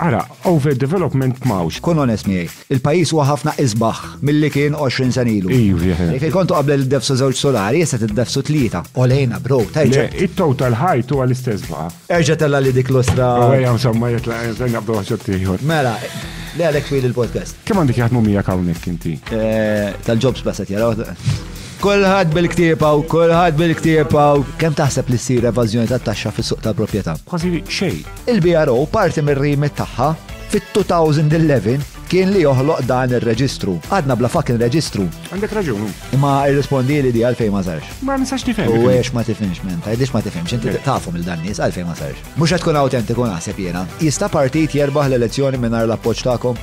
Ara, over development m'hawnx. Kun onest miegħi. Il-pajjiż huwa ħafna isbaħ milli kien għoxrin sena ilu. Jekk kontu qabel iddefsu żewġ sulari, issa tiddefsu tlieta. Għolejna, bro, terġa'. Le, it-total height huwa l-istess bha. Erġa' tellagħli dik lustra. Ejja, insomma, jitla' se naqbdu waħed x'att ieħor. Mela, li għalhekk twil il-podcast. Kemm għandek jaħdmu miegħek hawnhekk inti? Tal-jobs bla se tjaraw. Kulħadd bil-ktieb hawn, kulħadd bil-ktieb hawn. Kemm taħseb li ssir evażjoni tat-taxxa fis-suq tal-proprjetà? Kważi xejn. Il-BRO parti mir-remit tagħha fit-2011 kien li joħloq dan ir-reġistru. Għadna bla fucking reġistru. Għandek raġun hu. Imma irrispondieli di għalfejn ma sarx. Ma nistax nifhem. U għex ma tifhimx men, tgħidlix ma tifhimx, inti Le. tafu mill dan nies għalfejn ma sarx. Mhux qed tkun awtentiku naħseb jiena. Jista' partit jerbaħ l-elezzjoni mingħajr l-appoġġ tagħkom?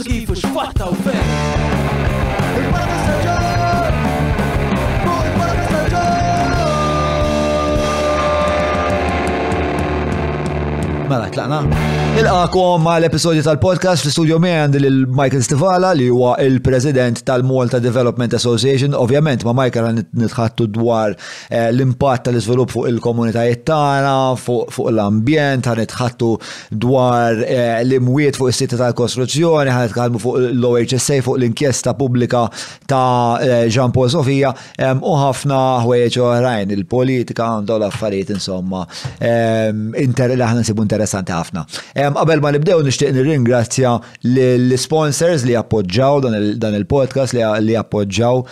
Kif u x'fatta u fejn. Il-Barra Saġġar! Fuq il-Barra Saġġar! Mela, tlaqna. Nilqakom ma l-episodju tal-podcast fl-studio miegħi għandi lil Michael Stivala li huwa il-President tal-Malta Development Association. Ovvjament ma' Michael għan nitħattu dwar eh, l-impatt tal-iżvilupp fuq il-komunitajiet tagħna, fuq fuq l-ambjent, għan nitħattu dwar eh, l-imwiet fuq is-siti tal-kostruzzjoni, ħan nitkellmu fuq l-OHSA fuq l-inkjesta pubblika ta' eh, Jean Paul Sofia u ħafna ħwejjeġ oħrajn il-politika għandu l-affarijiet insomma inter li aħna nsibu interessanti ħafna. Qabel ma nibdew nixtieq nirringrazzja l-sponsors li appoġġaw dan il-podcast li appoġġaw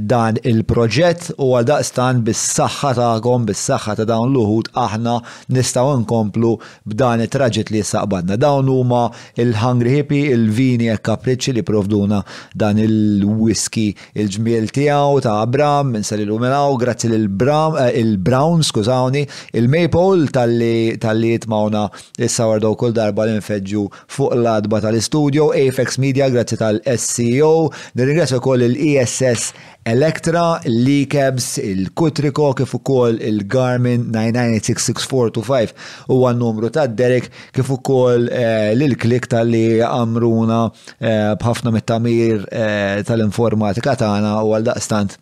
dan il-proġett u għal daqstan bis-saħħa tagħkom, bis-saħħa ta' dawn l-uħud aħna Nistgħu nkomplu b'dan it-traġit li issa qbadna. Dawn huma l-Hungry Hippie, il-vini e Capricci li pprovduna dan il-whisky il-ġmiel tiegħu ta' Bram, insellilhom 'il hawn, grazzi lil Bram, il Brown, skużawni, il-Maypole talli talli jitmgħuna issa wardaw kull darba li nfeġġu fuq l-għatba tal-istudio, Apex Media grazzi tal-SCO, nirringrazzja wkoll lil ESS Electra, l-E-Cabs, il-Kutriko kif ukoll il-Garmin 9986425 huwa n-numru ta' Derek kif ukoll eh, lil Klik talli għamruna eh, b'ħafna mit-tagħmir eh, tal-informatika tagħna u għal daqstant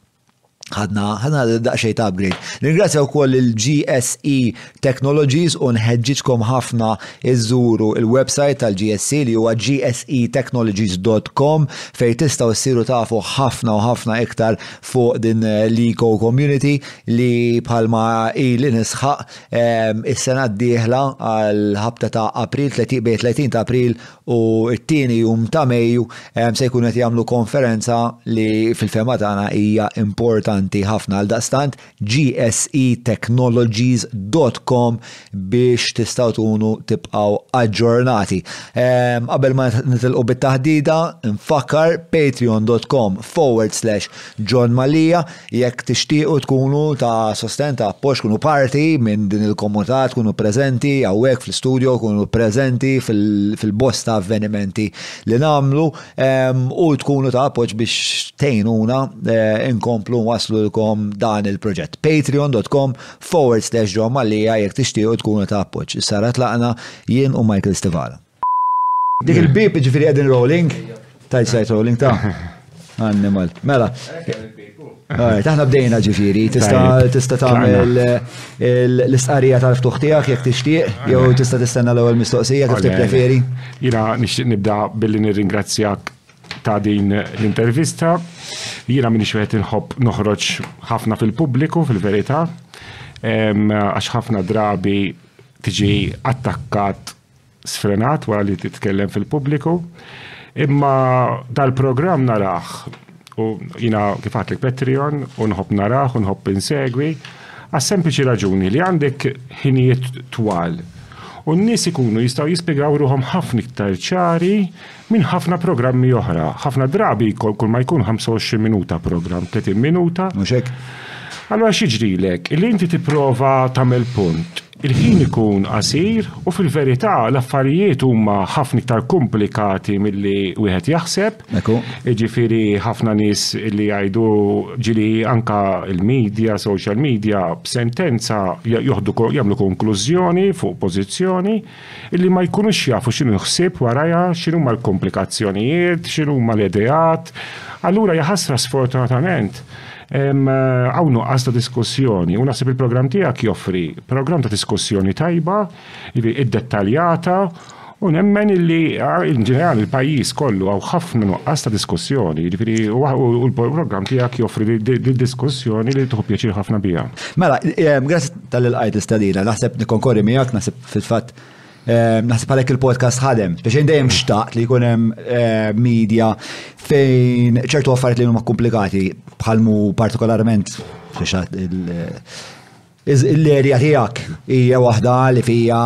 ħadna ħadna daqsxejn ta' upgrade. Ningrazzja wkoll il-GSE Technologies u nħeġġiġkom ħafna iżżuru l-website tal-GSE li huwa gsetechnologies.com fejn tistgħu ssiru tafu ħafna u ħafna iktar fuq din l-eco community li bħalma ili nisħaq ehm, is-sena d-dieħla għal ħabta ta' April 30 bejn 30 ta' April u t-tieni jum ta' Mejju ehm, se jkunu qed jagħmlu konferenza li fil-fehma tagħna hija importanti ħafna għal daqstant gsetechnologies.com biex tistaw tunu tibqaw aġġornati. Ehm, qabel ma nitilqu bit-taħdida, nfakkar patreon.com forward slash John Malija, jekk tixtiequ tkunu ta' sosten ta' appoġġ kunu parti minn din il-komunità, tkunu preżenti hawnhekk fl-istudio, kunu preżenti fil-bosta avvenimenti li namlu, u tkunu ta' appoġġ biex tejnuna eh, inkomplu waslu lkom dan il-proġett. Patreon.com forward slash John Mallia jek tixtiequ tkunu ta' appoġġ. Sara tlaqna jien u Michael Stivala. Dik il-bib ġifiri għedin rolling, tajt sajt rolling ta' animal. Mela, Taħna bdejna ġifiri, tista tagħmel eh, l-istqarija tal-ftuħ tiegħek jekk tixtieq, jew tista tistenna l-ewwel mistoqsija kif tippreferi. Jina nixtieq nibda billi nirringrazzjak ta' din l-intervista. Jina minix wieħed inħobb noħroġ ħafna fil-pubbliku fil-verità, għax ħafna drabi tiġi attakkat sfrenat wara li titkellem fil-pubbliku. Imma dal-programm naraħ u jina kifat li Patreon u nħobb naraħ u nħobb insegwi għas sempliċi raġuni li għandek ħinijiet twal. U n-nies ikunu jistgħu jispjegaw ruhom ħafna iktar ċari minn ħafna programmi oħra. Ħafna drabi kull ma jkun 25 minuta programm, 30 minuta. Muxek. Allora xieġrilek, li inti tipprova tagħmel punt Il-ħin ikun qasir u fil-verità l-affarijiet huma ħafna iktar komplikati milli wieħed jaħseb. Eku. Jiġifieri ħafna nies li jgħidu ġili anka l-media, social media, b'sentenza joħdu jagħmlu konklużjoni fuq pożizzjoni. illi ma jkunux jafu x'inhu l-ħsieb warajha, x'inhuma l-komplikazzjonijiet, x'inhuma l-ideat. Allura hija ħasra sfortunatament hawn nuqqas ta' diskussjoni u naħseb il-programm tiegħek joffri programm ta' diskussjoni tajba, id-dettaljata u nemmen illi ġenerali il-pajjiż kollu għaw ħafna nuqqas ta' diskussjoni, jiġifieri u l-programm tiegħek joffri diskussjoni li tħu pjaċir ħafna biha. Mela, grazzi tal-ilqajt istadina, naħseb nikkonkorri miegħek naħseb Fil-fatt, Ehm, naħseb għalek il-podcast ħadem, biex dejjem xtaqt li jkun hemm ehm, media fejn ċertu affarijiet li huma komplikati bħalmu partikolarment l-erja tiegħek hija waħda li fija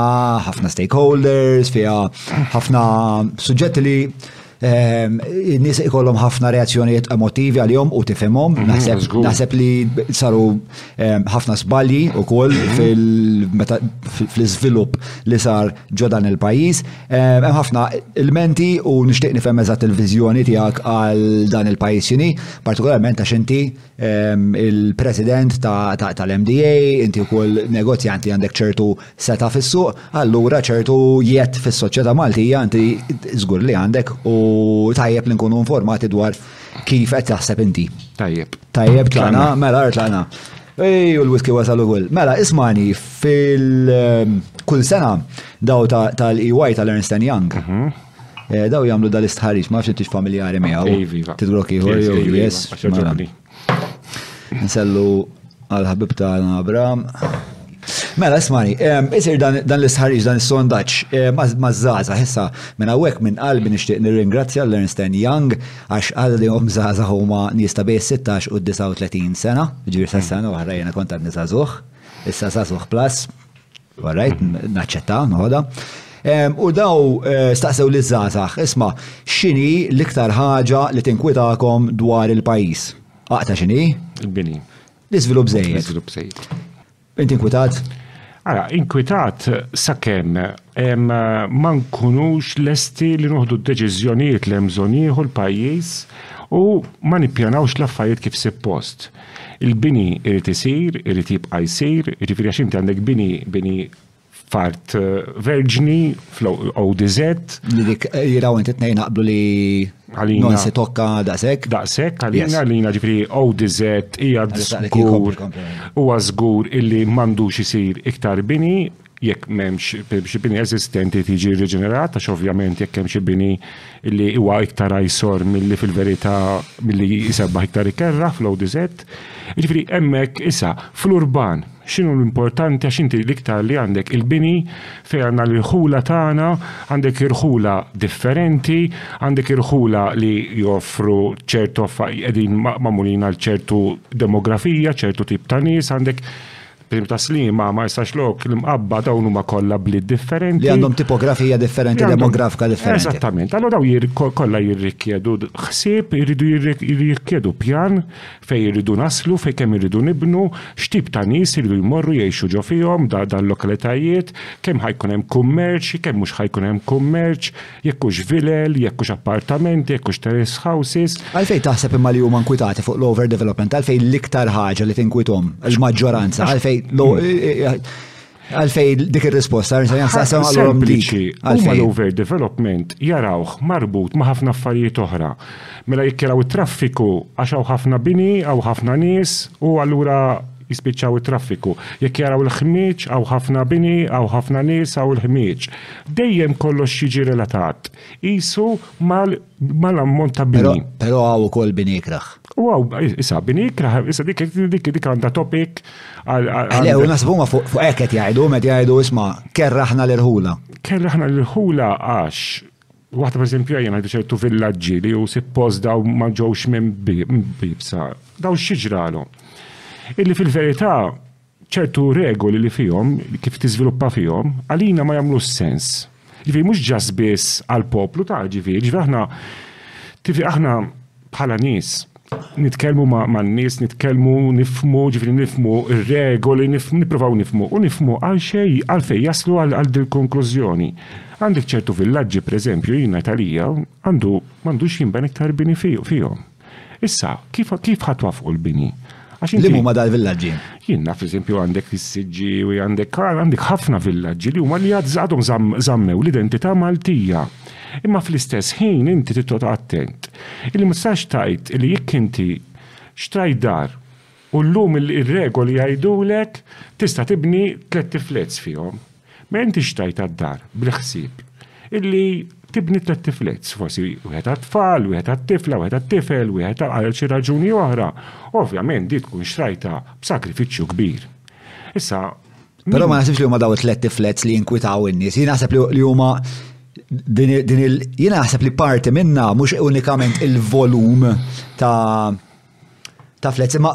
ħafna stakeholders, fija ħafna suġġetti li Ehm, nis ikollhom ħafna reazzjonijiet emotivi għal-jom u tifhimhom. Mhm, naħseb li saru ehm, ħafna żbalji wkoll mhm. fl-iżvilupp li sar ġo dan il-pajjiż. Ehm, hemm ħafna ilmenti u nixtieq nifhem eżatt il-viżjoni tiegħek għal dan il-pajjiż xini, partikolarment għax inti il-president tal-MDA, inti wkoll negozjant li għandek ċertu seta fis-suq, allura ċertu jett fis-soċjetà Maltija inti żgur li għandek u tajjeb li nkunu informati dwar kif qed taħseb inti. Tajjeb. Tajjeb tlaqna, mela tlaqna. Ej, u l-whisky wasal ukoll. Mela, ismani, fil-kull sena daw tal-EY tal-Ernst Young. Mhm. Eh, daw jagħmlu dal-istħarriġ, ma nafx intix familjari miegħu. Iva, iva. Tidrok ieħor jew iva, yes. Mela. Nsellu għal ħabib tagħna Abram. Mela, ismani, isir dan l-isħarġ, dan il-sondaċ, maż-żaza, issa, minna mela wek minn qalbi nishtiq nir-ringrazzja l-Ernst Young, għax għal li għom zaza huma nista bej 16 u 39 sena, ġivir sa' sena, uħra jena kontat nisazuħ, issa sazuħ plus, Warajt, naċċetta, noħoda. U daw eh, staqsew li zazax, isma, xini l-iktar ħaġa li tinkwitakom dwar il-pajis? Aqta xini? Il-bini. L-izvilup zejjed. L-izvilup zejjed. Inti inkwitat? Ara, inkwitat sakemm ma nkunux lesti li noħdu d-deċiżjonijiet li hemm bżonn jieħu l-pajjiż u ma nippjanawx l-affarijiet kif suppost. Il-bini irid isir, irid jibqa' jsir, jiġifieri għax inti għandek bini, bini f'art eh, verġni, fl-ODZ. Li dik eh, jiraw inti tnejn naqblu li għalina. Non se tokka daqshekk. Daqshekk għalina għalina ġifri ODZ hija żgur huwa żgur illi m'għandux isir iktar bini jekk m'hemmx xi bini eżistenti tiġi rriġenerat, għax ovvjament jekk hemm xi bini li huwa iktar għajsor milli fil-verità milli jsebbaħ iktar ikerraħ fl-ODZ. Jiġifieri hemmhekk issa fl-urban x'inhu l-importanti għax inti l-iktar li għandek il-bini fejn għandna l-irħula tagħna, għandek irħula differenti, għandek irħula li joffru ċertu qegħdin magħmulin għal ċertu demografija, ċertu tip ta' nies, għandek Prim ta' slima, ma jistax lok, l-imqabba dawn huma kollha bliet differenti. Li għandhom tipografija differenti, demografika differenti. Eżattament, allora daw kollha jirrikjedu ħsieb, iridu jirrikjedu pjan fejn iridu naslu, fejn kemm iridu nibnu, x'tip ta' nies iridu jmorru jgħixu ġo fihom dan lokalitajiet, kemm ħajkun hemm kummerċ, kemm mhux ħajkun hemm kummerċ, Jekk hux vilel, jekk hux appartamenti, jekk hux terraced houses. Għalfejn taħseb imma li huma nkwitati fuq l-overdevelopment? Għalfejn l-iktar ħaġa li tinkwithom il-maġġoranza? Għalfejn Għalfejn dik ir-risposta, Sempliċi, huma l-overdevelopment jarawh marbut ma' ħafna affarijiet oħra. Mela jekk jaraw it-traffiku għax hawn ħafna bini, hawn ħafna nies u allura jispiċċaw it-traffiku. Jekk jaraw il-ħmieġ, hawn ħafna bini, hawn ħafna nies, hawn il-ħmieġ. Dejjem kollox jiġi relatat. Qisu mal-ammont ta' bini. Però hawn ukoll bini ikraħ. U hawn, issa, bini ikraħ, issa dik dik dik għandha topik. Le, u nasbu ma fuq hekk qed jgħidu, qed jgħidu isma' kerraħna l-irħula. Kerraħna l-irħula għax Waħda pereżempju għajjena li ċertu villaġġi li hu sippost daw ma ġewx minn bibsa, daw x'ġralhom. Illi fil-verità ċertu regoli li fihom, kif tiżviluppa fihom, għalina ma jagħmlux sens. Ġifieri mhux ġast biss għall-poplu ta' ġifieri, ġifieri aħna tif aħna bħala nies. Nitkellmu man-nies, nitkellmu, nifmu, ġifri nifmu ir-regoli, nippruvaw nifmu u nifmu għal xej għalfej jaslu għal dil-konklużjoni. Għandek ċertu villaġġi preżempju jina talija għandu m'għandux jinben iktar bini fihom. Issa, kif ħatwafqu l-bini? Li huma dal-villaġġi? Jien naf eżempju għandek is-siġġi u għandek għandek ħafna villaġġi li huma li għadhom żammew l-identità Maltija. Imma fl-istess ħin inti titgħod attent. Illi ma tistax tgħid li jekk inti xtrajt dar u llum ir-regoli jgħidulek tista' tibni tliet tiflets fihom. Ma intix tajt għad-dar bil-ħsieb illi tibni tlett tiflets, forsi wieħed għat-tfal, wieħed għat-tifla, wieħed għat-tifel, wieħed għal xi raġuni oħra, ovvjament di tkun xtrajta b'sagrifiċċju kbir. Issa Però ma naħsibx li huma daw it-tlet tiflets li jinkwitaw in-nies, jien naħseb li huma din il jien naħseb li parti minna mhux unikament il-volum ta' Taf lezzi, ma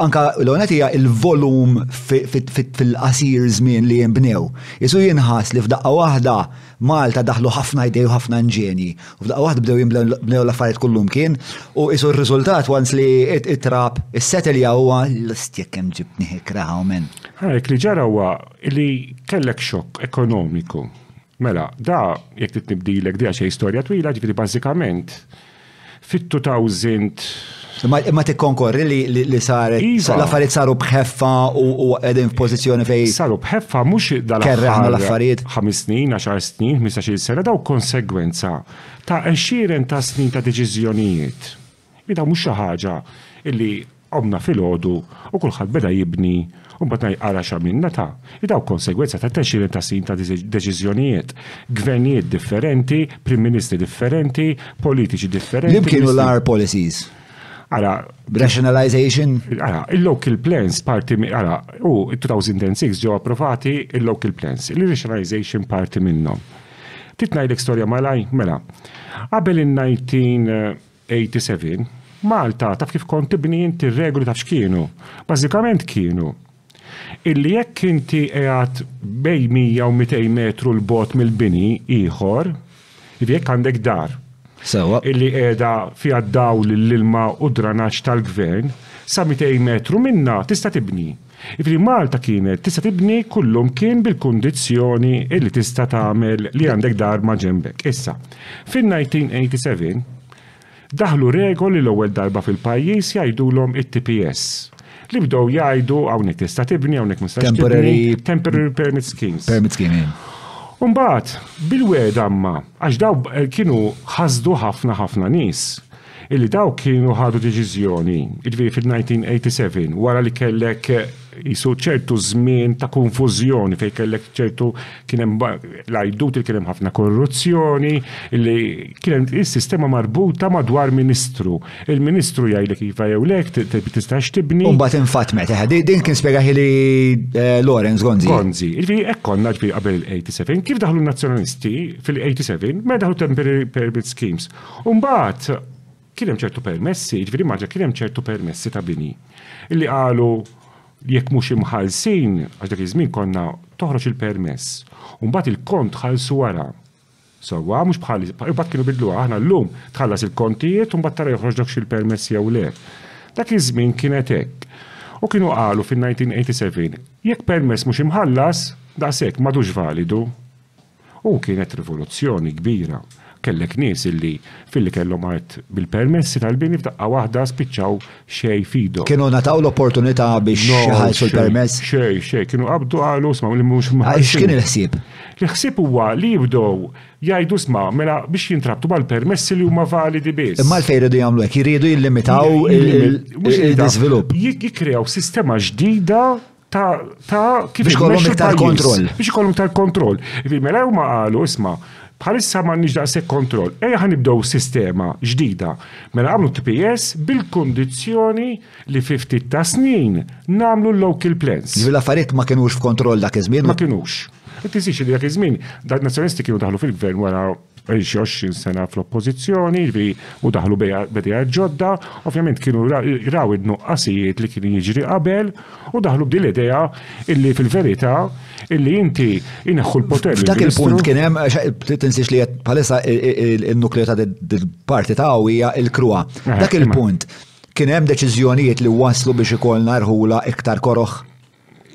anka l-għonet hija il-volum fil-qasir żmien li jinbnew. Isu jinħas li f'daqqa waħda Malta daħlu ħafna idej u ħafna nġeni. U f'daqqa waħda bdew jinbnew l-affarijiet kullum kien. U isu r-riżultat once li it-trab is-settlja huwa lest jekk kemm ġibtni ħikra hawn men. Dak li ġara huwa li kellek xokk ekonomiku. Mela, da jekk trid nibdilek dejja xejn storja twila, ġifieri bażikament fit-2000 Imma imma tikkonkorri li li li saret Iva. l-affarijiet saru bħeffa u u qegħdin f'pożizzjoni fej saru bħeffa mhux dal Kerreħna l-affarijiet. ħames snin, għaxar snin, 15-il sena daw konsegwenza ta' għexieren ta' snin ta' deċiżjonijiet. Ida mhux xi ħaġa illi qomna filgħodu u kulħadd beda jibni u mbagħad ngħid ara x'għamilna ta. Ida hu konsegwenza ta' għexieren ta' snin ta' deċiżjonijiet. Gvernijiet differenti, Prim Ministri differenti, politiċi differenti. Li kienu l-agħar policies? Ara. Rationalization? Ara, il-local plans parti ara, u 2006 ġew approvati il-local plans, il-rationalization parti minnhom. Titnajdek storja malaj, mela. Qabel in-19 87, Malta, taf kif kont tibni inti r-regoli taf x'kienu? Bażikament kienu illi jekk inti qiegħed bejn 100 u 200 metru 'l bogħod mill-bini ieħor, jiġifieri jekk għandek dar Sewwa. illi qiegħda fiha d-dawl, l-ilma u d-dranaġġ tal-Gvern, sa 200 metru minnha tista' tibni. Jiġifieri Malta kienet tista' tibni kullimkien bil-kundizzjoni li tista' tagħmel li għandek dar maġenbek. Issa, fin-1987, daħlu regoli l-ewwel darba fil-pajjiż jgħidulhom it-TPS, li bdew jgħidu hawnhekk tista' tibni, hawnhekk ma tistax tibni. Temporary. Temporary Permit Schemes. Permit Scheme, ejn. U mbagħad, bil-wegħda imma, għax dawn kienu ħasdu ħafna ħafna nies. illi dawk kienu ħadu deċiżjoni, jiġifieri fil-1987, wara li kellek jisu ċertu żmien ta' konfużjoni fejn kellek ċertu kien hemm l-għajdut li kien hemm ħafna korruzzjoni, illi kien hemm is-sistema marbuta madwar ministru. Il-ministru jgħidlek iva jew le, tistax tibni. Imbagħad infatmet, eħe, din kien spjegaħi li eh, Lawrence Gonzi. Gonzi, jiġifieri hekk konna ġifieri qabel il-87, kif daħlu n-nazzjonalisti fil-87, meta daħlu temporary permit schemes. U mbagħad kien hemm ċertu permessi, jiġifieri maġa kien hemm ċertu permessi ta' bini li qalu jekk mhux imħallsin għax dak iż-żmien konna toħroġ il-permess. U mbagħad il-kont ħallsu wara. Sewwa mhux bħal imbagħad kienu bidluha aħna llum tħallas il-kontijiet u mbagħad tara joħroġ dak il-permess jew le. Dak iż-żmien kienet hekk. U kienu qalu fin-1987 jekk permess mhux imħallas daqshekk m'għadux validu. U kienet rivoluzzjoni kbira. Kellek nies illi filli kellhom art bil-permessi tal-bini f'daqqa waħda spiċċaw xejn f'idhom. Kienu ngħataw l-opportunità biex iħallsu l-permess? Xejn, xejn. Kienu qabdu qalu isma' li mhux mħallsin. X'kien il-ħsieb? Il-ħsieb huwa li jibdew jgħidu isma' mela biex jintrabtu mal-permessi li huma validi biss. Imma għalfejn iridu jagħmlu hekk? Iridu jillimitaw l-iżvilupp. Jikkreaw sistema ġdida ta' ta' kif biex kollhom iktar kontroll. Biex kollhom iktar kontroll. Mela huma qalu isma' bħalissa m'għandniex daqshekk kontroll. Ejja ħan nibdew sistema ġdida. Mela għamlu TPS bil-kondizzjoni li fi ftit ta' snin nagħmlu l-local plans. Ġifieri l-affarijiet ma kinux f'kontroll dak iż-żmien. Ma kinux. Tisix li dak iż-żmien, dak nazzjonisti kienu daħlu fil-gvern wara xi 20 sena fl-oppożizzjoni, jiġifieri u daħlu b'idea ġodda, ovvjament kienu raw id-nuqqasijiet li kien jiġri qabel u daħlu b'din l-idea illi fil-verità illi inti ineħħu l-poter. Dak il-punt kien hemm tinsiex li qed bħalissa n-nukleu ta' parti ta' hija l-krua. Dak il-punt kien hemm deċiżjonijiet li waslu biex ikollna rħula iktar koroħ.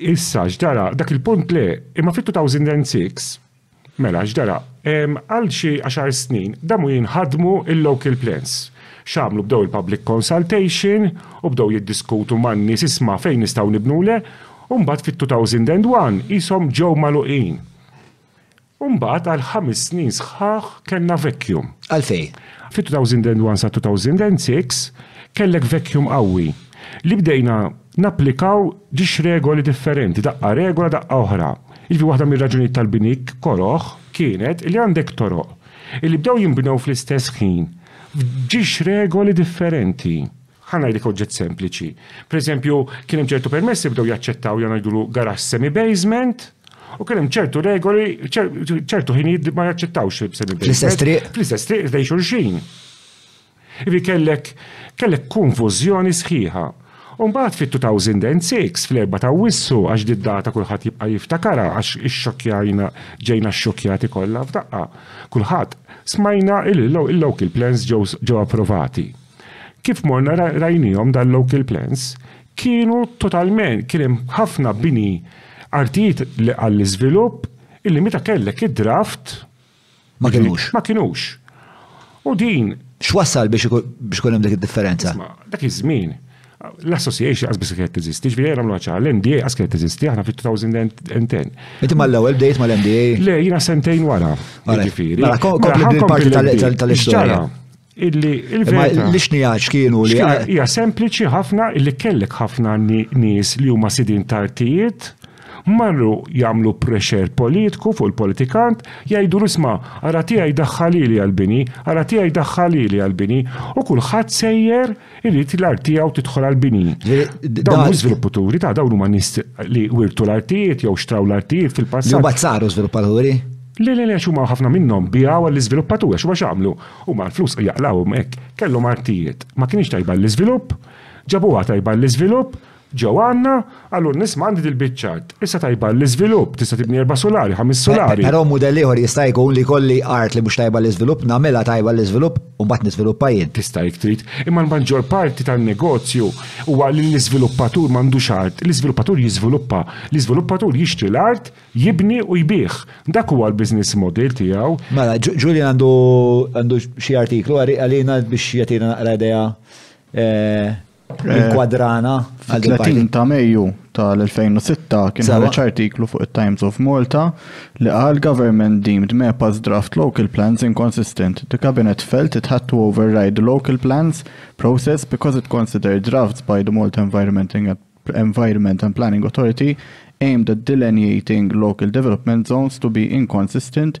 Issa ġdara, dak il-punt le, imma fit-2006 Mela, x'dara? Għal xi għaxar snin damu jinħadmu il-local plans. X'għamlu bdew il-public consultation u bdew jiddiskutu man-nies isma' fejn nistgħu nibnu le, u mbagħad fit-2001 qishom ġew magħluqin. U mbagħad għal ħames snin sħaħ kellna vacuum. Għalfejn? Fit-2001 sa 2006 kellek vacuum qawwi li bdejna Napplikaw ġiex regoli differenti, daqqa regola daqqa oħra. Jiġifieri waħda mir-raġunijiet tal-binik koroh kienet li għandek toroq illi bdew jinbnew fl-istess ħin f'ġiex regoli differenti. Ħa ngħidlek oġġett sempliċi. Pereżempju, kien hemm ċertu permessi li bdew jaċċettaw li ngħidulu garaxx semi-basement u kien hemm ċertu regoli, ċertu ħinijiet li ma jaċċettawx semi-basement. Fl-istess triq? Fl-istess triq lejn xulxin. Ri kellek kellek konfużjoni sħiħa. U mbagħad fit-2006, fl-Erbgħa ta' Awwissu, għax did-data kulħadd jibqa' jiftakarha għax ixxokkjajna ġejna xxokkjati kollha f'daqqa, kulħadd, smajna li l-local plans ġew approvati. Kif morna rajniehom dan local plans, kienu totalment, kien hemm ħafna bini artijiet għall-iżvilupp illi meta kellek id-draft, Ma kinux. Ma kinux. U din. X'wassal biex ikun hemm dik id-differenza? Dak iż-żmien l-association għas biss kienet teżisti, ġviri għamlu għacħa, l-MDA għas kienet teżisti, għana fit-2010. Inti ma l-ewel bdejt ma l-MDA? Le, jina sentejn wara. Ġviri. Mela, kompli bil-parti tal-istoria. illi il-verità. Li xnijaċ kienu li. Hija sempliċi ħafna illi kellek ħafna nies li huma sidin tartijiet marru jagħmlu pressure politiku fuq il-politikant jgħidu isma' ara tiegħi daħħalili għal-bini, ara tiegħi daħħalili għal-bini u kulħadd sejjer Irrid l-art tiegħu tidħol għal bini. Dawn mhux żviluppaturi ta' dawn huma nies li wirtu l-artijiet jew xtraw l-artijiet fil-passat. Li mbagħad saru żviluppaturi? Le, le, le, x'huma ħafna minnhom biegħu għall-iżviluppaturi, x'huma x'għamlu? Huma l-flus jaqlgħuhom hekk. Kellhom artijiet, ma kinitx tajba għall-iżvilupp, ġabuha tajba għall-iżvilupp, Ġew għandna, allura nisma' għandi dil-biċċ'art. Issa tajba għall-iżvilupp, tista' tibni erba' sulari, ħames sulari. Però mudell ieħor jista' jkun li jkolli art li mhux tajba għall-iżvilupp, nagħmilha tajba għall-iżvilupp u mbagħad niżviluppa jien. Tista' jekk trid, imma l-maġġor parti tan-negozju huwa li l-iżviluppatur m'għandux art, l-iżviluppatur jiżviluppa. L-iżviluppatur jixtri l-art, jibni u jbigħ. Dak huwa l-business model tiegħu. Mela, Julian għandu xi artiklu, għalina biex jagħtina naqra idea Il-kwadrana. Fil-30 ta' Mejju tal-2006 kien ħareġ artiklu fuq it-Times of Malta li qal government deemed MEPA's draft local plans inconsistent. The cabinet felt it had to override the local plans process because it considered drafts by the Malta Environment Environment and Planning Authority aimed at delineating local development zones to be inconsistent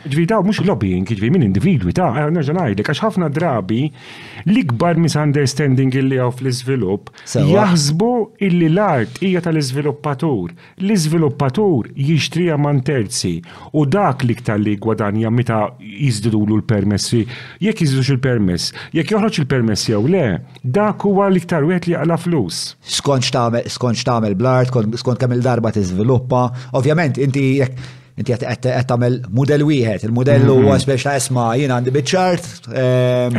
Ġifieri dawn mhux lobbying, jiġifieri minn individwi ta' nerġa' ngħidlek għax ħafna drabi l-ikbar misunderstanding illi hawn fl-iżvilupp jaħsbu illi l-art hija tal-iżviluppatur. L-iżviluppatur jixtriha man terzi u dak l-iktar li jiggwadanja meta jiżdidulu l-permessi, jekk jiżdidux il-permess. Jekk joħroġ il-permess jew le, dak huwa l-iktar wieħed li jaqla' flus. Skont x'tagħmel bl-art, skont kemm-il darba tiżviluppa. Ovvjament inti jekk Inti qed tagħmel mudell wieħed, il-mudell mm-hmm. huwa spex ta' isma' jien għandi biċ-ċart, ehm,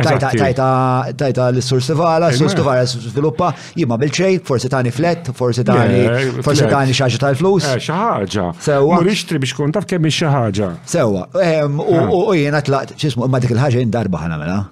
tajta l-sur Stivala, sur Stivala sviluppa, jien ma bilċej, forsi tani flet, forsi tani forsi tani xi ħaġa tal-flus. Eh, xi ħaġa. Sewwa. Mur ixtri biex kun taf kemm xi ħaġa. Sewwa. Ehm, u ah. jiena tlaqt x'ismu imma dik il-ħaġa jien darba ħana mela.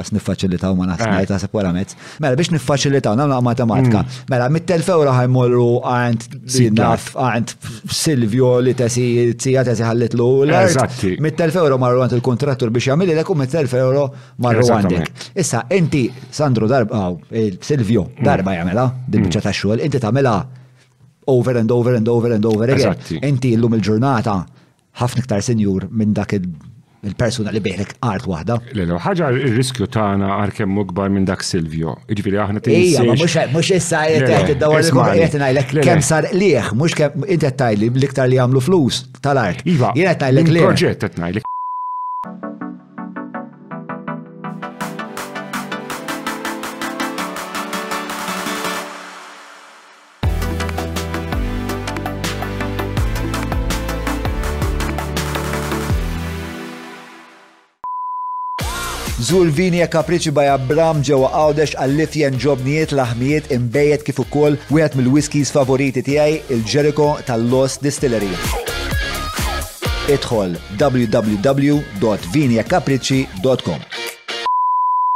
Għas nifacilitaw ma naħseb eh. taħseb wara mezz. Mela biex nifacilitaw nagħmlu matematika. Mm. Mela mit-telf euro ħajmorru għand sinaf għand Silvio li tesi tija tesi ħallitlu l-art. Mit-telf euro marru għand il-kontrattur biex jagħmel lek u mit-telf euro marru għandek. Issa inti Sandru darba eh, Silvio mm. darba jagħmela din mm. biċċa ta' xogħol, inti tagħmela over and over and over and over again. Inti llum il-ġurnata Ħafna iktar sinjur minn dak il-persuna li biħlek art waħda. Lelo, ħaġa il-riskju tagħna għar kemm mukbar minn dak Silvio. Ġifieri aħna tinsi. Ija, mhux issa qed qed dawar qed ngħidlek kemm sar liħ, mhux kemm inti qed tgħidli l-iktar li jagħmlu flus tal-art. Iva, jien qed ngħidlek li. Proġett qed ngħidlek. Zur vini e kapriċi by Abram ġewwa Għawdex għall-lifjen ġobnijiet laħmijiet imbejjed kif ukoll wieħed mill-whiskies favoriti tiegħi il-Jericho tal-Lost Distillery. Idħol www.viniekapriċi.com e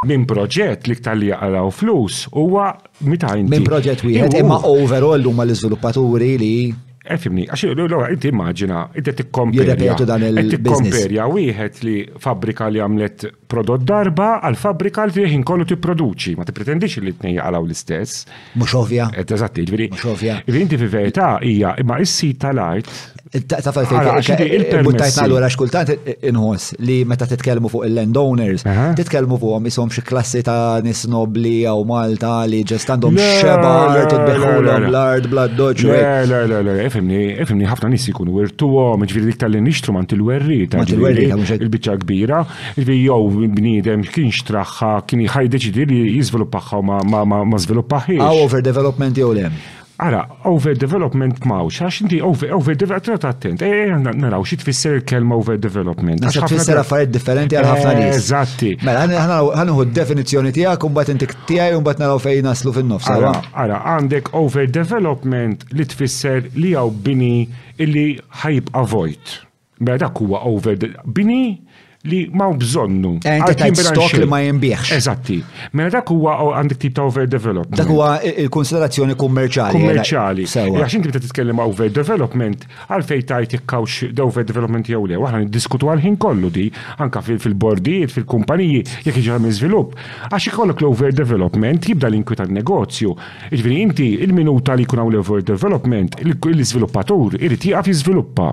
Min proġett li ktar li jaqraw flus huwa Meta inti. Minn proġett wieħed, imma overall huma l-iżviluppaturi li. Efimni, għax l-għura, inti immaġina, inti tikkomperja. Jirrepetu dan il-business. Tikkomperja wieħed li fabrika li għamlet prodott darba għal fabrika li fih inkollu tipproduċi, ma tippretendix li t-nej għalaw l-istess. Mux ovvja. Eżatti, ġviri. Mux ovvja. Ġviri, inti fi verità hija, imma is-sit tal-art. Taf għalfejn, buttajt għallura xkultant inħoss li meta titkellmu fuq il-landowners, titkellmu fuqhom isom xi klassi ta' nis nobli għaw Malta li ġest għandhom xeba art u tbeħħulhom l-art bla doġġu. Le, le, le, le, ifimni, ifimni ħafna nis jkunu wirtuhom, ġifieri dik tal-li nixtru mant il-werrieta. Mant il-werrieta mhux il-biċċa kbira, ġifieri jew bniedem kien xtraħħa kien jħaj deċidi li jiżviluppaħħa ma żviluppaħħiex. Għaw overdevelopment jew le. Ara, overdevelopment mawx, għax inti overdevelopment, għatra ta' attent, e, għanna naraw xie tfisser il-kelma overdevelopment. Għax tfisser affarijiet differenti għal ħafna nies. Eżatti. Mela, ħanħu d-definizjoni tijak, un bat intik tijaj, un bat naraw fejn naslu fin-nofs. Ara, ara, għandek overdevelopment li tfisser li għaw bini illi ħajibqa vojt. Mela dak huwa over the bini li ma hu bżonnu. Eh, inti tajt stok li ma jinbieħx. Eżatti. Mela dak huwa għandek tip ta' overdevelopment. Dak huwa il-konsiderazzjoni kummerċali. Eh, kummerċali. Għax inti bta titkellem overdevelopment, għalfej tajt ikkawx da overdevelopment jew le. Waħna niddiskutu għal-ħin kollu di, anka fil-bordijiet, fil-kumpaniji, jekk iġi għamil żvilupp. Għax ikollok l-overdevelopment jibda l-inkwi tan-negozju. Iġviri inti il-minuta li jkun hawn l-overdevelopment, l-iżviluppatur irid jieqaf jiżviluppa.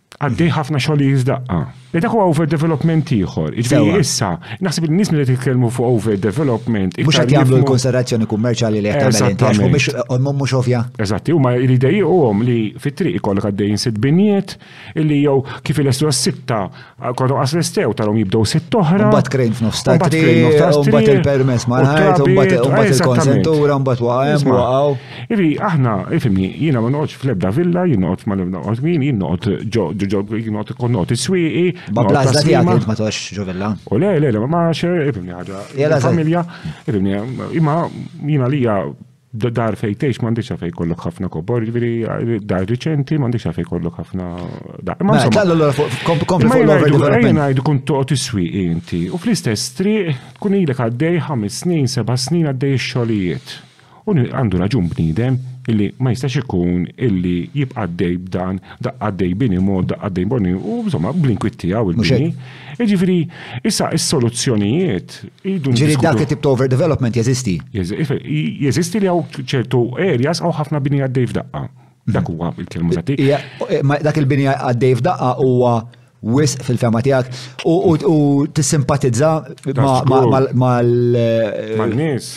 għaddej ħafna xogħol jizdaqqa. Li e dak huwa overdevelopment ieħor. Ġifieri issa, naħseb li nies meta titkellmu fuq overdevelopment. Mhux qed jagħmlu l-konsiderazzjoni kummerċjali li qed tagħmel inti, u biex ommhom mhux ovja. Eżatt, huma l-idej huhom li fit-triq ikollok għaddejjin sitt binjiet illi jew kif il-estu għas-sitta konu qas l-estew tal jibdew sitt oħra. Mbagħad krejn f'nofs ta' triq, mbagħad il-permess ma' ħajt, mbagħad il-konsentura, mbagħad waqgħu, waqgħu. Jiġifieri aħna, ifhimni, jiena ma noqgħodx fl-ebda villa, jien noqgħod ma naf noqgħod min, jien noqgħod ġo ġo jien noqgħod kont noqgħod is-swieqi. Ba bl-għażla tiegħek int ma toqgħodx ġo villa. O le, le, le, ma xer, ifhimni ħaġa. Hija l-għażla. Familja, ifhimni, imma jien għalija d- dar fejn tgħix m'għandekx għalfejn jkollok ħafna kobor, jiġifieri dar riċenti m'għandekx għalfejn jkollok ħafna da. Imma Mela, insomma, talla l-għura fuq, kom- kompli Imma fuq jien l-over ngħidu- jien development. ngħidu kun toqgħod is-swieqi inti. U fl-istess triq tkun ilek għaddej ħames snin, seba' snin għaddej ix-xogħlijiet. U għandu raġun bniedem illi ma jistax ikun illi jibqa' għaddej b'dan, daqqa għaddej bini mod, daqqa għaddej boni, u insomma bl-inkwiet tiegħu il-bini. Jiġifieri, issa is-soluzzjonijiet jridu. Ġifieri dak it-tip ta' overdevelopment jeżisti? Jeżisti li hawn ċertu areas hawn ħafna bini għaddej f'daqqa. Dak huwa il-kelmu ta' dik. Dak il-bini għaddej f'daqqa huwa wis fil-fema tijak u tissimpatizza mal-nis.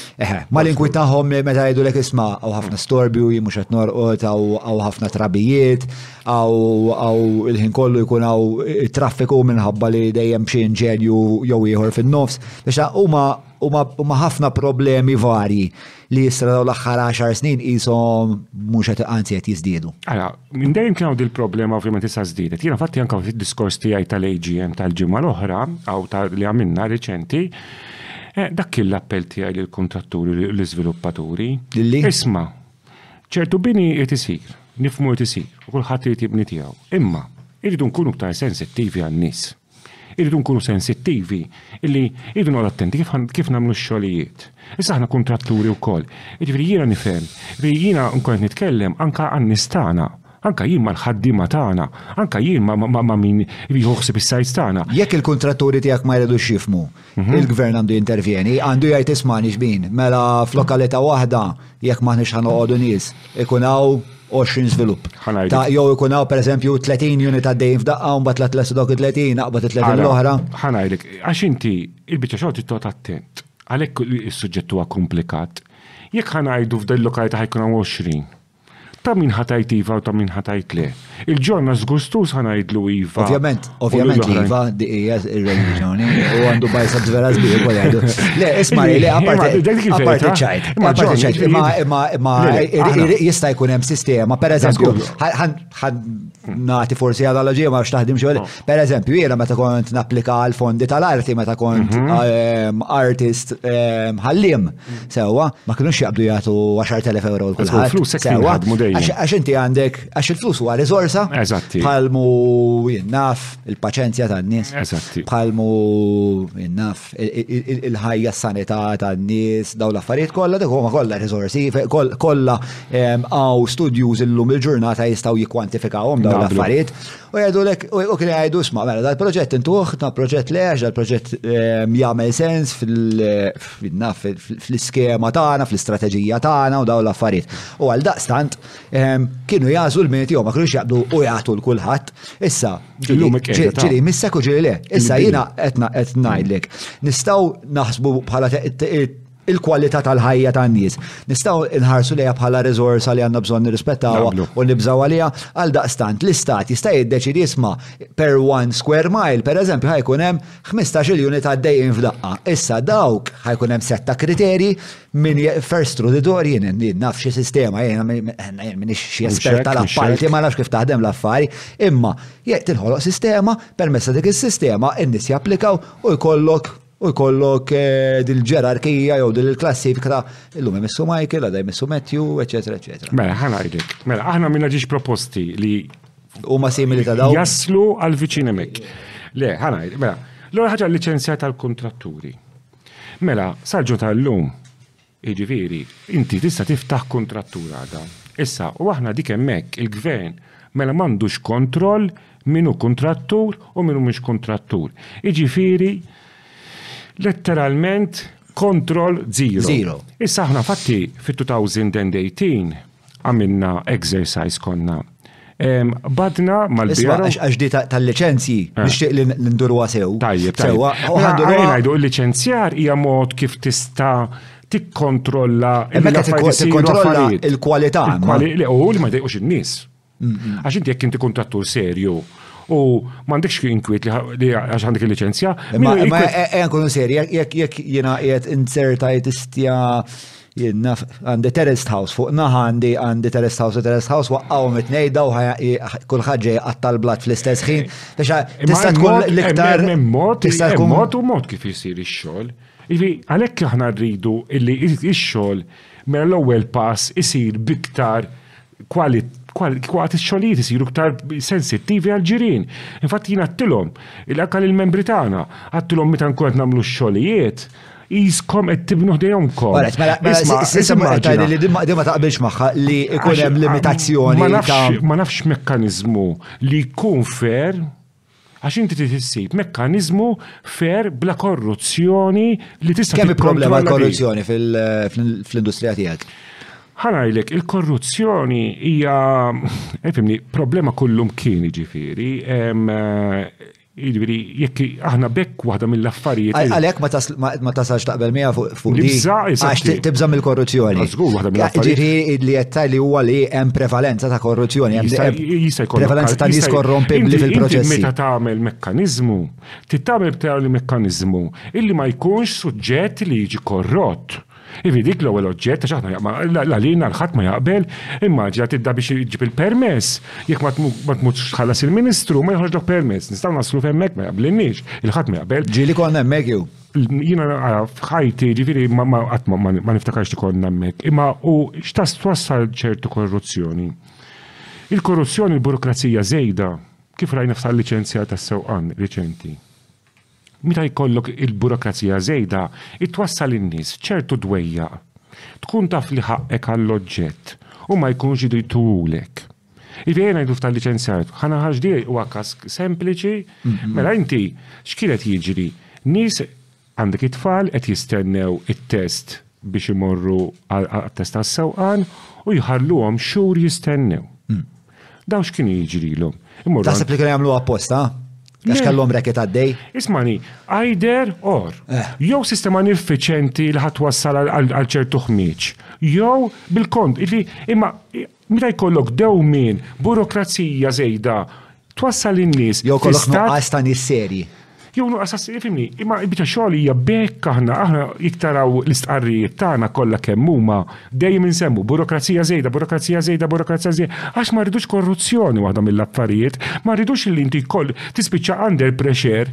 Mal-inkwi taħħom meta jgħidu l isma għaw ħafna storbju, jimux għet norqot, għaw ħafna trabijiet, għaw il-ħin kollu jkun għaw traffiku minħabba li dejjem xie inġenju jew ieħor fin-nofs. Biex huma u ma ħafna problemi varji li jisra daw l-axħar 10 snin jisom mux għet għanzi għet jizdiedu. Għala, minn dejjem kienu il problema ovvijament issa zdidet. Jena fatti għanka fit diskors tijaj tal-AGM tal-ġimma l-oħra, għaw tal li għamilna reċenti, eh, dak kill appell tijaj l-kontratturi l-izviluppaturi. Isma, ċertu bini jt isir, nifmu jt isir, u kullħat jt jibni tijaw. Imma, irridu nkunu ktar sensittivi għan-nis. Irridu nkunu sensittivi illi irridu noqgħodu attenti kif kif nagħmlu x-xogħlijiet. Issa aħna kuntratturi wkoll. Jiġifieri jiena nifhem, jiġifieri jiena nkun qed nitkellem anke għan-nies tagħna, anke jien mal-ħaddiema tagħna, anke jien ma' ma' ma' min jieħu ħsieb is-sajts tagħna. Jekk il-kuntratturi tiegħek ma jridux jifhmu, Mhm. il-gvern għandu jintervjeni, għandu jgħid ismani xbin, mela f'lokalità waħda jekk maħniex ħanoqogħdu nies, ikun hawn 20 żvilupp. Ta' jew ikun hawn pereżempju 30 unit għaddejjin f'daqqa u mbagħad tlet lest dawk 30 naqbad 30 l-oħra. Ħanajlek, għax inti il-biċċa xogħol tittot attent. Għalhekk is-suġġett huwa komplikat. Jekk ħanajdu f'dil lokalità ħajkun hawn 20. Ta' min ħa tgħid iva u ta' min ħa tgħid le. Il-ġonna żgustuż ħa ngħidlu iva. Ovvjament, ovvjament iva di hija r-reliġjoni u għandu bajsa vera sbieħ ukoll jgħidu. Le, isma' li apparti ċajt. Imma imma imma jista' jkun hemm sistema, pereżempju, nati forsi għal għal ġie ma xtaħdim xogħol. Oh. Per eżempju, jiena meta kont napplika għal fondi tal-arti meta kont mhm. ehm, artist ehm, ħallim mhm. sewa, ma kienux jaqbdu jagħtu 10,000 euro l kulħadd. Flus sewa. Għax inti għandek għax il-flus huwa riżorsa. Eżatti. Bħalmu jinnaf il-paċenzja tan-nies. Eżatti. Bħalmu jinnaf il-ħajja, s-sanità tan-nies, dawn l-affarijiet kollha, dik huma kollha riżorsi, kollha għaw studjuż illum il-ġurnata jistgħu jikkwantifikawhom dawn l-affarijiet. U jgħidu lek, u kien jgħidu sma' mela dal-proġett intuħ, ta' proġett le għax dal-proġett ehm, jagħmel sens fl-iskema tagħna, fl-istrateġija tagħna u dawn l-affarijiet. U għal daqstant ehm, kienu jagħżu l-meti u ma kienux jaqbdu u jagħtu l-kulħadd. Issa, Ġili, missak u ġili le. Issa jina etna et najdlek. Nistaw naħsbu bħala il-kwalità tal-ħajja tan-nies. Nistaw inħarsu lejha bħala riżorsa li għandna bżonn nirrispettawha u nibżaw għaliha għal daqstant l-istat jista' jiddeċidi jisma' per one square mile pereżempju ħajkun hemm 15-il unit għaddejjin f'daqqa. Issa dawk ħajkun hemm setta kriterji Min first through the door jien naf xi sistema jien minn xi espert tal-appalti ma nafx kif taħdem l-affari, imma jekk tinħoloq sistema permessa dik is-sistema in-nies japplikaw u jkollok u jkollok eh, dil-ġerarkija jew dil-klassifika ta' illum imissu Michael, għadha imissu Matthew, eċetera, eċetera. Mela, ħana għidlek. Mela, aħna minna ġiex proposti li u ma simili ta' daw. Jaslu għal-viċin emek. Le, ħana, mela, l-għura ħagħa l-licenzja tal-kontratturi. Mela, sal-ġo tal-lum, jiġifieri, inti tista' tiftaħ kuntrattur għada. Issa, u aħna dik hemmhekk, il-Gvern, mela m'għandux kontroll min hu kuntrattur u min mhux kuntrattur. Jiġifieri, letteralment, kontroll zero. Zero. Issa aħna fatti fit-2018, Għamilna exercise konna. Badna mal-bira. Għax di tal-licenzji, eh. nixtieq li ninduru għasew. Tajjeb, tajjeb. Mela, Għajdu, il-licenzjar hija mod kif tista' tikkontrolla. Meta tikkontrolla il-kwalità. U li ma dejqux in-nies. Għax inti jekk inti kuntrattur serju u m'għandekx inkwiet li għax għandek il-liċenzja. Ma nkunu eh, eh, serja, jekk jiena qiegħed inserta jtistja jenna għandi terraced house fuq naħa għandi għandi terraced house u terraced house waqqaw mitnejda u kullħat ġej għattal blat fl-istess ħin. Tista' tkun l-iktar. Tista' tkun mod u mod kif jisir ix-xogħol. Ivi, għalhekk aħna rridu illi ix-xogħol mela l-ewwel pass isir biktar Kwat ix-xogħlijiet isiru iktar sensittivi għall-ġirien. Infatti jien għadtilhom, anke lill-membri tagħna, għadtilhom meta nkun qed nagħmlu x-xogħlijiet, qiskom qed tibnu ħdejhomkom. Alright, mela, isma' issa ma qed tgħidli li din ma taqbilx magħha li jkun hemm limitazzjoni ta'. Ma nafx mekkaniżmu li jkun fair Għax inti trid issib mekkaniżmu fair bla korruzzjoni li tista' Kemm il-problema l-korruzzjoni fl-industrija tiegħek? Ħanajlek, il-korruzzjoni hija, fimni, problema kullum kien ġifiri, ġifiri, jekk aħna bekk waħda mill-affarijiet. Għalhekk ma tasax taqbel miegħha fuq li. Għax tibżam il-korruzzjoni. Żgur waħda mill-affarijiet. Ġifieri li qed li huwa li hemm prevalenza ta' korruzzjoni. Prevalenza ta' nies korrompibbli fil-proċess. Meta tagħmel mekkaniżmu, titagħmel tagħmel mekkaniżmu illi ma jkunx suġġett li jiġi korrott. Ivi dik l-ewwel oġġett għax aħna jaqma l-għalina l-ħadd ma jaqbel, immaġina tidda biex iġib il-permess, jekk ma tmux tħallas il-Ministru ma joħroġlok permess, nistgħu naslu f'hemmhekk ma jaqblinniex, il-ħadd ma jaqbel. Ġieli konna hemmhekk jew? Jiena nara f'ħajti ġifieri ma qatt ma niftakarx li konna hemmhekk, imma u x'tas twassal ċertu korruzzjoni. Il-korruzzjoni, il-burokrazija żejda, kif rajna f'tal-liċenzja tas-sewqan reċenti. Meta jkollok il-burokrazija żejda, itwassal in-nies ċertu dwejjaq. Tkun taf li ħaqqek għall-oġġett u ma jkunx idu jtuhulek. Iva ejja ngħidu f'tal-liċenzjar, ħa naħax di huwa każ sempliċi, mela inti x'kien qed jiġri? Nies, għandek it-tfal qed jistennew it-test biex imorru għat-test tas-sewqan u jħalluhom xhur jistennew. Hmm. Daw x'kienu jiġrilhom? Imorru. Taħseb li kienu jagħmlu apposta? Għax kellhom reket għaddej? Ismani, għajder or. Eh. Jew sistema ineffiċenti li ħadd wassal għal ċertu ħmieġ. Jew bil-kont, illi imma Meta jkollok dewmien, burokrazija żejda, twassal lin-nies. Jew kollok nuqqas ta' nies serji. Jew nuqqas ta' serji, fimni, imma il-biċċa xogħol hija bekk aħna, aħna iktar hawn l-istqarrijiet tagħna kollha kemm huma dejjem insemmu burokrazija żejda, burokrazija żejda, burokrazija żejda, għax ma rridux korruzzjoni waħda mill-affarijiet, ma rridux li inti jkoll tispiċċa under pressure.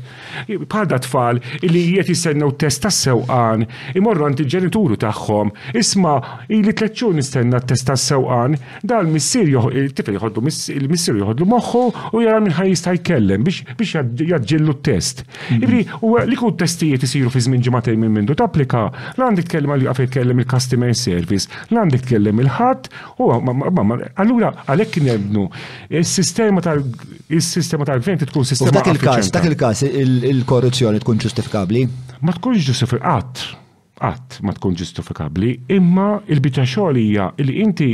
Bħal dat-tfal li qiegħed jistennew test tas-sewqan, imorru għand il-ġenituru tagħhom, Isma', ili tliet xhur nistenna t-test tas-sewqan. Dan l-missier joħ, il-tifel joħodlu miss, il-missieru joħodlu moħħu u jara min ħa jista' jkellem biex biex jgħad, jgħaġġillu t-test. Jiġifieri, huwa li kieku t-testijiet isiru fi żmien ġimagħtejn minn mindu tapplika, la għandek tkellem għal jieqaf ikellem il-customer service, la għandek tkellem il-Ħadd, u ma, ma, ma, ma, allura għalhekk inebnu s-sistema tal, is-sistema tal-gvern tkun sistema Dak il-każ, dak il-każ il-korruzzjoni tkun ġustifikabbli? Ma tkunx ġustifikabbli qatt ma tkun ġustifikabbli, imma il-biċċa xogħol hija li inti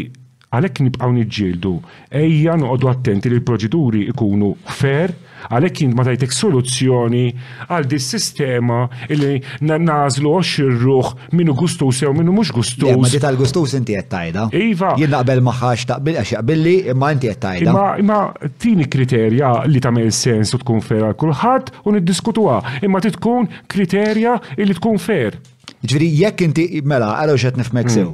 għalhekk nibqgħu niġġieldu ejja noqogħdu attenti li l-proċeduri ikunu fair għalhekk jien ma tajtek soluzzjoni għal dis sistema li nażlu 20 ruħ Minu gustus jew minu mhux gustus. Imma di tal-gustus inti qed tajda. Iva. Jien naqbel maħħax taqbil għax jaqbilli imma inti qed tajda. Imma imma tini kriterja li tagħmel sens u tkun fer għal kulħadd u niddiskutuha, imma ti tkun kriterja li tkun fer. Ġifieri jekk inti mela għalhekk x'qed nifmek mm. sew.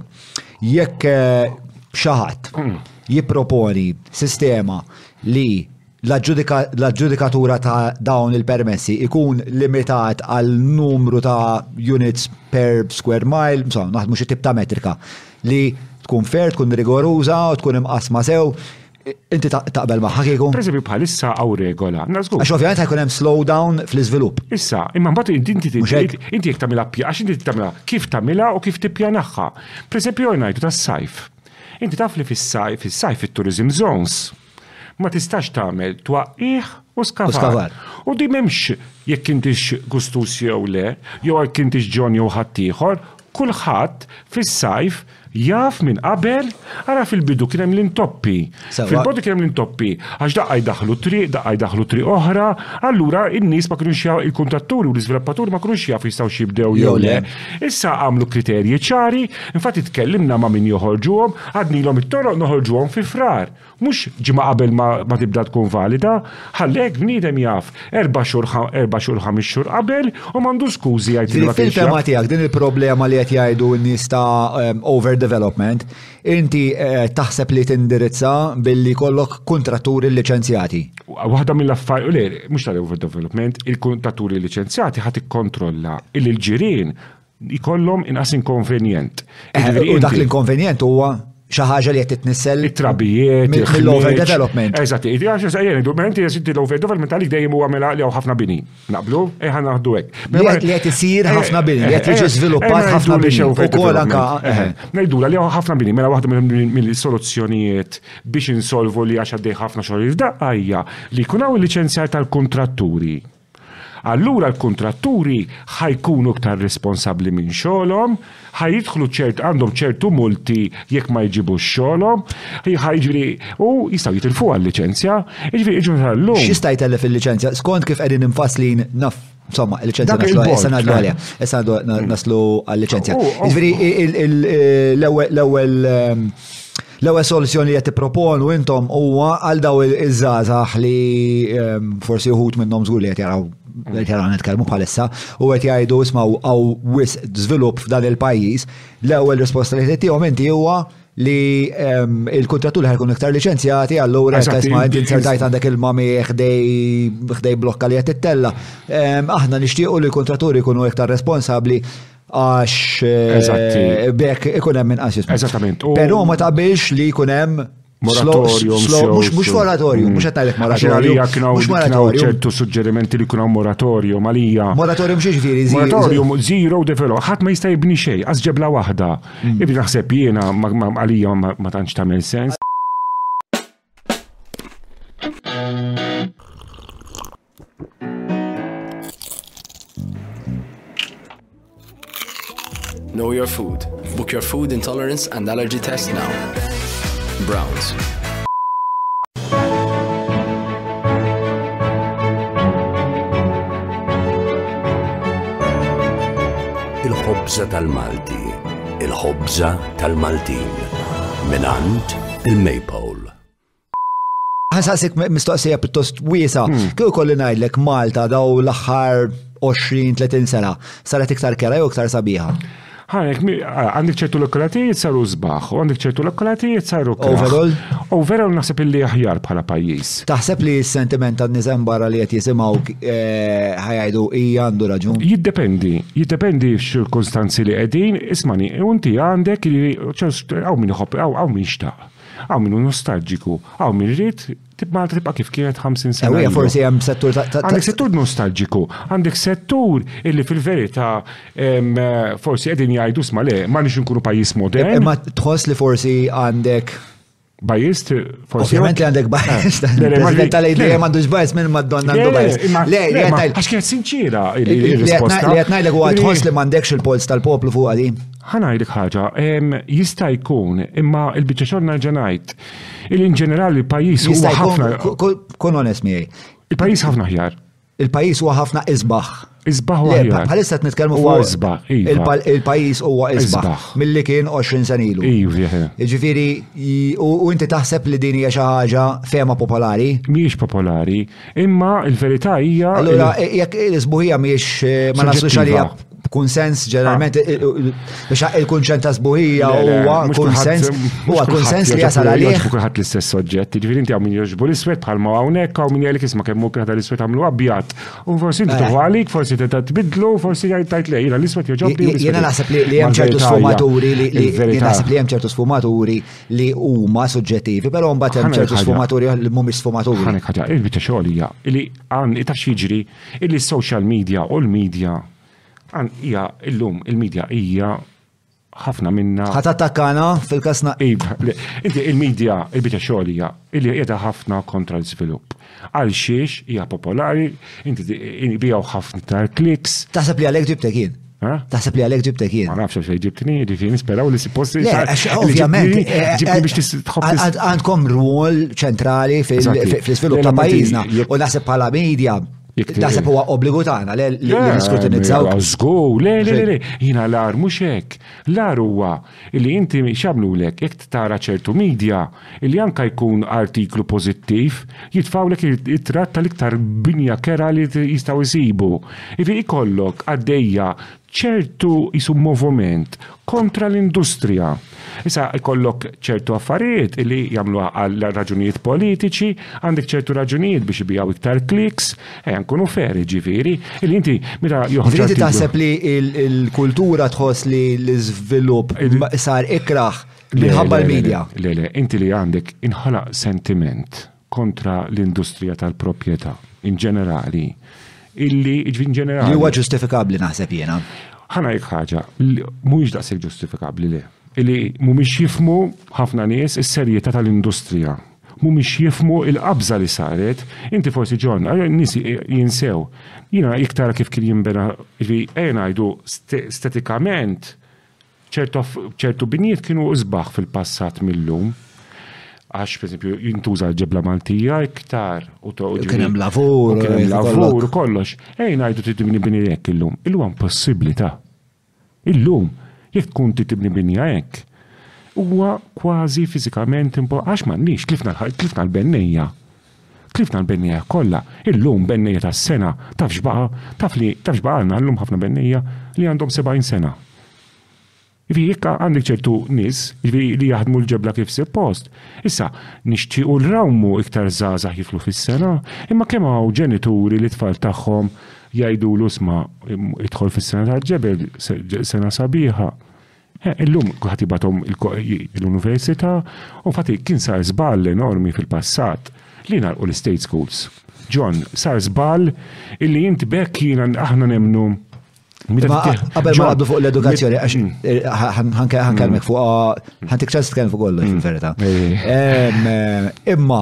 Jekk eh, xi ħadd mm. jipproponi sistema li l-aġġudikatura ta' dawn il-permessi ikun limitat għal numru ta' units per square mile, so, naħdmu xi tip ta' metrika li tkun fair, tkun rigoruża, tkun imqasma sew, inti taqbel magħha kieku? Per eżempju bħalissa hawn regola, nażgur. Għax ovvjament ħajkun hemm slowdown fl-iżvilupp. Issa, imma mbagħad inti inti jekk tagħmilha pja, għax inti tagħmilha kif tagħmilha u kif tippjanagħha. Per eżempju ngħidu tas-sajf. Inti taf li fis-sajf, fis-sajf fit-tourism zones, Ma tistax tagħmel twaqqigħ u skavar. U di m'hemmx jekk intix gustuż jew le, jew jekk intix John jew ħaddieħor, kulħadd fis-sajf jaf minn qabel, ara fil-bidu kien hemm l-intoppi. Fil-bidu kien hemm l-intoppi għax daqqa jdaħħlu triq, daqqa jdaħħlu triq oħra, allura n-nies ma kinux jafu, il-kuntratturi u l-iżviluppaturi ma kinux jafu jistgħux jibdew jew le. Issa għamlu kriterji ċari, infatti tkellimna ma' min joħorġuhom, għadnilhom it-toroq noħorġuhom fi Frar. Mhux ġimgħa qabel ma tibda tkun valida, ħalli hekk bniedem jaf erba' xhur erba' xhur ħames xhur qabel u m'għandu skużi jgħid li ma kienx. Fil-fema tiegħek din il-problema li qed jgħidu n-nies ta' overdevelopment, inti taħseb li tindirizza billi jkollok kuntratturi liċenzjati? Waħda mill-affarijiet, le, mhux tal-overdevelopment, il-kuntratturi liċenzjati ħa tikkontrolla illi l-ġirien Ikollhom inqas inkonvenjent. Eh, Jiġifieri u dak l-inkonvenjent huwa xi ħaġa li qed titnissel. It-trabijiet, mill-overdevelopment. Eżatt, għax se jgħin id inti jeżisti l-overdevelopment għalik dejjem huwa mela li ħafna bini. Naqblu? Eħa naħdu hekk. Li qed mela- isir eh, ħafna bini, li qed eh, jiġi eh, żviluppat ħafna bini. Ukoll anka. Ngħidula li ħafna bini, mela waħda mill-soluzzjonijiet biex insolvu li għax għaddej ħafna xogħol f'daqqa hija li jkun hawn liċenzjar tal-kuntratturi. Allura l-kuntratturi ħa jkunu iktar responsabbli minn xogħolhom, ħa jidħlu ċert għandhom ċertu multi jekk ma jġibux xogħolhom, ħa jiġri u jistgħu jitilfuha l-liċenzja, jiġri iġu tal-lum. X'jista' jtellef il-liċenzja skont kif qegħdin imfasslin naf Insomma, il-licenzja naslu issa nadlu għalja. Issa naslu għal-licenzja. Ġviri, l-ewel L-ewwel soluzzjoni li qed tipproponu intom huwa għal daw iż-żgħażagħ li ehm, forsi uħud minnhom żgur li qed jaraw qed jaraw nitkellmu bħalissa u qed jgħidu ismgħu għaw wis żvilupp f'dan il-pajjiż. L-ewwel risposta li tittihom inti huwa li ehm, il-kontrattur ħajkun iktar liċenzjati, allura Eżatt, tasma inti- inti insertajt għandek il-mami ħdej ħdej blokka li qed tittella. Ehm, Aħna nixtiequ li l-kontraturi jkunu iktar responsabbli Għax eh, bekk ikun hemm inqas jisma. Eżattament. Però ma taqbilx li jkun hemm Moratorium. Mux moratorium, mux għattajlek mm. moratorium. Għalija knaw ċertu suġġerimenti li kuna moratorium għalija. Moratorium xiex ġifiri? Moratorium zero develop, ħat ma jista' jibni xej, għazġebla wahda. Mm. Ibni naħseb jena għalija ma tantx tamel sens. Know your food. Book your food intolerance and allergy test now. Browns. Il-ħobza tal-Malti. Il-ħobza tal-Maltin. Minant il-Maypole. Ħansaqsik mistoqsija pjuttost wiesa, hmm. kif kolli ngħidlek Malta daw l-aħħar 20-30 sena saret iktar kera jew iktar sabiħa. Ħarek, għandek ċertu lokalatijiet saru zbaħ, u għandek ċertu lokalatijiet saru kera. Overall? Overall naħseb illi aħjar bħala pajjiż. Taħseb li s-sentiment ta' nizem barra li qed jisimgħu eh, ħajajdu hija għandu raġun? Jiddependi, jiddependi x'ċirkunstanzi li qegħdin, ismani, unti għandek li ċertu hawn min iħobb, hawn min xtaq. Hawn min hu nostalġiku, hawn min ried tib Malta tibqa' kif kienet 50 sena. Ewwija forsi hemm settur ta' ta' Għandek settur nostalġiku, għandek settur illi fil-verità forsi qegħdin jgħidu sma' le, ma nix inkunu pajjiż modern. Imma tħoss li forsi għandek Bajjiż forsi. Ovvjament li għandek bajjiż. President tal dejjem għandux bajjiż minn Madonna għandu bajjiż. Le, le, għax kienet sinċira il-risposta. Li qed ngħidlek huwa tħoss li m'għandekx il-polz tal-poplu fuq għadi. Ħa ngħidlek ħaġa, jista' jkun, imma l-biċċa xogħol nerġa' ngħid, il in ġenerali l-pajjiż huwa ħafna. Kun onest miegħi. Il-pajjiż ħafna ħjar. Il-pajjiż huwa ħafna isbaħ. Isbaħ huwa ħjar. Bħalissa qed nitkellmu fuq isbaħ. Iva. Il-pajjiż huwa isbaħ milli kien 20 sen ilu. Iva. Ġifieri, u inti taħseb li din hija xi ħaġa fema popolari? Mhijiex popolari, imma l-verità hija. Allura, jekk l-isbuħija mhijiex eh, ma naslu xalija b'kunsens ġeneralment ah. biex il-kunċent ta' sbuħija huwa kunsens huwa kunsens li jasal għalih. Kulħadd l-istess oġġett, jiġifieri inti hawn min jogħġbu l-iswed bħalma hawnhekk hawn min jgħidlek isma' kemm hu kien l-iswed għamlu abjad. U forsi inti tuħu għalik, forsi teta' tbidlu, forsi jgħid tajt lej, jiena l-iswed jogħġobni. Jiena naħseb li hemm ċertu sfumaturi li naħseb li hemm ċertu sfumaturi li huma suġġettivi, però mbagħad hemm ċertu sfumaturi li mhumiex sfumaturi. Ħanek ħaġa, il-biċċa xogħol hija li għan taf jiġri Illi s-social media u l-media għan hija illum il-media hija ħafna minna. Ħat attakkana fil-kasna. Inti il-media il-bita xogħolija illi qiegħda ħafna kontra l-żvilupp. Għal xiex hija popolari, inti bijaw ħafna tal-kliks. Taħseb li għalhekk ġibtek jien? Eh? Taħseb li għalek ġibtek jien. Ma nafx xej ġibtni, ġifiri nisperaw li supposti. Le, għax ovvjament. Eh, eh, ġibtni biex tħobb. Għandkom rwol ċentrali fil-svilup ta' pajizna. U naħseb bħala media. Naħseb huwa obbligu tagħna li niskutinizzaw. Żgur, le, le, le, jiena l-ar mhux hekk. L-ar huwa li inti x'għamlulek jekk tara ċertu media li anke jkun artiklu pożittiv, jitfgħulek it-tratt tal-iktar binja kerha li jistgħu jsibu. Jiġifieri jkollok għaddejja ċertu jisu moviment kontra l-industrija. Issa jkollok ċertu affarijiet li jagħmluha għal raġunijiet politiċi, għandek ċertu raġunijiet biex ibijaw iktar kliks, ejja nkunu feri ġifieri, li inti meta joħroġ. Inti taħseb li l-kultura tħoss li l-iżvilupp sar ikraħ Minħabba l-medja. Le, le, inti li għandek inħalaq sentiment kontra l-industrija tal-proprjetà in ġenerali. Illi, in ġenerali. Li huwa ġustifikabli naħseb jiena. Ħana jek ħaġa, mhuwiex daqshekk ġustifikabli le. Illi mhumiex jifmu ħafna nies is-serjetà tal-industrija mhumiex jifmu il-qabża li saret, inti forsi ġon, nisi jinsew. Jiena iktar kif kien jinbena, ejna ngħidu stetikament ċertu binjiet kienu isbaħ fil-passat mill-lum. Għax, per esempio, jintuża l-ġebla Maltija iktar u ta' uġi. Kien hemm lavur. Kien hemm lavur u kollox. Ej, ngħidu tibni bini hekk illum. Illum possibilità. Illum, jekk tkun tibni bini hekk, huwa kważi fiżikament impo għax m'għandniex tlifna l-bennejja. Tlifna l-bennejja kollha, illum bennejja tas-sena, taf x'baqa', taf li taf x'baqa' għandna illum ħafna bennejja li għandhom 70 sena. Jiġifieri jekk għandek ċertu nies, jiġifieri li jaħdmu l-ġebla kif suppost. Issa, nixtiequ nrawmu iktar żgħażagħ jidħlu fis-sena, imma kemm hawn ġenituri li t-tfal tagħhom jgħidulu isma' idħol fis-sena tal-ġebel, sena sabiħa. Illum kulħadd jibgħathom l-università u infatti kien sar żball enormi fil-passat li ngħalqu l-istate schools. John, sar żball illi int bekk jiena aħna nemnu Qabel ma għaddu fuq l-edukazzjoni, għax mm. eh, ħankelmek mm. fuq, ah, ħantik ċans tkellem fuq kollox, mm. fil-verita. Eh. Eh, imma,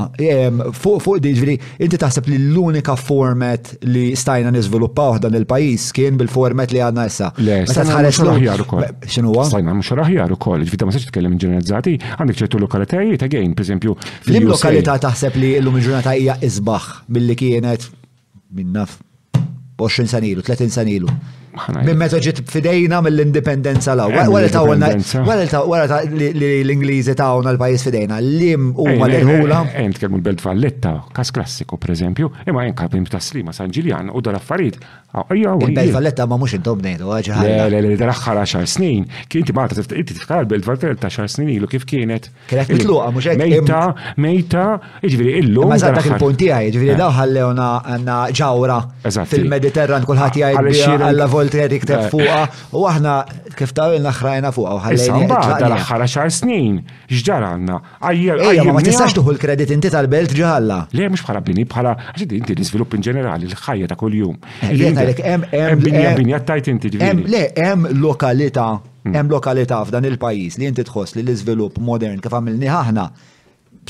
fuq di ġviri, Inti taħseb li l-unika format li stajna niżviluppaw dan il-pajjiż kien bil-format li għandna issa? Le, meta tħares l-aħjar ukoll. X'inhu huwa? Stajna mhux aħjar ukoll, ġifieri ma se titkellem ġeneralizzati, għandek ċertu lokalitajiet again, pereżempju. L-lokalità taħseb li llum il-ġurnata hija isbaħ milli kienet minnaf 20 sena ilu, 30 sena ilu. Minn meta ġiet fidejna mill-indipendenza law. Wara ta' wara ta' l-Ingliżi ta' għona l-pajis fidejna, l-lim u ma l-ħula. Ejn tkellmu belt valletta, kas klassiku per eżempju, imma ejn kapim ta' slima San Ġiljan u dar affarijiet. Il-belt valletta ma mux intom nejdu, għagħa. Le, le, le, dar axħar 10 snin, kien tibata tiftakar il-belt valletta 10 snin ilu kif kienet. Kienet mitluqa, mux għek. Mejta, mejta, iġviri, illu. Ma zaħdak il-punti għaj, iġviri, eh. daw ħallewna għanna ġawra fil-Mediterran kullħat jgħid għalla volti għed jikteb eh. fuqa u aħna kif ta' il naħrajna fuqa u ħallewna. Issa, dal ħara xar snin, ġdar għanna. Għajja, għajja, ma tistax tuħu l-kredit inti tal-belt ġalla. Le, mux bħala bini, bħala, għaxid inti l-izvilupp in ġenerali, l-ħajja ta' kull-jum. Eh, Jena, hemm binja tajt inti. Le, hemm lokalita Hemm lokalità f'dan il-pajjiż li inti tħoss li l-iżvilupp modern kif għamilnieh aħna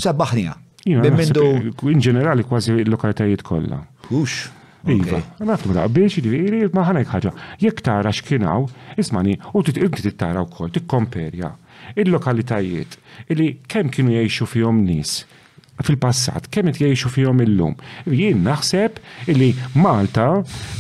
sebbaħniha. In ġenerali kważi l-lokalitajiet kollha. Hux. Iva, naftu da, biex ġviri, ma ħanek ħaġa. Jek tara xkinaw, ismani, u inti tittara u kol, tikkomperja. Il-lokalitajiet, illi kem kienu jiexu fihom nis, fil-passat, kemm qed jgħixu fihom illum. Jien naħseb li Malta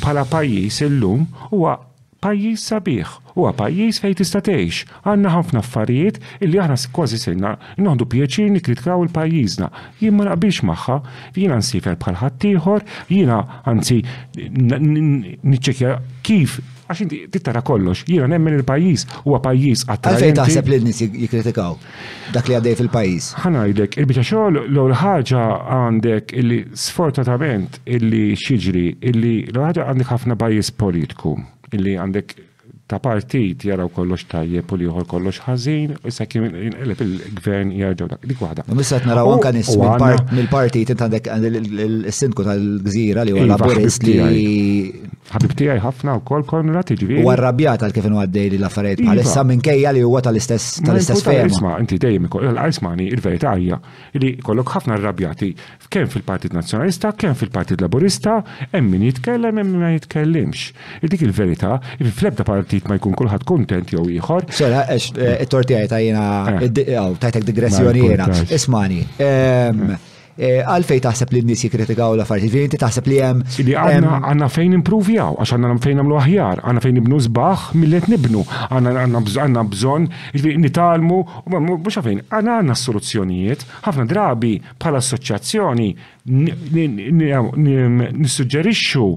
bħala pajjiż illum huwa Pajjiż sabiħ, huwa pajjiż fejn tista' tgħix. Għandna ħafna affarijiet illi aħna kważi sirna noħdu pjaċir nikkritkaw il-pajjiżna. Jien ma naqbilx magħha. Jiena nsiefer bħal ħaddieħor, jiena anzi niċċekkja kif għax inti trid tara kollox. Jiena nemmen il-pajjiż huwa pajjiż attrajenti. Għalfejn taħseb li n-nies jikkritikaw? dak li għaddej fil-pajjiż. Ħa ngħidlek, il-biċċa xogħol l-ewwel ħaġa għandek illi sfortatament illi x'jiġri illi l-ewwel ħaġa għandek ħafna bias politku illi għandek ta' partit jaraw kollox tajjeb u l-ieħor kollox ħażin, u issa kien inqileb il-gvern jarġgħu dak dik waħda. U issa qed naraw anke nies mill-partit int għandek il-sindku tal-gżira li huwa iva, laburist li Ħabib tiegħi ħafna wkoll Konrad jiġifieri. Huwa rrabjat għal kif inhu għaddejli l-affarijiet Iva. bħalissa minkejja li huwa tal-istess Ma tal-istess jimpurta- fehma. Isma', inti dejjem ikoll għal ismani, il-verità hija li jkollok ħafna rrabjati kemm fil-Partit Nazzjonalista, kemm fil-Partit Laburista, hemm min jitkellem, hemm min ma jitkellimx. Dik il-verità, fl-ebda partit ma jkun kulħadd kuntent jew ieħor. Sera, għax eh, it-tor tiegħi ta' jiena Eh. id- aw, tajtek digressjoni Ma jiena. importax. Ismani, ehm, Eh, għalfej taħseb li n-nis jikritikaw la affarijiet ġifieri inti taħseb li hemm. Li għanna għanna fejn improvjaw, għax għanna fejn għamlu aħjar, għanna fejn nibnu zbaħ mill-let nibnu, għanna bżon ġifieri nitalmu, mux għafejn, għanna għanna soluzzjonijiet, ħafna drabi bħala assoċjazzjoni nissuġġerixxu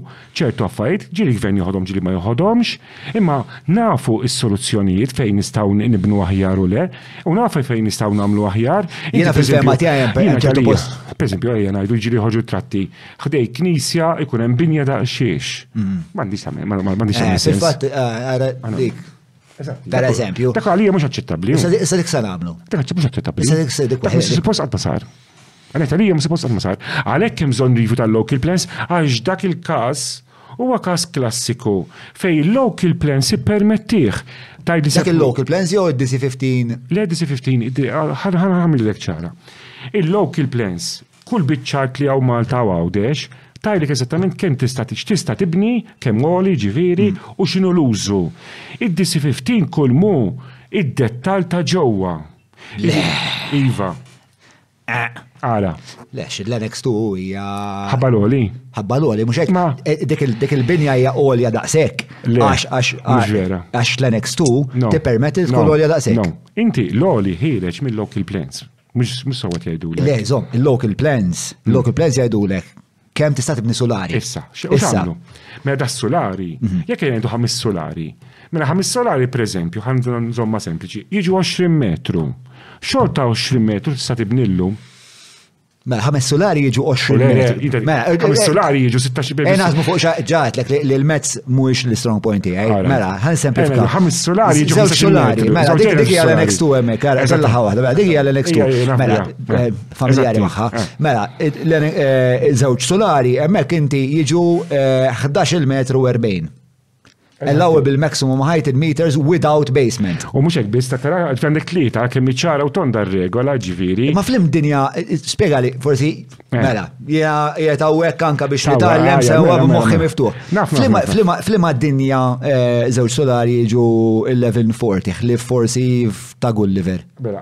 ċertu affarijiet, ġieli gvern joħodhom ġieli ma joħodhomx, Imma nafu s-soluzzjonijiet fejn nistgħu nibnu aħjar u le, u nafu fejn nistgħu nagħmlu aħjar. Jiena fil-fehma tiegħi hemm hemm ċertu post. Pereżempju ejja ngħidu ġieli ħoġu tratti. Ħdej knisja ikun hemm binja daqsxiex. M'għandix tagħmel, m'għandix tagħmel. Fil-fatt ara dik. Per eżempju. Dak għalija mhux aċċettabbli. Issa dik se nagħmlu. Dak mhux aċċettabbli. Issa dik se dik. Dak mhux suppost qatt ma sar. Għalhekk għalija mhux suppost qatt ma sar. Għalhekk hemm bżonn review tal-local plans għax dak il-każ huwa każ klassiku fejn il-local plans ippermettih. Tgħidli Dak il-local plans jew id-DC 15? Le DC 15, ħanħamlilek ċara. Il-local plans, kull biċċart li hawn Malta u Għawdex, tajlek eżattament kemm tista' tista' tibni, kemm għoli ġifieri mm. u x'inhu l-użu. Id-DC 15 kull mu id-dettal ta' ġewwa. Iva. Għala. Lex, l-annex tu hija. Ħabbaloli. Ħabbaloli, mhux hekk. Eh, dik il-binja hija għolja daqshekk. Għax għax għax l-annex tu tippermetti tkun għolja daqshekk. Inti l-għoli ħireġ mill-local plans. Mux sawat jajdu l Le, zom, il-local plans, il-local plans jajdu l Kemm tista' tibni sulari? Issa, u x'għamlu? Mela da sulari, mhm. jekk jgħidu ħames sulari. Mela ħames sulari pereżempju, ħan żomma sempliċi, jiġu 20 metru. Xorta 20 metru tista' tibnillu. Mela, ħames solari jiġu 20 metru. Mela, eh, ħames eh, solari jiġu 16 metru. Ena għazmu fuq ġaħt l li l-mezz mux l-strong point għaj. Eh? Mela, ħan semplifika. Ħames solari jiġu 16 metru. Mela, dik hija l-next to emmek, għara, zallaħa wahda, dik hija l-next to. Mela, familjari magħha. Eh. Mela, eh, żewġ solari hemmhekk inti jiġu 11 eh, metru 40. Allowable maximum height in meters without basement. U mhux hekk biss ta' tara għandek tlieta kemm iċara u tonda r-regola ġifieri. Ma flim dinja spjegali forsi mela hija tawwek anka biex nitgħallem sewwa b'moħħi miftuħ. Flima dinja żewġ solari jiġu 1140 ħlief forsi ta' Gulliver. Mela,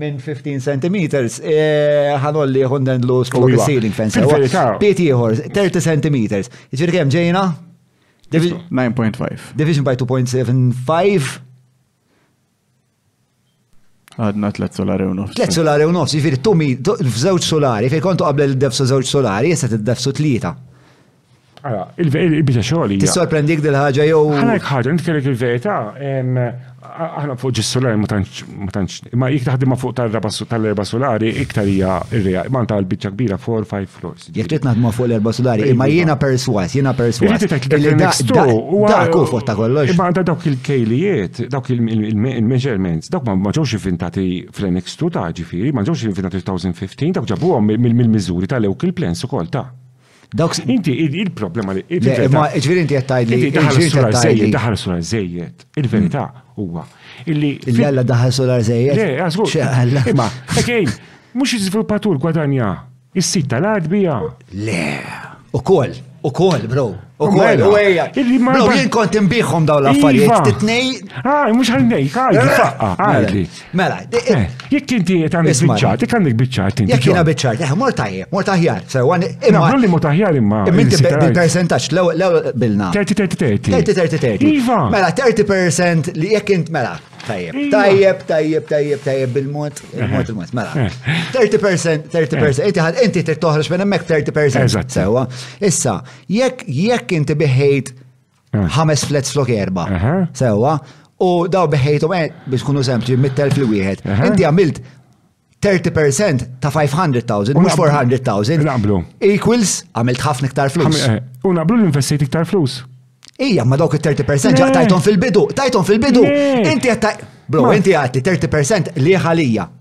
minn 15 centimeters, eh, ħanolli ħunden l-us fuq il-ceiling fence. Piet ieħor, 30 centimeters. Ġir kem ġejna? 9.5. Division by 2.75. Għadna 3 solari u nofs. 3 solari u nofs, ġifiri, tumi f'żewġ solari, fej kontu qabel il-defsu żewġ solari, jessa t-defsu tlieta. Għala, il-bita xogħol. Tissorprendik dil-ħaġa jew. Ħanek ħaġa, nitkellek il-verità, aħna fuq ġis solari ma tantx, ma jek taħdimha fuq tal-erba solari iktar hija ir-reja, ma ta' l-biċċa kbira 4-5 floors. Jek trid naħdmu fuq l-erba solari, imma jiena perswas, jiena perswas. Dak u fuq ta' kollox. Imma għandha dawk il-kejlijiet, dawk il-measurements, dawk ma ġewx inventati fl-annex 2 ta' ġifieri, ma ġewx inventati 2015, dawk ġabuhom mill-miżuri tal-ewk il-plans ukoll ta' Inti il-problema li. Ma ġviri inti għattajt li. Daħal sular zejjed. Il-verità mm. huwa. Illi. Jalla daħal sular zejjed. Le, għazgur. Xeħalla. Ma, għajn, mux il-sviluppatur gwadanja. Is-sit tal-art bija. Le, u koll. U koll, bro. U koll, u għeja. Bro, jien kont imbiħom daw l-affarijiet. Iva. Titnej. Ah, mux għal-nej, għadli, għadli. Mela, eh, jekk inti qed għandek biċċat, jekk għandek biċċat inti. Jekk jiena biċċat, eh, mort tajjeb, mort aħjar. Sewa imma. Naqblu li mort aħjar imma. Minti bil-percentaġġ l-ewwel bilna. 30 30 30. 30 30 30. Iva. Mela 30% li jekk int mela. Tajjeb, iva. tajjeb, tajjeb, tajjeb, tajjeb bil-mod, il-mod, il-mod, mela. 30%, 30%, eh. inti ħad, inti trid toħroġ minn hemmhekk 30%. Eżatt. Sewa. Issa, jekk jekk inti biħejt Eh. Ħames flets flok erba. Sewa. U daw beħejtu eh, biex kunu sempliċi mit-telf li wieħed. Inti għamilt 30% ta' 500,000, mux 400,000. Naqblu. Equals, għamilt ħafna iktar flus. Eh, u naqblu l-investiti iktar flus. Ija, ma dawk il-30% ġa tajton fil-bidu, tajton fil-bidu. Inti għatta, bro, inti għatti 30% li ħalija.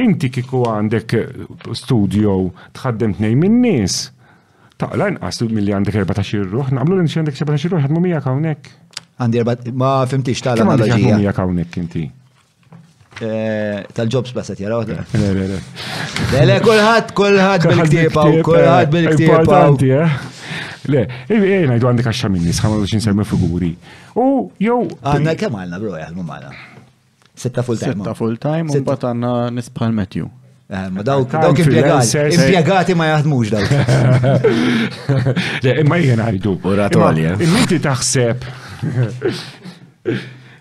Inti kieku għandek studio tħaddem tnejn min-nies, taqla inqas milli għandek erba' ta' xirruħ, naqblu li xi għandek xi xirruħ jaħdmu miegħek hawnhekk. Għandi erba' ma fimtix tal Kemm għandek jaħdmu miegħek hawnhekk inti? Eh, tal-ġobs bas qed jaraw. Le, le, le. Le, le, kulħadd, kulħadd bil-ktieba u kulħadd eh, bil-ktieba. Importanti, eh? Le, ej, ngħidu għandek għaxxa minni, sħamlu xi nsemmi figuri. U jew. Għandna kemm għandna bro jaħdmu magħna. Sitta full time. Sitta full time, u mbagħad għandna nisbħal Matthew. Eh, ma dawk dawk impjegati. Impjegati ma jaħdmux dawk. Imma jien għajdu. Oratoli. Eh. Imminti taħseb.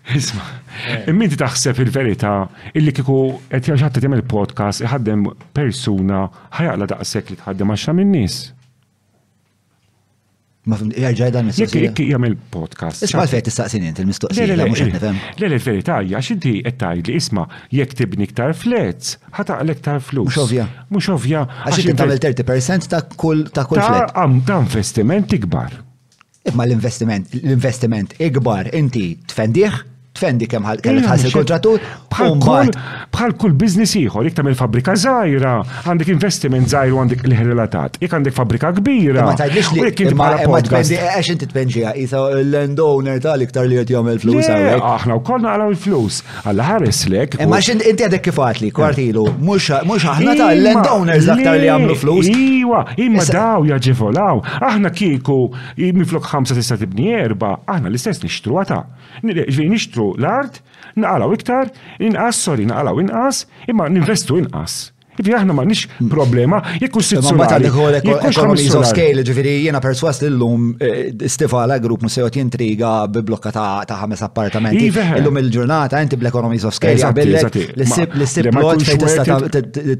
Isma, eh. imminti taħseb il-verità illi kiku qed jaxħatta tagħmel podcast iħaddem persuna ħajaqla daqshekk li tħaddem għaxra min-nies. Jarġaj dan mistoqsija. Jekk jagħmel podcast. Isma' fejn tistaqsin int il-mistoqsija mhux qed nifhem. Le le verità hija x'inti qed tgħidli isma' jekk tibni iktar flats ħataqlek tar flus. Mhux ovvja. Mhux ovvja. Għax inti tagħmel 30% ta' kull ta' kull flat. Ta' investiment ikbar. Imma l-investiment, l-investiment ikbar inti tfendih tfendi kemm ħal kemm tħassel kontrattur bħal kull biznis ieħor, jekk tagħmel fabbrika żgħira, għandek investiment żgħir u għandek liħ relatat. Jekk għandek fabbrika kbira. Ma tgħidlix li jekk inti bħala podcast. Għax inti tpenġija isa l-landowner tal-iktar li qed jagħmel flus hawnhekk. Aħna wkoll naqraw il-flus. Alla ħares lek. Imma inti għadek kif għatli kwartilu, mhux aħna tal-landowners aktar li jagħmlu flus. Iwa, imma daw jaġevolaw. Aħna kieku miflok ħamsa tista' tibni erba, aħna l-istess nixtru għata. Jiġifieri nixtru l-art, naqalgħu iktar, inqas, sorry, naqalgħu inqas, imma ninvestu inqas. Jiġifieri aħna m'għandniex problema, jekk hux sitt sulari, jekk hux ħames sulari. Jiġifieri jiena persważ li llum Stifala Group mhux se joqgħod jintriga bi blokka ta' ħames appartamenti. Illum il-ġurnata inti bl-economies of scale jaqbillek li ssib li ssib plot fejn tista'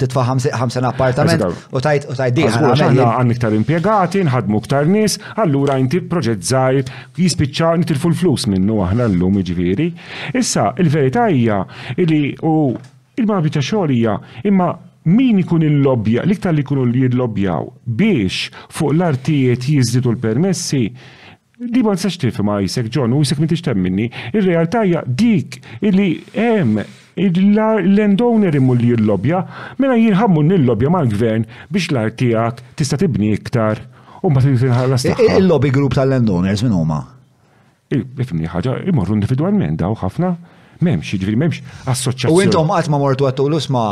titfa' ħamsin appartament u tgħid dieħel. Aħna għandna iktar impjegati, nħaddmu iktar nies, allura inti proġett żgħir. jispiċċa nitilfu l-flus minnu aħna llum jiġifieri. Issa, il-verità hija li u il-ma biċċa xogħol hija imma min ikun il-lobbja, l-iktar li jkunu li jillobbjaw biex fuq l-artijiet jiżdiedu l-permessi, di ma nistax tifhimha isek John u isek m'intix temminni, ir-realtà hija dik li hemm Il-landowner imur li jillobja, mela jien ħa mmur nillobja mal-gvern biex l-art tiegħek tista' tibni iktar u mbagħad trid inħallas tagħha. Il-lobby group tal-landowners min huma? Ifhimni ħaġa, imorru individwalment dawk ħafna. M'hemmx, jiġifieri m'hemmx assoċjazzjoni. U intom qatt ma mortu għattu l-isma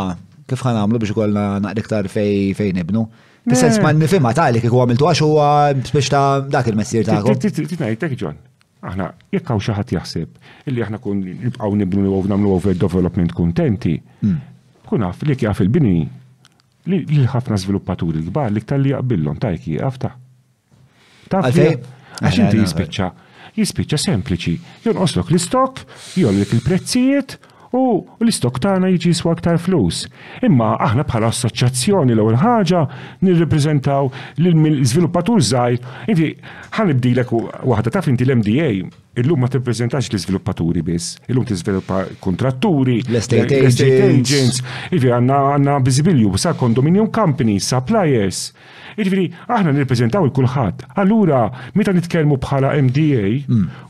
kif ħa nagħmlu biex ikollna naqra iktar fejn nibnu? Fis-sens ma nifhimha tali kieku għamiltu għax huwa biex ta' dak il-messier tagħkom. Titnajtek Ġon. Aħna, jekk hawn xi ħadd jaħseb illi aħna kun nibqgħu nibnu jew nagħmlu overdevelopment kuntenti, hmm. kun af li kif il-bini li ħafna żviluppaturi kbar li ktar li jaqbillhom ta' jekk jieqaf ta'. Ta' għax inti jispiċċa jispiċċa sempliċi. Jonqoslok l-istok, jollek il-prezzijiet u l-istokk tagħna jiġi jiswa aktar flus. Imma aħna bħala assoċjazzjoni l-ewwel ħaġa nirrepreżentaw lill-żviluppatur żgħir. Inti ħa nibdilek waħda taf inti l-MDA illum ma tirrepreżentax l-iżviluppaturi biss, illum tiżviluppa kontratturi, l-estate agents, ivi għandna għandna biżibilju sa condominium companies, suppliers. Jiġifieri, aħna nirrepreżentaw lil kulħadd. Allura, meta nitkellmu bħala MDA,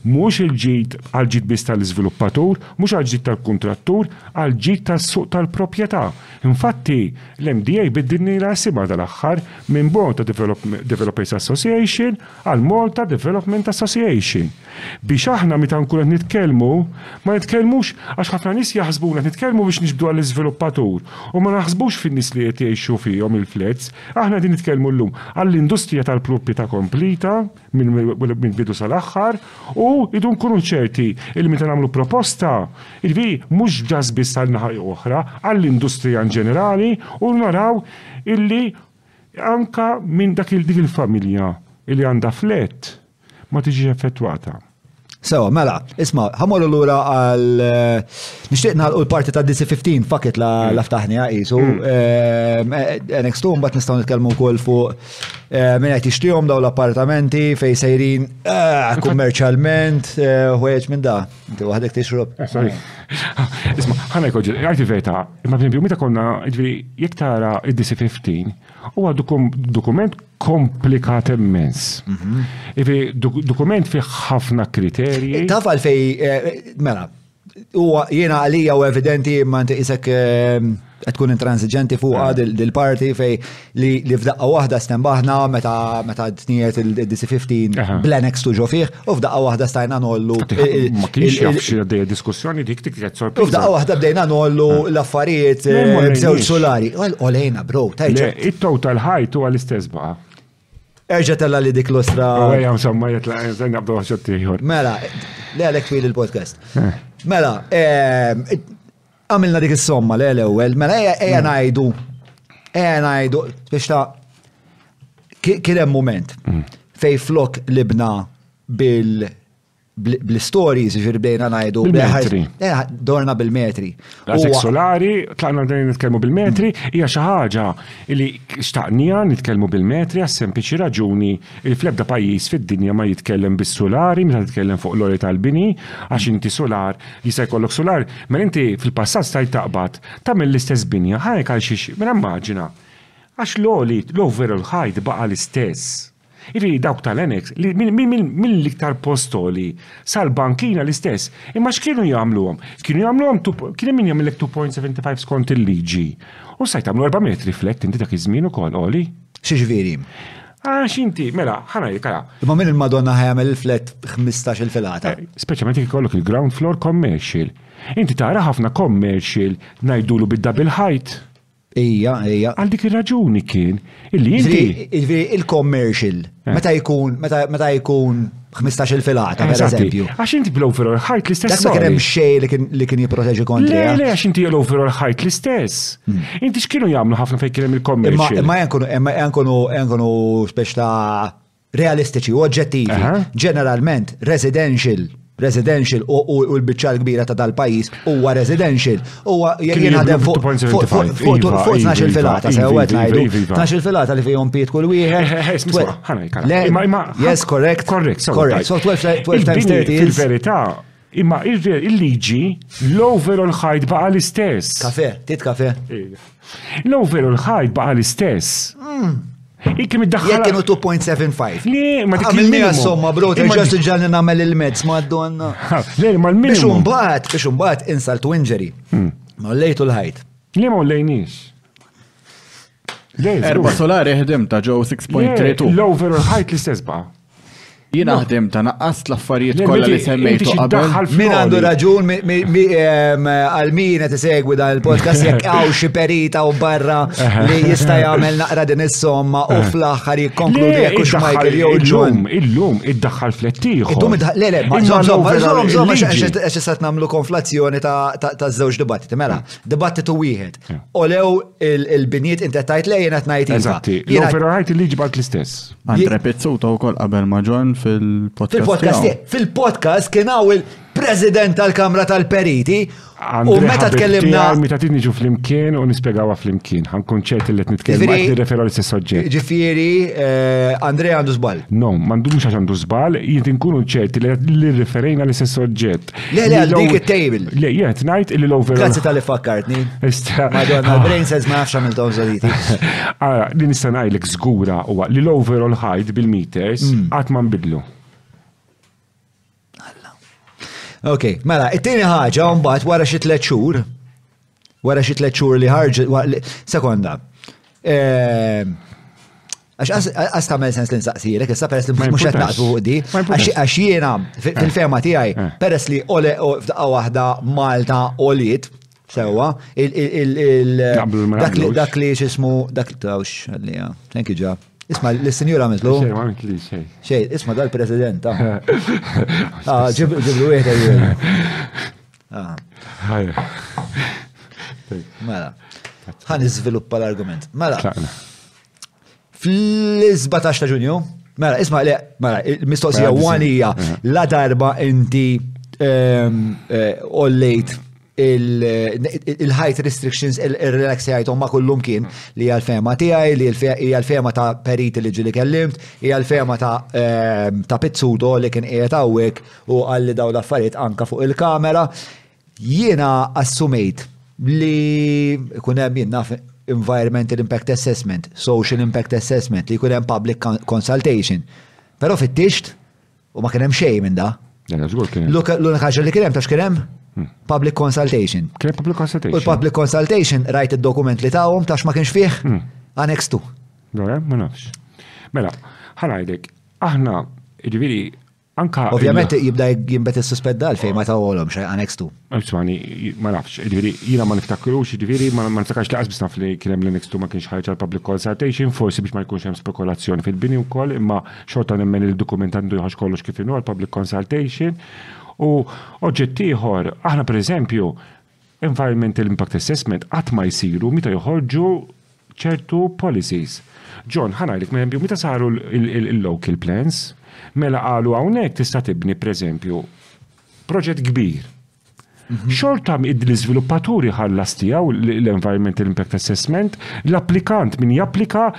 mhux il-ġid għall-ġid biss tal-iżviluppatur, mhux għall-ġid tal-kuntrattur, għall-ġid tas-suq tal-proprjetà. Infatti, l-MDA biddilnilha isimha dal-aħħar minn Bond ta' Developers Association għall-Malta Development Association, biex aħna meta nkunu qed nitkellmu, ma nitkellmux, għax ħafna nies jaħsbuna qed nitkellmu biex niġbdu għall-iżviluppatur u ma naħsbux fin-nies li qed jgħixu fihom il-flats. Aħna qegħdin nitkellmu llum għall-industrija tal-propjetà komplita mill-bidu sal-aħħar u rridu nkunu ċerti li meta nagħmlu proposta, jiġifieri mhux ġast biss għal naħa jew oħra, għall-industrija inġenerali u naraw illi Anke minn dak il-dik il-familja li għandha flett ma tiġix effettwata. Sewa, mela, isma, ħamorru l-ura għal. Nishtiq nħalqu l-parti ta' DC15, fakit la mm. ftaħni għaqisu. Mm. Ehm, e, e, next room, bat nistaw nitkellmu kol fuq e, minn għajt ixtijom daw l-appartamenti fej sejrin kummerċalment, ħuħeċ minn da. Inti waħdek tixrob. Eh, sorry. Isma, ħana jkoġi, għajti veta, imma bżempju, meta konna, ġviri, jek tara id-DC-15, huwa dokument komplikat immens. Mhm. Ivi, dokument fi ħafna kriterji. Eh, taf għalfej, eh, mela, huwa jiena għalija u evidenti imma inti isek qed tkun intransiġenti fuqha ah. dil-parti fej li f'daqqa waħda stembaħna meta meta tniet il-DC15 bl-annex tuġo fih u f'daqqa waħda stajna nollu. Ma kienx jaf xi għaddejja diskussjoni dik dik qed sorpriża. F'daqqa waħda bdejna nollu ah. l-affarijiet eh, b'żewġ solari. Olejna bro, tajġa. It-total height huwa l-istess baqa'. Erġa tella li dik l-ostra. Għajja, insomma, jitla, jenżen għabdu għaxet Mela, le għalek twil il-podcast. Eh. Mela, eh, Għamilna dik is-somma le l-ewwel, mela ejja mm. ngħidu ejja ngħidu biex ta' kien hemm mument mm. fej flok libna bil bl-stories ġirbdejna najdu. Bil-metri. Eh, dorna bil-metri. Għazek solari, tlaqna dejna nitkelmu bil-metri, mm. hija xi ħaġa li xtaqnija nitkelmu bil-metri għas sempliċi raġuni Il fl-ebda pajjiż fid-dinja ma jitkellem bis-sulari meta titkellem fuq l-għoli tal-bini għax inti sular jista' jkollok sular mela inti fil-passat stajt taqbad tagħmel l-istess binja ħajek għal xiex mela immaġina għax l-għoli l-overall height baqa' l-istess. Jiġifieri dawk tal-annex li mill-iktar post għoli sal-bankina l-istess imma x'kienu jagħmluhom? Kienu jagħmluhom kien hemm min jagħmillek 2.75 skont il-liġi u stajt tagħmlu erba' metri flat inti dak iż-żmien ukoll għoli. Xieġviri? Għax inti, mela, ħana li kara. Ma minn il-Madonna ħajamel il-flat 15 il-filata. Eh, Speċjalment jek kollok il-ground floor commercial. Inti tara ħafna commercial najdulu bid-double height. Ija, ija. Għal dik ir-raġuni kien illi inti. Il-commercial, eh. meta jkun, meta jkun 15 il-filata, per eżempju. Għax inti blow fil ħajt l-istess. Dak kien hemm xej li kien jipproteġi kontra. Le, eh? le, għax inti blow fil ħajt l-istess. Hmm. Inti x'kienu jagħmlu ħafna fejn kien hemm il-commercial. Imma jankunu, imma jankunu, jankunu speċ ta' realistiċi u oġġettivi. Ġeneralment, residential residential u l-bicċa l-kbira ta' dal-pajis huwa residential Huwa jekk jingħadem fuq fuq 12 filata se wieħed ngħidu. 12 filata li fihom piet kull wieħed. Yes, correct. Correct. Correct. So 12 times 30 is. Il-verità imma il-liġi l-overall ħajt baqa l-istess. Kafe, tit kafe. L-ewwel veru l-ħajt baqa' l-istess. Hmm. Ikkim id-daħħal. Jekk kienu 2.75. Le, ma dik il-minimum. Insomma, bro, terġax tiġġalni nagħmel il-mezz ma' donna. Le, ma l-minimum. Biex imbagħad, biex imbagħad insult injury. Hmm. Ma lejtu l-ħajt. Le ma lejniex. Erba solari ħdim ta' ġew 6.32. L-over ħajt l-istess ba'. Jina ħdimt ta' naqqas l-affarijiet kollha li semmejtu qabel. Min għandu raġun għal min qed isegwi dan il-podcast jekk hawn xi perita u barra li jista' jagħmel naqra din is-somma u fl-aħħar jikkonkludi jekk hux Michael jew John. Illum iddaħħal flettiħu. Illum iddaħħal le le, ma żomm għax issa nagħmlu konflazzjoni ta' żewġ dibattiti. Mela, dibattitu wieħed. Olew il-binjiet inti tajt lejn qed ngħid. Eżatti. L-overall ħajt il-liġi balt l-istess. Andre Pizzuto u kol qabel ma ġon fil-podcast. Fil-podcast, fil-podcast kien għaw il-president tal-Kamra tal-Periti. U meta tkellimna. Meta tini ġu fl-imkien u nispiegawa fl-imkien. Għankun ċerti li t-nitkellem għak nirreferu għal istess soġġett. Ġifiri, eh, Andre għandu zbal. No, mandu mux għandu zbal, jinti nkunu ċerti li referejna l-istess soġġett. Le, le, għal dik it-table. Le, jien qed ngħid li l-overall. Grazzi tal-li fakkartni. Madonna, ah. brain says ma nafx għamil ta' żoliti. Ara, li nista' ngħidlek żgura huwa li l-overall height bil-meters mm. qatt ma nbidlu. Ok, mela, it-tieni ħaġa mbagħad wara xi tliet xhur Wara xi tliet xhur li ħarġet, sekonda. Ehm, għax għas tamel sens li nsaqsirek, issa peress li mux għet naqtu di, għax jiena eh. fil-fema tijaj, eh. peress li ole f'daqqa wahda Malta oliet, sewa, dak li xismu, dak li tawx, li thank you ġab. Isma, l-senjur għamiltlu? Xej, għamiltli, xej. Xej, isma dal-president, ta' ah. ah, ġibru jħed Ah. Mela. Ħan iżviluppa l-argument. Mela. Fl-17 ta' ġunju, mela, isma' le, mela, il-mistoqsija mela, għanija la darba inti ehm, eh, ollejt il-height restrictions, il-relax jgħajtom ma kullum kien li għal-fema tijaj, li għal-fema ta' periti li ġili kellimt, għal-fema ta' ehm, pizzuto li kien qiegħed għawek u qalli dawn l-affarijiet anka fuq il-kamera, jiena assumejt li jkun hemm jien naf environmental impact assessment, social impact assessment, li jkun hemm public consultation. Però fittixt u ma kien hemm xejn minn da. L-unika ħaġa li kien hemm ta' x'kien hemm? Hmm. Public consultation. Kien public consultation. U l-public consultation rajt id-dokument li tawhom ta' ma kienx fih? Hmm. Annex 2. Dora, ma nafx. Mela, ħanajdek, aħna, ġifieri, Anka. Ovvjament jibda jimbet is-suspett dal fejn ma tawolhom xejn annex tu. Msmani, ma nafx, ġifieri jiena ma niftakrux, ġifieri ma niftakarx laqas biss naf li kien hemm l-annex tu ma kienx ħarġ għal public consultation, forsi biex ma jkunx hemm spekulazzjoni fil-bini wkoll, imma xorta nemmen li l-dokument għandu jħoġ kollox kif inhu għal public consultation. U oġġett ieħor, aħna pereżempju, Environmental Impact Assessment qatt ma jsiru meta joħorġu ċertu policies. John, ħa ngħidlek pereżempju meta saru l-local plans, mela qalu hawnhekk tista' tibni pereżempju proġett kbir. Mhm. Xorta l-iżviluppaturi ħallas tiegħu l-Environmental Impact Assessment, l-applikant min japplika,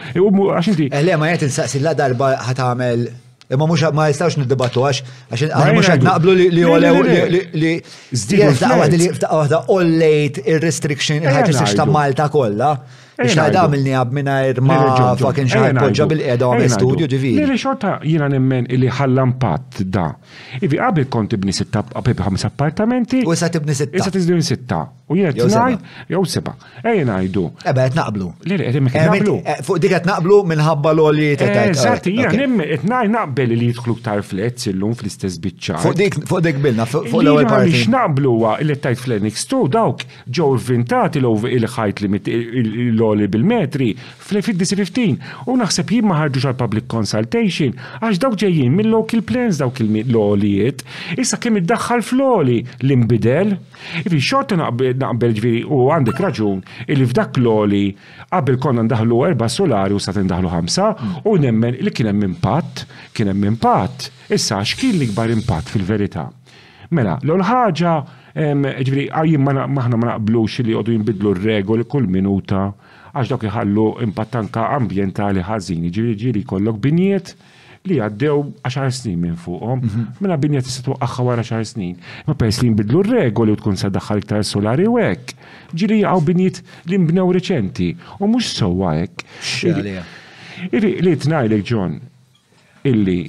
għax inti. Eh, le ma jgħid insaqsi la darba ħatamel Imma mhux ma jistax niddibattu għax għax aħna mhux qed naqblu li li li f'daqqa waħda li f'daqqa waħda ollejt ir-restriction il-ħaġa ta' Malta kollha. Biex ngħid għamilni għab mingħajr ma fucking xi poġġa bil-qiegħda għamel studju divi. Li xorta jiena nemmen li ħalla impatt da. Ivi qabel kont tibni sitta ħamsa appartamenti. U issa tibni sitta. Issa tibni sitta. U jien qed ngħid jew seba'. Ejja ngħidu. Ebba qed naqblu. Le qed hemmhekk eh, naqblu. Eh, fuq dik qed naqblu minħabba l-oli ta' tajt. Eh, eżatt, jien hemm qed ngħid naqbel li jidħlu ktar flets illum fl-istess biċċa. Fuq dik fuq dik bilna fuq l-ewwel parti. Biex naqblu huwa li tajt fl-Enix 2 dawk ġew inventati l il-ħajt limit l-oli bil-metri fil-15 u naħseb jien ma ħarġux għal public consultation għax dawk ġejjin mill-local plans dawk il-olijiet. Issa kemm iddaħħal fl-oli li nbidel Ivi, xorta naqbel ġviri u għandek raġun illi f'dak l-oli qabel konna ndaħlu erba solari u sa' tindaħlu ħamsa u nemmen li kien hemm impatt, kien hemm impatt. Issa, x'kien l-ikbar impatt fil-verità? Mela, l-ewwel ħaġa, ġviri, għajjim maħna ma naqblux li jgħodu jinbidlu r-regoli kull minuta għax dawk iħallu impatt anka ambjentali ħażin, ġviri ġviri kollok binjiet, li għaddew għaxar snin minn fuqhom, mhm. mela binja tista' twaqqagħha wara xar snin. Ma pers li nbidlu r-regoli u tkun se daħħal iktar solari u hekk. Ġili jaqgħu binjiet li nbnew reċenti u mhux sewwa hekk. Li tnajdek John illi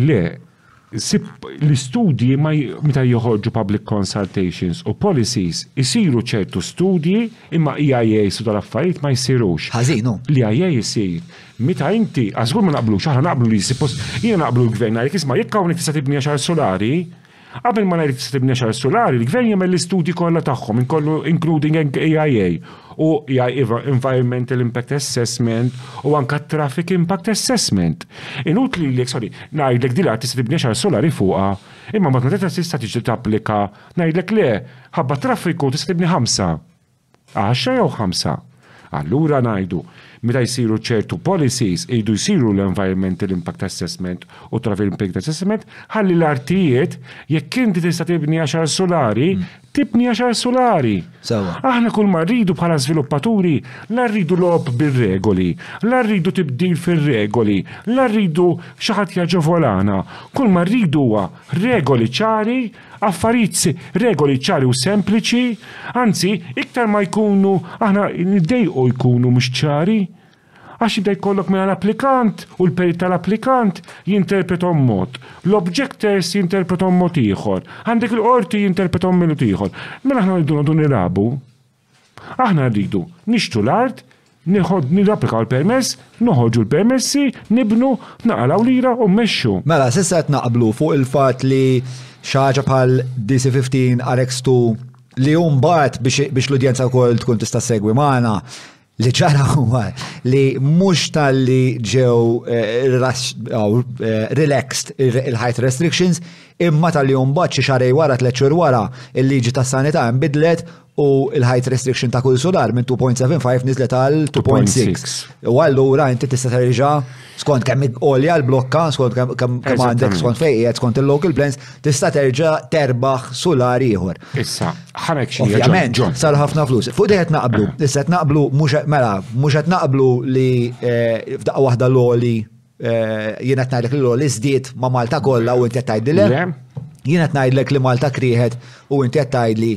le Ssib l-istudji ma meta joħorġu public consultations u policies isiru ċertu studji imma EIAs u dal-affarijiet ma jsirux. Ħażin hu. L-EIA jsir meta inti, għax żgur ma naqblux, aħna naqblu li suppost, jiena naqblu l-Gvern ngħidlek isma' jekk hawn tista' tibni għaxar sulari, qabel ma ngħidlek tista' tibni għaxar sulari, l-Gvern jagħmel l-istudji kollha tagħhom inkollu including anke EIA. u jgħid iva environmental impact assessment u anka traffic impact assessment. Inut li l sorry, ngħidlek dila tista' tibni xar solari fuqha, imma mbagħad meta tista' tiġi tapplika, ngħidlek le, ħabba traffiku tista' tibni ħamsa. Għaxra jew ħamsa. Allura ngħidu, meta jsiru ċertu policies iridu jsiru l-environmental impact assessment u traffic impact assessment, ħalli l-artijiet jekk inti tista' tibni għaxar solari, Tibni għaxar sulari. Sewwa. Aħna kull ma rridu bħala żviluppaturi la rridu logħob bir-regoli, la rridu tibdil fir-regoli, la rridu xi ħadd jaġevolana. Kull ma rridu huwa regoli ċari, affarijiet si, regoli ċari u sempliċi, anzi iktar ma jkunu aħna niddejqu jkunu mhux ċari. Għax jibda jkollok mela l-applikant u l-perit tal-applikant jinterpretom mod, l-objectors jinterpretom mod ieħor, għandek il-qorti jinterpretom minut ieħor. Mela aħna rridu noqogħdu nilagħbu. Aħna rridu nixtu l-art, nirapplikaw l-permess, noħorġu l-permessi, nibnu, naqalgħu lira u mmexxu. Mela, s'issa qed naqblu fuq il-fatt li xi ħaġa bħal DC-15 RX2 li hu mbagħad biex l-udjenza wkoll tkun tista' ssegwi magħna, Li ġara huwa li mhux tal-li ġew eh, eh, relaxed il-height restrictions, imma tal-li mbagħad xi xarej wara tliet xhur wara il-liġi tas-sanità nbidlet u il-height restriction ta' kull solar minn 2.75 nizlet għal 2.6. U allura inti tista' terġa' skont kemm għolja l-blokka, skont kemm għandek, skont fejqiet, skont il-local plans, tista' terġa' terbaħ sular ieħor. Issa, ħamek xi Ovvjament, sar ħafna flus. Fuq diħet naqblu, issa qed naqblu mhux mela, mhux qed naqblu li eh, f'daqqa waħda l-oli eh, jien qed ngħidlek li l-oli żdied ma' Malta kollha u inti qed tgħidli le. Jien qed ngħidlek li Malta krieħet u inti qed tgħidli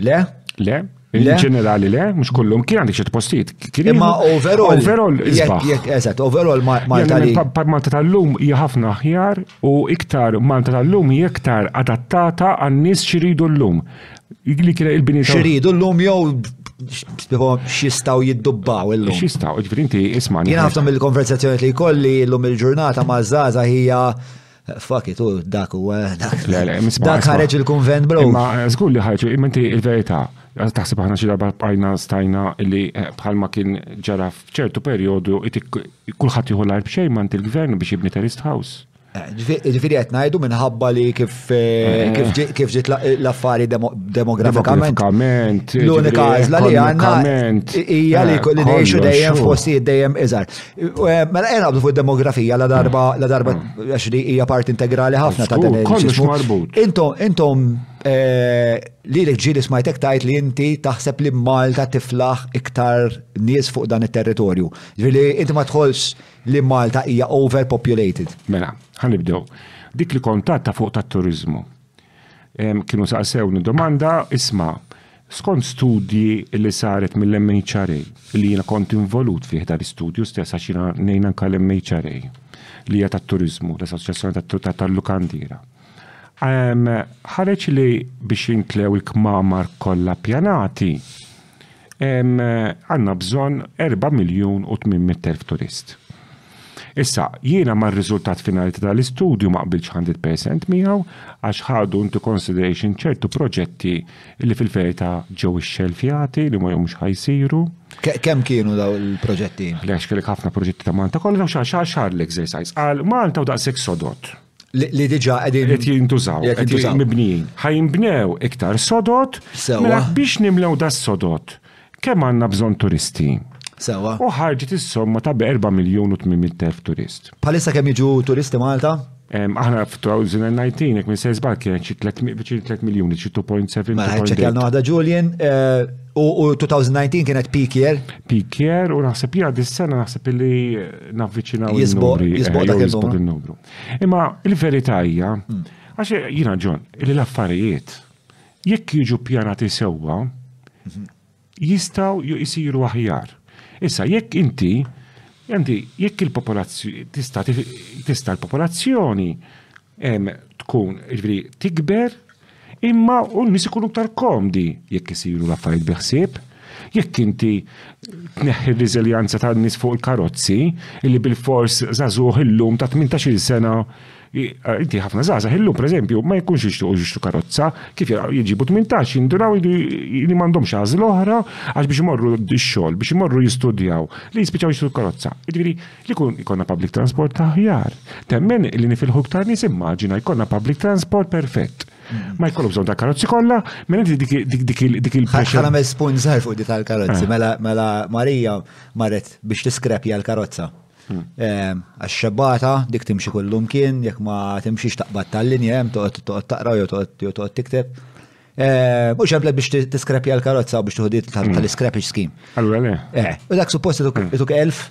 Le? Le? Ġenerali le, mux kullum, kien għandek xed postijiet. Imma overall. Overall, jek, jek, eżat, overall Malta li. Malta tal-lum hija ħafna aħjar u iktar Malta tal-lum hija iktar adattata għan-nies xiridu l-lum. Li kien il-bini. Xiridu l-lum jew xistaw jiddubbaw illum. Xistaw, ġifri inti ismani. Jien ħafna mill-konversazzjoni li jkolli illum il-ġurnata ma' Zaza hija Fuck it, dak u dak ħareġ il-konvent bro. Ma zgur li ħarġu, imenti il-verità. Taħseb ħana xi darba bqajna stajna li eh, bħalma kien ġara f'ċertu perjodu kulħadd jieħu l-arb xejn mant il-gvern biex jibni terrorist house. Eh, ġifiri għet najdu minħabba li kif eh, eh. ġit l-affari demografikament. L-unika għazla li għanna hija li kolli neħxu dejjem fosti dejjem iżar. Eh, mela għena għabdu fuq demografija la darba, la darba, għaxri hija part integrali ħafna ta' dan il-ġismu. Intom, intom, eh, li l ġili smajtek tajt li inti taħseb li Malta tiflaħ iktar nies fuq dan il-territorju. Ġvili, inti ma tħolx li Malta hija overpopulated. Mela, ħanibdew. Dik li kontatta fuq ta' turizmu. Kienu saqsewni domanda, isma, skont studji li saret mill-MHRA, li jiena kont involut fih dan l-istudju stess għax jiena nejna anka l-MHRA li hija tat-turizmu, l-Assoċjazzjoni tal-Lukandira. Ħareġ li biex jintlew il-kmamar kollha pjanati, għandna bżonn 4 miljun u 800 elf turist. Issa, jiena mar-riżultat finali ta' dal-istudju ma qbiltx 100 per cent miegħu għax ħadu into consideration ċertu proġetti li fil-verità ġew ixxelfjati li ma jhumx ħa jsiru. Kemm kienu daw il-proġetti? Le għax kellek ħafna proġetti ta' Malta kollha xahar xahar l-exercise. Qal Malta u daqshekk sodod. li diġa għedin. Għed jintużaw, għed jintużaw mibnijin. Għajn bnew iktar sodot, mela biex nimlew da sodot, kem għanna bżon turisti. Sewa. U ħarġet is-somma ta' 4 miljon u 800 turist. Palissa kem jiġu turisti Malta? Aħna f-2019, jek minn sejs bal kien xi 3 miljoni, xi 2.7. Ma ħedċa kellna għada Julian, eh, u 2019 kienet peak year. Peak year, u naħseb li għad sena naħseb li navvicinaw il-numri. Jisbok eh, il-numru. Imma il-verità hija, hmm. għax jina ġon, li l-affarijiet, jekk jiġu pjanati sewwa, mhm. jistaw jisiru aħjar. Issa, jekk inti, inti jekk il-popolazzjoni, tista' l-popolazzjoni, tkun, ġviri, tikber, imma u n-nis ikunu ktar komdi jekk isiru l-affarijiet biħsib. Jekk inti tneħħi r-riżiljanza ta' nis fuq il-karozzi, illi bil-fors zazuħ illum ta' 18 sena, inti ħafna zazaħ illum, per eżempju, ma jkunx jixtuq jixtu karozza, kif jġibu 18 jinduraw li mandom xaż l-oħra, għax biex imorru x-xol, biex imorru jistudjaw, li jispiċaw jixtu karozza. Ġviri, Li jkun ikollna public transport ta' aħjar. Temmen li nifilħu iktar nies immaġina jkollna public transport perfett. Ma jkollok bżonn tal-karozzi kollha, mela inti dik dik dik il- dik il- Ħax ħana mezz punt żgħir fuq di tal-karozzi, Eh. mela mela Marija marret biex tiskrepja l-karozza. Eh, Għax xebbata, dik timxi kullum kien, jekk ma timxix taqbad tal-linja hemm toqgħod toqgħod taqra jew toqgħod jew toqgħod tikteb. Eh, Mhux hemm biex ti- tiskrepja l-karozza u biex tuħu di tal- tal-scrappage scheme. Allura le. Eh, u dak suppost ituk ituk 1000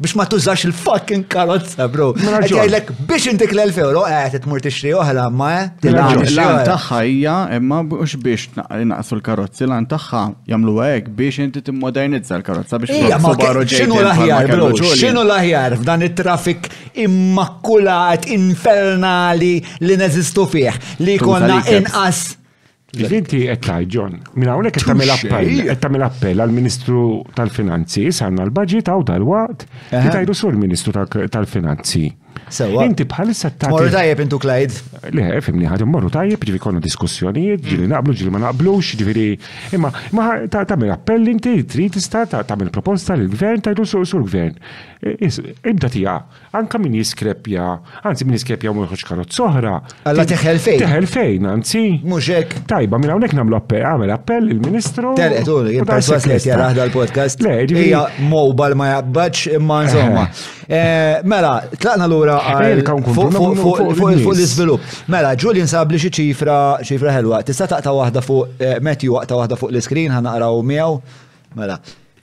Biex ma tużax il-fucking karozza, bro. Mela Għajlek biex intik l-1000 euro, eh, titmur tixri oħra, ma eh. Mela l-għan taħħa hija, imma biex biex naqsu l-karozzi, l-għan taħħa jamlu għek biex inti timmodernizza l-karozza biex Ija, ma xinu l-aħjar, bro, xinu l-aħjar f'dan il-trafik immakkulat, infernali li neżistu fih, li konna inqas Ġifieri inti qed tgħid John, minn hawnhekk qed tagħmel appell, qed tagħmel appell għall-Ministru tal-Finanzi, sanna l-budget hawn dal-waqt, tgħidu sur Ministru tal-Finanzi. Sewa. Inti bħalissa ta' Morru tajjeb intu Klajd. Le, fimni ħad morru tajjeb, ġifi konna diskussjonijiet, ġifi mm. naqblu, ġifi ma naqblux, ġifi imma ma tagħmel appell inti trid tista' tagħmel proposta lill-gvern tgħidu sur gvern. Ibda tiegħek. Anka min jiskrepja, anzi min jiskrepja u mħuġ karozz oħra. Alla teħel fejn. Teħel fejn, anzi. Muxek. Tajba, minn hawnhekk nagħmlu appell, għamel appell il-Ministru. Telqet u jien perswas li jara l-podcast. Le, hija mobile ma jaqbadx imma insomma. Eh. Eh, mela, tlaqna lura eh, fuq l-iżvilupp. Mela, Julian sabli xi ċifra ċifra ħelwa. Tista' taqta' waħda fuq Matthew waqta' waħda fuq l-iskrin ħanaqraw miegħu. Mela.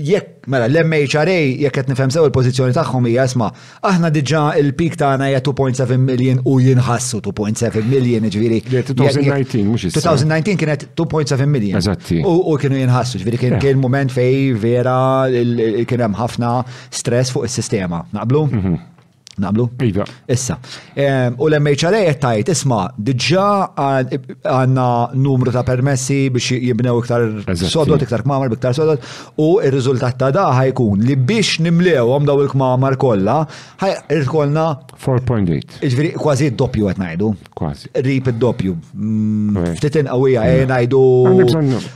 Jekk, mela, l-MHRA, jekk qed nifhem sew il-pożizzjoni tagħhom hija isma' aħna diġà il-peak tagħna hija 2.7 million u jinħassu 2.7 million, ġifieri. 2019 mhux issa. 2019 kienet 2.7 million. Eżatti. U kienu jinħassu, ġifieri kien kien mument fej vera kien hemm ħafna stress fuq is-sistema. Naqblu? Mhm. Namlu? Iva. Issa. U l-MHRA qed tgħid isma' diġà għandna numru ta' permessi biex jibnew iktar sodod, iktar kmamar, iktar sodod, u r-riżultat ta' da ħajkun li biex nimlewhom daw il-kmamar kollha, ħajrkolna 4.8. Iġifieri kważi doppju qed ngħidu. Kważi. Rip id-doppju. Mm, eh. Ftit inqawija, eh, eh. ngħidu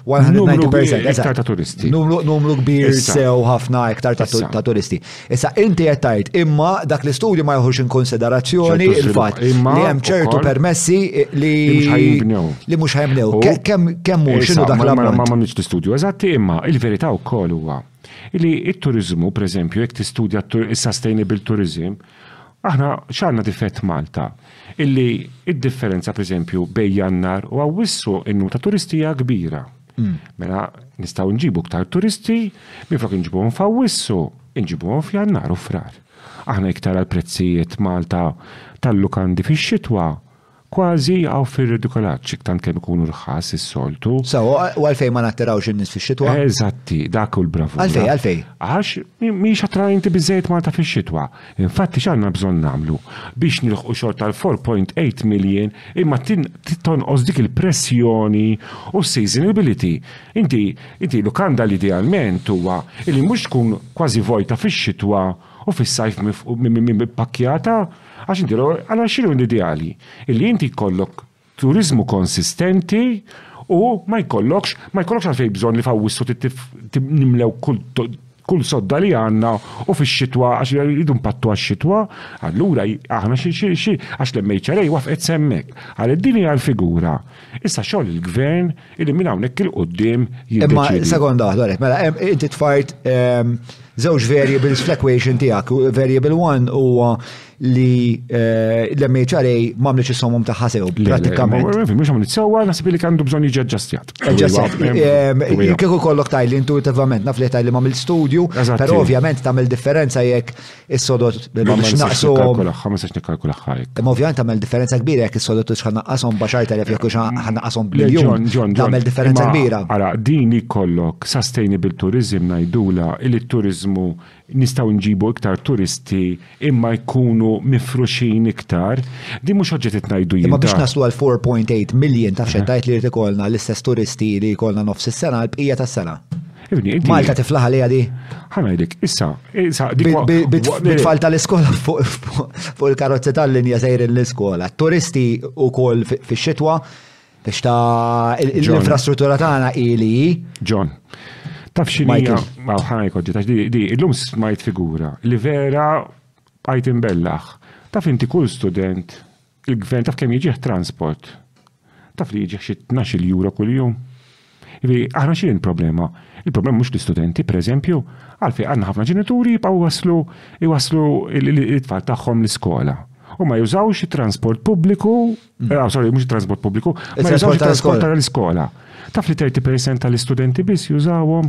190%. ta' turisti. Numru kbir sew ħafna iktar ta' turisti. Issa inti qed tgħid imma dak l-istudju ma jħux inkonsiderazzjoni il-fatt li hemm ċertu permessi li li mhux ħajmnew. Kemm hu x'inhu dak l-ammont. Ma m'għandix l-istudju eżatti imma il-verità wkoll huwa li t-turizmu, per eżempju, jekk tistudja s-sustainable tourism, Aħna x'għandna difett f'Malta? Illi d-differenza pereżempju bejn Jannar u Awwissu n-numru ta' turisti hija kbira. Mela nistgħu nġibu iktar turisti minflok inġibuhom f'Awwissu, inġibuhom f'Jannar u Frar. Aħna iktar għall-prezzijiet Malta tal-lukandi fix-xitwa Kważi hawn fir-redikolat ċik tant kemm ikunu rħas is-soltu. Sew, u għalfejn ma nattirawx in-nies fix-xitwa? Eżatti, dak hu l-bravura. Għalfejn, għalfejn? Għax mhix attraenti biżżejjed Malta fix-xitwa. Infatti x'għandna bżonn nagħmlu? Biex nilħqu xorta l-four point eight million imma tonqos dik il-pressjoni u s-seasonability. Inti, inti lukanda li idealment huwa li mhux tkun kważi vojta fix-xitwa u fis-sajf mippakkjata, għax inti għala x'inhu l-ideali? Illi inti jkollok turiżmu konsistenti u ma jkollokx ma jkollokx għalfejn bżonn li f'Awwissu nimlew kull kull sodda li għandna u fix-xitwa għax jridu mpattu għax-xitwa, allura aħna xi xi xi għax l-MHRA wafqet semmek. Għal din hija l-figura. Issa xogħol il-gvern Illi minn hawnhekk il-qudiem Imma sekonda waħda għalek, mela inti tfajt ehm, żewġ variables fl-equation tiegħek. Variable 1 huwa li eh, l-MHRA m'għamlitx is-somom tagħha sew pratikament. Mhux għamlet sewwa naħseb li kandu bżonn jiġi aġġastjat. Aġġastjat. Ehm, kieku kollok tajli intuitivament naf li tajli m'għamil studju, però ovvjament tagħmel differenza jekk Is-sodot biex naqsuhom. Ma sax nikkalkulaħħa hekk. Imma ovvjament tagħmel differenza kbira jekk is-sodot tux ħannaqqashom baxar telef jekk hux ħannaqqashom biljun. Tagħmel differenza kbira. Ara, din ikollok sustainable tourism ngħidula li t-turiżmu nistgħu nġibu iktar turisti imma jkunu mifruxin iktar. Din mhux oġġet qed ngħidu jien. Imma biex naslu għal 4.8 million taf xejn tajt li jrid ikollna l-istess turisti li jkollna nofs is-sena l-bqija tas-sena. Malta tiflaħ għalija di. Ħanajdik, issa, issa, bit-tfal tal-iskola fuq il-karozzi tal-linja sejrin l-iskola. Turisti u kol fi xitwa biex ta' l-infrastruttura tagħna ili. John, taf xinija, ma' ħanajk oġġi, tax di, il-lum smajt figura li vera għajt imbellaħ. Taf inti kull student Il-gvern taf kemm jiġih transport? Taf li jiġih xi 12 euro kuljum? Ivi, aħna xi il-problema? Il-problema mhux l-istudenti, pereżempju, għalfejn għandna ħafna ġenituri jibqgħu waslu jwaslu l-itfal tagħhom l-iskola. U ma jużawx it-transport pubbliku, mm. eh, ah, sorry, mhux it-transport pubbliku, ma jużawx it-transport tal-iskola. Taf li 30% tal-istudenti biss jużawhom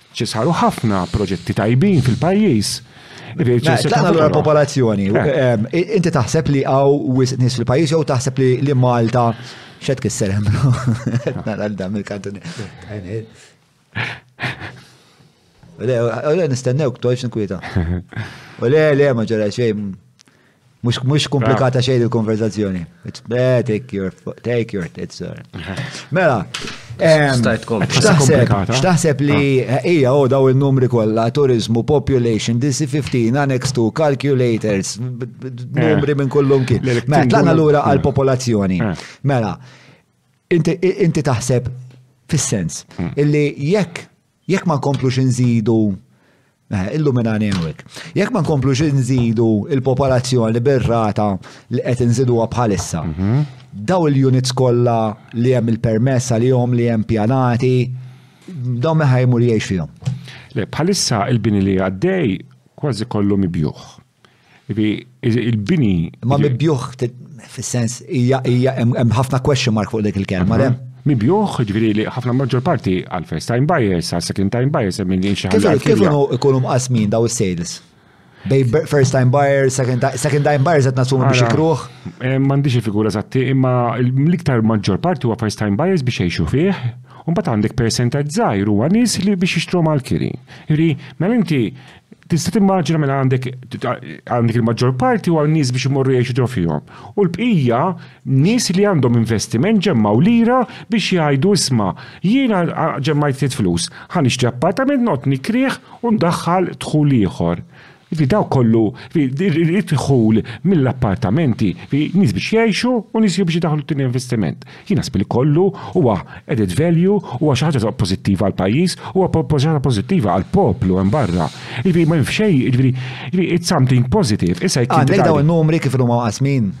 Xi saru ħafna proġetti tajbin fil-pajjiż. Mela, tlaqna lura l-popolazzjoni. Inti taħseb li għaw wisq nies fil-pajjiż jew taħseb li Malta xed kisser hemm. Nara dam il-kantuni. Le, nistennewk, toġ nkwieta. U le, le, ma ġara xejn. Mux mux komplikata xejn il-konverzazzjoni. Eh, take your, take your tits. Mela. Stajt Xtaħseb li ah. eh, ija u oh, daw il-numri kolla, turizmu, population, DC15, annex 2, calculators, numri eh. minn kullum kien. Mela, tlaqna l-ura għal-popolazzjoni. Eh. Mela, inti taħseb fis-sens hmm. illi jekk Jekk ma nkomplux inżidu Illuminani għawek. Jekk ma nkomplux inżidu il-popolazzjoni bir-rata li qed inżiduha bħalissa. Mhm. Daw il-units kollha li hemm il-permess għalihom li hemm pjanati, daw meħa jmur jgħix fihom. Le, bħalissa il-bini li għaddej kważi kollu mibjuħ. Il-bini. Ma mibjuħ fis-sens hija hemm ħafna question mark fuq dik il-kelma le. Mibjuħ, ġifieri li ħafna maġġor parti għal first time buyers, għal second time buyers hemm min xi ħaġa. Kif ikunu mqasmin daw is-sales? Bej first time buyers, second time buyers qed nasum biex ikruh. Eh, m'għandix il-figura eżatti, imma l-iktar maġġor parti huwa first time buyers biex jgħixu fih Unbat għandek percentage zaħir huwa nies li biex jixtru mal-kiri. Jiri, mela inti Tista' timmaġina mela għandek għandek il-maġġor parti u għan nies biex imorru jgħixu ġo fihom. U l-bqija nies li għandhom investiment ġemmaw lira biex jgħidu isma' jiena ġemmajt ftit flus, ħa nixtri appartament noqgħod nikrih u ndaħħal dħul ieħor. Fi daw kollu fi dħul mill-appartamenti fi nies biex jgħixu u nies biex idaħħlu t-tieni investiment. Jien naħseb li kollu huwa added value, huwa xi ħaġa pożittiva għall-pajjiż, huwa ħaġa pożittiva għall-poplu hemm barra. Jiġifieri m'hemm xejn, jiġifieri, jiġifieri it's something positive. Issa jekk inti tgħid. Għandek dawn in-numri kif inhuma mqassmin?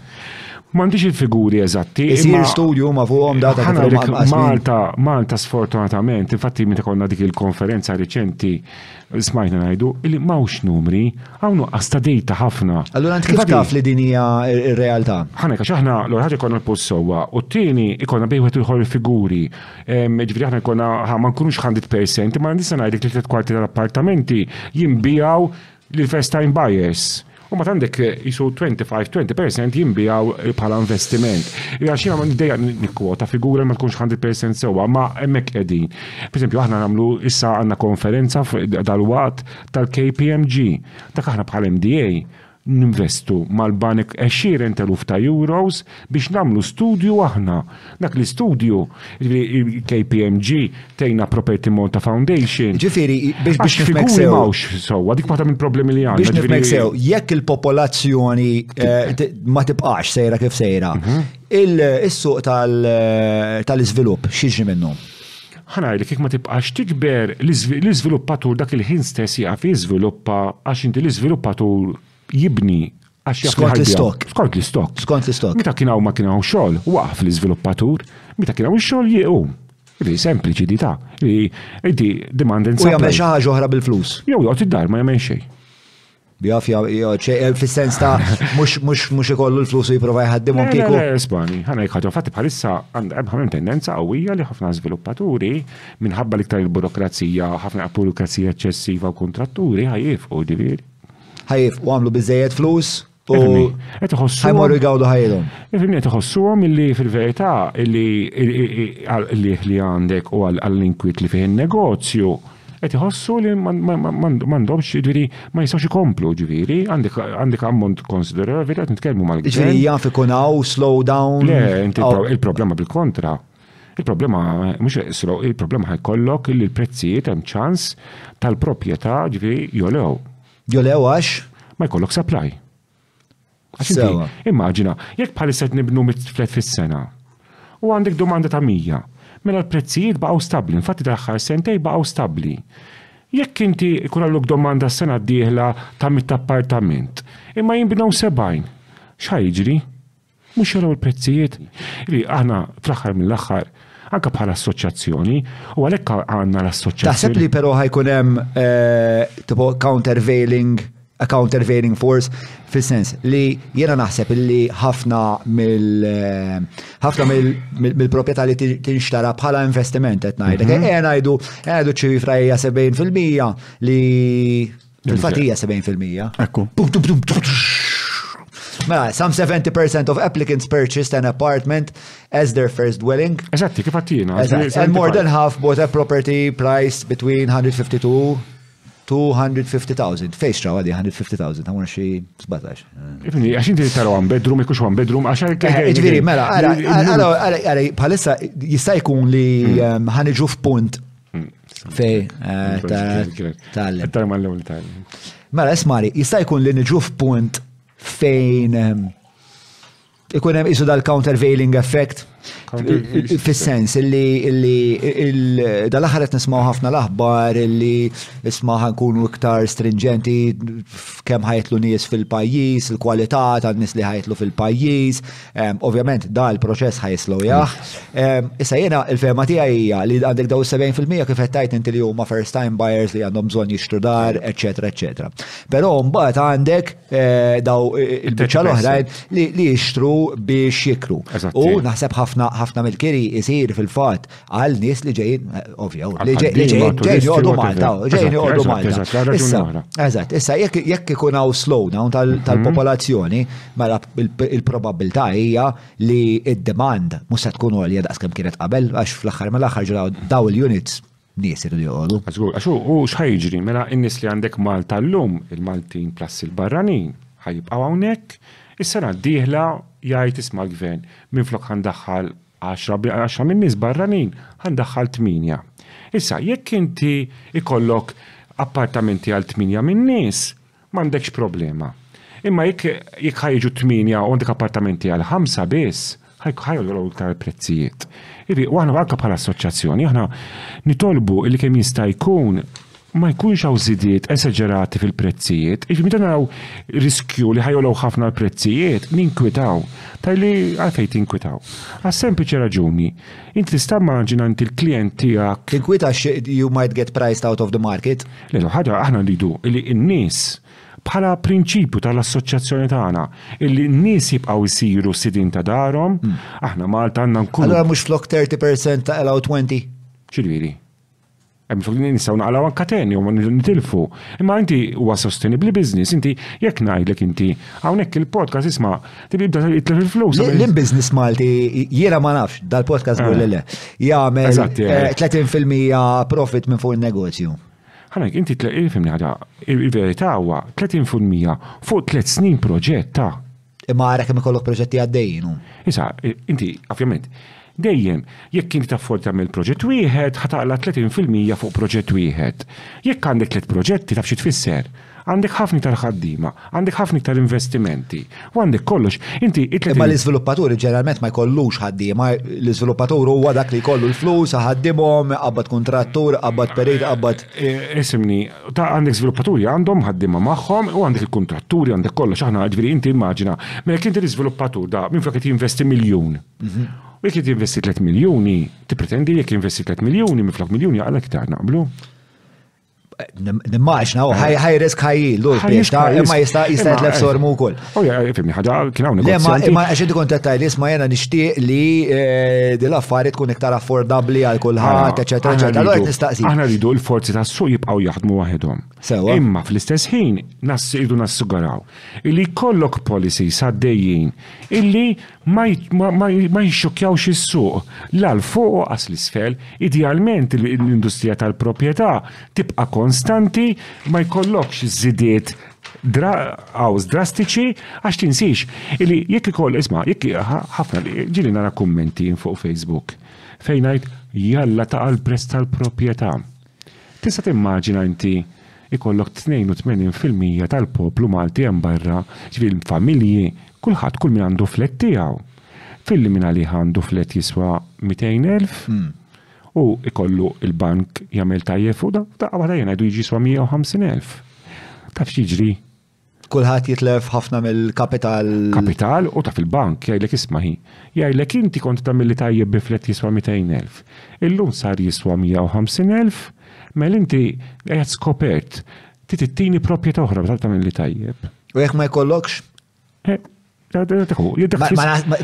M'għandix il-figuri eżatti. Isir studju huma fuqhom data kif inhuma mqassmin. Malta, Malta sfortunatament, infatti meta konna dik il-konferenza riċenti Smajna ngħidu li m'hawnx numri, hawn nuqqas ta' dejta ħafna. Allura int kif taf li din hija r-realtà? Ħanek, għax aħna l-ewwel ħaġa jkollna l-post sewwa u t-tieni jkollna bejn wieħed u ieħor il-figuri. Jiġifieri aħna jkollna ħa ma nkunux 100 percent imma nista' ngħidlek li tliet kwarti tal-appartamenti jinbiegħu lil first time buyers. U mbagħad għandek jisu 25, 20% jinbiegħu bħala investiment. Ira xina ma nidejja nikkwota figura ma tkunx 100% sewwa, ma hemmhekk qegħdin. Pereżempju aħna nagħmlu issa għandna konferenza dal-waqt tal-KPMG. Dak aħna bħal MDA ninvestu mal-banek 20 teluf ta' euros biex nagħmlu studju aħna. Dak l-istudju, KPMG, tejna Property Malta Foundation. Ġifieri, biex biex nifmek sew. Mawx sewwa, dik waħda mill-problemi li għandna. Biex nifmek sew, jekk il-popolazzjoni eh, ma tibqax sejra kif sejra, mhm. il-suq tal-iżvilupp xieġi minnu? ħanaj li kik ma tibqax tikber l-izviluppatur dak il-ħin stess jgħaf jizviluppa għax inti l-izviluppatur jibni għax jaf Skont l-istok. Skont l-istok. Skont l-istok. Meta kien hawn ma kien hawn xogħol, waqaf l-iżviluppatur, meta kien hawn xogħol jiequ. Li sempliċi di ta' li inti demand and supply. U jagħmel xi ħaġa oħra bil-flus. Jew joqgħod id-dar ma jagħmel xejn. Bjaf joqgħod xejn eh, fis-sens ta' mhux mhux mhux ikollu l-flus u jipprova jħaddimhom kieku. Espani, ħana jħadu fatt bħalissa għandha hemm tendenza qawwija li ħafna żviluppaturi minħabba l-iktar il-burokrazija, ħafna burokrazija eċċessiva u kontratturi ħajjifqu ġifieri. ħajf u għamlu biżejjed flus u ħajmorru jgawdu ħajilhom. Ifimni qed iħossuhom illi fil-verità illi li li għandek u għall-inkwit li fih in-negozju qed iħossu li m'għandhomx jiġri ma jistgħux ikomplu ġifieri għandek ammont konsiderevoli qed nitkellmu mal-gvern. Ġifieri jaf ikun hawn slow down. Le, inti il-problema bil-kontra. Il-problema mhux iqsru, il-problema ħajkollok li l-prezzijiet hemm ċans tal-proprjetà ġifi jolew. Jolew għax? Ma jkollok supply. Sewa. Immaġina, jekk bħalissa qed nibnu mit flet fis-sena u għandek domanda ta' 100, mela l-prezzijiet baqgħu stabbli, infatti tal-aħħar sentej baqgħu stabbli. Jekk inti jkun għalluk domanda s-sena d-dieħla ta' mit appartament, imma jinbnew 70, x'ħajġri? Mhux jaraw il-prezzijiet li aħna fl-aħħar mill-aħħar anke bħala assoċjazzjoni, u għalhekk għandna l-assoċjazzjoni. Taħseb li però ħajkun hemm eh, tipo countervailing a countervailing force fil-sens li jena naħseb li ħafna mill eh, ħafna mill-proprjetà li tinxtara bħala investiment qed ngħidlek. Mhm. Eh, ngħidu ngħidu ċifra hija 70% li Fil-fatt hija 70%. Ekku. Mela, some 70% of applicants purchased an apartment as their first dwelling. Eżatti, kif għattina. And more than half bought a property price between 152 250,000. Fejx trawa di 150,000, ta' mura xie 17. Ibni, għax inti tara għan bedrum, ikux għan bedrum, għax għan. Eh, Iġviri, mela, għara, għara, għara, bħalissa jista' jkun li hmm. ehm, ħaniġu f'punt Fej, eh, tal Tarma l-ewel tal Mela, esmari, jista' jkun li niġu f'punt fejn ehm, ikun hemm isu dal-countervailing effect fis-sens illi dal-aħħar qed nismgħu ħafna l-aħbar illi isma' ħankunu iktar stringenti kemm ħajtlu nies fil-pajjiż, il-kwalità tan-nies li ħajtlu fil-pajjiż, Ovvjament, da l-proċess ħaj slowjaħ. Issa jena, il-fema tija hija li għandek daw 70% kif għettajt inti li huma first time buyers li għandhom bżon jixtru dar, eccetera, eccetera. Pero mbagħad għandek eh, daw eh, il-bicċa l-oħrajn li jixtru biex jikru. U naħseb ħafna ħafna mill-kiri jisir fil-fat għal nies li ġejjin, ovvja, li ġejjin jordu Malta, ġejjin jordu Malta. Eżatt, issa jekk ikun hawn slowdown mhm. tal-popolazzjoni, mela il-probabilità hija li id-demand mhux se tkun għolja daqskemm kienet qabel, għax fl-aħħar mill-aħħar ġraw daw il-units nies irridu joqogħdu. Għażgur, għax u x'ħajġri, mela n-nies li għandek Malta llum, il-Maltin plus il-barranin, ħajibqgħu hawnhekk, is-sena d-dieħla jgħid isma' l-gvern minn flok ħandaħħal Għaxra bi għaxra minn nies barranin ħa ndaħħal tmienja. Issa, jekk inti jkollok appartamenti għal tmienja minn nies, m'għandekx problema. Imma jekk jekk ħa jiġu tmienja u għandek appartamenti għal ħamsa biss, ħa jogħlu iktar il-prezzijiet. Irri, u aħna anke bħala assoċjazzjoni aħna nitolbu li kemm jista' jkun ma jkunx hawn żidiet esaġerati fil-prezzijiet, jiġifieri meta naraw riskju li ħa jogħlew ħafna l-prezzijiet, ninkwitaw. Tgħid li għalfejn tinkwitaw? Għas-sempliċi raġuni, int tista' immaġina int il-klijent tiegħek. Tinkwita għax you might get priced out of the market. Le, l-ewwel ħaġa aħna rridu li n-nies, bħala prinċipju tal-assoċjazzjoni tagħna, li n-nies jibqgħu jsiru sidien ta' darhom, aħna Malta għandna nkunu. Allura mhux flok 30% ta' allow 20? X'jiġifieri? Nistaw naqlaw anka tenju, ma nitilfu. Imma inti huwa sostenibli biznis, inti jekk ngħidlek inti hawnhekk il-podcast isma' tibda tibda jitlef il-flus. L-business Malti jiena ma nafx dal-podcast eh. le le. Jagħmel 30% eh. eh, profit minn fuq in-negozju. Ħanek, inti tleqilfimni ħada, il-verità huwa 30% fuq 3 snin proġett ta' Imma għara kemm ikollok proġetti għaddejjin hu. Issa, inti, ovvjament, dejjem, jekk inti tafford tagħmel proġett wieħed, ħataqla 30% fuq proġett wieħed. Jekk għandek tliet proġetti, taf xi tfisser? Għandek ħafna iktar ħaddiema, għandek ħafna iktar investimenti, u għandek kollox. Inti Imma l-iżviluppatur ġeneralment ma jkollux ħaddiema, l-iżviluppatur huwa dak li jkollu l-flus, ħaddimhom, qabad kontrattur, qabad perit, qabad. Isimni, ta' għandek żviluppaturi għandhom ħaddiema magħhom u għandek il-kuntratturi għandek kollox aħna ġifieri inti immaġina mela jekk inti l-iżviluppatur da minflok qed jinvesti miljun. Mhm. U jekk qed jinvesti 3 miljuni, tippretendi jekk jinvesti 3 miljuni minflok miljuni għalhekk iktar naqblu. Nimmaġna u ħaj risk ħaj lu biex ta' imma jista' jista' jitlef sormu wkoll. U oh, fimni ħagġa kien hawn negozjanti. Ma għax inti kont qed tgħid isma' jiena nixtieq li eh, din l-affarijiet tkun iktar affordabbli għal kulħadd, eċetera, eċetera. Allura qed nistaqsi. Aħna rridu l-forzi tas-suq jibqgħu jaħdmu waħedhom. Sewa. Imma fl-istess ħin irridu nassugaraw illi jkollok policy saddejjin illi ma jxokjawx is-suq la l fuq għas l-isfel, idealment l-industrija tal-proprjetà tibqa' konstanti ma jkollokx żidiet għaws drastiċi għax tinsix illi jekk ikoll isma' jekk ħafna ġili nara kummenti fuq Facebook fejn ngħid jalla ta' għall-prezz tal-proprjetà. Tista' timmaġina inti ikollok 82% tal-poplu Malti hemm barra, ġifieri familji, kulħadd kull min għandu flett tiegħu. Filli minn għalih għandu flett jiswa 200,000? Hmm. U ikollu il-bank jagħmel tajjeb fuq dan, f'daqqa waħda jien ngħidu jiġi jiswa 150,000. Taf x'jiġri? Kulħadd jitlef ħafna mill-kapital. Kapital u taf il-bank jgħidlek isma' hi. Jgħidlek inti kont tagħmilli tajjeb bi flat jiswa 200,000. Illum sar jiswa 150,000, mela inti qiegħed skopert. Trid ittini proprjetà oħra meta tagħmilli tajjeb. U jekk ma jkollokx,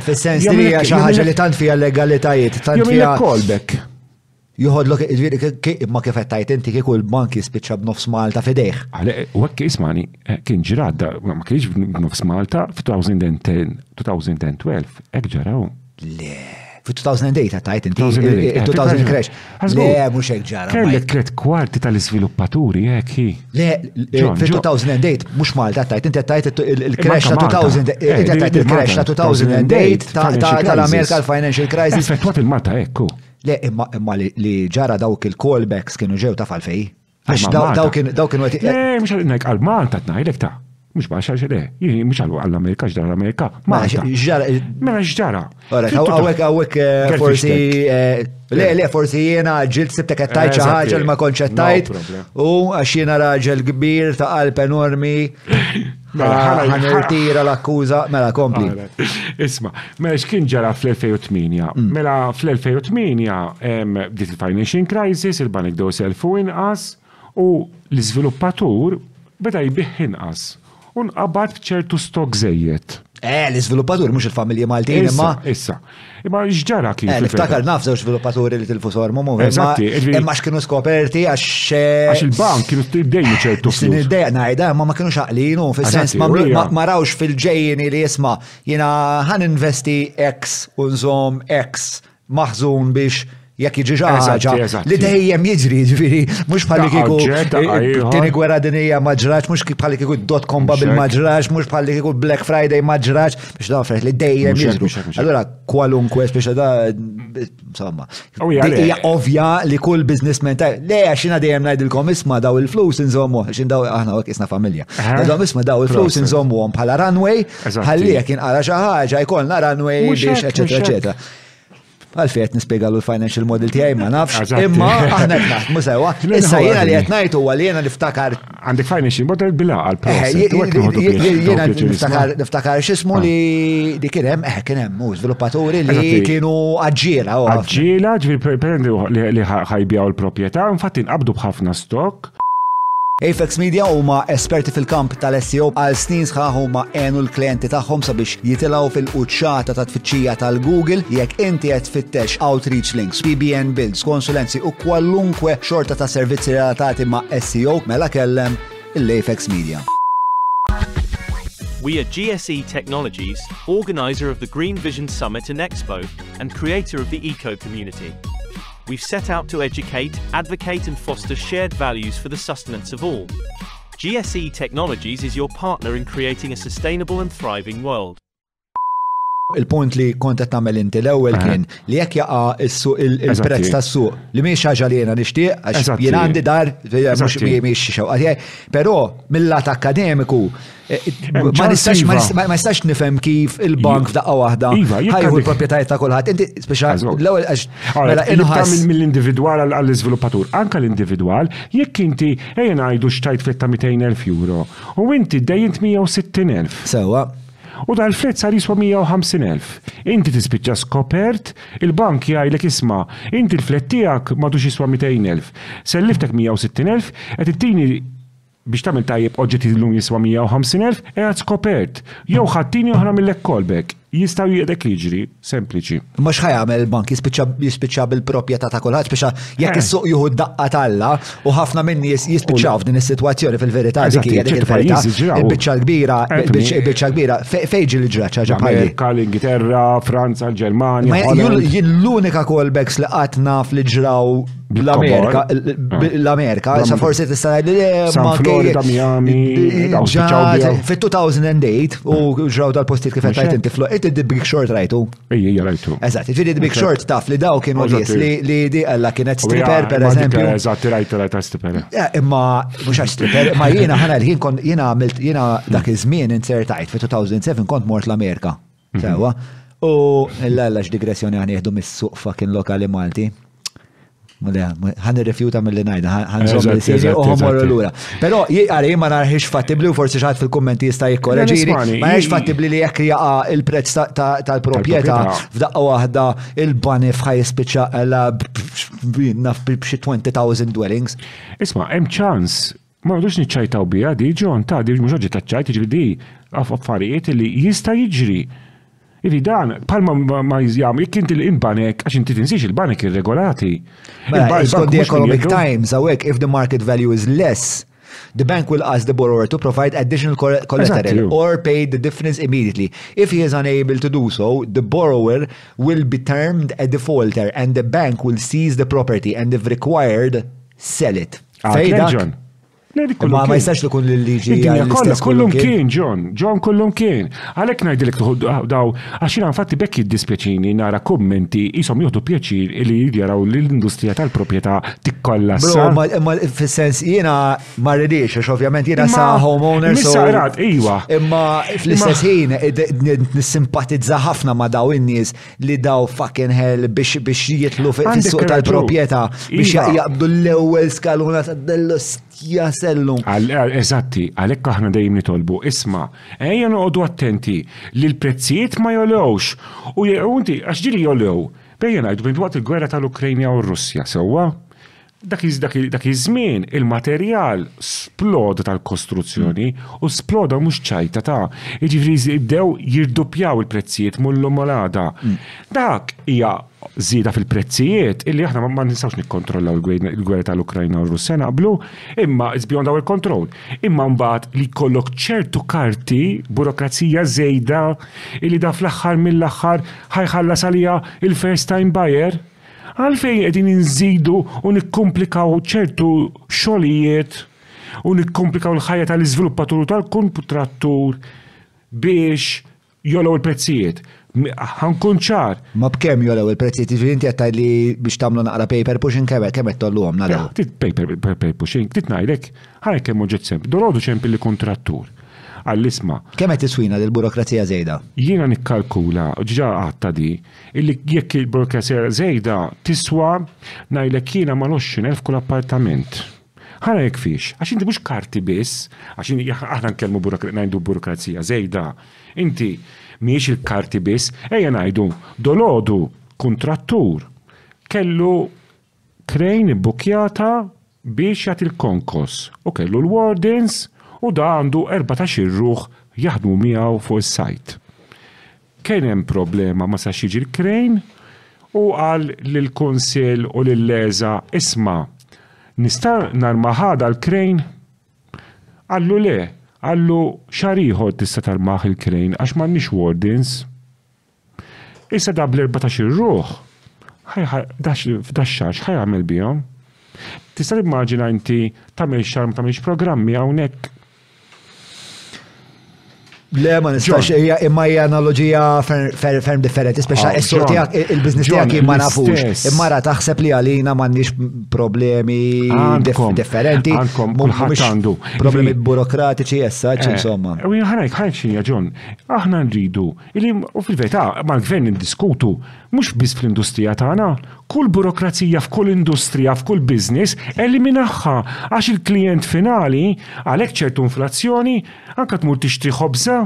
Fis-sens li hija xi ħaġa li tant fija legalitajiet, tant fija kolbek. Joħodlok ma kif qed tajt inti kieku l-bank jispiċċa b'nofs Malta fidejh. U hekk ismani eh, kien ġradda ma kienx b'nofs Malta f'2010 2012 hekk ġaraw Le. Fi 2008 ta' tajt inti. 2000 crash. Le, mux hekk ġara. Kellek tlet kwarti tal-iżviluppaturi, hekk hi. Le, fi 2008 mux Malta tajt inti tajt il-crash ta' 2000. Inti tajt il-crash ta' 2008 tal-America Financial Crisis. Effettwat il-Malta hekk. Le, imma li ġara dawk il-callbacks kienu ġew ta' falfej. Għax daw kienu għet. Eh, mux għal-nek għal-Malta t-najlek ta' mux bħal xax le, mux għall-Amerika, ġdara l-Amerika. Ma ġdara. Mela ġdara. Għawek, għawek, eh, forsi, eh, le, le, forsi jena ġilt sibtek għattajt ħaġa ma konċettajt, u għax jena raġel kbir ta' qalb enormi. Mela, ħana ħanirtira l-akkuża, mela kompli. Isma, mela x'kien ġara fl-2008? Mm. Mela fl-2008 bdiet il-financing crisis, il-banek dew selfu inqas u l-iżviluppatur beda jbih inqas u nqabad b'ċertu stok żejjed. Eh, l-iżviluppatur mhux il-familji Maltin imma. Issa, Imma x'ġara kif? Eh, niftakar naf żewġ sviluppaturi li tilfu sormu mu. Eżatti. Imma x'kienu skoperti għax. Eh, għax il-bank kienu dejjem ċertu flus. Niddeja ngħidha, imma ma kienu xaqlinu, fis-sens ma rawx fil-ġejjini li jisma' jiena ħan investi X u nżomm X maħżun biex jekk jiġi ħaġa li dejjem jiġri, ġifieri mhux bħalli kieku tieni gwerra dinija ma ġrax, mhux bħalli kieku dot komba bil ma ġrax, mhux bħalli kieku Black Friday ma ġrax, biex nafreħ li dejjem jiġru. Allura kwalunkwe biex da insomma. Oh, hija ovvja li kull businessman ta' le għax jiena dejjem ngħidilkom isma' daw il-flus inżommu, għax daw aħna hekk isna familja. Daw isma' daw il-flus inżommuhom bħala runway, ħalli jekk inqara xi ħaġa jkollna runway biex eċetera eċetera. Għalfej qed nispjegalu l-financial model tiegħi ma nafx, imma aħna qed naħdmu sewwa. Issa jiena li qed ngħid huwa li jiena niftakar. Għandek financial model bila għal Jiena niftakar niftakar x'ismu ah. li li kien hemm eh kien hemm hu żviluppaturi li kienu aġġiela. Aġġiela ġifieri li ħajbjaw il-proprjetà, infatti nqabdu b'ħafna stok Apex Media huma esperti fil-kamp tal-SEO għal snin sħaħ huma għenu l-klijenti tagħhom sabiex jitilgħu fil-quċċata ta' tfittxija tal-Google jekk inti qed tfittex outreach links, PBN builds, konsulenzi u kwalunkwe xorta ta' servizzi relatati ma' SEO mela kellem il-Apex Media. We are GSE Technologies, organiser of the Green Vision Summit and Expo and creator of the Eco Community. We've set out to educate, advocate and foster shared values for the sustenance of all. GSE Technologies is your partner in creating a sustainable and thriving world. Il-punt li konta tamel inti l-ewel eh. kien li jek jaqa il-prezz ta' suq li miex ħaġa li jena nishtiq, għax jena għandi dar, mux miex xewqa. Pero mill-lat akademiku, Ma nistax ma nistax nifhem kif il-bank f'daqqa waħda iva, ħajħu l-proprjetajiet ta' kulħadd. Inti speċa l-ewwel għax mela inħass mill-individwal għall-iżviluppatur. Anka l-individwal jekk inti ejja ngħidu xtajt fletta 200,000 euro u inti dejjint 160,000. Sewwa. U dal flett sar jiswa 150,000. Inti tispiċċa skopert, il-bank jgħidlek isma, inti l-flett tiegħek madux jiswa 200,000. Selliftek 160,000, qed ittini Biex tagħmel tajjeb oġġett li llum jiswa 150 elf, eqgħod skopert. Jew ħa t-tieni oħra mill-hekk callback. Jista' wieqed hekk jiġri. Sempliċi. Imma x'ħa jagħmel il-bank? Jispiċċa jispiċċa bil-proprjetà ta' kulħadd spiċċa jekk is-suq jieħu d-daqqa t'Alla u ħafna minn nies jispiċċaw f'din is-sitwazzjoni fil-verità dik hija dik il-verità. Il-biċċa l-kbira, il-biċċa l-kbira fejn ġi l-ġraċċa ġa bħal. Amerika, l-Ingilterra, Franza, l-Ġermanja. Jien l-unika callbacks li qatt naf li ġraw L-Amerika, l-Amerika, sa forsi tista' ngħid li eh, San Florida, Miami, fit-2008 u ġraw tal-postijiet kif qed inti Florida, inti the big short rajtu. Ejja, rajtu. Eżatt, ġieli the big short taf li daw kienu nies li di alla kienet stripper pereżempju. Eżatt, rajtu rajta stripper. Eh, imma mhux għax stripper, ma jiena ħana l-ħin kont jiena għamilt jiena dak iż-żmien insertajt fit-2007 kont mort l-Amerika. Sewa. U l-għallax digressjoni għan jihdu mis-suq fucking lokali Malti. Għan irrifjuta mill-li najda, għan zom il-siri u għomor l-ura. Pero, għari, ma narħiġ fattibli u forsi xaħat fil-kommenti jista jikkoreġini, ma narħiġ fattibli li jekk jaqa il-prezz tal-propieta f'daqqa wahda il-bani fħaj spiċa għala b'xi 20,000 dwellings. Isma, hemm ċans Ma rridux niċċajtaw biha di, John, ta' di mhux oġġett taċ-ċajt, jiġri di affarijiet li jista' jiġri. Ivi dan, palma ma jizjam, jek inti l-imbanek, għax inti tinsiex il-banek irregolati. Mela, skont the Economic Times, għawek, if the market value is less, the bank will ask the borrower to provide additional collateral or pay the difference immediately. If he is unable to do so, the borrower will be termed a defaulter and the bank will seize the property and if required, sell it. Fejda. John. Ma ma jistax li kun l-liġi. Id-dinja kollha kullum kien, John, John kullum kien. Għalhekk ngħidilek tuħud daw għax jiena infatti bekk jiddispjaċini nara kummenti qishom joħdu pjaċir li jaraw l-industrija tal-proprjetà tikkollassa. Imma fis-sens jiena ma rridix għax ovvjament jiena sa homeowner. Missaqrat, iva. Imma fl-istess ħin nissimpatizza ħafna ma daw in-nies li daw fucking hell biex biex jitlu fil-suq tal-propieta biex iva. jaqbdu l-ewel skaluna ta' dello stjasellu. Eżatti, għalek aħna dejjem nitolbu, isma, ejja noqogħdu attenti li l-prezzijiet ma jolewx u jgħunti għax ġili jolew. Bejja ngħidu bint waqt il-gwerra tal-Ukrajna u r-Russja, sewwa? Dak iż-żmien il-materjal sploda tal-kostruzzjoni u sploda mhux ċajta ta' jiġifieri bdew jirduppjaw il-prezzijiet mullum mal-għada. Dak hija żieda fil-prezzijiet illi aħna ma nistgħux nikkontrollaw il-gwerra tal-Ukrajna u r-Russja naqblu, imma it's beyond our control. Imma mbagħad li jkollok ċertu karti, burokrazija żejda illi dan fl-aħħar mill-aħħar ħa jħallas għaliha l-first time buyer. Għalfejn qegħdin inżidu u nikkomplikaw ċertu xogħlijiet u nikkomplikaw l-ħajja tal-iżviluppatur u tal-kuntrattur biex jolow il-prezzijiet? Ħankun ċar. Ma b'kemm jolow il-prezzijiet, jiġifieri inti qed tgħidli biex tagħmlu naqra paper pushing kemm kemm qed tolluhom naraw. Eh, ftit paper paper pushing, ftit ngħidlek, ħalek kemm oġġett semp. Dolodu ċempil li kuntrattur. Għall-isma. Kemm qed tiswina l-burokrazija żejda? Jiena nikkalkula, ġġa għatta di, illi jekk il-borkesera żejda tiswa ngħidlek jiena ma' 20,000 kull appartament. Ħana jekk fiex, għax inti mhux karti biss, għax aħna nkellmu ngħidu burokrazija żejda. Inti mhijiex il-karti biss, ejja ngħidu dolodu kuntrattur kellu krejn ibbukjata biex jagħti l-konkos u kellu l-wardens u da għandu erbatax-il ruħ jaħdmu miegħu fuq is-sajt. Kien hemm problema ma sax jiġi l-crane, hu qal lill-Kunsill u lill-ESA isma' nista' narmah għada l-crane? Qallu le, qallu xahar ieħor tista' tarmah il-crane għax m'għandniex wardens. Issa dab l-erbatax-il ruħ, f'dax-xahar x'ħa jagħmel bihom? Tista' timmaġina inti tagħmel xahar ma tagħmilx programmi hawnhekk? Le, ma nistax, imma hija analogija ferm differenti, speċa ah, is-suq tiegħek, il-biżniss tiegħek ma nafux. Imma ra taħseb li għalina m'għandniex problemi differenti. Għandkom kulħadd għandu. Problemi burokratiċi essaċ, eh, insomma. U ħanajk ħanajk xi John, aħna nridu Illi, u fil-verità, mal-Gvern niddiskutu, mhux biss fl-industrija tagħna, kull burokrazija f'kull industrija, f'kull business, eliminahha għax il-klijent finali, għalhekk ċertu inflazzjoni, anke tmur tixtri ħobża,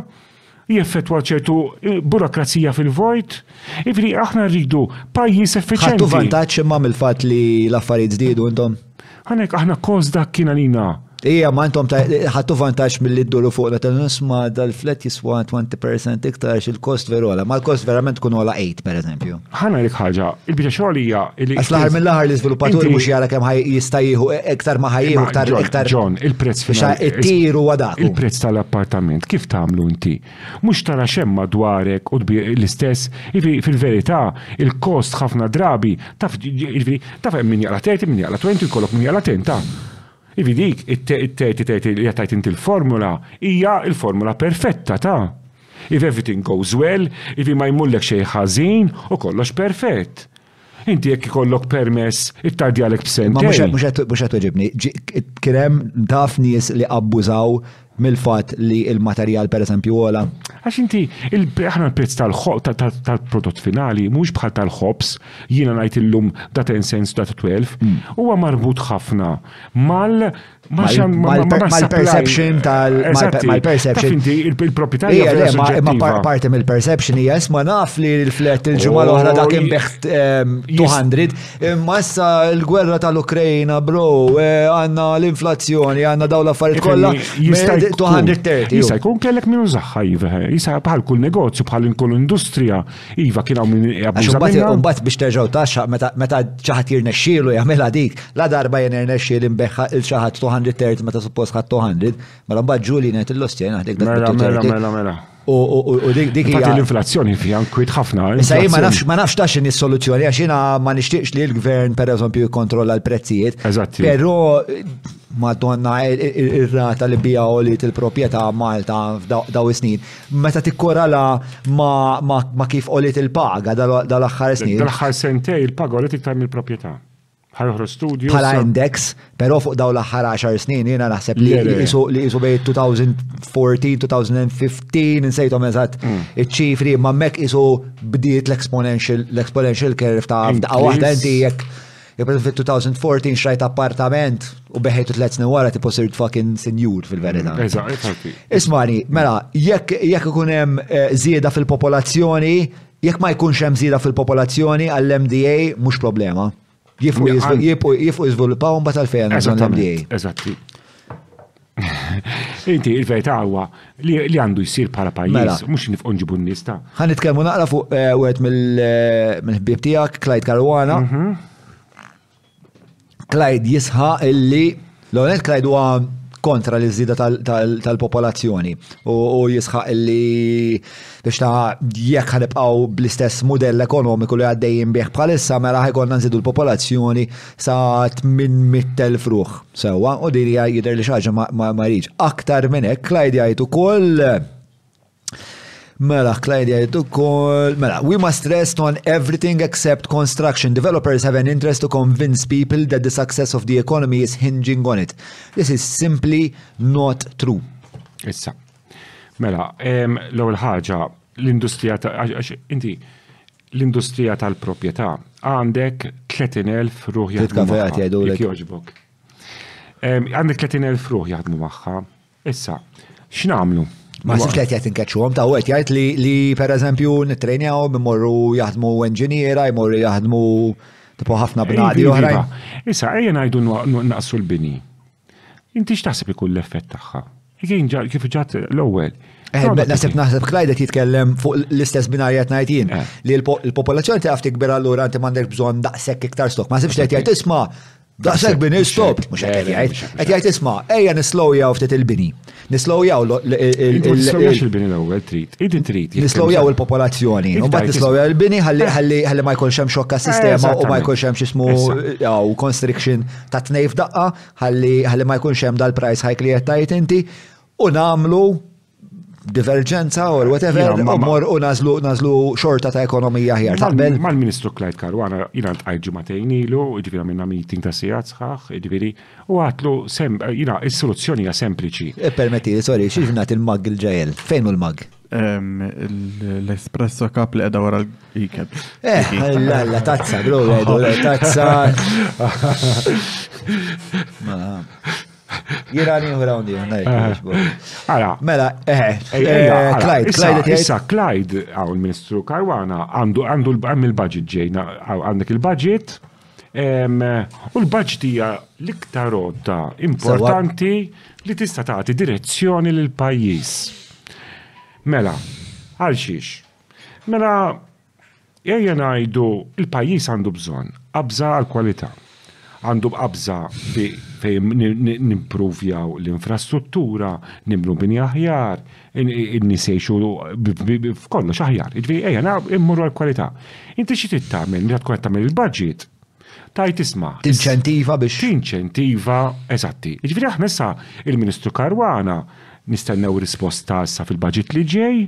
jeffettwa ċertu burokrazija fil-vojt. Jiġifieri aħna rridu pajjiż effiċjenti. Ħadtu vantaġġ imma mill-fatt li l-affarijiet żdiedu intom? Għalhekk aħna kos dak kien għalina. Ija, ma intom ħattu vantaġġ mill-li dduru fuq meta nisma dal-flet jiswa 20% iktar il-kost veru għala. Ma l-kost verament kun għala 8, per eżempju. Ħana jek ħaġa, il-bieċa xogħol hija li. Għax l-aħħar mill-aħħar li żviluppatur mhux jara kemm jista' jieħu e- iktar ma ħajjieħu iktar iktar. Ġon, il-prezz finali. It-tiru għadak. Il-prezz tal-appartament kif tagħmlu inti? Mhux tara x'hemm madwarek u tbigħ l-istess? Jiġifieri fil-verità il-kost ħafna drabi taf jiġifieri taf hemm min jaqla' thirty, min jaqla' twenty u jkollok min jaqla' ten ta'. Jiġifieri dik it-thirty thirty li qed tgħid inti l-formula hija l-formula perfetta ta'. If everything goes well, jiġifieri ma jmurlek xejn ħażin u kollox perfett. Inti jekk ikollok permess ittardjalek b'sentejn. Mhux qed weġibni. Kien hemm taf nies li abbużaw mill-fatt li l-materjal pereżempju għola. Għax inti aħna l-prezz tal-prodott finali mhux bħal tal-ħobs, jiena ngħid illum dat 10 cents dat 12, huwa marbut ħafna mal mal-perception tal mal-perception. il-proprjetà hija ma parti mill-perception hija ma naf li l-flet il-ġimgħa l-oħra dak oh, imbeħ 200 ehm, imma issa l-gwerra tal-Ukrajna bro eh, għandna l-inflazzjoni għandna daw l-affarijiet kollha 230. Jista' jkun kellek minn użaħħa jiva, jista' bħal kull negozju bħal kull industrija Iva, kien hawn min jabbuża. Mbagħad biex terġgħu taxxa meta ċaħat jirnexxielu jagħmilha dik, la darba jien irnexxiel inbeħħa il ċaħat 230 meta suppost ħadd 200, mela mbagħad ġuli ngħid il-lostjen għadik dak. Mela, mela, mela, mela. U dik dik hija. l-inflazzjoni fiha nkwit ħafna. Eh? Issa ma nafx ma nafx tax inhi soluzzjoni għax jiena ma nixtieqx li l-gvern pereżempju jikkontrolla l-prezzijiet. Eżatt. Però madonna ir-rata li bija u li il-proprjetà Malta f'daw is-snin. Meta tikkorala ma kif qolit il-paga dal-aħħar snin. Dal-aħħar sentej il-paga qolit iktar mill-proprjetà. Ħajħru studju. Bħala index, però fuq daw l-aħħar 10 snin jiena naħseb li jisu bej 2014, 2015, insejtom eżatt mm. iċ-ċifri, ma mek jisu bdiet l-exponential curve ta' f'daqqa waħda inti jekk Jibel fil-2014 xrajt appartament u beħejtu tlet snin wara tipo sirt fucking senjur fil-verità. Mm, Ismani, mela, jekk jekk ikun hemm eh, żieda fil-popolazzjoni, jekk ma jkunx hemm żieda fil-popolazzjoni għall-MDA mhux problema. Jifqu jiżviluppaw mbagħad għalfejn għandhom l-MDA. Eżatti. Inti, il-verità huwa li għandu jsir bħala pajjiż, mela. mhux nifqu nġibu n-nies ta'. Ħan nitkellmu naqra fuq eh, wieħed mill-ħbieb eh, tiegħek, Clyde Caruana. Mhm. Clyde jisħa illi l-għonet Clyde huwa kontra l-żida tal-popolazzjoni u jisħaq illi Biex ta' jekk ħanibqgħu bl-istess mudell ekonomiku li għaddejjin bih bħalissa mela ħajkonna nżidu l-popolazzjoni sa 800,000 ruħ. Sewwa, u din hija jidher li xi ħaġa ma jridx. Aktar minn hekk, Clyde jgħid ukoll Mela, Clyde jgħid ukoll, mela, we must rest on everything except construction. Developers have an interest to convince people that the success of the economy is hinging on it. This is simply not true. Issa, Mela, l-ewwel ħaġa l-industrija ta' għax inti l-industrija tal-proprjetà għandek 30,000 ruħ jaħdmu. Jogħġbok. Għandek 30,000 ruħ jaħdmu magħha. Issa, x'namlu? Ma sibx li qed inkeċċuhom ta' wet jgħid li li pereżempju nittrejnjaw imorru jaħdmu enġiniera, jmorru jaħdmu tipo ħafna bnadi oħra. Issa ejja ngħidu naqsu l-bini. Inti x'taħseb li jkun l-effett tagħha? Jien kif ġat l-ewwel. Eh, naħseb naħseb Clyde qed jitkellem fuq l-istess binarja qed ngħid jien eh. li l-popolazzjoni taf tikber allura inti m'għandek bżonn daqshekk iktar stok. Ma sibx qed jgħid isma' daqshekk bini stop, mhux qed jgħid. Qed jgħid isma' ejja nislowja ftit il-bini. Nislowjaw l- Inti ma tislowjax il-bini l-ewwel, trid. Inti trid. Nislowjaw il-popolazzjoni. Imbagħad nislowjaw il-bini ħalli ma jkunx hemm xokk għas-sistema u ma jkunx hemm x'ismu hawn constriction ta' tnejn f'daqqa ħalli ma jkunx hemm dal-price hike li qed tgħid inti u nagħmlu diverġenza or whatever, u mor u nazlu, nazlu xorta ta' ekonomija ħjar taqbel. Mal-Ministru Clyde Karwana, jina tqajt ġimatejn ilu, ġifiri minna meeting ta' sijat sħax, ġifiri, U għatlu, sem, jina, il-soluzzjoni hija sempliċi. E permettili, sorry, xiex nagħti il-mag il-ġajel? Fejn hu l-mag? L-espresso cup li għedha wara l-ikeb. Eh, la, la, tazza, bro, għedu, la, tazza. Jira nieħu rawndi, Għala. Mela, eh, Clyde, Clyde. Issa, Clyde, għaw il-Ministru Karwana, għandu il-budget ġejna, għandek il-budget, U l-budget hija l-iktar rotta importanti li tista' tagħti direzzjoni lil pajjiż. Mela, għal xiex? Mela, ejja ngħidu il-pajjiż għandu bżonn qabża għal kwalità. Għandu qabża fejn nimprovjaw l-infrastruttura, nimlu bini aħjar, in-nies jgħixu f'kollox aħjar. Ġifieri ejja naqb immur għall-kwalità. Inti xi trid tagħmel meta tkun qed tagħmel il-budget? Tajt isma'. Tinċentiva biex. Tinċentiva, eżatti. Ġifieri aħna issa il-Ministru Karwana nistennew risposta issa fil-budget li ġej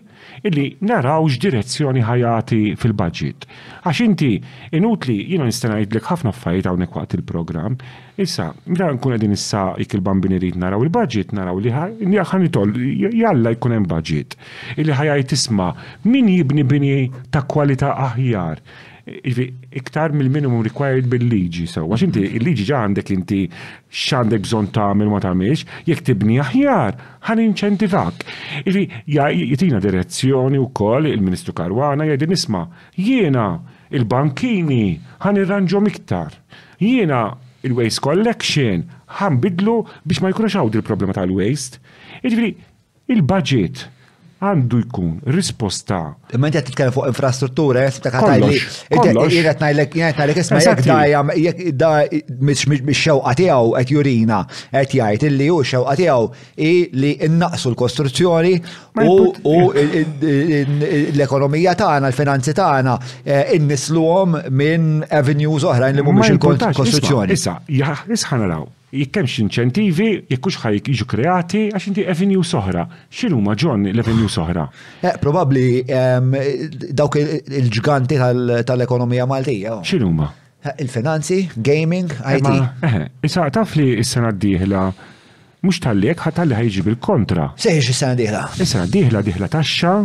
illi naraw x'direzzjoni ħajati fil-budget. Għax inti inutli jiena nista' ngħidlek ħafna affarijiet hawnhekk waqt il-programm, Issa, meta nkun qegħdin issa jekk il-bambin irid naraw il-budget, naraw li ħa nitol jalla jkun hemm budget. Illi ħajajt isma' min jibni bini ta' kwalità aħjar iktar mill-minimum required bil-liġi. So, għax inti il-liġi ġa għandek inti x'għandek bżonn tagħmel ma tagħmilx, jekk tibni aħjar, ħan inċentivak. Illi jitina direzzjoni wkoll il-Ministru Karwana jgħidin isma' jiena il-bankini ħan irranġhom iktar. Jiena il-waste collection ħa nbiddlu biex ma jkunx hawn dil-problema tal-waste. Jiġifieri il-baġit għandu jkun risposta. Imma inti qed titkellem fuq infrastruttura, jekk dak tgħidli. Kollox. Jien qed ngħidlek jien qed ngħidlek isma' jekk dajja jekk da mix-xewqa tiegħu qed jurina qed jgħid illi hu xewqa tiegħu i li innaqsu l-kostruzzjoni u l-ekonomija tagħna, l-finanzi tagħna, eh, innisluhom minn avenues oħrajn li mhumiex il-kostruzzjoni. Issa, jisħan naraw, jekkem x'inċentivi, jekkux ħaj jiġu kreati, għax inti avenues oħra. X'inhu ma ġon l-avenues oħra? Eh, probabbli ehm, dawk il-ġganti tal-ekonomija Maltija. Oh. X'inhu ma? Eh, il-finanzi, gaming, IT. Issa taf li s-sena d-dieħla Mhux talli hekk ħa talli ħa jiġi bil-kontra. Se jiġri s-sena d-dieħla? Is-sena d-dieħla dieħla taxxa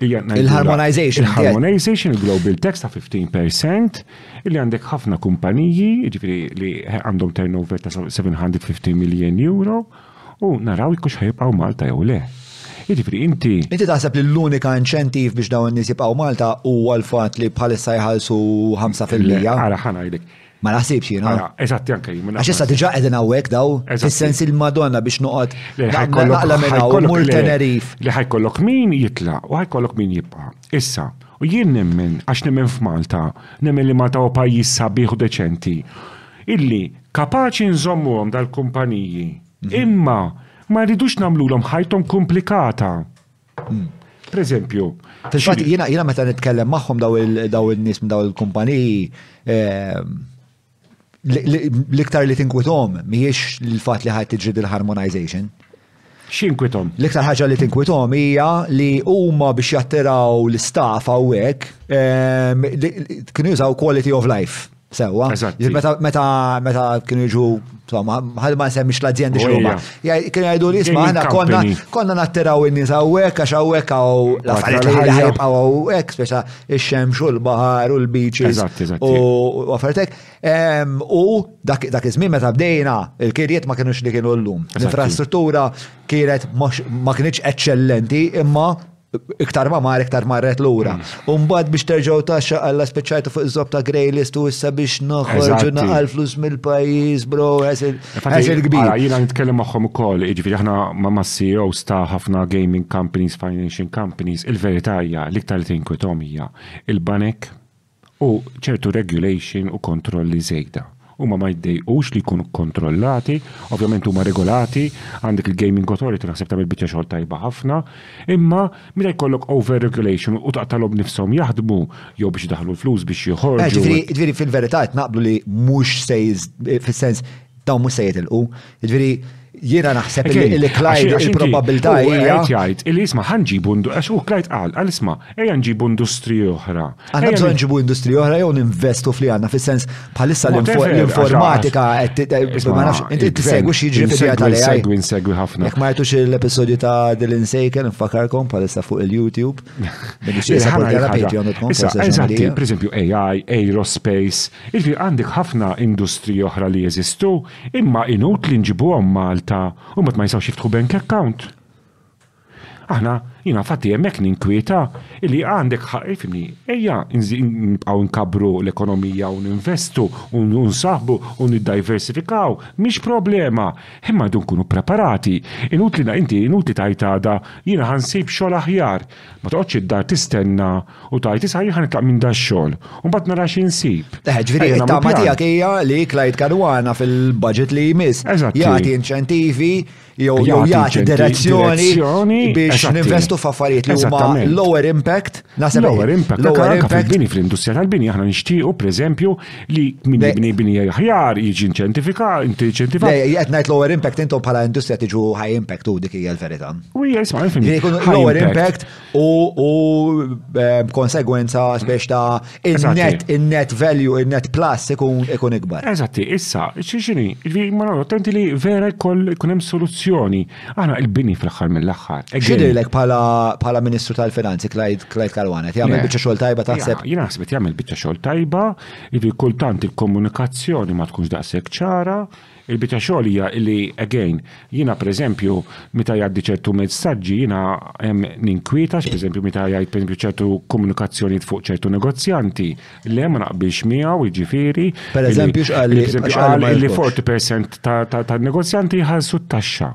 Il-harmonization. Il-harmonization, il-global tax ta' 15%, li għandek ħafna kumpaniji, ġifiri li għandhom turnover ta' 750 miljon euro, u naraw jkux ħajibqaw Malta jew le. Ġifiri, inti. Inti taħseb li l-unika inċentiv biex dawn n-nies jibqaw Malta u għal-fat li bħalissa jħalsu 5%. Għara ħana jidek. Ma naħsibx jiena. Mela, eżatti anke jien. Għax issa diġà qegħdin hawnhekk daw, fis-sens il-Madonna biex noqgħod naqla minn hawn mur Tenerif. Li ħajkollok min jitlaq u ħajkollok min jibqa'. Issa, u jien nemmen għax nemmen f'Malta, nemmen li Malta u pajjiż sabiħ u deċenti, illi kapaċi nżommuhom dal-kumpaniji, mhm. imma ma rridux nagħmluhom ħajthom komplikata. Hmm. Per eżempju. Fil-fatt, jiena meta nitkellem magħhom daw il-nies minn daw il-kumpaniji, ehm, l-iktar li tinkwitom mhijiex l-fatt li ħajt tiġri dil-harmonization. Xinkwitom? L-iktar ħaġa li tinkwitom hija li huma biex jattiraw l-istaff hawnhekk ehm, kienu jużaw quality of life. Sewa. Meta meta meta kienu jiġu insomma, ħalli ma nsemmix l-azjendi x'huma. Kienu jgħidu li isma' aħna konna konna nattiraw in-nies hawnhekk għax hawnhekk hawn l-affarijiet li ħajbqgħu hawnhekk speċa ix-xemx u l-baħar u l-beaches u affaritek. U dak iż-żmien meta bdejna il-kirjiet ma kienux li kienu llum. L-infrastruttura kienet ma kienx eċċellenti imma iktar ma mar iktar marret lura. Mm. U mbagħad biex terġgħu taxxa għalla speċajtu fuq iż-żob ta' Grey List u issa biex noħorġu naqal flus mill-pajjiż, bro, ħasil kbir. Jiena nitkellem magħhom ukoll, jiġifieri aħna ma' CEOs ta' ħafna gaming companies, financing companies, il-verità hija l-iktar li tinkwithom hija il-banek u ċertu regulation u kontrolli żejda. Huma ma jiddejqux li jkunu kkontrollati, ovvjament huma regolati, għandek il-Gaming Authority naħseb tagħmel biċċa xogħol tajba ħafna, imma meta jkollok over-regulation u taqtalhom nifshom jaħdmu jew biex idaħħlu l-flus biex joħorġu. Ġifieri fil-verità qed naqblu li mhux se fis-sens dawn mhux se jitilqu, Ġviri, jiena naħseb li klajt il-probabilta hija. Jgħid, il-isma ħanġibu, għax u klajt għal, għal isma, ejja nġibu industri oħra. Għanna bżon nġibu industri oħra jew ninvestu fli għanna, fil-sens bħalissa l-informatika, ma nafx, inti t-segwi xieġri fil-dija tal Segwi, segwi ħafna. Jek ma jtux l-episodju ta' Dylan Sejken, nfakarkom bħalissa fuq il-YouTube. Eżatti, per esempio AI, aerospace, il-fi għandek ħafna industri oħra li jeżistu, Imma inutli nġibuhom Malta u mbagħad ma jistgħux jiftħu bank account. Aħna jiena fatti hemmhekk ninkwieta li għandek ħaq ifimni, ejja nibqgħu nkabbru l-ekonomija u ninvestu u nsaħħbu u niddiversifikaw, mhix problema, imma rridu nkunu ppreparati. Inutli inti inutli tgħid għada jiena ħa nsib xogħol aħjar. Ma toqgħodx id-dar tistenna U tajt, issa jħan nitlaq minn da xol, un bat nara xi nsib. Eh, ġviri, Ejja, nagħmlu ta' pjan. matija kija li Clyde Karwana fil-budget li jmiss Eżatti. jagħti inċentivi jew jew Jagħti jagħti inċenti- direzzjoni direzzjoni, biex eżatti. ninvestu f'affarijiet li huma Eżattament. lower impact, naħseb Lower impact, lower lower impact. impact. fil-bini, fil-industrija tal-bini, aħna nixtiequ, per eżempju, li min Le- jibni bini aħjar, jiġi inċentifika, inti inċentifika. Le, qed ngħid lower impact intom bħala industrija tiġu high impact u dik hija l-verità. U hija jisma' Ġifieri jkunu lower impact u ehm, konsegwenza biex ta' il-net, il-net value, il-net plus ikun ikbar. Eżatti, issa, ċiċini, ma nagħmlu attenti li vera jkoll ikun hemm soluzzjoni. Aħna il-bini fl-aħħar mill-aħħar. Xidilek bħala Ministru tal-Finanzi, Klajd Kalwana, jagħmel biċċa xogħol tajba taħseb. Jien naħseb jagħmel biċċa xogħol tajba, jiġifieri kultant il-komunikazzjoni ma tkunx daqshekk ċara, Il-biċċa xogħol hija li again, jiena pereżempju meta jgħaddi ċertu messaġġi jiena ninkwieta għax pereżempju meta jgħid pereżempju ċertu komunikazzjonijiet fuq ċertu negozjanti, le ma naqbilx miegħu jiġifieri. Pereżempju x'qal li. Pereżempju qal li 40% tan-negozjanti jħallsu t-taxxa.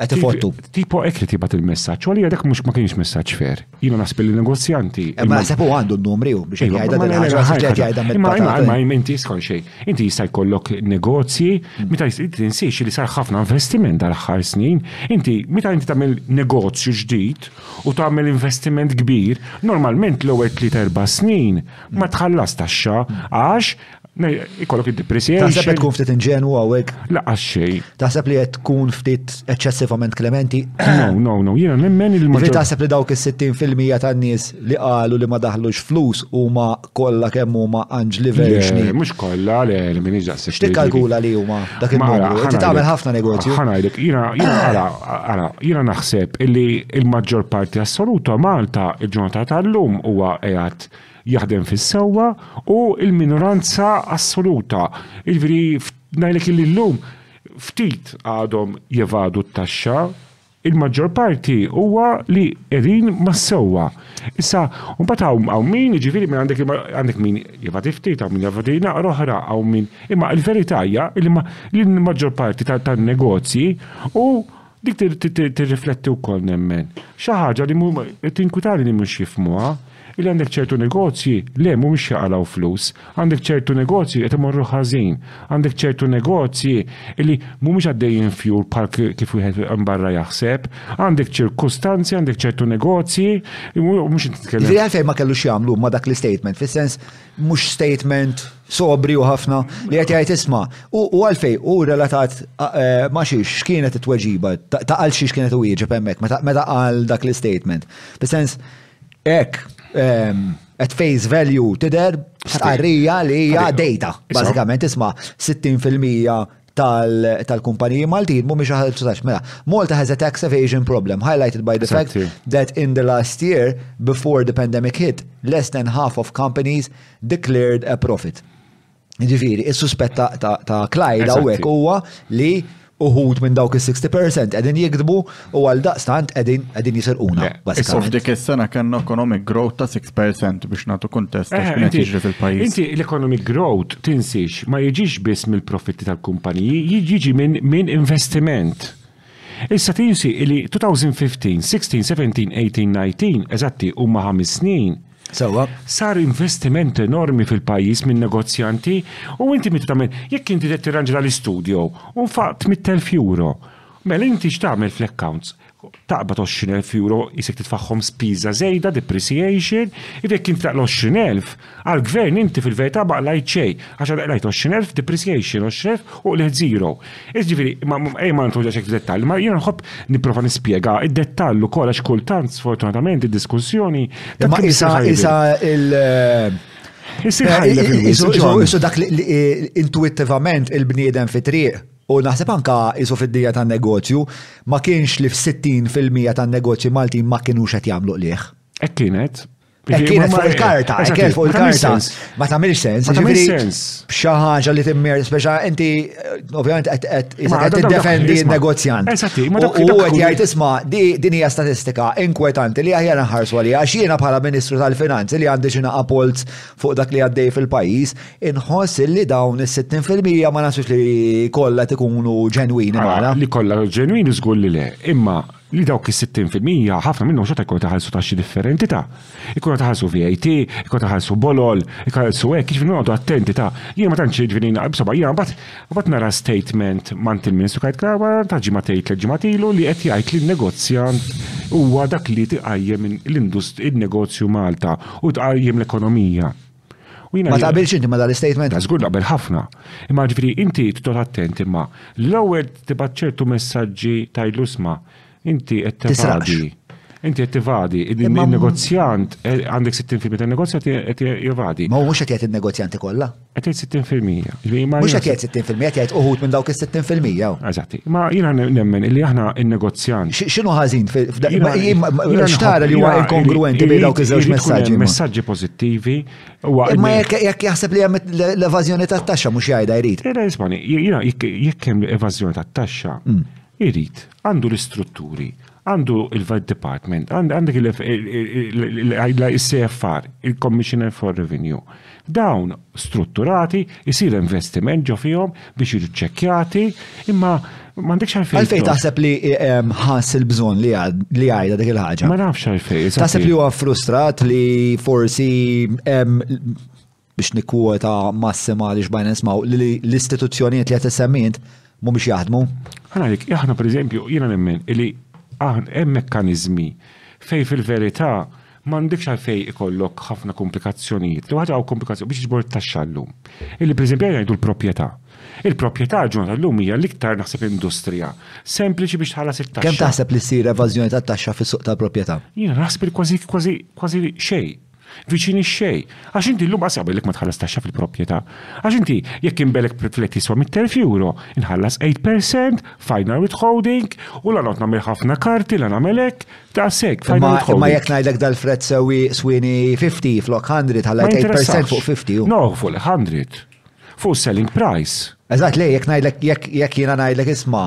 Qed ifottu. Tipo hekk li tibgħat il-messaġġ, u għalija dak mhux ma kienx messaġġ fer. Jiena naħseb li negozjanti. Eh, ma naħseb u għandu n-numri u biex iva, jgħidha din ħaġa. Imma imma inti skont xejn. Inti jista' jkollok negozji, hmm. meta tinsiex li sar ħafna investiment dal-aħħar snin, inti meta inti tagħmel negozju ġdid u tagħmel investiment kbir, normalment l-ewwel tliet erba' snin ma tħallas taxxa għax Ikollok id-depreciation. Taħseb qed tkun ftit inġenwu hawnhekk? Laqas xejn. Taħseb li qed tkun ftit eċċessivament klementi? No, no, no, jiena nemmen il Ġifieri taħseb li dawk is-60 fil-mija tan-nies li qalu li ma daħlux flus huma kollha kemm huma anġli verġni. Mhux kollha, le, li minn iġaq se. X'tikkalkula li huma dak il-numru? Inti tagħmel ħafna negozju. Ħanajlek, jiena ara, ara, jiena naħseb illi il-maġġor parti assoluta Malta il-ġurnata tal-lum huwa qiegħed jaħdem fis-sewwa u l-minoranza assoluta, jiġifieri ngħidlek illi llum ftit għadhom jevadu t-taxxa, il-maġġor parti huwa li qegħdin mas-sewwa. Issa, mbagħad hawn hawn min, jiġifieri minn għandek għandek min jevadi ftit, hawn min jevadi naqra oħra, hawn min. Imma l-verità hija li l-maġġor parti tan-negozji u Dik tirrifletti wkoll nemmen. Xi ħaġa li qed tinkwitani li mhux jifhmuha, li għandek ċertu negozji le mhumiex jaqalgħu flus, għandek ċertu negozji li qed imorru ħażin, għandek ċertu negozji li mhumiex għaddejjin fjur bħal kif wieħed hemm barra jaħseb, għandek ċirkustanzi, għandek ċertu negozji, mhux qed nitkellem. Jiġifieri għalfejn ma kellux jagħmlu ma dak l-istatement, fis-sens mhux statement sobri u ħafna li qed jgħid isma' u għalfej u relatat eh, ma' xiex x'kienet it-tweġiba ta' għal xiex kienet u jieġeb hemmhekk meta qal dak l-statement. Bisens hekk ehm, at face value tidher stqarrija li hija data. Bażikament isma' 60% tal-kumpaniji Maltin mhumiex aħal tax. Mela, Malta has a tax evasion problem highlighted by the fact that in the last year before the pandemic hit, less than half of companies declared a profit. Ġifieri, is-suspett ta' Clyde hawnhekk huwa li uħud minn dawk is-60% qegħdin jikdbu U għal daqstant qegħdin qegħdin jisirquna. Issa f'dik is-sena kellna economic growth ta' 6% biex nagħtu kuntest eh, ta' qed jiġri fil-pajjiż. Inti l-economic growth tinsix ma jiġix biss mill-profitti tal-kumpaniji, jiġi minn investiment. Issa tinsi li 2015, 16, 17, 18, 19, eżatti huma ħames snin Sewa. Sar investiment enormi fil-pajis minn negozjanti u inti mitament, jekk inti qed tirranġla l-istudio, u faqt mit-telf euro. Mela inti x'tagħmel fl-accounts? Taqbad 20,000 euro isek titfagħhom spiża żejda, depreciation, idu jekk inti taqla' 20,000, għall-Gvern inti fil-verità ma qlajt xejn, għax għad qlajt 20,000 depreciation, 20,000 u qliegħt żero. Jiġifieri, ma, ejja ma nitħluġ daqshekk f'dettall, imma jiena nħobb nipprova nispjega d-dettall ukoll għax kultant sfortunatament id-diskussjoni ta' Imma isa isa il Isir ħajlek il-wisq. Isu dak li intuittivament il-bniedem fi triq U naħseb anke qisu fid-dinja tan-negozju, ma kienx li f'60 fil-mija tan-negozji Maltin ma kinux qed jagħmlu qligħ. Hekk kienet. Hekk kienet fuq il-karta, hekk kienet fuq il-karta. Ma tagħmilx sens. Ma tagħmilx sens. Xi ħaġa li timmir, speċa inti ovvjament qed tiddefendi n-negozjant. Eżatti, ma dak huwa qed jgħid isma' din hija statistika inkwetanti li aħjar nħarsu għalija għax jiena bħala Ministru tal-Finanzi li għandi xi naqa' polz fuq dak li għaddej fil-pajjiż, inħoss li dawn is-60 fil-mija ma nasux li kollha tikunu ġenwini ah, magħna. Li kollha ġenwini żgur li le, imma li dawk is-60 fil-mija ħafna minnhom xorta jkunu taħallsu taxxi differenti ta' ikunu taħallsu VAT, ikunu taħallsu bolol, ikunu taħallsu hekk, jiġifieri noqgħodu attenti ta' jien ma tantx jiġifieri naqbsa bajja mbagħad Mbagħad nara statement mant il-Ministru Kite Carver ta' ġimgħatejn tliet ġimgħat ilu li qed jgħid li n-negozjant huwa dak li tqajjem in-negozju Malta u tqajjem l-ekonomija. U jiena. Ma taqbilx inti ma' dan l-istatement? Ta' żgur naqbel ħafna. Imma jiġifieri inti titod attent imma l-ewwel tibgħat ċertu messaġġi tgħidlu isma' Inti qed tivadi. Inti qed tivadi. Il-negozjant eh, għandek 60% tan-negozjat qed jivadi. Ma mhux qed jgħid in-negozjanti kollha. Qed jgħid 60%. Mhux qed jgħid 60% qed jgħid uħud minn dawk is-60%. Eżatti. Ma jiena nemmen li aħna in-negozjant. X'inhu ħażin x'tara li huwa inkongruenti bejn dawk iż-żewġ messaġġi. Messaġġi pożittivi. Imma jekk jaħseb li hemm l-evażjoni tat-taxxa mhux jgħidha jrid. Era jismani, jiena jekk hemm evażjoni tat-taxxa. Mm. Irid, għandu l-istrutturi, għandu il-Vice Department, għandek il-CFR, il-Commissioner for Revenue. Dawn strutturati, jisir investiment ġo fihom biex jiġu ċekjati, imma m'għandekx għalfejn. Għalfejn taħseb li ehm, ħass il-bżonn li għajda dik il-ħaġa? Ma nafx għalfejn. Taħseb li huwa frustrat li forsi ehm, biex nikkwota massima li xbajna nismaw li l-istituzzjonijiet li qed issemmijiet mhumiex jaħdmu. Ħana dik, aħna pereżempju jiena nemmen li aħna hemm mekkaniżmi fej fil-verità m'għandekx għalfej ikollok ħafna komplikazzjonijiet. Li waħda hawn komplikazzjoni biex iġbor it-taxxa llum. Illi pereżempju jgħidu l-proprjetà. Il-proprjetà ġurnata llum hija l-iktar naħseb industrija sempliċi biex tħallas it-taxxa. Kemm taħseb li ssir evażjoni tat-taxxa fis-suq tal-proprjetà? Jiena naħseb li kważi kważi kważi xejn. Viċin ix-xejn. Għax inti llum qas jaqbellek ma tħallas taxxa fil-proprjetà. Għax inti, jekk inbelek flat jiswa mitt elf euro, inħallas eight percent, final withholding, u la noqgħod nagħmel ħafna karti, la nagħmel hekk, daqshekk, final withholding. Imma jekk ngħidlek dal-flat sewi swini 50 flok 100, ħallat 8% fuq 50. No, fuq 100. Fuq selling price. Eżatt, lej, jekk ngħidlek jekk jiena ngħidlek isma'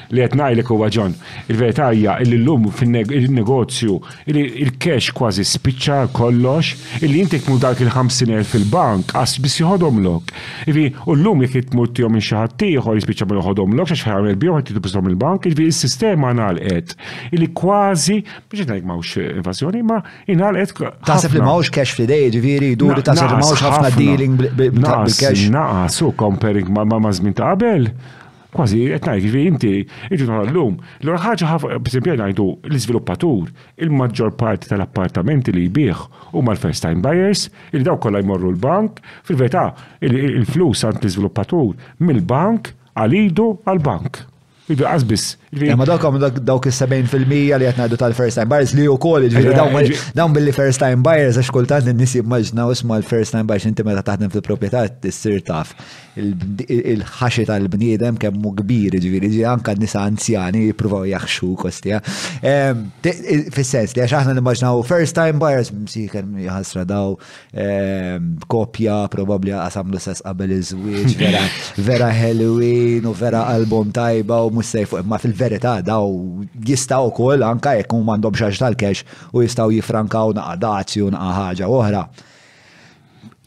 Li qed ngħidlek huwa John, il-verità hija li llum fin-negozju li l-cash kważi spiċċa għal kollox, illi inti jekk tmur dawk il-ħamsin elf fil-bank qas biss joħodhomlok. Jiġifieri, u llum jekk int tmur tihom lil xi ħadd ieħor jispiċċa ma joħodhomlokx għax ħajamel bihom ħa titbishom il-bank, jiġifieri s-sistema ngħalqet illi kważi, mhux qed ngħidlek m'hawnx evażjoni, imma ingħalqet ħafna. Taħseb li m'hawnx cash fl-idejn, jiġifieri jduru taħseb li m'hawnx ħafna dealing bil-cash? Naqas, naqas, u comparing ma' żmien ta' qabel. Kważi qed ngħid, jiġifieri inti inti toħroġ llum, l ħaġa ħaf pereżempju ngħidu l-iżviluppatur, il-maġġor parti tal-appartamenti li jbigħ huma l-first time buyers, li dawk kollha jmorru l-bank, fil-verità il-flus għand l-iżviluppatur mill-bank għal idu għall-bank. Idu qas biss. Ma dawk dawk is-70 fil-mija li qed ngħidu tal-first time buyers li wkoll jiġifieri dawn billi first time buyers għax kultant in-nies jimmaġinaw isma' l-first time buyers inti meta taħdem fil-proprjetà tissir taf il-ħaxi tal-bniedem kemm hu kbir, ġifieri ġi anke nisa anzjani jippruvaw jaħxu kostja. Ehm, fis-sens li għax aħna nimmaġnaw first time buyers msiker jħassra daw ehm, kopja probabbli qasam l-istess qabel iż-żwieġ vera vera ħelwin u vera album tajba u mhux sejf imma fil-verità daw jistgħu wkoll anke jekk huma għandhom xaġ tal-kex u jistgħu jifrankaw naqa' dazju naqa' ħaġa oħra.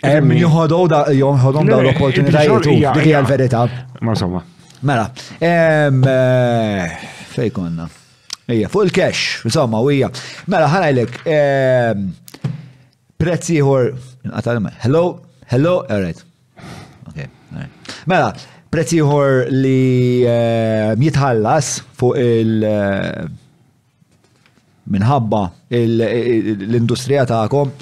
Hemm min joħodhom da joħodhom dawn l-opportunitajiet u dik hija l-verità. Ma insomma. Mela, eh, fej konna. Ija, fuq il-cash, insomma, u ija. Mela, ħanajlek, ehm, prezzi ħor, hello, hello, all right. Okay, all right. Mela, prezzi ħor li ehm, jitħallas fuq il- eh, Minħabba l-industrija tagħkom,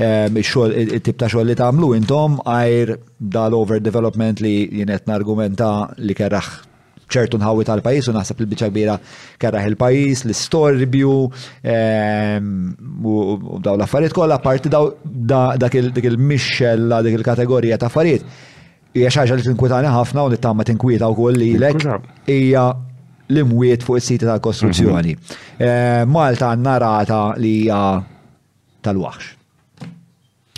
it-tip ta' xogħol li tagħmlu intom għajr dal-overdevelopment li jien qed nargumenta li kerraħ ċertu nħawi tal-pajjiż u naħseb li biċċa kbira kerraħ il-pajjiż, l-istorbju u daw l-affarijiet kollha parti dak il-mixxella dik il-kategorija ta' affarijiet. Hija xi ħaġa li tinkwitani ħafna u nittama tinkwieta wkoll lilek hija l-imwiet fuq is-siti tal-kostruzzjoni. Mhm. Eh, Malta għandna rata li hija tal-waħx.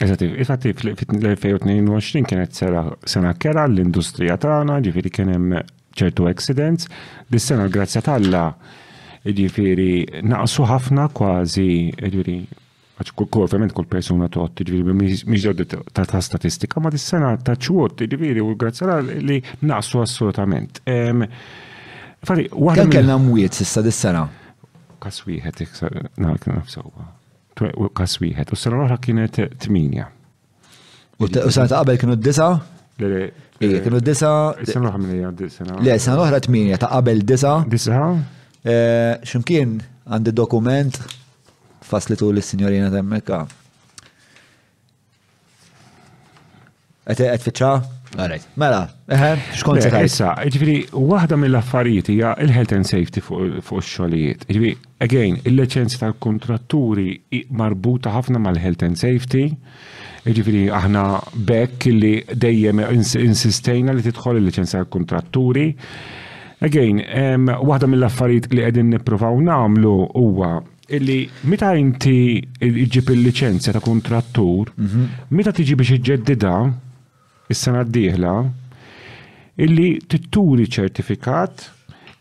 Eżativ, infatti fl-2022 kienet sera sena kera l-industrija tagħna, ġifieri kien hemm ċertu accidents, dis-sena l-grazzja tal-la ġifieri naqsu ħafna kważi ġifieri Għax kull kull ovvjament kull persuna tot, jiġifieri mhix mhix ġodda ta- ta- ta' statistika, ma dis-sena ta' ċwott, jiġifieri u grazzi għal Alla li naqsu assolutament. Ehm, Infatti, waħda Kemm mill- kellna mwiet s'issa dis-sena? Każ wieħed jekk sa- na- naf sewwa. Twe- Każ wieħed. U s-sena l-oħra kienet tmienja. U sena ta' qabel kienu d-disa? Le, le. Eh, kienu d-disa. Sena oħra minn għaddi sena. Le, sena oħra tminja ta' qabel disa. Disa? Eh, ximkien għandi dokument faslitu l-signorina temmeka. Għet għet fitxa? Għarajt. Mela, eħe, xkont se tajt. Issa, ġifiri, wahda mill-affarijiet hija il-health and safety fuq xogħlijiet. Ġifiri, Again, il-liċenzja tal-kuntratturi hi marbuta ħafna mal-health and safety, jiġifieri aħna b'hekk li dejjem insistejna li tidħol il-liċenzja tal-kuntratturi. Again, waħda mill-affarijiet li qegħdin nippruvaw nagħmlu huwa illi meta inti ġib il-liċenzja ta' kuntrattur, mhm. meta tiġi biex iġġeddida, is-sena d-dieħla, illi titturi ċertifikat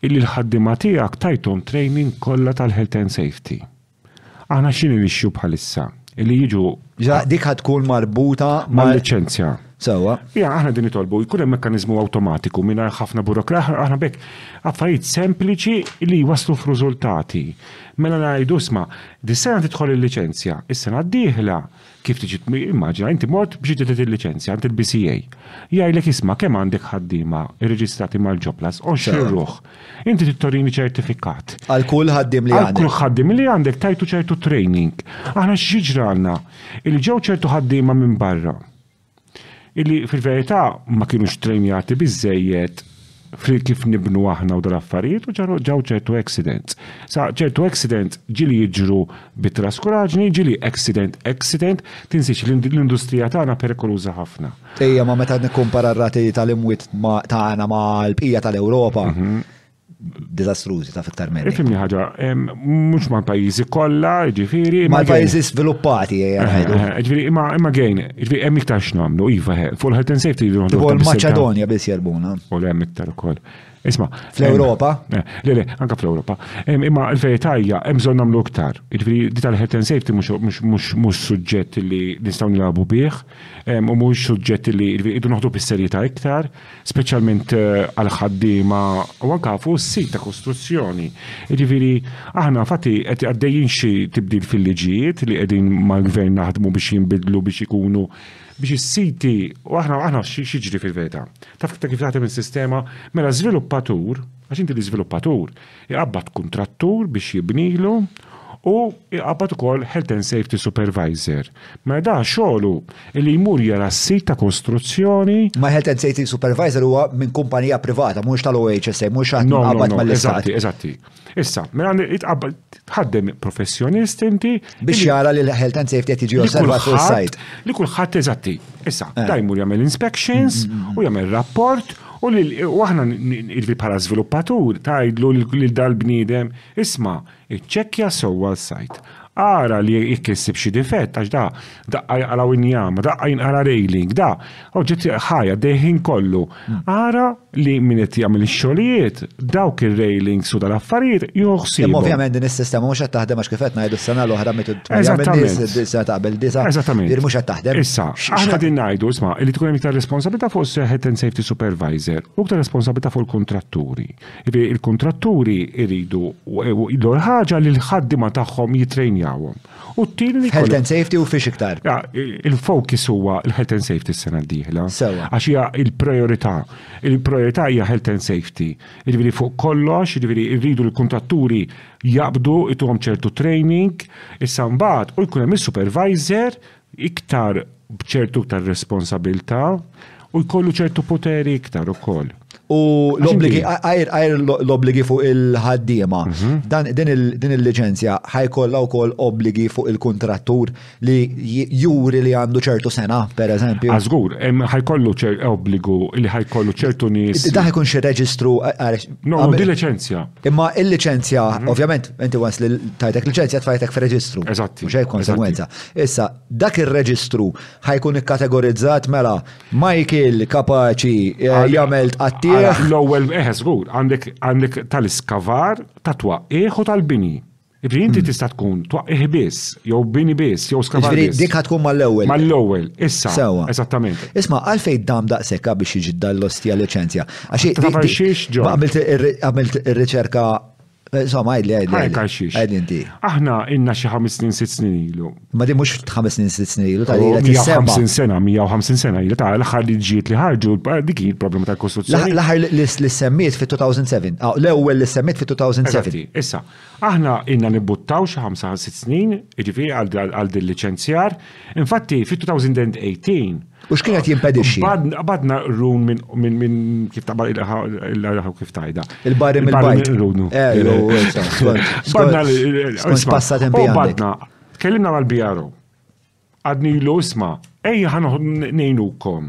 illi l-ħaddiema tiegħek tajthom training kollha tal-health and safety. Aħna x'inhi l-issue bħalissa? Illi jiġu Ja, dik ħad tkun marbuta ma' mal-liċenzja. Sewwa. Ja, aħna din nitolbu jkun hemm mekkaniżmu awtomatiku mingħajr ħafna burokraħ, aħna bekk affarijiet sempliċi li jwasslu f'riżultati. Mela ngħidu isma' dis-sena tidħol il-liċenzja, is-sena d-dieħla Kif tiġi immaġina inti mort biex iġġeded il-liċenzja għand il-BCA. Jgħidlek isma' kemm għandek ħaddiema rreġistrati mal-ġoblas, 20 ruħ. Inti trid torini ċertifikat. Għal kull ħaddiem li għandek. Għal kull ħaddiem li għandek tajtu ċertu training. Aħna x'jiġralna? Illi ġew ċertu ħaddiema minn barra. illi fil-verità ma kienux trenjati biżejjed fil kif nibnu aħna u dal-affarijiet u ġaw ċertu accidents. Sa ċertu accident ġili jiġru bit-traskuraġni, ġili accident accident, tinsiex l-industrija tagħna perikoluża ħafna. Ejja, ma meta nikkumpara r-rati tal-imwiet tagħna ma l-bqija tal-Ewropa. Mhm. dizastrużi ta' fiktar meri. Fimni ħaġa, mux ma' pajizi kolla, ġifiri. Ma' pajizi sviluppati, eh, eh, eh, ġifiri, imma imma għajn, ġifiri, emmi ktax namlu, iva, full health and safety. Tipo l-Macedonia bis jarbuna. U l-em iktar ukoll. Isma. Fl-Europa? Le, le, anka fl-Europa. Imma l-verita hija, hemm bżonn namlu iktar. Ġifiri, di tal-health and safety mux suġġett li nistaw nilabu bih, u mux suġġett li id-noħdu bis-serjeta iktar, speċjalment għall-ħaddiema u anke fuq is-sit ta' kostruzzjoni. Jiġifieri aħna fatti qed għaddejjin xi tibdil fil-liġijiet li qegħdin mal-gvern naħdmu biex jinbidlu biex ikunu biex is-siti u aħna aħna x'jiġri fil-verità. Taf ta' kif taħdem is-sistema, mela żviluppatur, għax inti l-iżviluppatur, Iqabbad kuntrattur biex jibnilu u iqabbad ukoll Health and Safety Supervisor. Mela dan xogħlu li jmur jara s-sit ta' kostruzzjoni. Imma Health and Safety Supervisor huwa minn kumpanija privata, mhuwiex tal-OHSA, mhuwiex ħadd imqabbad mal-Istat. No, no, no, eżatti, eżatti. Issa, mela jitqabbad, tħaddem professjonist inti. Biex jara li l-Health and Safety qed jiġi osservat fuq is-sajt. Li kulħadd, eżatti. Issa, dan jmur jagħmel inspections u jagħmel rapport. U aħna li bħala żviluppatur tgħidlu lil dal-bniedem, isma', iċċekkja sewwa l-sajt. Ara li jekk issib xi difett għax da daqqa jaqraw injama, daqqa jinqara railing, da oġġett ħaj għaddej ħin kollu. Ara li min qed jagħmel ix-xogħlijiet dawk ir-railings u dal-affarijiet jieħu ħsiebhom. Imma ovvjament din is-sistema mhux qed taħdem għax kif qed ngħidu s-sena l-oħra mitu s-sena ta' qabel disa. Eżattament. Mhux qed taħdem. Issa, aħna din ngħidu isma' li tkun hemm iktar responsabilità fuq is-health and safety supervisor u iktar responsabilità fuq il-kuntratturi. Il-kuntratturi jridu l-ħaġa li l-ħaddiema tagħhom jitrejnjawhom. U t-tieni li. Health and safety u fiex iktar. Ah, il-focus huwa l-health and safety s-sena d-dieħla. Sewa. Għax hija il-priorità. Il-priorità hija health and safety. Jiġifieri fuq kollox, jiġifieri rridu l-kuntatturi jaqbdu, ituhom ċertu training, issa mbagħad u jkun hemm is-supervisor iktar b'ċertu iktar responsabilità u jkollu ċertu poteri iktar ukoll. U l-obligi, għajr l-obligi fuq il-ħaddiema, mhm. dan din il-liċenzja ħajkollha wkoll obligi fuq il-kontrattur li juri li għandu ċertu sena, per eżempju. Għazgur, ah, ħajkollu ċertu obbligu li ħajkollu ċertu nies. Da ħajkun xi reġistru. No, di liċenzja. Imma il-liċenzja, mhm. ovvjament, inti wans li tajtek liċenzja tfajtek f'reġistru. Eżatt. Mhux konsegwenza. Issa, dak ir-reġistru ħa jkun ikkategorizzat mela Michael kapaċi jagħmel tqattigħ. L-ewwel, eħe żgur, għandek tal-iskavar, tat-twaqqigħ u tal-bini. Jiġifieri inti tista' tkun twaqqigħ biss, jew bini biss, jew skavar biss. Jiġifieri dik ħa tkun mal-ewwel. Mal-ewwel, issa. Sewwa. Eżattament. Isma' għalfejn dam daqshekk biex jiġi dan l-ostja liċenzja? Għax. Tafal xiex, John? Għamilt ir-riċerka Insomma, għajli, għajli. Għajk għaxix. Għajli inti. Aħna inna xi ħames snin, sitt snin ilu. Ma di mux ħames snin, sitt snin ilu. Ta' 150 sena, 150 sena ilu. Ta' l-ħar li ġiet li ħarġu, dik il problema ta' kostruzzjoni. L-ħar li semmiet fi 2007. L-ewel li semmiet fi 2007. Issa, aħna inna nibbuttaw xi ħamsa sitt snin, ġifi għal din licenzjar, Infatti, fit-2018, U x'kien qed jimpedixxi? bad- badna run minn min, min, kif taqbal il-ħaw kif tajda. Il-barri Il-barri mill-bajt. mill-run. Eh, jew, eh, sa, skont- Badna skont- l- skont isma', passa tempi u għandek. badna, tkellimna mal-BRO. Għadni lu isma, ejja ħanoħ nejnukom.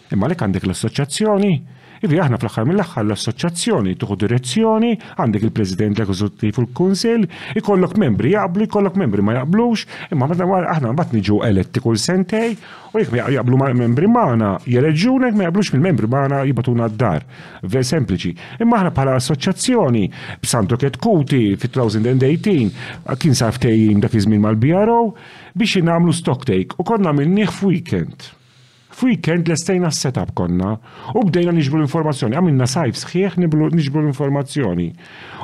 Imma għalhekk għandek l-assoċjazzjoni, ivi aħna fl-aħħar mill-aħħar l-assoċjazzjoni tieħu direzzjoni, għandek il-President l-Eżekuttiv u l-Kunsill, ikollok membri jaqblu, jkollok membri ma jaqblux, imma meta aħna mbagħad niġu eletti kull sentej u jekk ma jaqblu mal-membri magħna jeleġġuna jekk ma jaqblux mill-membri magħna jibatuna d-dar. Ver sempliċi. Imma aħna bħala assoċjazzjoni b'Santo Ketkuti fit-2018 kien sar ftehim dak iż-żmien mal-BRO biex jingħamlu stock take u konna minniħ f'weekend. F'weekend lestejna s-setup konna u bdejna niġbru l-informazzjoni. Għamilna sajf sħiħ niġbru l-informazzjoni.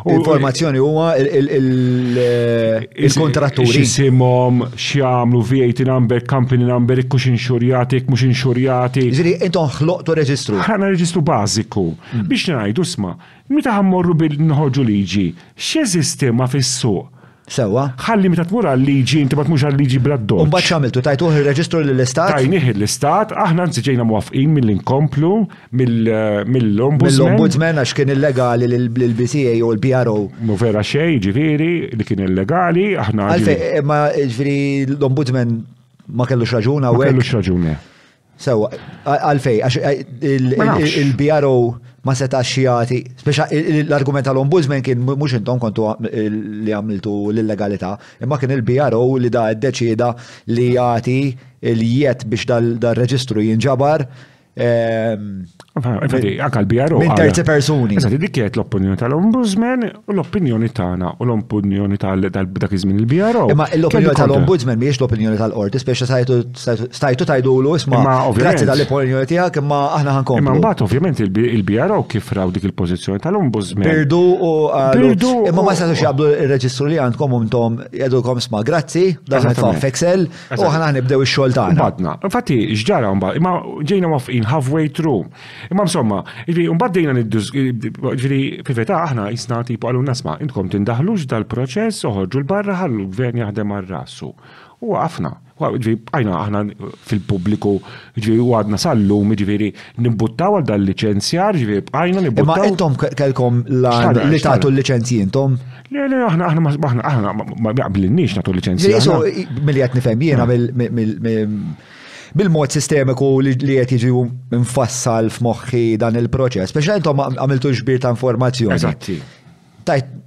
L-informazzjoni huwa il-kontratturi. Xisimhom, x'jagħmlu, VAT number, company number, ikkux inxurjati, ikk mhux inxurjati. Ġifieri intom ħloqtu reġistru. Ħana reġistru bażiku hmm. biex ngħidu sma' meta ħammorru bil-nħorġu liġi, x'eżisti ma fis-suq Sewwa. Ħalli meta tmur għal-liġi, inti ma tmurx għal-liġi bla d-doċ. Imbagħad x'għamiltu? Tajtuh ir-reġistru lill-istat? Tajnih lill-istat, aħna anzi ġejna mwafqin milli nkomplu mill-ombudsman. Mill-ombudsman għax kien illegali li l-BCA jew il-PRO. Mu vera xejn, ġifieri, li kien illegali, aħna. Għalfejn, imma ġifieri l-ombudsman ma kellux raġun hawnhekk. Ma kellux raġun, eh. Sewa, għalfej, għax eh, il-BRO ma setax jagħti, speċa l-argument tal-ombudsman kien mhux intom kontu li għamiltu l-illegalità, imma kien il-BRO li da deċida li jagħti il-jiet biex dal-reġistru jinġabar ehm, Minn terzi persuni. Eżatt, dik kienet l-opinjoni tal-ombudsman u l-opinjoni tagħna u l-opinjoni tal-dak iż-żmien il-BRO. Imma l-opinjoni tal-ombudsman mhijiex l-opinjoni tal-qorti, speċi stajtu tajdulu isma' grazzi tal-opinjoni tiegħek imma aħna ħankom. Imma mbagħad ovvjament il-BRO kif raw dik il-pożizzjoni tal-ombudsman. Birdu u Birdu. Imma ma setgħux jaqblu r-reġistru li għandkom intom jgħidulkom sma' grazzi, dan il-faffexel. U ħana nibdew ix-xogħol tagħna. Badna. Infatti, x'ġara mbagħad, imma ġejna wafqin halfway through. Imma insomma, ġifieri mbagħad dejna ġifieri fil-fetà aħna jisna tipu qalu nasma' intkom tindaħlux dal-proċess oħorġu l-barra ħallu l-gvern jaħdem għal rasu. U għafna. Ġifieri bqajna aħna fil-pubbliku, ġifieri u għadna sal-lum, ġifieri nimbuttaw għal dan liċenzjar, ġifieri bqajna nimbuttaw. Imma intom kelkom li tagħtu l-liċenzji intom? Le, le, aħna aħna aħna aħna ma jaqblinniex nagħtu liċenzji. Milli qed nifhem jiena bil-mod sistemiku li qed jiġu mfassal f'moħħi dan il-proċess, biex intom għamiltu ġbir ta' informazzjoni. Eżatti. Tajt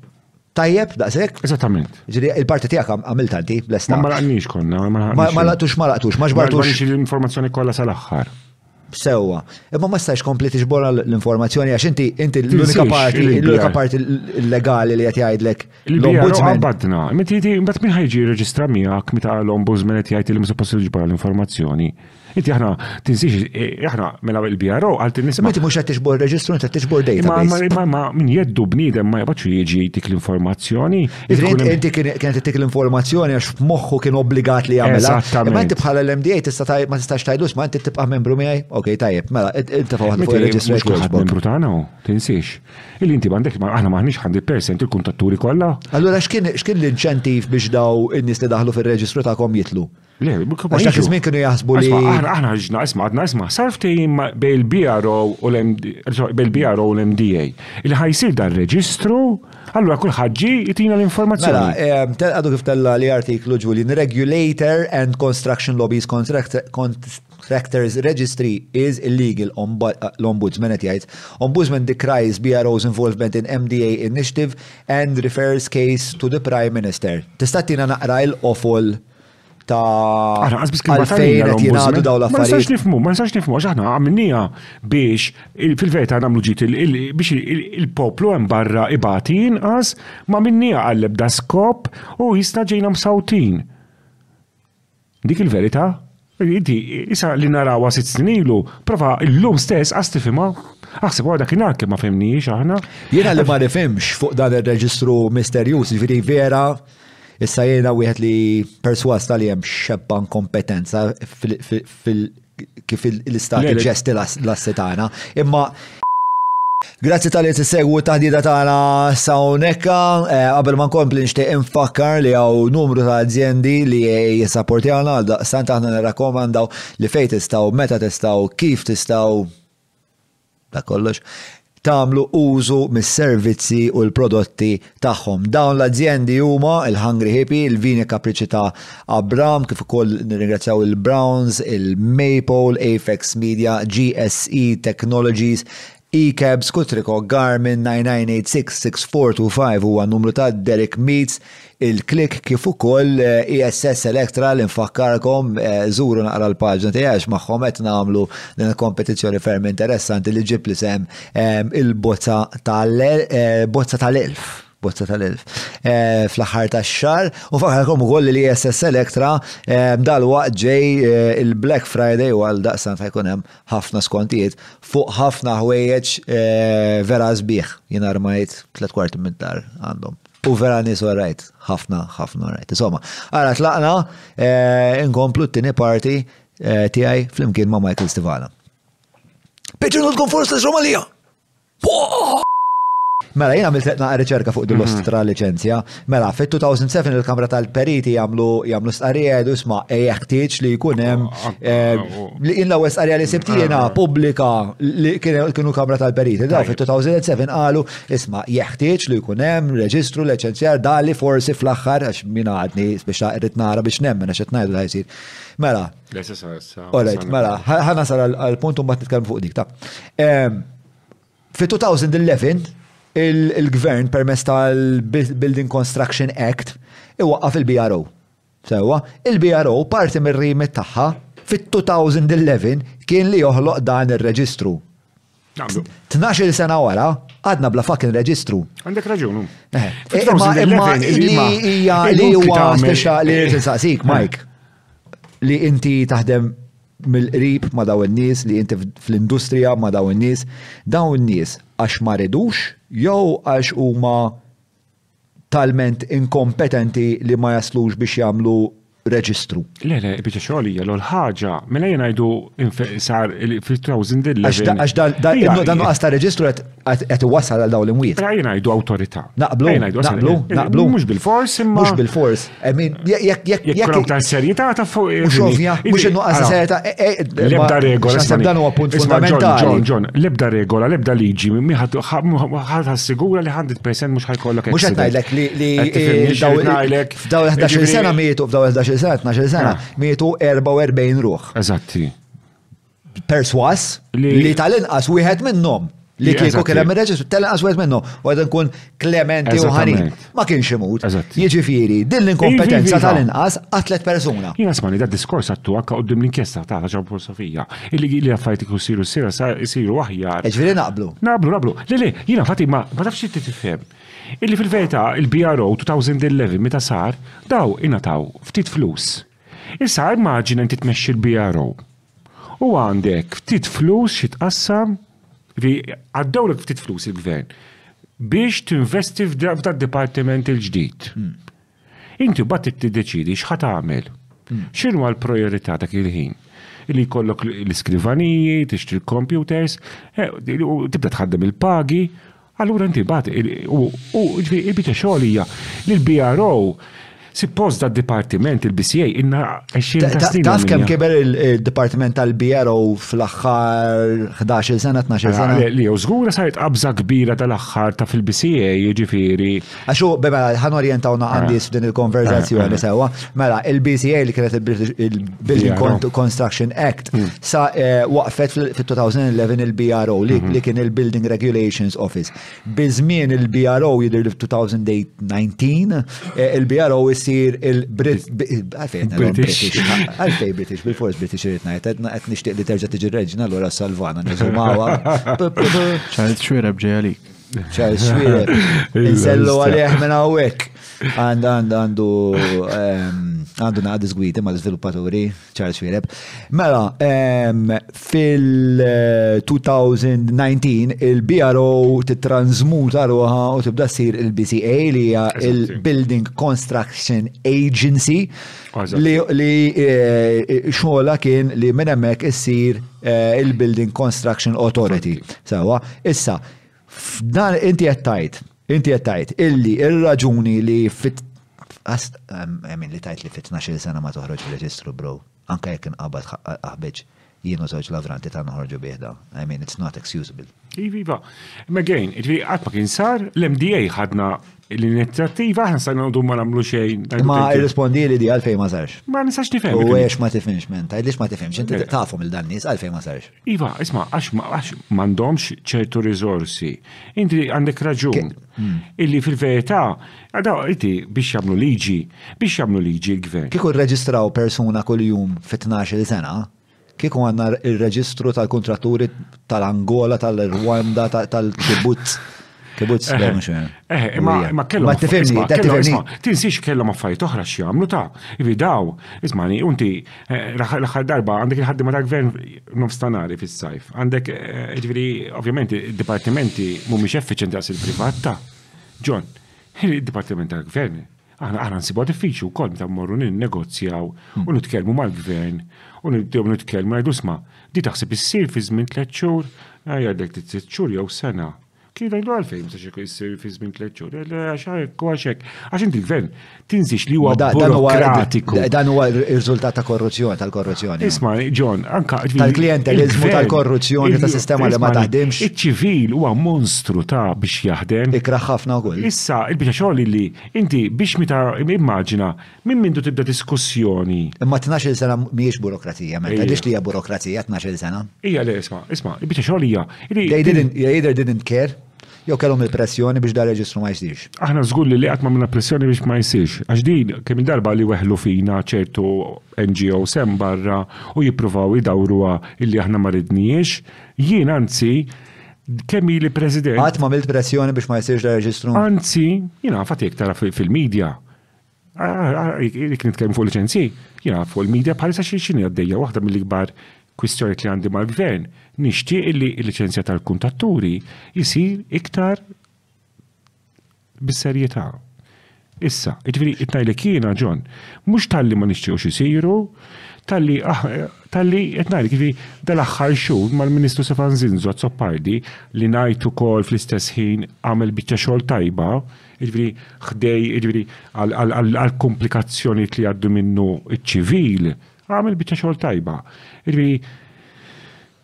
Tajjeb, daqsek? Eżattament. Ġiri, il-parti tijak għamil tanti, blesta. Ma laqnix konna, ma laqnix. Ma laqtux, ma laqtux, ma ġbartux. Ma laqtux l-informazzjoni kolla sal-axħar. Sewa. Imma ma stajx kompli tiġbora l-informazzjoni għax inti inti l-unika parti l-unika parti legali li qed jgħidlek l-ombudsman. Badna, meta jti mbagħad min ħajġi jirreġistra miegħek meta l-ombudsman qed jgħid li mhux suppost jiġbora l-informazzjoni. Inti aħna tinsix, eh, aħna mela il-BRO għal tinnisib. Inti mhux qed tiġbor reġistru, inti tiġbor data. Ma ma min jeddu bniedem ma jibgħatx jiġi dik l-informazzjoni. Inti kienet dik l-informazzjoni għax moħħu kien obbligat li jagħmel. Eżattament. Ma inti bħala l-MDA tista' ma tistax tgħidux ma inti tibqa' membru miegħi. Ok, tajjeb, mela inti faħħa fuq il-reġistru. Mhux membru tagħna tinsiex. Illi inti m'għandek aħna maħniex ħandi percent il-kuntatturi kollha. Allura x'kien l-inċentiv biex daw in-nies li daħlu fir-reġistru tagħkom jitlu? Le, Għax dak iż-żmien kienu jaħsbu li. Aħna ħriġna, isma' għadna isma' sar ftehim bejn il-BRO u l-BRO u l-MDA. Il ħajsir dan reġistru, allura kull ħaġġi jitina l-informazzjoni. Mela, eh, għadu kif tella li artiklu Julian, regulator and construction lobbies contractors registry is illegal, l-ombudsman qed jgħid. Ombudsman decries BRO's involvement in MDA initiative and refers case to the Prime Minister. Tista' tina naqra l-ofol ta' Aħna qasbis kien għalfejn batalina qed jingħadu l-ombudsman. dawn Ma nistax l-affarijiet. nifhmu, ma nistax nifhmu, għax aħna għamilniha biex il- fil-verità nagħmlu ġid il- il- biex il- il-poplu hemm barra ibati inqas ma minniha għall-ebda skop u jisna ġejna msawtin. Dik il-verità. Inti, isa li narawha sitt snin ilu, prova llum stess qas tifhimha. Aħseb wara dakinhar kemm ma fehmnihiex aħna. Jiena li ma nifhimx fuq dan ir-reġistru misterjuż, jiġifieri vera issa jiena wieħed li persważ ta' li hemm xebba inkompetenza fil kif l-istat iġġesti l-assi tagħna. Imma Grazzi tal-li t-segwu t-tahdida tagħna sa hawnhekka. Eh, qabel ma nkompli nixtieq infakkar li hawn numru ta' azjendi li jissapportjana għal daqstant aħna nirrakkomandaw li fejn tistgħu, meta tistgħu, kif tistgħu ta' kollox tagħmlu użu mis-servizzi u l-prodotti tagħhom. Dawn l-azjendi huma il-Hungry Hippie, il-Vini Kapriċi ta' Abram, kif ukoll nirringrazzjaw il-Browns, il-Maypole, Apex Media, GSE Technologies, E-Cabs, Kutriko, Garmin, 9986, 6425 huwa n-numru ta' Derek Meats, il-Click kif ukoll ESS Electra li nfakkarkom żuru naqra l-paġna tiegħi għax magħhom qed nagħmlu din il-kompetizzjoni ferm interessanti li ġib l-isem il-bozza tal-bozza tal-elf bozza tal-elf eh, fl-aħħar tax-xar u fakarkom ukoll li SS Electra eh, dal-waqt ġej eh, il-Black Friday u għal daqsan fejkun hemm ħafna skontijiet fuq ħafna ħwejjeġ vera sbieħ jien armajt tliet kwarti mid-dar għandhom. U vera nis rajt, ħafna, ħafna rajt. Insomma, għara tlaqna, inkomplu t-tini parti tijaj fl-imkien ma' Michael Stivana. Peċinu tkun forest li Somalia. Mela, jien għamilt naqra riċerka fuq dillo mhm. stra licenzja. Mela, fit 2007 il-Kamra tal-Periti jagħmlu jagħmlu stqarrija jgħidu isma' eh, jeħtieġ li jkun hemm ah, ah, eh, ah, li jien l-ewwel stqarrija li sibtina pubblika li kienu Kamra tal-Periti. Da fit 2007 qalu isma' jeħtieġ li jkun hemm reġistru liċenzjar dali forsi fl-aħħar għax min għadni biex irrid nara biex nemmen għax qed ngħidu l-ħajsir. Mela, Alright, mela, ħana sar għal-punt un bat nitkellem fuq dik ta' Fi 2011, il-gvern permess tal-Building Construction Act iwaqqaf il-BRO. Sewa, il-BRO parti mir-rimit tagħha fit-2011 kien li joħloq dan ir-reġistru. Tnax-il sena wara, għadna bla fucking reġistru. Għandek raġunu. Eh, imma imma li huwa speċa li tinsaqsik, eh. Mike, li inti taħdem mill-qrib ma daw in-nies li inti fl-industrija ma daw in-nies, daw in-nies għax ma ridux jew għax huma talment inkompetenti li ma jaslux biex jagħmlu reġistru. Le, le, biċa xogħol hija l-ħaġa, mela jien ngħidu sar fit-thousand il-level. Għax dan nuqqas ta' reġistru qed iwassal għal dawn l-imwiet. Mela jien ngħidu awtorità. Naqblu, naqblu, naqblu. Mhux bil-fors imma. Mhux bil-fors. Jekk hawn ta' serjetà ta' fuq. Mhux ovvja, mhux innuqqas ta' serjetà. Eh, eh, eh, l-ebda regola. Dan huwa punt fundamentali. Ġon, Ġon, l-ebda regola, l-ebda liġi, ħadd assigura li ħandit percent mhux ħajkollok. Mhux qed ngħidlek li f'daw 11 sena mietu, f'daw 11 sena, 12 sena, ah. mietu 44 ruħ. Eżatti. perswas li tal-inqas wieħed minnhom li kieku kien hemm ir-reġistru tal-inqas wieħed minnhom u qed nkun klementi u ħanin. Ma kienx imut. Jiġifieri, din l-inkompetenza tal-inqas qatlet persuna. Jien asmani da diskors għattu anke qudiem l-inkjesta ta' ġan filosofija. Illi li affarijiet ikun siru sira siru aħjar. Ġifieri naqblu. Naqblu, naqblu. Le le, jiena fati ma tafx li tifhem. Illi fil-verità il-BRO 2011 meta sar daw ingħataw ftit flus. Issa immaġina inti tmexxi l-BRO u għandek ftit flus xi tqassam, ri għaddewlek ftit flus il-gvern biex tinvesti f'da dipartiment il-ġdid. Hmm. Inti bat tiddeċidi x'ħa tagħmel. Hmm. X'inhu għal priorità dak il-ħin? Li jkollok l-iskrivaniji, tixtri l-computers, eh, tibda tħaddem il-pagi, Allura inti mbagħad u ġifieri il-biċċa xogħol hija li l-BRO Sippost da dipartiment il-BCA inna 20 ta' snin. Taf kemm kiber il-dipartiment tal-BRO fl-aħħar 11 sena, 12 sena? Li jew żgura saret qabża kbira tal-aħħar ta' fil-BCA, jiġifieri Għax hu, mela, ħan orjentawna għandi eh. din il-konverzazzjoni eh, eh. sewa. Mela, il-BCA li kienet il-Building Construction Act hmm. sa waqfet fil-2011 il-BRO hmm. li kien il-Building Regulations Office. Bizmien il-BRO jidir li fil-2019 il-BRO jisir il-British. Għalfej British, bil-fors British irrit najt, għet nishtiq li terġa tiġi reġna l-għura salvana, nizumawak. ċanet xwira bġeja Charles Schwierer. Insellu għalih minn hawnhekk. Għandu għandu għandu ehm, għandu naqad żgwidi ma' l-iżviluppaturi Charles Schwierer. Mela, ehm, fil-2019 il-BRO titransmuta ruħa u tibda ssir il-BCA li hija il-Building Construction Agency li eh, xogħla kien li minn hemmhekk issir eh, il-Building Construction Authority. Sawa, issa, F'dan inti qed tgħid, inti qed tgħid illi ir-raġuni li fit Emin li tajt li fit 12 sena ma toħroġ reġistru bro, anke jekk inqabad aħbeġ jien u żewġ lavranti ta' noħorġu biħda. I mean, it's not excusable. Iva, iva. Again, ġvi għat ma kien sar, l-MDA ħadna l-inizjattiva, ħan sa' għodu ma namlu xejn. Ma rispondi li di għalfej ma sarx. Ma nistax nifhem. U għex ma tifhimx men, tajdlix ma tifhimx, inti tafhom il-dan nies għalfej ma sarx. Iva, isma, għax għax mandomx ċertu rizorsi. Inti għandek raġun. Hmm. Illi fil-verità, għada għalti biex jamlu liġi, biex jamlu liġi l-gvern. Kiku reġistraw persuna kull-jum fit-12 sena, kiku għanna il-reġistru tal-kontratturi tal-Angola, tal-Rwanda, tal-Kibut. Kibbutz eh, Lemuxe. Eh, eh, ma kellhom. Ma tifimni, ta' tifimni. Tinsiex kellhom affarijiet oħra x'jagħmlu ta' ibidaw. Ismani, unti l-aħħar darba għandek il-ħaddiema tal-gvern nofstanari fis-sajf. Għandek ġifieri ovvjament id-dipartimenti mhumiex effiċenti għas il-privat ta' John, il-dipartiment tal-gvern Aħna aħna nsibuha diffiċli wkoll meta mmorru ninnegozjaw u nitkellmu mal-gvern u nibdew nitkellmu ngħidu sma' di taħseb issir fi żmien tliet xhur, jgħidlek trid sitt xhur jew sena. Kien jgħidu għalfejn mhux se jsir fi żmien tliet xhur, għax hekk u għax hekk. Għax inti l-gvern tinżix li huwa burokratiku. Dan huwa r-riżultat ta' korruzzjoni tal-korruzzjoni. Isma' John, anka tal-klijenteliżmu tal-korruzzjoni ta' sistema li ma taħdimx. Iċ-ċivil huwa monstru ta' biex jaħdem. Ikrah ħafna wkoll. Issa, il-biċċa xogħol li Inti, biex mi tara, immaġina, minn mindu tibda diskussjoni. Imma tnax-il sena mhijiex burokrazija, ma tgħidlix li hija burokrazija tnax-il sena. Hija le, isma', isma', il-biċċa xogħol hija. They didn't, they either didn't care, jew kellhom il-pressjoni biex dar-reġistru ma jsirx. Aħna żgur li li qatt m'għamilna pressjoni biex ma jsirx, għax din kemm-il darba li weħlu fina ċertu NGOs hemm barra u jippruvaw idawruha illi aħna ma ridnihiex, jien anzi Kemm ili President. Qatt ma milt pressjoni biex ma jsirx reġistru. Anzi, jiena fatik tara fil-medja. Dik nitkellem fuq liċenzji, jiena fuq il-medja bħalissa xi xini għaddejja waħda mill-ikbar kwistjoni li għandi mal-gvern. Nixtieq li l-liċenzja tal-kuntatturi jisir iktar bis-serjetà. Issa, jiġifieri qed ngħidlek jiena John, mhux talli ma nixtiequx isiru, talli talli qed ngħidlek jiġifieri dal-aħħar xhur mal-Ministru Stefan Zinzo Azzopardi li ngħid ukoll fl-istess ħin għamel biċċa xogħol tajba, jiġifieri ħdej jiġifieri għall-komplikazzjonijiet li jgħaddu minnu ċ-ċivil, għamel biċċa xogħol tajba. Jiġifieri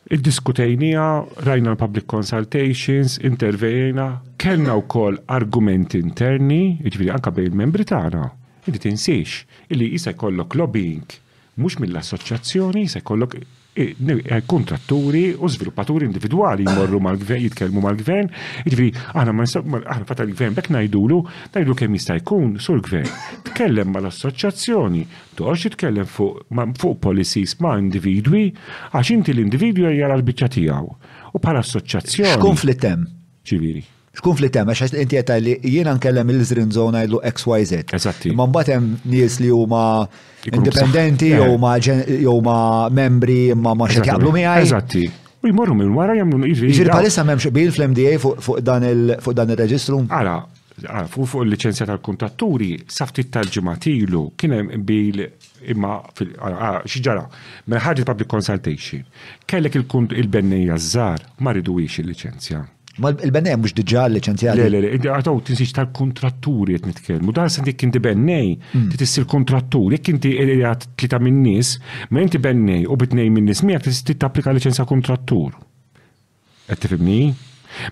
Iddiskutejniha, rajna l-public consultations, intervejjna, kellna wkoll argumenti interni, jiġifieri anke bejn il-membri tagħna. Inti tinsiex illi jista' jkollok lobbying mhux mill-assoċjazzjoni, jista' jkollok kuntratturi u żviluppaturi individwali jmorru mal-gvern, jitkellmu mal-gvern, jiġifieri aħna ma nistgħu aħna fatt il-gvern b'hekk ngħidulu, ngħidlu kemm jista' jkun, Sur Gvern, tkellem mal-assoċjazzjoni, Toqgħodx titkellem fuq fuq policies ma' individwi għax inti l-individwi qed jara l-biċċa tiegħu. U bħala assoċjazzjoni. X'kunflitt hemm? Ġifieri. X'kunflitt hemm għax inti qed tgħid li jiena nkellem il-Żrin Zone ngħidlu XYZ. Eżatti. Imma mbagħad hemm nies li huma indipendenti jew ma jew ma membri imma ma xed jaqblu miegħi. Eżatti. U jmorru minn wara jagħmlu jiġri. Jiġri palissa m'hemmx bil fl-MDA fuq dan il-reġistru? Ara, Ah, fuq il-liċenzja tal-kuntatturi, saftit tal-ġimgħat ilu kien hemm bil imma ah, ah, xi ġara. Mela ħarġet public consultation. Kellek il-bennejja żgħar ma ridux il-liċenzja. Ma il-bennejja mhux diġà l-liċenzja. Le, le, le, għataw tinsiex tal-kontratturi qed nitkellmu. Dan se dik inti bennej, hmm. ti tissir kontrattur, jekk inti qiegħed tlieta min-nies, ma inti bennej u bitnej min-nies miegħek tista' tapplika liċenzja kontrattur. Qed tifhimni?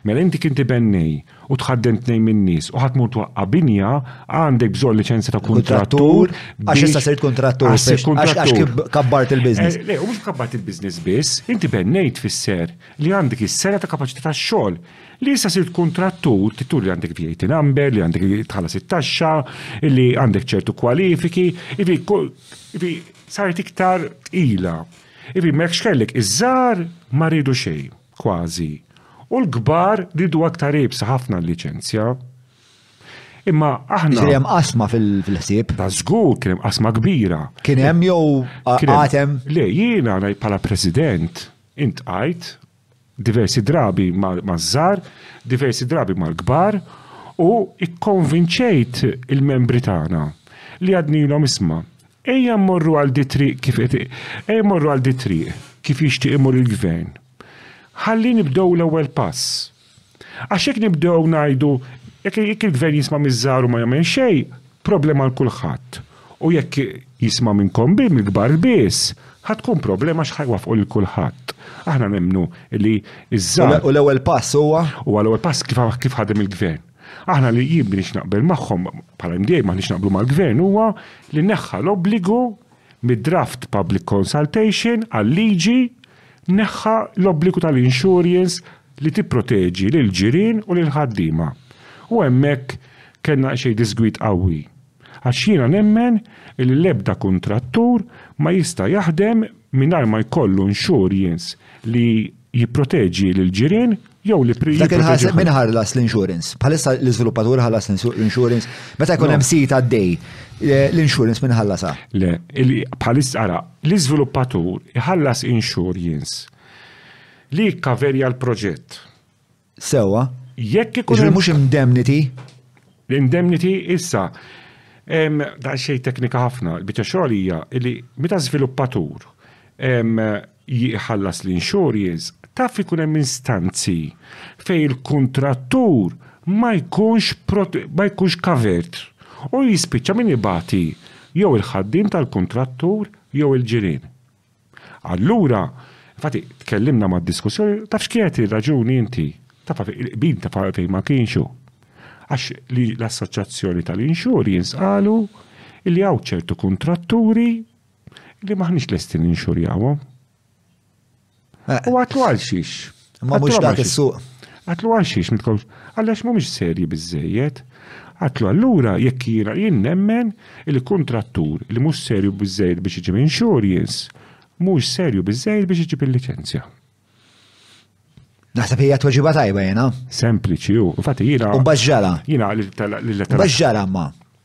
Mela inti kien tibennej u tħadden tnejn min-nies u ħa tmur twaqqa' binja, għandek bżonn liċenzja ta' kuntrattur. Għax issa sirt kuntrattur. Għax kif kabbart il-business. Le, u mhux kabbart il-business biss, inti bennejt tfisser li għandek is-sena ta' kapaċità tax-xogħol. Li issa sirt kuntrattur tittur li għandek VAT number, li għandek tħallas it-taxxa, li għandek ċertu kwalifiki, saret iktar tqila. Ivi, m'hekx kellek, iż-żgħar ma riedu xejn, kważi, u l-kbar riedu aktar iebsa ħafna l-liċenzja. Imma aħna. Ġifieri hemm qasma fil-ħsieb. Da żgur kien hemm qasma kbira. Kien hemm jew għad hemm? Le, jiena bħala President intqajt diversi drabi maż-żgħar, diversi drabi mal-kbar, u ikkonvinċejt il-membri tagħna li għadnilhom isma', ejja mmorru għal di triq kif qed ejja mmorru għal di triq kif jixtieq imur il-Gvern. Ħalli nibdew l-ewwel pass. Għax jekk nibdew ngħidu jekk il-gvern jisma' miż-żgħar u ma jagħmel xejn, problema għal kulħadd. U jekk jisma' minnkom bi mill-kbar biss, ħa tkun problema x'ħa jwaffqu lil kulħadd. Aħna nemmnu li ż-żgħar. U l-ewwel pass huwa? U l-ewwel pass kif ħadem il-gvern. Aħna li jien biex naqbel magħhom bħala MDA m'aħniex naqblu mal-gvern huwa li neħħa l-obbligu mid-draft public consultation għal-liġi neħħa l-obbligu tal-insurjens li tipproteġi lill-ġirien u lill-ħaddiema. U hemmhekk kellna xejn diżgwid qawwi. Għax jiena nemmen li l-ebda kuntrattur ma jista' jaħdem mingħajr ma jkollu insurjens li jipproteġi lill-ġirien, jew li pri. Dak il-ħażen min ħallas l-insurance. Bħalissa l-iżviluppatur ħallas l-insurance. Meta jkun hemm sit għaddej, eh, l-insurance min ħallasha? Le, bħalissa ara, l-iżviluppatur iħallas insurance li jikkaverja l-proġett. Sewa. Jekk ikun. Ġri mhux indemnity? L-indemnity issa. Da xej teknika ħafna, bieċa xogħol hija li meta żviluppatur jħallas l-insurers, taf ikun hemm instanzi fejn il-kuntrattur ma jkunx ma jkunx covered u jispiċċa min ibati jew il-ħaddiem tal-kuntrattur jew il-ġirien. Allura, infatti tkellimna mad-diskussjoni, taf x'kienet ir-raġuni inti? Taf il-qbil ta' fejn ma kienx hu. Għax li l-assoċjazzjoni tal-insurers qalu li hawn ċertu kuntratturi Li maħniex lesti ninxurjawhom. Eh. U għatlu għal xiex. Ma mhux dak is-suq. Għatlu għal xiex, mitkom, għallax mhumiex serji biżejjed. Għatlu allura jekk jiena jien nemmen il-kontrattur li mhux serju biżejjed biex iġib insurjens, mhux serju biżejjed biex iġib il-liċenzja. Naħseb hija tweġiba tajba jena. Sempliċi u, infatti jiena. U baġġara. Jiena li Baġġara ma.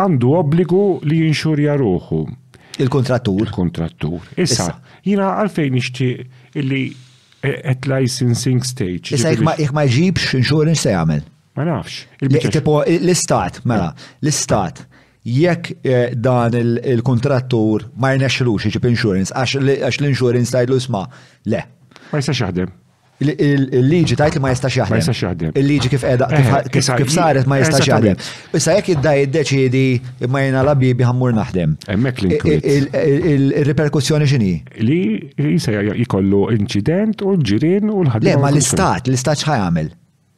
Għandu obbligu li jinxurja ruħu. Il-kontrattur. Il-kontrattur. Issa, jina għalfejn nixtieq illi eh, at licensing stage. Issa jek ma jġibx insurance se jagħmel. Ma nafx. Tipo l-istat, mela, l-istat jekk eh, dan il-kontrattur ma jnexxilux iġib insurance, għax l-insurance tajdlu sma, le. Ma jistax jaħdem. Il-liġi tajt li ma jistax jaħdem. Ma jistax jaħdem. Il-liġi kif edha eh, kif saret ma jistax jaħdem. Issa jekk id-da jiddeċidi imma jena la bibi ħammur naħdem. Emmek li Il-riperkussjoni xini? Li jisa jikollu incident u l-ġirin u l-ħadem. Le, ma l-istat, l-istat xħajamil.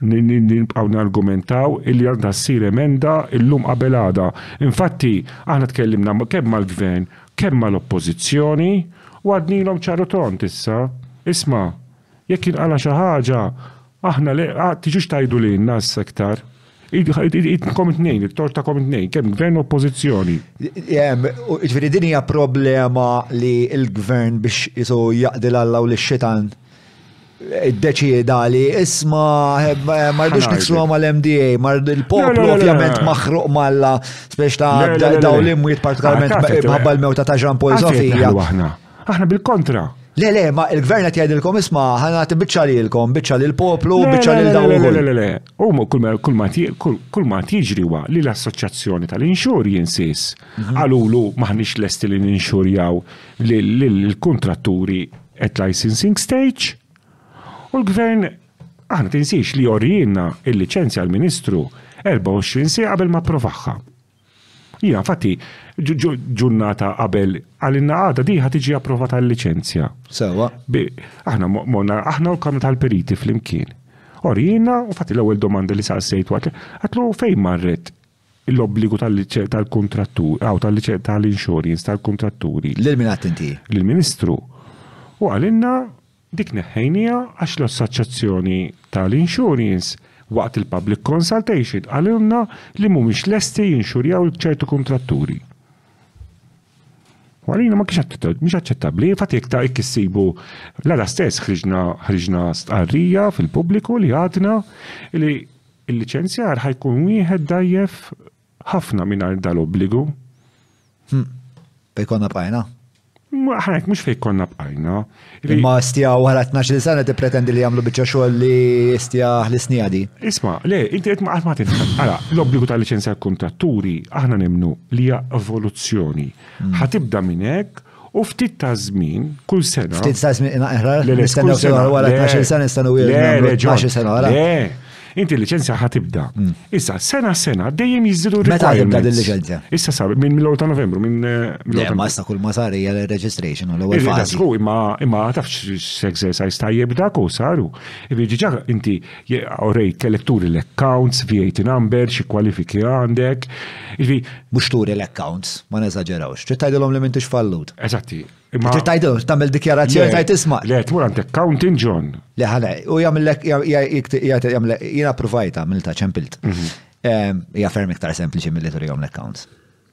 Nibqgħu nargumentaw illi għandha ssir emenda llum qabel għada. Infatti, aħna tkellimna kemm mal-Gvern, kemm mal-Oppożizzjoni u għadnilhom ċar u tond issa, isma', jekk jinqala' xi ħaġa, aħna le, tiġux tgħidu lilna issa iktar. Idkom it-tnejn, it-tort tagħkom it-tnejn, kemm Gvern u Oppożizzjoni. Ġifieri din hija problema li l-Gvern biex isu jaqdi l-Alla u lix-Xitan Iddeċieda li isma ma rridux niksuha mal-MDA, ma il-poplu ovvjament maħruq malla spiex ta' daw l-imwiet partikolarment mħabba l-mewta ta' Jean Paul Sofija. Aħna bil-kontra. Le, le, ma il-gvern qed jgħidilkom isma' ħana tibbiċċa lilkom, biċċa lil poplu, biċċa lil dawn. Le, le, le, le, huma kull ma jiġri huwa li l-assoċjazzjoni tal-insurjances mhm. qalulu maħniex lesti li ninxurjaw lill-kuntratturi at licensing stage u l-Gvern aħna tinsiex li jorjina il-liċenzja l-Ministru 24 si qabel ma provaħħa. Jina fatti ġurnata qabel għalinna għada diħa tiġi approvata l-liċenzja. Sewa. Aħna monna aħna u kamna tal-periti fl-imkien. Orjina u fatti l-ewwel domanda li saqsejt waqt għatlu fejn marret l-obbligu tal-kuntrattur, aw tal-insurance tal-kuntratturi. Lil min għedt inti? Lill-Ministru. U qalilna dik neħħejniha għax l-Assoċjazzjoni tal-Insurance waqt il-public consultation qalilna li mhumiex lesti jinxurjaw ċertu kuntratturi. U għalina ma kienx aċċettabbli, infatti jekk ta' issibu l-għala stess ħriġna stqarrija fil-pubbliku li għadna li Il-liċenzjar ħa jkun wieħed dgħajjef ħafna mingħajr dal-obbligu. Hmm. Fejn konna bqajna? Ħajk, mhux fejn konna bqajna. Imma stja wara 12 sena tippretendi li jagħmlu biċċa xogħol li stja ħlisnija di. Isma, le, inti qed ma qatt ma tifhem. Ara, l-obbligu tal-liċenzja kuntatturi aħna nemnu li hija evoluzzjoni. Hmm. Ħatibda minn hekk U ftit ta' żmien, kull sena. Ftit ta' żmien ina eħra, nistennew sena wara 12 sena nistennew jgħidu 12 sena wara. Inti l-liċenzja ħa tibda. Mm. Issa, sena sena, dejjem jizzidu r Meta tibda l-liċenzja? Issa sab, minn mill ta' novembru, minn. Le, ma sta kull ma sar hija registration u l-ewwel fażi. Imma imma tafx exercise tajjeb dak u saru. Ibi ġiġa inti Jekk rejt kellek turi l-accounts, VAT number, xi kwalifiki għandek. Jiġifieri Mhux turi l-accounts, ma neżaġerawx. Trid tgħidilhom li m'intix fallut. Eżatti. Trid tgħidilhom, tagħmel dikjarazzjoni tgħid isma'. Le, tmur għand accountant John. Le, ħale, u jagħmillek jiena ppruvajtha, għamiltha, ċempilt. Hija ferm iktar sempliċi milli turihom l-accounts.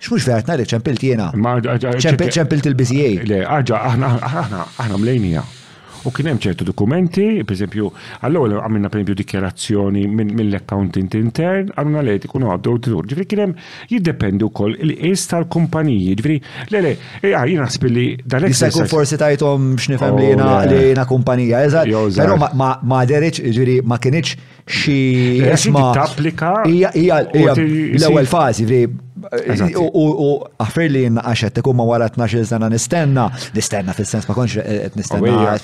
X'mhux vera tnajlek ċempilt jiena. Ċempilt il-BCA. Le, arġa, aħna aħna aħna mlejnija. U kien hemm ċertu dokumenti, pereżempju, għall-ewwel għamilna pereżempju dikjerazzjoni mill-accountant intern, għamilna lejt ikunu għaddew tidur. Ġifieri kien hemm jiddependi wkoll il-qis tal-kumpaniji. Ġifieri, le le, eh, ah, jien naħseb li dan Jista' jkun forsi tajthom x'nifhem li jiena oh, li jiena kumpanija, eżatt. Però ma deritx, ġifieri ma kienx xi isma tapplika hija l-ewwel fażi li u għafir li jenna għaxet ikun ma wara 12 sena nistenna, nistenna fil-sens ma konx qed nistenna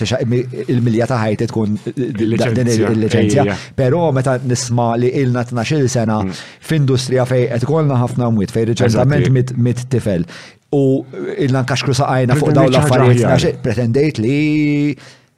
il-milja ta' ħajti tkun din il-liċenzja. Però meta nisma' li ilna 12 sena mm. f'industrija fej qed ikollna ħafna mwit fej riċentament mit tifel u il-lankaxkru saqajna fuq dawn l-affarijiet pretendejt li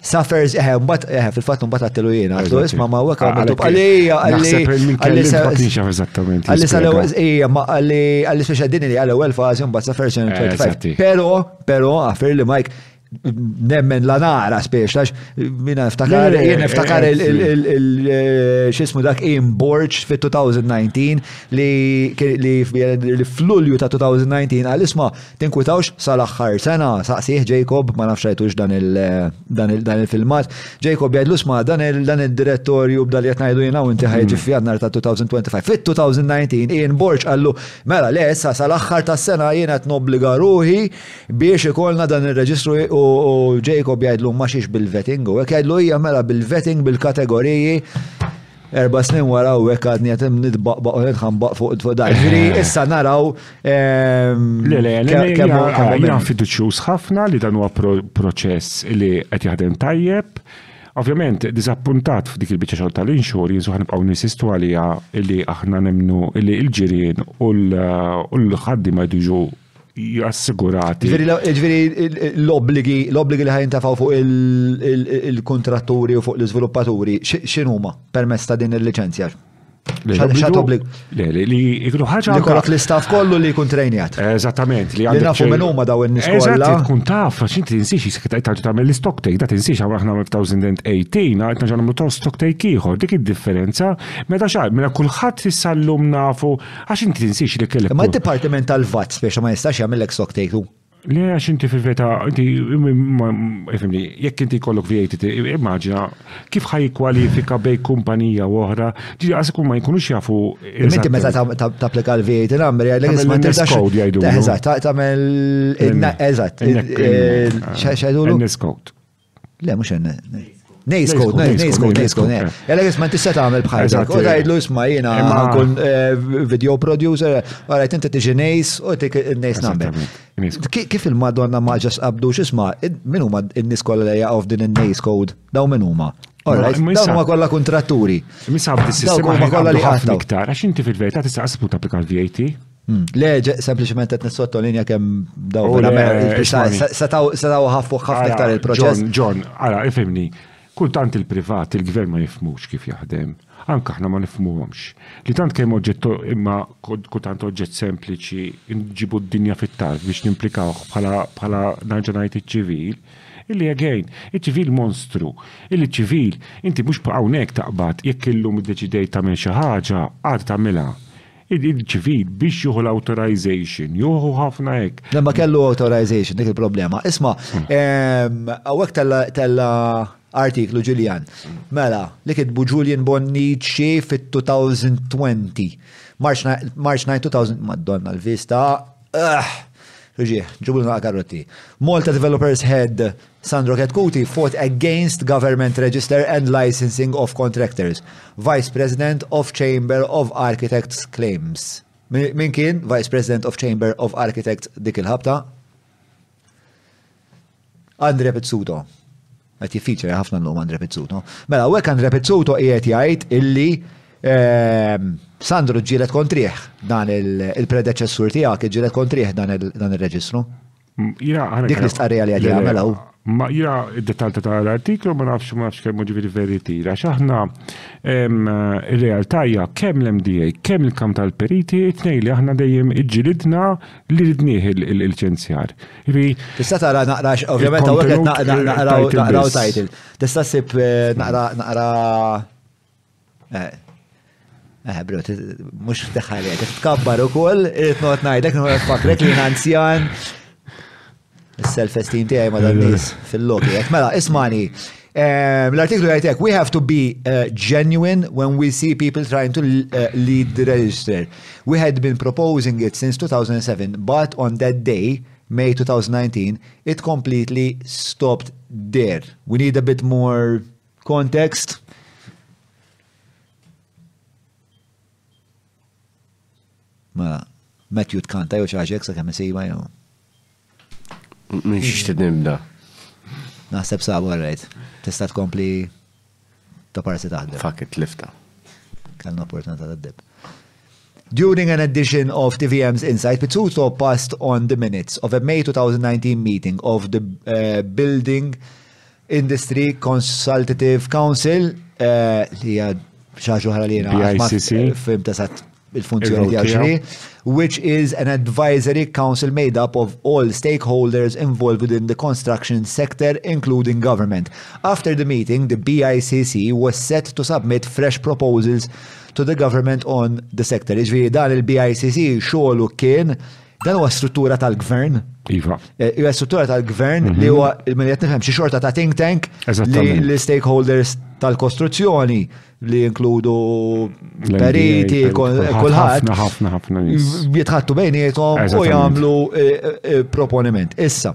Suffers, eh, mbat, eh, fil-fat mbat għattilu jena, għaddu isma ma għak għamil tub għalija, għalli. Għalli sal ija, ma għalli, għalli speċa din li għalli għal fazi mbat suffers 25. Pero, pero, għafir li Mike, nemmen la nara spiex, lax, minna ftakar, jena ftakar il-xismu dak im borċ fi 2019 li fl-ulju ta' 2019 għal isma Tinkwitawx sal-aħħar sena, saqsih Jacob, ma nafx rajtux dan il-filmat. Jacob jgħidlu sma dan il-direttorju b'dan li qed ngħidu jiena u inti ħajġi hmm. f'jannar ta' 2025. Fit-2019 Ian Borg qallu mela le issa sal-aħħar tas-sena jiena qed nobbliga ruħi biex ikollna dan ir-reġistru u Jacob jgħidlu ma xiex bil-vetting u hekk jgħidlu hija mela bil-vetting bil-kategoriji Erba' snin wara hawnhekk għadni qed nitbaqbaq u nitħambaq fuq fuq dan. Ġifieri eh. issa naraw. Ehm, le, le, le, kemm fiduċjuż ħafna li dan huwa proċess li qed jaħdem tajjeb. Ovvjament, diżappuntat f'dik il-biċċa xogħol tal-inxur, jinsu ħanibqgħu nisistu għalija li aħna nemnu li l-ġirien u l-ħaddi ma jduġu jassigurati. Ġviri l-obligi, l-obligi li ħajn tafaw fuq il-kontratturi u fuq l-izviluppaturi, xinuma permess ta' din il-licenzja? ċat oblig. Li jikru ħagġa. Li kollok l-istaff kollu li jkun trejnjat. Eżattament. Li għandek. Nafu minn huma daw n-nis kollha. Tkun taf, għax inti tinsiex jisek ta' tagħmel l-stock take, da tinsiex għamra ħna 2018, għal taġan għamlu stock take ieħor, dik id-differenza, meta xar, mela kulħadd issallum nafu Għax inti tinsiex li kellek. Ma d-Dipartiment tal-VAT speċa ma jistax jagħmellek stock take tu. Le għax inti fil-veta, inti fimni, jekk inti kollok VAT, immaġina kif ħaj kwalifika bej kumpanija u oħra, ġi għas ikun ma jkunux jafu. Inti meta tapplika l-VAT number, jgħidlek isma' tistax. Code jgħidu. Eżatt, tagħmel eżatt. X'għidulu? Code. Le, mux għanna. Nejs kod, nejs kod, nejs kod. Jalla jisma tista tagħmel bħal dak. U tgħidlu isma' jiena nkun eh, video producer, għara tinti tiġi nejs u tik nejs number. Kif il-Madonna ma ġas qabdu x'isma' min huma n-nies kollha li jaqgħu din in-nejs kod? Daw min huma? Dawn huma kollha kontratturi. Misab dis-sistema kollha li ħafna iktar għax inti fil-verità tista' qasbu tapplika l-VAT. Hmm. Le, sempliciment qed nissottolinja kemm daw verament. Setaw ħaffu ħafna iktar il-proċess. John, ara, ifimni, kultant il-privat, il-gvern ma jifmux kif jaħdem. Anka aħna ma nifmuhomx. Li tant kemm oġġett imma kultant oġġett sempliċi nġibu d-dinja fit-tarf biex nimplikawh bħala naġa ngħid iċ-ċivil illi again, iċ-ċivil monstru, illi ċivil, inti mhux hawnhekk taqbad jekk illum iddeċidejt tagħmel xi ħaġa, għad tagħmilha il-ġvid biex juhu l-authorization, juhu ħafna hekk. Le ma kellu authorization, dik il-problema. Isma, għawek tella artiklu Ġiljan, mela, li kitbu Julian Bonnici fit-2020, March 9, 2000, madonna l-vista, Uġieħ, ġublu naqa karrotti. Malta developers had Sandro Chetcuti fought against Government Register and Licensing of Contractors, Vice President of Chamber of Architects claims. Min kien Vice President of Chamber of Architects dik il-ħabta? Andre Pizzuto. Għet jiffiċer ħafna l-lum Andre Pizzuto. Mela, għek Andre Pizzuto jgħet jgħajt illi ehm, Sandro ġilet kontriħ dan il-predeċessur tijak ġilet kontriħ dan il-reġistru. Dik l-istqarrija li għadja għamelaw. Ma jira id-detal ta' l-artiklu ma nafx ma nafx kemm ġifieri veritira. X'aħna ir-realtajja kemm l-MDA, kemm il-kam tal-periti, it-tnej li aħna dejjem iġġilidna li ridnieh il-ċenzjar. Tista' tara naqrax, ovvjament hawnhekk qed naqraw title. Tista' ssib eh, naqra naqra Eh, eh bro, mux f'daħħalek, tkabbar u koll, irritnot najdek, nħuħet fakrek li anzjan. Self-esteem tijaj ma dan nis fil-loki. Mela, ismani, eh, l-artiklu jajtek, we have to be eh, genuine when we see people trying to lead the register. We had been proposing it since 2007, but on that day, May 2019, it completely stopped there. We need a bit more Kontekst, Ma Matthew tkanta jew xaġek sa' kemm isiba jew. Mhix tidnibda. Naħseb sa' warrajt. Tista' tkompli ta' parsi taħdem. Fuck it, lifta. Kellna opportunità ta' deb. During an edition of TVM's Insight, Pizzuto passed on the minutes of a May 2019 meeting of the uh, building Industry Consultative Council eh, li hija xaġa oħra li jiena fim ta' sat il-funzjoni tiegħu which is an advisory council made up of all stakeholders involved within the construction sector, including government. After the meeting, the BICC was set to submit fresh proposals to the government on the sector. Iġviri dan il-BICC xogħlu kien Dan huwa struttura tal-gvern. Iva. Eh, huwa struttura tal-gvern li mhm. huwa minn qed nifhem xi xorta ta' think tank li l-stakeholders tal-kostruzzjoni li jinkludu periti, kulħadd. Ħafna ħafna Jitħattu bejniethom u jagħmlu eh, eh, proponiment. Issa,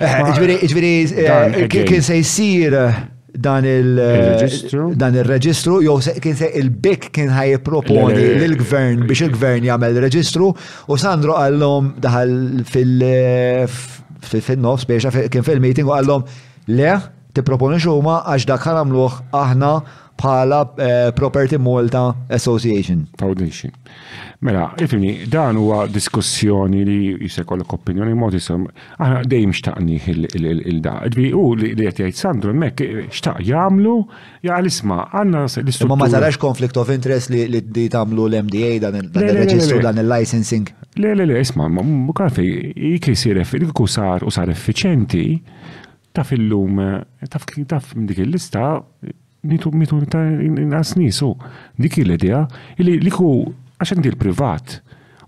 Ġviri, ġviri, kien se jisir dan il-reġistru, jew kien se il-bik kien ħaj proponi l-gvern biex il-gvern jagħmel reġistru, u Sandro għallom daħal fil-nofs, biex kien fil-meeting u għallom, le, Tipproponi x'huma għax dak ħa nagħmluh aħna bħala Property Malta Association. Foundation. Mela, ifini, dan huwa diskussjoni li jista' jkollok opinjoni mod jisem. Aħna dejjem xtaqni il-daqt. U li qed jgħid Sandro hemmhekk xtaq jagħmlu jaqal isma' għandna l-istruttura. Ma ma tarax conflict of interest li li tagħmlu l-MDA dan il-reġistru dan il-licensing. Le, le, le, isma, ma kafi, jikri siref, il-kusar u sar effiċenti, Taf illum, taf kien taf dik il-lista mitu mitu ta' inqas nisu. Dik hi l-idea li li ku għax inti l-privat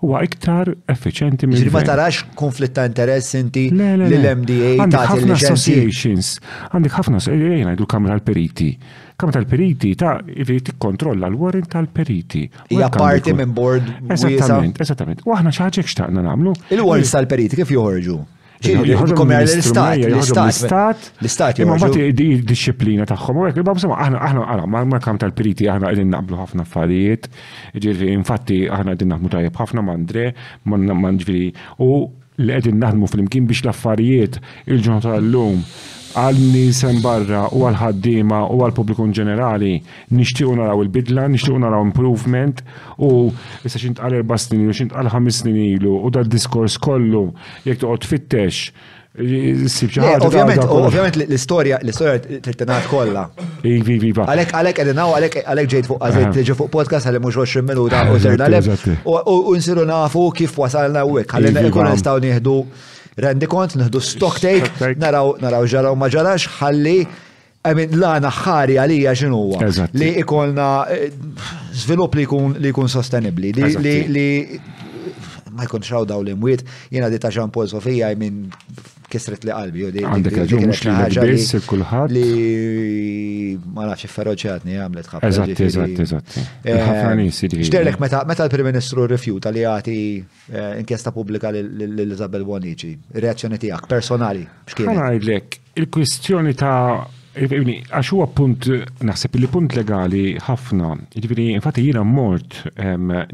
huwa iktar effiċenti minn. Ġifieri ma tarax konflitt ta' interess inti li l-MDA tagħti l-liċenzji. Għandek ħafna associations, ngħidu l-Kamra tal-Periti. Kamra tal-Periti ta' ġifieri tikkontrolla l-warrant tal-periti. Hija parti minn bord. Eżattament, eżattament. U aħna xi ħaġa hekk xtaqna nagħmlu. Il-warrants tal-periti kif joħorġu? Ġiri, jħodkom għal l-istat, l-istat, l-istat, imma bat disciplina taħħom, għek, imma bżomma, aħna, aħna, aħna, ma kam tal-piriti, aħna għedin naqblu ħafna affarijiet, ġiri, infatti, aħna għedin naħmu tajjeb ħafna mandre, man ġiri, u li għedin naħdmu fl-imkien biex l-affarijiet il-ġurnata l-lum għal nies barra u għal ħaddiema u għal pubbliku ġenerali Nixtiequ naraw il-bidla, nixtiequ naraw improvement u issa xi ntqal erba' snin ilu, xi ntqal ħames snin ilu u dad-diskors kollu jekk toqgħod tfittex ssib xi ħaġa. Ovvjament, ovvjament l-istorja l-istorja trid tingħad kollha. Iva, iva, iva. Għalhekk għalhekk qegħdin hawn għalhekk għalhekk ġejt fuq għażilt li ġi fuq podcast għal mhux 20 minuta u serna lem u nsiru nafu kif wasalna hawnhekk ħalli nkunu nistgħu nieħdu rendi kont, nieħdu stock take, naraw naraw ġaraw ma ġarax ħalli I mean, l-għana ħari għalija xinu huwa? Li ikolna eh, svilup li jkun sostenibli, li ma jkunx raw daw l-imwiet, jena di ta' Jean Paul Sofija, I mean, kisret li qalbi. Għandek raġun, mux li għabiss il-kulħat. Li ma nafx ferroċjatni għamlet ħafna. Eżatt, eżatt, eżatt. Eh, ħafna nis, Xterlek meta l-Prim Ministru rifjuta li għati Eh, inkjesta pubblika lil Isabel Bonici. Reazzjoni tiegħek personali x'kien? Ngħidlek, il-kwistjoni ta' għax huwa punt naħseb li punt legali ħafna. Jiġifieri infatti jiena mort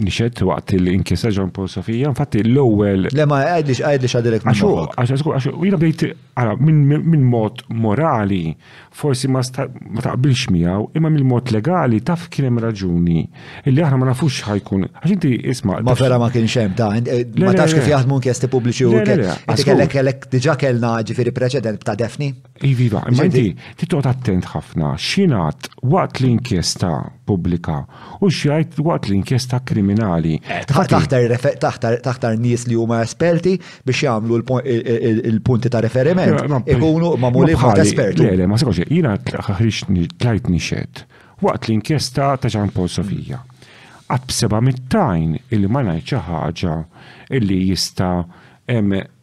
nixed waqt l-inkjesta John Paul Sofija, infatti l-ewwel. Le ma għajdlix għajdlix għadilek. Għax għax jiena bdejt minn mod morali Forsi ma taqbilx miegħu, imma mill-mod legali taf kien hemm raġuni illi aħna ma nafux x'ħajkun. Għax inti isma'. Ma vera ma kienx hemm ta' eh, ma tafx kif jaħdmu inkjesti pubbliċi u inti kellek kellek diġà kellna ġifieri preċedent ta' defni. Ivi, iva, imma inti titqgħod attent ħafna x'jingħad waqt l-inkjesta pubblika u x'jgħid waqt l-inkjesta kriminali. Eh, taħtar taħtar nies li huma esperti biex jagħmlu l-punti ta' referiment ikunu magħmuli bħal esperti. Le, le, ma sekonx, jiena ħriġtni tajt nixed waqt l-inkjesta ta' Ġan Paul Sofija. Għad b'seba' mittajn illi ma ngħid xi ħaġa illi jista'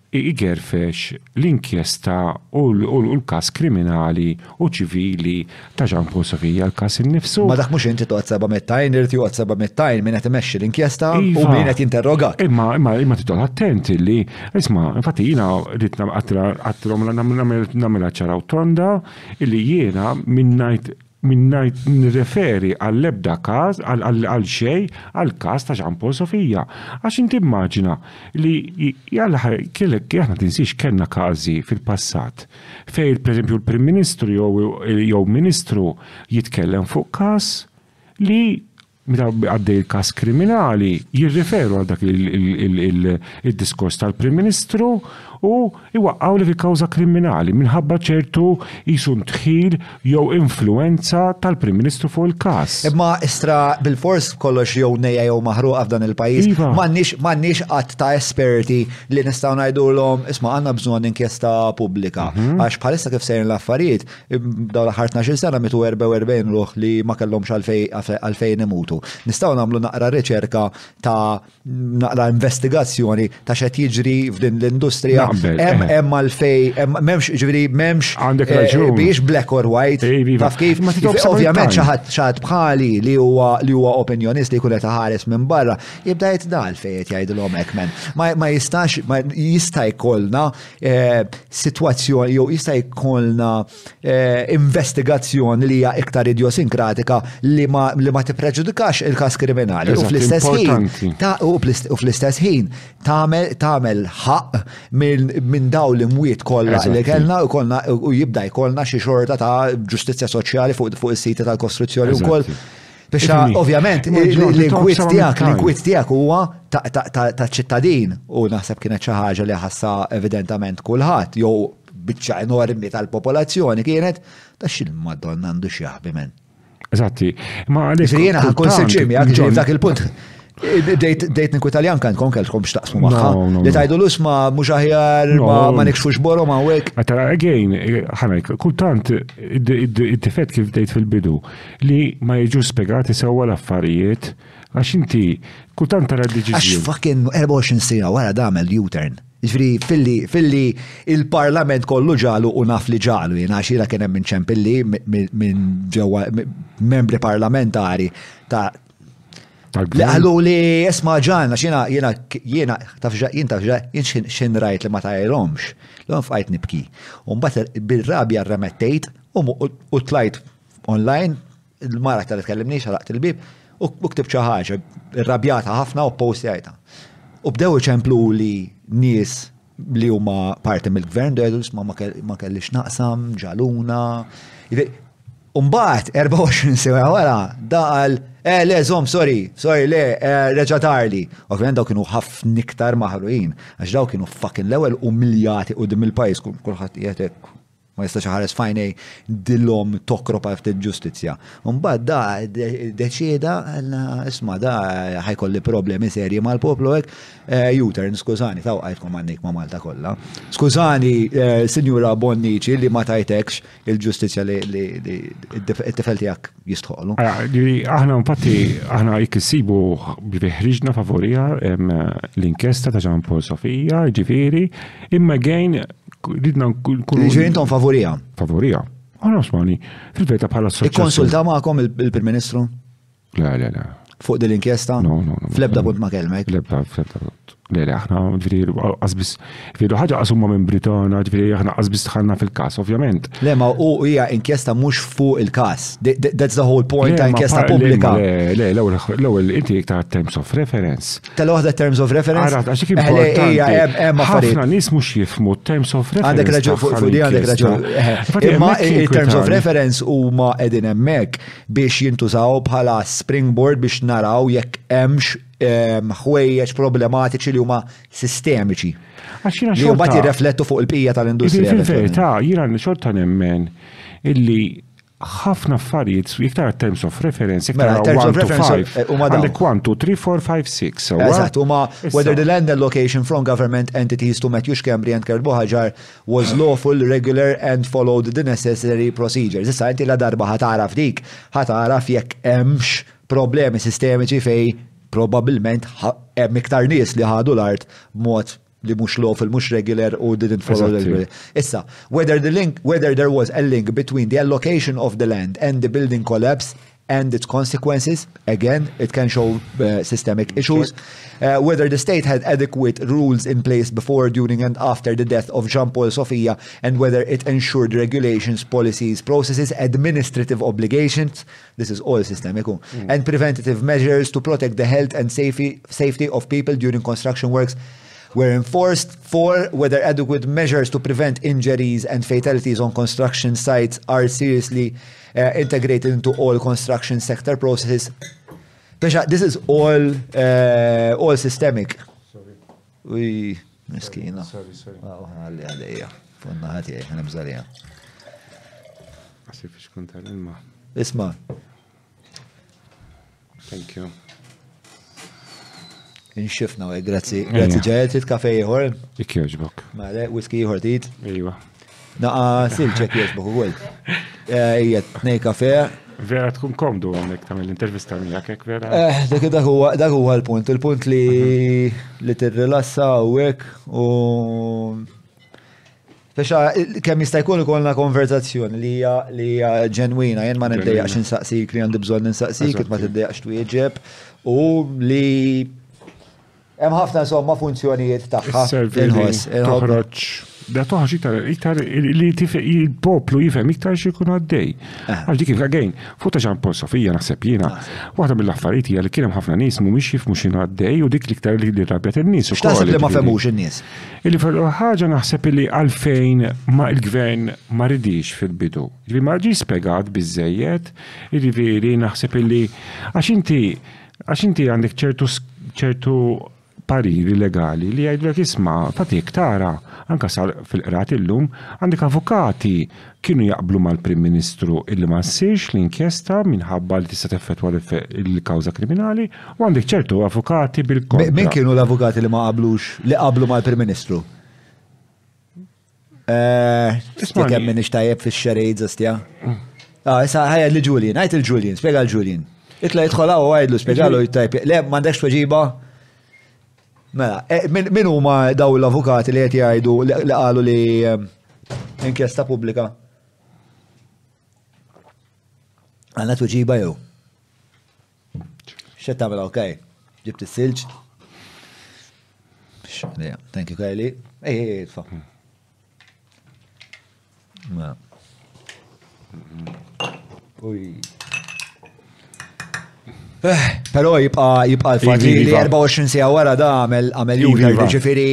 igerfex l-inkjesta u l-każ kriminali u ċivili ta' Jean Paul Sofia hija l-każ innifsu. Imma dak mhux inti toqgħod seba' mitt għajn, irid joqgħod seba' mitt għajn min qed imexxi l-inkjesta u Iva. min qed jinterrogak. Imma imma imma tidħol attent li isma' infatti jiena rrid nam- għattila għattilhom la nam- nagħmel nagħmilha ċara u tonda li jiena minn ngħid minn ngħid nirreferi għall-ebda każ għal għal għal xejn għall-każ ta' Jean Paul Sofia. Għax inti immaġina li i- jalla ħa- kellek aħna tinsiex kellna każi fil-passat Fejn, pereżempju, l-Prim Ministru jew Ministru jitkellem fuq każ li meta għaddej il-każ kriminali jirriferu għal dak id-diskors tal-Prim Ministru u iwaqqgħu dik il-kawża kriminali minħabba ċertu qisu ntħil jew influwenza tal-Prim Ministru fuq il-każ. Imma istra bil-fors kollox jew nejja jew maħruqa f'dan il-pajjiż. Iva. M'għandniex m'għandniex qatt ta' esperti li nistgħu ngħidulhom isma' għandna bżonn inkjesta pubblika. Mhm. Għax bħalissa kif sejrin l-affarijiet, dawn l-aħħar 12 sena mitu 44 ruħ li ma kellhomx għalfejn imutu. Nistgħu nagħmlu naqra riċerka ta' naqra investigazzjoni ta' xed jiġri f'din l-industrija. Hemm għalfej, m'hemmx ġifieri m'hemmx għandek eh, raġun. Biex black or white. Taf kif? Ovvjament xi ħadd bħali li huwa li huwa opinjonist li jkun qed ħares minn barra, jibda qed dal fejn qed jgħidilhom hekk men. Ma jistax ma jista' jkollna eh, sitwazzjoni jew jista' jkollna eh, investigazzjoni li hija iktar idiosinkratika li ma, li ma tippreġudikax il-kas kriminali. U fl-istess ħin, u fl-istess ħin, tagħmel ħaq minn daw l-imwiet kollha li kellna u kollna u jibda jkollna xi xorta ta' ġustizzja soċjali fuq is-siti tal-kostruzzjoni wkoll. Biex ovvjament l-inkwit tiegħek, l-inkwit tiegħek huwa ta' ċittadin u naħseb kienet xi ħaġa li ħassa evidentament kulħadd jew Biċċa enormi tal-popolazzjoni kienet ta' xil madonna għandu x'jaħbi men. Eżatti, ma għaliex. Jiena ħankun sinċir miegħek ġon dak il-punt. Dejt ninku Italjan kan kon kelkom xtaqsmu maħħa. Li tajdu l-usma mux aħjar ma nikxfux borom għawek. Għatara, again, ħanek, kultant id-difet kif dejt fil-bidu li ma jġu spiegati sewa l-affarijiet għax inti kultant tara d-deċizjoni. Għax fucking 24 sija wara damel U-turn. Jiġifieri filli filli il-Parlament kollu ġalu u naf li ġalu jien għax jiena kien hemm minn ċempilli minn ġewwa membri parlamentari ta' li qalu li isma' ġan għax jiena jiena jiena taf jien taf jien x'in rajt li ma tajrhomx. L-għon fqajt nibki. U mbagħad bil-rabja remettejt u tlajt online Il-mara tal tkellimni xalaqt il-bib u ktibt xi ħaġa rrabjata ħafna u postjajta. U bdew iċemplu li nies li huma parti mill-gvern dedu ma ma kellix naqsam, ġaluna. Umbat, 24 sewa wara, daqal, eh, le, zom, sorry, sorry, le, eh, reġa tarli. Ovvijament daw kienu ħafna iktar maħruin, għax daw kienu fucking l-ewel umiljati u dim il-pajis, kullħat jietek ma jistax ħares fajnej dillom tokro pa' ftit ġustizja. Mbagħad da deċieda isma' da ħajkolli problemi serji mal-poplu hekk eh, U-turn skużani taw qajtkom għannik ma' Malta kollha. Skużani eh, Sinjura Bonnici li ma tajtekx il-ġustizzja li t-tifel tiegħek jistħoqlu. Ah, aħna infatti aħna jekk issibu li ħriġna favorija l-inkjesta ta' Ġan Paul Sofija, ġifieri, imma gejn ridna nkunu. Ġifieri intom favorija. Favorija. Għana osmani, fil-veta bħala s-soċjali. Ikkonsulta magħkom il-Prim Ministru? Le, le, le. Fuq din l-inkjesta? No, no, no. Flebda punt ma kelmek? Flebda, flebda punt. Le, le, aħna, ġviri, għazbis, ġviri, ħagġa għasumma minn Britana, ġviri, aħna għazbis tħanna fil-kas, ovvjament. Le, ma u hija inkjesta mux fuq il-kas. That's the whole point ta' inkjesta publika. Le, le, l-ewel, inti iktar terms of reference. Tal-oħda terms of reference? Għarat, għaxik importanti. ħafna nis mux jifmu terms of reference. Għandek raġu, fuq di għandek raġu. Imma il-terms of reference u ma edin emmek. biex jintużaw bħala springboard biex naraw jekk hemmx ehm, ħwejjeġ problematiċi li huma sistemiċi. Għax jiena xorta. Li jirreflettu fuq il-pija tal-industrija. Fil-verità, jiena xorta nemmen illi ħafna affarijiet, iktar terms of reference, iktar mela, terms of reference, eh, għalli kwantu 3, 4, 5, 6. Eżat, huma whether the land allocation from government entities to Matthew Schembri and Kurt Bohajar was lawful, regular and followed the necessary procedures. Issa inti ladarba ħa tagħraf dik, ħa tagħraf jekk hemmx problemi sistemiċi fejn probabbilment hemm iktar nies li ħadu l-art b'mod li mhux lawful, mhux regular u didn't follow the Eżatti. Issa, whether the link, whether there was a link between the allocation of the land and the building collapse and its consequences. Again, it can show uh, systemic mm-hmm. issues. Sure. Uh, whether the state had adequate rules in place before, during, and after the death of Jean Paul Sofia, and whether it ensured regulations, policies, processes, administrative obligations, this is all systemic, mm. and preventative measures to protect the health and safety, safety of people during construction works. were enforced. Four, whether adequate measures to prevent injuries and fatalities on construction sites are seriously integrated into all construction sector processes. Pesha, this is all, uh, all systemic. Sorry. Uj, miskina. Sorry, sorry. Oh, għalli għalija. Funna ħati, għana bżalija. Għasif xkun tal-ilma. Isma. Thank you. Inxifna għaj, grazzi. Grazzi ġajet, trid kafe jħor? Ik joġbok. Male, whisky jħor tit? Ejwa. Naqa silċek joġbok u għol. Eh, ija, nej kafe. Vera tkun komdu għonek tam l-intervista miegħek hekk vera. Eh, dak dak huwa dak huwa l-punt, il-punt li li tirrilassa u hekk u Fexa, kemm jista' jkun ikollna konverzazzjoni li hija li hija ġenwina, jien ma niddejjaqx insaqsik li għandi bżonn insaqsik, ma tiddejjaqx twieġeb u li Hemm ħafna insomma funzjonijiet tagħha. Inħoss. Toħroġ. Da toħroġ iktar iktar li il-poplu jifhem iktar xi jkun għaddej. Eh. Għal dik il-għagħin, fuq ta' ġan Sofija naħseb jiena, ah. waħda mill-affarijiet hija li kien hemm ħafna nies mhumiex jifhmu x'inhu għaddej u dik l-iktar li rabjat in-nies. X'taħseb li ma femux in-nies? Illi fil ħaġa naħseb illi għalfejn ma il-gvern ma ridix fil-bidu. Illi ma ġi spegat biżejjed, jiġifieri naħseb illi għax inti għax inti għandek ċertu ċertu pariri legali li jgħidlek isma' fatik tara anka sal fil-qrat illum għandek avukati kienu jaqblu mal-Prim Ministru illi ma ssirx l-inkjesta minħabba li tista' teffettwa l-kawża kriminali u għandek ċertu avukati bil-kontra. Min kienu l-avukati li ma qablux li qablu mal-Prim Ministru? Eh, Tisma' kemm minix tajjeb fix-xerejt żastja. Ah, issa ħajja li Julian, għajt il-Julian, spjega l-Julian. Itla jidħol u għajdlu, spjegalu jittajb. Le, m'għandekx tweġiba? Mela, eh, min huma daw l-avukati li qed jgħidu li qalu li eh, inkjesta pubblika? Għanna tuġiba jew? Xed tamela, ok. Ġibt il-silġ. Thank you, Kylie. Ej, ej, ej, Ma. Uj. Eh, Pero jibqa jibqa l-fat li 24 sija wara da għamel għamel jużer, ġifiri.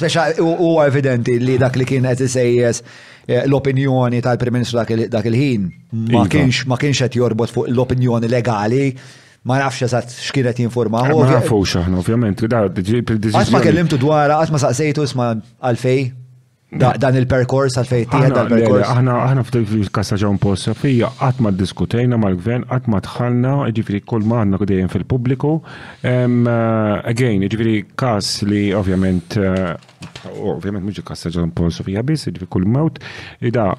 Speċa u evidenti li dak li kien qed isejjes eh, l-opinjoni tal-Prim Ministru dak il-ħin ma kienx ma kienx qed jorbot fuq l-opinjoni legali Ma nafx eżatt x'kienet jinformaw. Ma nafux aħna, ovvjament, li da il-deċiżjoni. Qatt ma kellimtu dwar, qatt ma saqsejtu isma' għalfej dan il-perkors għalfej tieħed dal-perkors. Aħna aħna fil-kas ta' John Paul Safija qatt ma ddiskutejna mal-gvern, qatt ma dħalna, ġifieri kull ma għandna dejjem fil-pubbliku. Again, ġifieri każ li ovvjament eh, Ovvjament mhux il-każ ta' John Paul Sofia biss, jiġri kull mewt, ida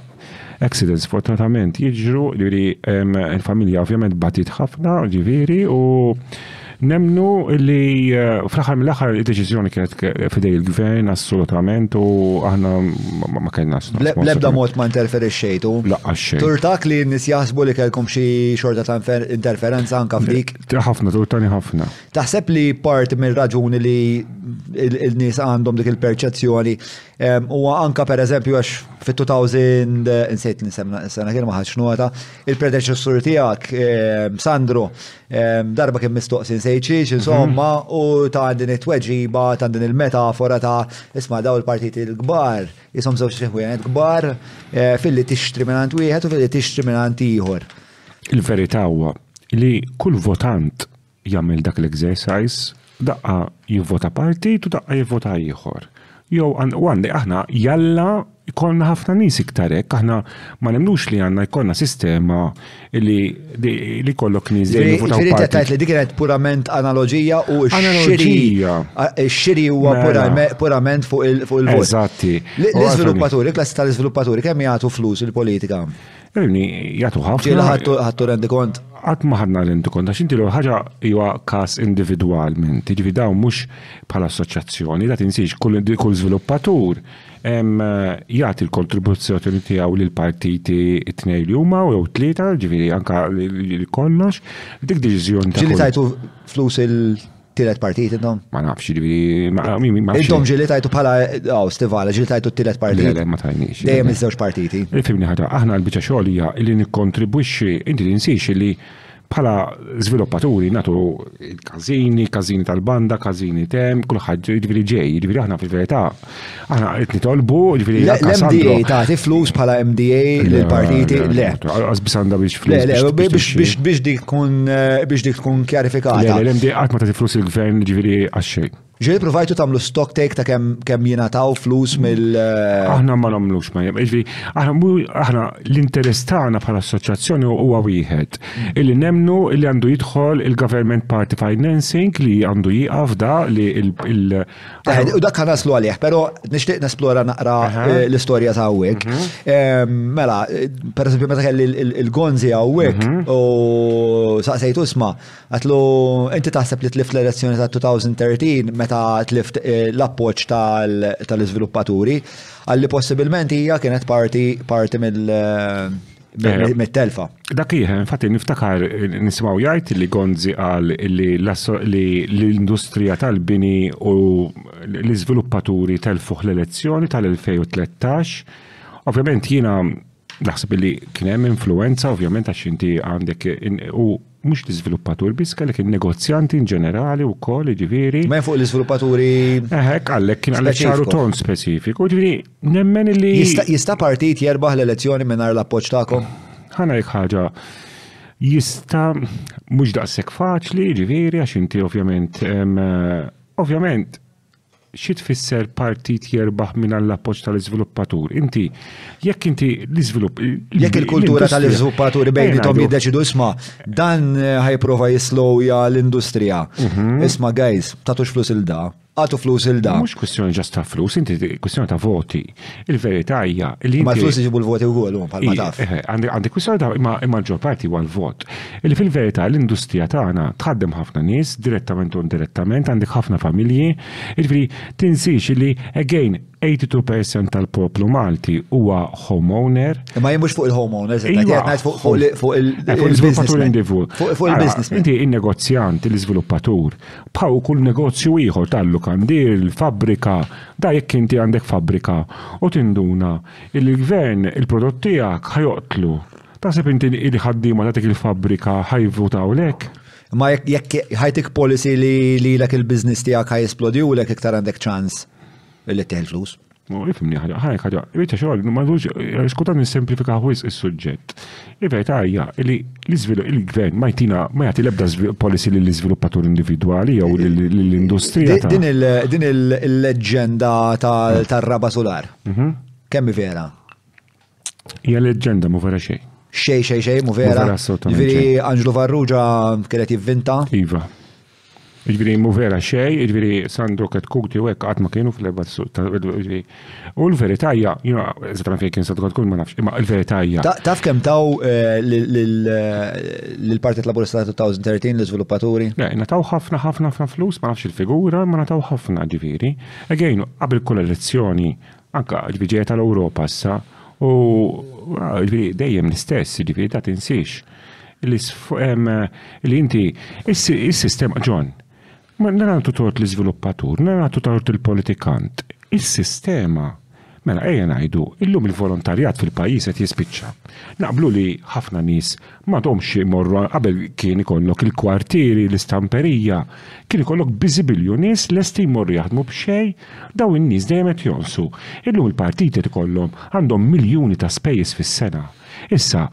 accidents fortunatament jiġru, jiġri il-familja ovvjament batit ħafna, ġifieri, u nemnu li eh, fl-aħħar mill-aħħar id-deċiżjoni kienet fidej il-gvern assolutament u aħna ma kellna. Bl-ebda mod ma interferixxejtu. Laqqa xejn. Turtak li n-nies jaħsbu li kellkom xi xorta ta' interferenza anka fik. Ħafna, turtani ħafna. Taħseb li parti mill-raġuni li l-nies għandhom dik il-perċezzjoni huwa anka per eżempju għax fit-2000 insejt nisemna sena kien ma ħadx nota, il-predeċessur tiegħek Sandro darba kien mistoqsi nsejċi insomma mhm. u ta' din it-tweġiba ta' din il-metafora ta' isma' daw il-partiti l-kbar jisom żewġ ħwienet kbar eh, fil-li tixtri minn wieħed u fil-li tixtri minn ieħor. Il-verità huwa li kull votant jagħmel dak l-exercise, daqqa jivvota partit u daqqa jivvota ieħor. Jew għandi aħna jalla jkollna ħafna nies iktar hekk, aħna ma nemnux li għandna jkollna sistema li li kollok nies dejjem jivvotaw partit. Firid tajt li dik kienet purament analoġija u x-xiri. X-xiri huwa mela. purament fuq il-vot. Eżatti. L-iżviluppaturi, klassi tal-iżviluppaturi kemm jagħtu flus il-politika? Rini, jgħatu ħafna. Ġila ħattu rendi kont? Għat maħadna rendi kont, għax inti l-ħagġa jgħu kas individual minn, tiġvi daw mux bħala assoċjazzjoni, da tinsiex kull sviluppatur eh, jgħati l-kontribuzzjoni tiegħu l partiti t-tnej li huma u jew tlieta, ġifieri anka li kollox, dik deċiżjoni. Ġili tajtu flus il- Tielet partijiet intom? Ma nafx, ġifieri ma ma- ma- ma- Intom ġili tajtu bħala għaw stivala, ġili tajtu t-tielet Le, partijiet. le, ma tajniex. Dejjem iż-żewġ partiti. Fimni ħaġa, aħna l-biċċa xogħol hija li nikkontribwixxi, inti tinsiex li bħala żviluppaturi nagħtu każini, każini tal-banda, każini tem, kulħadd jiġifieri ġej, jiġifieri aħna fil-verità Aħna qed nitolbu, ġifieri l-MDA tagħti flus bħala MDA lil partiti le. Għas biss għandha biex flus. Le, le, biex biex dik tkun eh, biex dik tkun kjarifikata. L-MDA qatt ma tagħti flus il-gvern ġifieri għax-xejn. Ġieli provajtu tagħmlu stock take ta' kemm kemm jingħataw flus mill. Eh, aħna ma nagħmlux ma jiġri aħna l-interess tagħna bħala assoċjazzjoni huwa wieħed illi nemnu illi għandu jidħol il-government party financing li għandu jieqaf da li il- U dak kan naslu għalih, pero nishtiq nesplora naqra eh, l-istoria ta' għawek. Mhm. Mela, per esempio, meta kelli il-gonzi għawek mhm. u saqsejtu isma, għatlu, inti taħseb li tlift l-elezzjoni ta' 2013 meta tlift eh, l-appoċ tal-izviluppaturi, għalli possibilment hija kienet parti parti mill- eh, mit-telfa. Dak li jħen, fatti niftakar nismaw jgħid li Gonzi għal li l-industrija tal-bini u l-izviluppaturi telfuħ l-elezzjoni tal-2013. Ovvjament jina naħseb li kien hemm influenza ovvjament għax inti għandek u mux l-izviluppatur biss kellek il-negozjanti in ġenerali u koll ġiviri. Ma fuq l-izviluppaturi. Eħek, għallek kien għallek ċaru ton specifiku, ġiviri Nemmen li. Jista' partit jerbaħ l-elezzjoni mingħajr l-appoġġ tagħkom? Ħana jekk ħaġa jista' mhux daqshekk faċli, ġifieri għax inti ovvjament ovvjament xi tfisser partit jerbaħ minn l-appoġġ tal-iżviluppatur. Inti, jekk inti l-iżvilupp. Jekk il-kultura tal-iżviluppatur bejn tom jiddeċidu isma, dan eh, ħajprova jislowja l-industrija. Mhm. Isma, guys, tatux flus il-da. għatu flus il da. Mux kwestjoni ġast ta' flus, inti kwestjoni ta' voti. Il-verita hija li. Ma flus iġibu l-voti u għol, bħal ma taf. Eh, eh, għandi kwestjoni ta' imma ġo parti għal vot. Il fil-verita l-industrija tagħna tħaddem ħafna nies, direttament u indirettament, għandek ħafna familji. Il-fri, tinsiex li, again, 82% tal-poplu Malti huwa homeowner. Ma jimux fuq il-homeowner, jgħajt fuq il-business. Fuq il-business. Inti il-negozjant, il-izviluppatur, Bħau kull negozju ieħor tal-lukandier, il-fabbrika, da jekk inti għandek fabbrika u tinduna illi l-gvern il-prodott tiegħek ħa joqtlu, taħseb inti li l-ħaddiema ta' dik il-fabbrika ħa jivvutawlek? Imma jekk ħa jtik policy li lilek il-business tiegħek ħa jisplodiwlek iktar għandek ċans illi ttieħ il-flus. U ifimni ħaġa, ħajk ħaġa, bieċa xogħol, ma nżux, eh, skutan nisemplifika ħwis is-suġġett. Il-verità hija li il-gvern ma jtina ma jagħti l-ebda policy li l-iżviluppatur individwali jew l-industrija. Din il-leġġenda tal-raba solar. Mhm. Kemm vera? Ja leġġenda mu vera xejn. Xej, xej, xej, mu vera. Ġviri, Anġlu Varruġa kienet jivvinta. Iva. Ġviri, mu vera xej, ġviri, Sandro ket kukti u għek ma kienu fl-erba ġviri. U l-veritajja, jina, zitran fej kien sadgħad kull ma nafx, imma l-veritajja. Taf kem taw eh, l-Partit Laburista 2013 l-izviluppaturi? Le, nataw ħafna, ħafna, ħafna flus, ma nafx il-figura, ma nataw ħafna ġviri. Egħin, qabel kull elezzjoni, Anka, ġifieri ġejja tal-Ewropa issa u ġifieri dejjem l-istess, ġifieri ta' tinsiex li inti is-sistema ġon. Ma nagħtu tort l-iżviluppatur, nagħtu tort il-politikant. Is-sistema Mela ejja ngħidu, illum il-volontarjat fil-pajjiż qed jispiċċa. Naqblu li ħafna nies M'għadhomx imorru għal qabel kien ikollok il-kwartieri, l-istamperija, kien ikollok biżibilju nies lesti jmorru jaħdmu b'xejn, dawn in-nies dejjem qed jonqsu. Illum il-partiti qed ikollhom, għandhom miljuni ta' spejjeż fis-sena. Issa,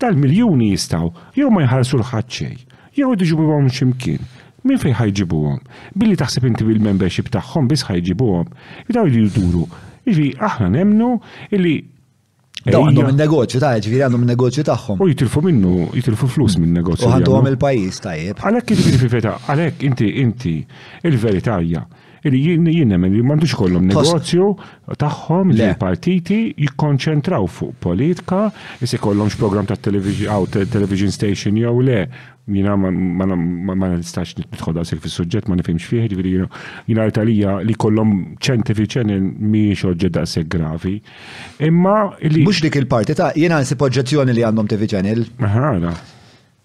dal-miljuni jistgħu jew ma jħallsu 'l ħadd xejn, jew irid iġibuhom minn xi mkien. Minn fejn ħa jġibuhom? Billi taħseb inti bil-membership tagħhom biss ħa jġibuhom? Dawn iridu jduru. Jiġifieri aħna nemmnu illi Daw għandhom il-negozju ta' ġviri għandhom il-negozju tagħhom. U jitilfu minnu, jitilfu flus minn negozju. U għandhom il-pajis tajjeb. Għalek jiġifieri fil-verità, għalek inti inti il-veritajja. Jien nemmen li m'għandux kollhom negozju tagħhom li partiti jikkonċentraw fuq politika, jsi kollhomx program ta' television station jew le, jina ma nistax nitħol daqsik fis suġġett ma nifimx fih, ġviri jina l-Italija li kollom ċenti fi ċenin miex oġġet daqsik gravi. Imma li. Mhux dik il-parti ta' jiena nsib oġġezzjoni li għandhom TV channel. Ħana.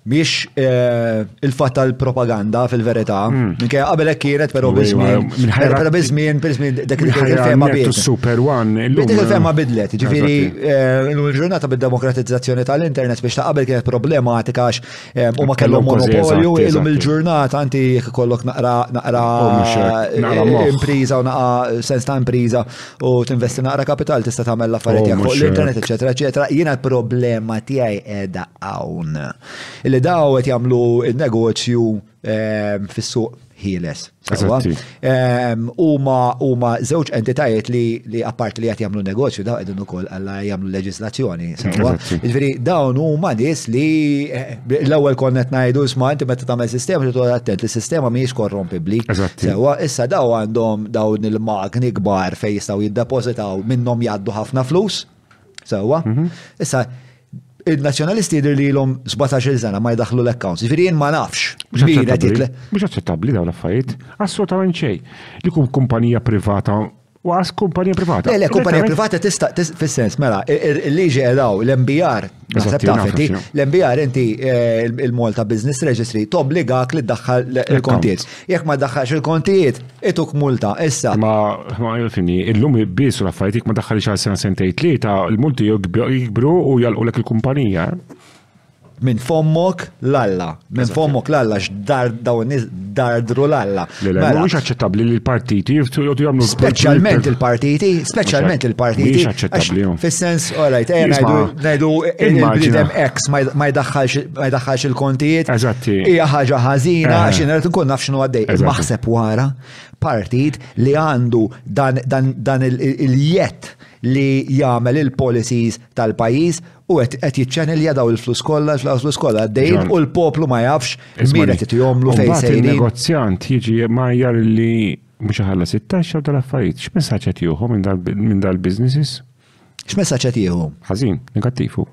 Miex eh, il-fatt tal-propaganda fil-verità, hmm. minkejja qabel hekk kienet però biżmien. Però biżmien, biżmien dak il-fema bidlet. Super One. Dik il-fema eh, bidlet, ġifieri eh, l-ġurnata bid-demokratizzazzjoni tal-internet biex ta' qabel kienet problematika għax u ma kellhom monopolju, illum il-ġurnata anti kollok naqra naqra oh, impriża u naqra sens ta' impriża u tinvesti naqra kapital tista' tagħmel l-affarijiet oh, tiegħek fuq l-internet, eċetera, eċetera. Jiena l-problema tiegħi qiegħda hawn. Illi daw qed jagħmlu n-negozju ehm, fis-suq ħieles. Ehm, huma huma żewġ entitajiet li li apart li qed jagħmlu negozju daw qegħdin ukoll alla jagħmlu leġislazzjoni. Jiġifieri dawn huma nies li eh, L-ewwel konna qed ngħidu isma' inti meta tagħmel sistema trid toqgħod attent li sistema mhijiex korrompibbli. Sewwa issa daw għandhom dawn il-magni kbar fejn jistgħu jiddepożitaw minnhom jgħaddu ħafna flus. Sewwa. Mhm. Issa il-nazzjonalisti jidher li ilhom 17-il sena ma jdaħlu l-accounts. Ġifieri jien ma nafx. Mhux aċċettabbli dawn l-affarijiet. Assolutament xejn. Li kum kumpanija privata Waqas kumpanija privata. Le, le, kumpanija privata tista' fis-sens, mela, il-liġi edaw, l-MBR, naħseb tafeti, l-MBR inti eh, il-Malta Business Registry tobbligak li ddaħħal il-kontijiet. Jekk ma daħħalx il-kontijiet, ituk multa, issa. Ma, ma, fini, il-lum biss u l-affarijiet ma daħħalx għal sena sentej tlieta, il-multi jikbru u jalqulek il-kumpanija. Minn fommok l-alla, minn fommok l-alla, x'dar dawn nies dardru l-alla. Le, le, Mela, mhuwiex aċċettabbli li l-partiti jiftu jgħodu jagħmlu Speċjalment il-partiti, speċjalment il-partiti. Mhijiex għax aċċettabbli, jo. Fis-sens, orajt, eh, Isma', ngħidu ngħidu immaġina. il-bniedem X ma jd- ma jdaħħalx ma jdaħħalx il-kontijiet. Eżatti. Hija ħaġa ħażina Eh. għax inqed nkun naf x'inhu għaddej. Eżatti. Maħseb wara partit li għandu dan dan dan il- il- il-jett li jagħmel il-policies tal-pajjiż u qed qed jiċċenilja daw il-flus kollha, il-flus kollha għaddejjin u l-poplu ma jafx min qed itihomlu fejn se il-negozjant jiġi majjar li mhux ħalla 16 u tal-affarijiet. X'messaġġ qed jieħu minn dal-businesses? X'messaġġ qed jieħu? Ħażin, negattivu.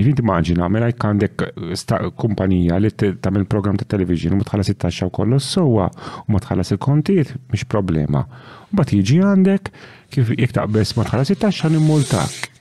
Jien timmaġina, mela jekk għandek eh, kumpanija li tagħmel programm ta' television u ma tħallas it-taxxa u kollu sewwa u ma tħallas il-kontijiet mhix problema. Mbagħad jiġi għandek kif jekk taqbeż ma tħallas it-taxxa nimmultak.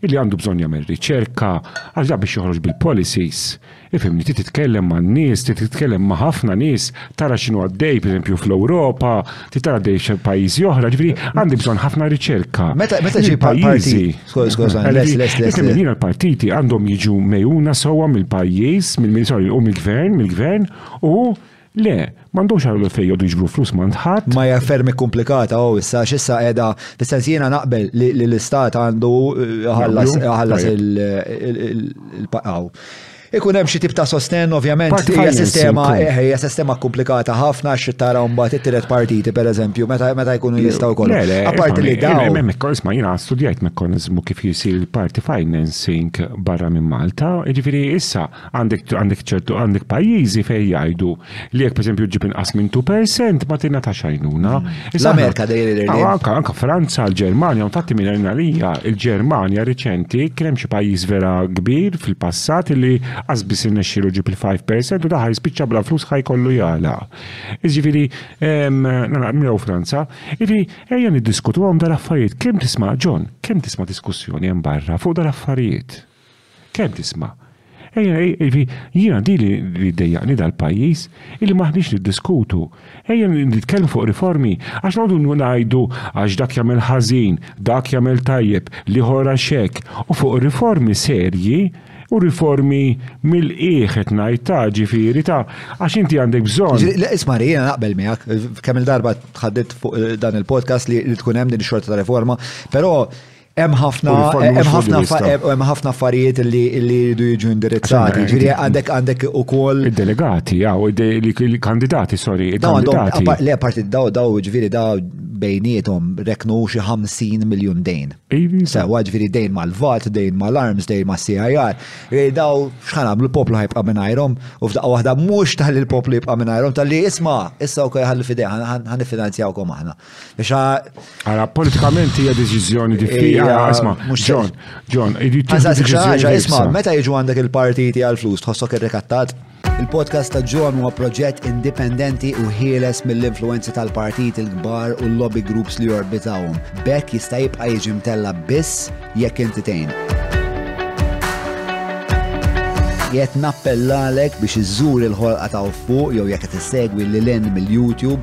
illi għandu bżonn jagħmel riċerka għal dak biex joħroġ bil-policies. Ifimni ti titkellem ma' nies, ti titkellem ma' ħafna nies, tara x'inhu għaddej pereżempju fl-Ewropa, ti tara għaddej xi pajjiżi oħra, ġifieri għandi bżonn ħafna riċerka. Meta meta ġi pajjiżi. Ifimni jiena l-partiti għandhom jiġu mejuna sewwa mill-pajjiż, mill-Ministru u mill-Gvern, mill-Gvern u Le, m'għandhomx għal minn fejn jgħodu jiġbru flus m'għand ħadd. Ma hija ferm ikkumplikata hu issa għax issa qiegħda, fis-sens jiena naqbel li l-istat għandu ħallas ħallas il-paqaw. Ikun hemm xi tip ta' sostenn ovvjament hija sistema hija sistema komplikata ħafna għax tara mbagħad it-tielet partiti pereżempju meta meta jkunu jistgħu jkollhom. Le, apparti li dawn. Hemm hemm ikkoll isma' jiena studjajt mekkaniżmu kif jisir il-party financing barra minn Malta, jiġifieri issa Għandek għandek ċertu għandek pajjiżi fejn jgħidu li jekk pereżempju ġib inqas minn 2% ma tina ta' xajnuna. Mm. L-Amerika dejjem ah, anka anka Franza, l-Ġermanja, u tatti minn għalija, il-Ġermanja riċenti kien hemm xi pajjiż vera kbir fil-passat li qas biss innexxielu ġib il-5% u daħal spiċċa bla flus ħaj kollu jala. Iġifieri nagħmlu Franza, iġifieri ejja niddiskutuhom dal-affarijiet kemm tisma' John, kemm tisma' diskussjoni hemm barra fuq dal-affarijiet. Kemm tisma'. Ejja, jiena di li jdejjaqni dal-pajjiż, illi m'aħniex niddiskutu. Ejja nitkellmu fuq riformi, għax noqogħdu ngħidu għax dak jagħmel ħażin, dak jagħmel tajjeb, l-ieħor għax hekk, u fuq riformi serji, u riformi mill-qiegħ qed ngħid ta' ġifieri ta' għax inti għandek bżonn. Le isma' jiena naqbel miegħek, kemm-il darba tħaddidt fuq dan il-podcast li tkun hemm din ix-xorta ta' riforma, però Hemm ħafna hemm ħafna affarijiet li jridu jiġu indirizzati. Ġifieri għandek għandek ukoll id-delegati jew il-kandidati, sorry, il-kandidati. Le parti daw daw ġifieri daw bejniethom reknu xi 50 miljun dejn. Sewa ġifieri dejn mal-VAT, dejn mal-arms, dejn mas-CIR. Ġifieri daw x'ħan għamlu l-poplu ħajbqa' mingħajrhom u f'daqqa waħda mhux tal-poplu jibqa' mingħajrhom tal-li isma' issa wkoll ħalli f'idejh ħan niffinanzjawkom aħna. Għara, politikament hija deċiżjoni diffiċli. Isma, John, John, isma, meta jiġu għandek il-partiti għal-flus, tħossok irrikattat? Il-podcast ta' John huwa proġett indipendenti u ħieles mill-influenzi tal-partit il-kbar u l-lobby groups li jorbitawhom. Bekk jista' jibqa' jiġi mtella biss jekk inti tgħin. Jett nappellalek biex iżżur il-ħolqa ta' fuq jew jekk tissegwi lil mill-YouTube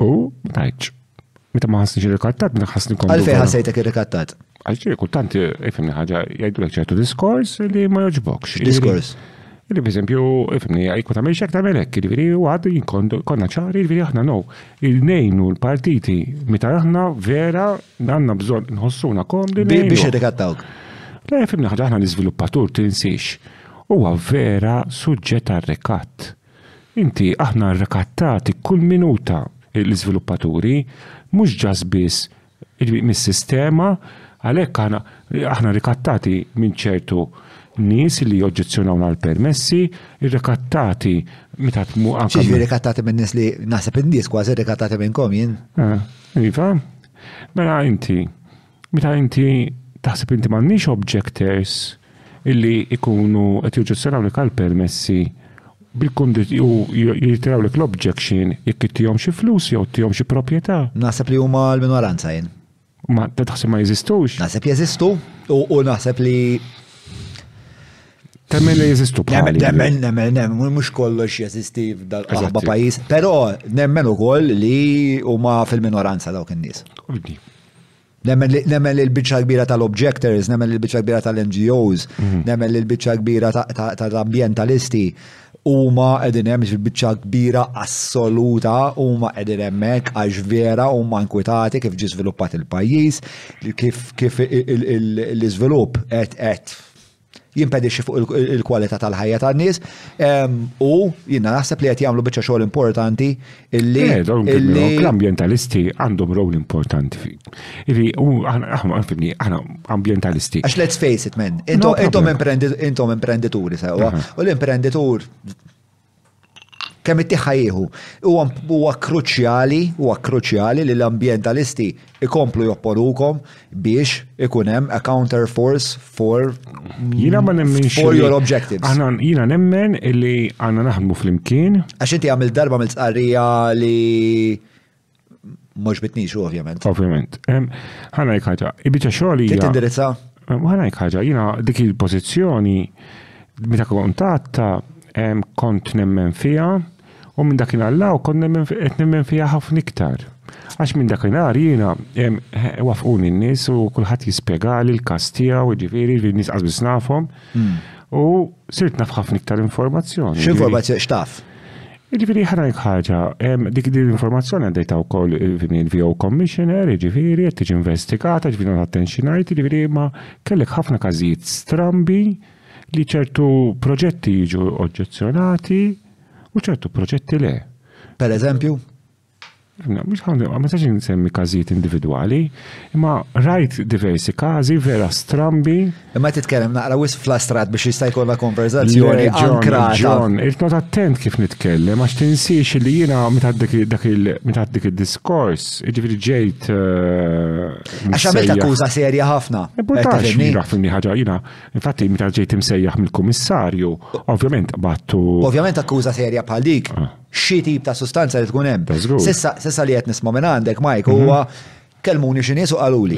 U tajċ. Meta ma ħassni rikattat, ma ħassni komdu. Għalfej ħassejtek irrikattat? Għalfej kultant ifimni eh, ħaġa jgħidu l ċertu diskors li ma joġbokx. Diskors. Illi per esempio, ifimni, għajku ta' meċek ta' melek, il-veri u għadu konna ċari, il-veri aħna no, il-nejnu l-partiti, meta aħna vera għanna bżon nħossuna komdi. Biex irrikattawk. Le, ifimni ħaġa aħna l-izviluppatur tinsiex. Huwa vera suġġet għal rikatt. Inti, aħna rrikattati kull minuta, l-iżviluppaturi, mhux ġast biss mis-sistema, għalhekk aħna, aħna rrikattati minn ċertu nies li joġġezzjonaw għall-permessi, rrikattati meta tmur anke. X'jiġri rrikattati minn nies li naħseb in-nies kważi rrikattati minnkom jien. Iva, mela inti. Meta inti taħseb li inti m'għandniex objectors illi ikunu qed joġġezzjonawlek għal permessi bil-kundizzjoni u jirtirawlek l-objection jekk ittihom xi flus jew ittihom xi proprjetà. Naħseb li huma l-minoranza jien. Ma taħseb ma jeżistux? Naħseb jeżistu u naħseb li Temmen li jeżistu bħal. Nemmen, nemmen, nemmen, mhux kollox jeżisti f'dal-qaħba pajjiż, però nemmen ukoll li huma fil-minoranza dawk in-nies. Nemmen li l-bicċa kbira tal-objectors, nemmen li l-bicċa kbira tal-NGOs, mhm. nemmen li l-bicċa kbira tal-ambientalisti, huma qegħdin hemm il-biċċa kbira assoluta huma qegħdin hemmhekk għax vera huma nkwitati kif ġi żviluppat il-pajjiż, kif kif l-iżvilupp qed qed jimpedixxi fuq il-kwalità tal-ħajja tan-nies u jiena naħseb li qed jagħmlu biċċa xogħol importanti illi eh, l-ambjentalisti għandhom rol importanti fi. Illi aħna fimni aħna ambjentalisti. Għax let's face it men, intom imprendituri sewa u l-imprenditur kemm it tiħħa jieħu. Huwa kruċjali, huwa kruċjali li l-ambjentalisti ikomplu jopponukom biex ikun hemm a counter force for Jina ma nemmen for your objectives. Aħna jina nemmen li għandna naħdmu flimkien. Għax inti għamil darba mill-sqarrija li Mhux bitnisu ovvjament. Ovvjament. Ħana jkaġa, ibiċa xogħol hija. Tindirizza? Ħana jkaġa, jiena dik il-pożizzjoni meta kontatta kont nemmen fiha u minn dakin għallaw kont nemmen qed nemmen fiha ħafna iktar. Għax minn dakin għar jiena wafquni n-nies u kulħadd jispjegali l-każ tiegħu, ġifieri n-nies qasbis nafhom. Hmm. U sirt naf ħafna iktar informazzjoni. X'informazzjoni x'taf? Ġifiri ħrajk ħaġa, dik din l-informazzjoni għaddejta u koll il-VO Commissioner, ġifiri, qed tiġi investigata, ġifiri għat tenxinajt, ġifiri ma kellek ħafna każijiet strambi li ċertu proġetti jiġu oġġezzjonati u ċertu proġetti le. Per eżempju? Ma tax nsemmi każijiet individwali, imma rajt diversi każi vera strambi. Imma titkellem naqra wis flastrat biex jista' jkollha konverzazzjoni ankra. John, irtnot attent kif nitkellem għax tinsiex li jiena meta dik id-diskors, jiġifieri ġejt. Eh, għax għamilt akkuża serja ħafna. Importax jiena fimni ħaġa jiena, infatti meta ġejt imsejjaħ mill-kummissarju, ovvjament battu. Ovvjament akkuża serja bħal dik. Ah. xi tip ta' sustanza li tkun hemm. Sissa li qed nisma' minn għandek Mike mhm. huwa kelmuni xi nies u qaluli.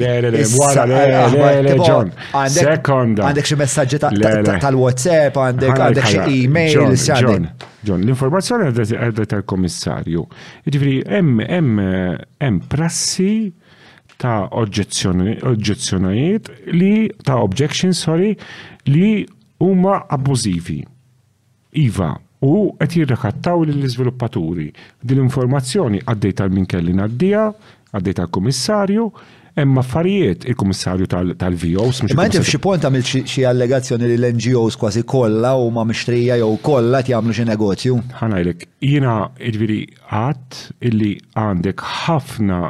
Għandek xi messaġġi tal-WhatsApp, għandek għandek xi email, John, John, l-informazzjoni għadha tal-Komissarju. Jiġifieri hemm prassi ta' oġġezzjonijiet li ta' objections, sorry, li huma abbużivi. Iva, u qed jirrakattaw lill-iżviluppaturi. Din l-informazzjoni għaddejt għal min kelli ngħaddiha, għaddejt għall-Kummissarju, hemm affarijiet, il-Kummissarju tal-VOs mhux Imma inti f'xi punt għamilt xi allegazzjoni li l-NGOs kważi kollha huma mixtrija jew kollha qed jagħmlu xi negozju. Ħa ngħidlek, jiena jiġifieri għadt illi għandek ħafna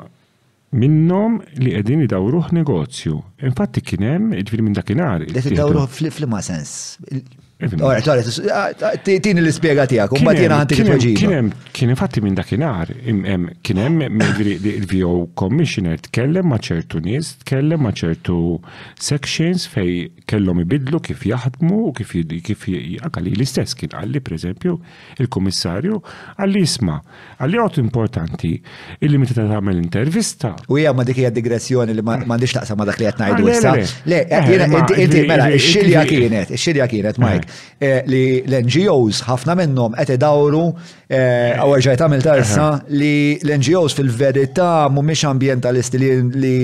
minnhom li qegħdin idawruh negozju. Infatti kien hemm, jiġifieri minn dakinhar. Qed idawruh f'liema sens? Tini l-ispjega tiegħek, u mbagħad jiena ħanti tweġiba. Kien hemm kien infatti minn dakinhar kien hemm il-VO Commissioner tkellem ma' ċertu nies, tkellem ma' ċertu sections fej kellhom ibidlu kif jaħdmu u kif kif anke li l-istess kien qalli pereżempju il-Kummissarju qalli isma' Għalli għot importanti illi meta ta' tagħmel intervista. U hija ma dik hija digressjoni li m'għandix taqsam ma dak li qed ngħidu ah, issa. Le, eh, inti mela x-xilja kienet, x-xilja kienet Mike, eh. Eh, li l-NGOs ħafna minnhom qed idawru għaw ġaj tagħmel tarsa li l-NGOs fil-verità mhumiex ambjentalisti li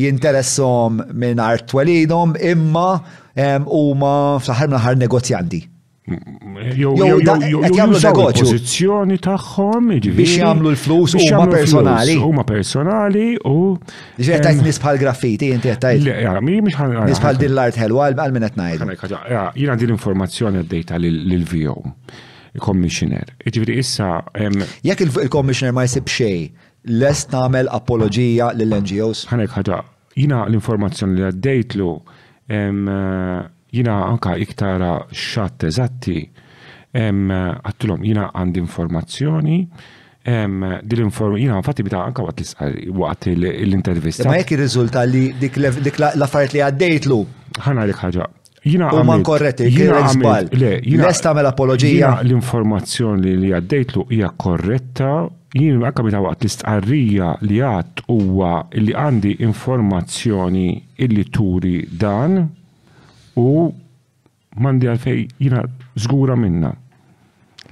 jinteressom minn art twelidhom imma huma fl-aħħar mill-aħħar negozjanti. jagħmlu negozju. Pożizzjoni tagħhom jiġifieri biex jagħmlu l-flus huma personali. Huma personali u. Ġifieri tajt nies bħal graffiti inti qed tajt. Nies bħal din l-art ħelwa għal min qed ngħid. Jiena din l-informazzjoni għaddejta lill-VO il-commissioner. Ġifieri issa. Jekk il-commissioner ma jsib xejn, lest nagħmel apoloġija lill-NGOs. Ħanek ħaġa, Jiena l-informazzjoni li għaddejtlu jiena anka iktara xatt eżatti għattilhom jiena għandi informazzjoni din l-informazzjoni jiena infatti bita anka waqt l-intervista. Ma jekk irriżulta li dik l-affarijiet li għaddejtlu. Ħana dik ħaġa. Jina U man korretti, jina għazbal. Le, jina. Lest għamel apologija. L-informazzjoni li għaddejtlu hija korretta. Jien għakka bita waqt l-istqarrija li għat huwa li għandi informazzjoni illi turi dan u mandi għalfej jina zgura minna.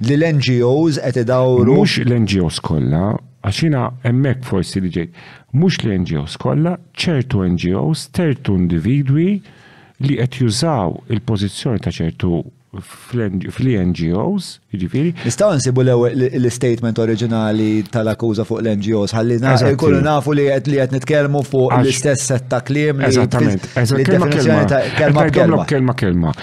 Li l-NGOs qed idawru. Mhux l-NGOs kollha, għax jiena hemmhekk forsi li ġejt. Mhux l-NGOs kollha, ċertu NGOs, tertu individwi li qed jużaw il-pożizzjoni ta' ċertu fl-NGOs, jiġifieri. Nistgħu nsibu l-ewwel l-istatement oriġinali tal-akkuża fuq l-NGOs ħalli nkunu nafu li qed nitkellmu fuq l-istess sett ta' kliem li. Eżattament. Kelma b'kelma. Kelma b'kelma.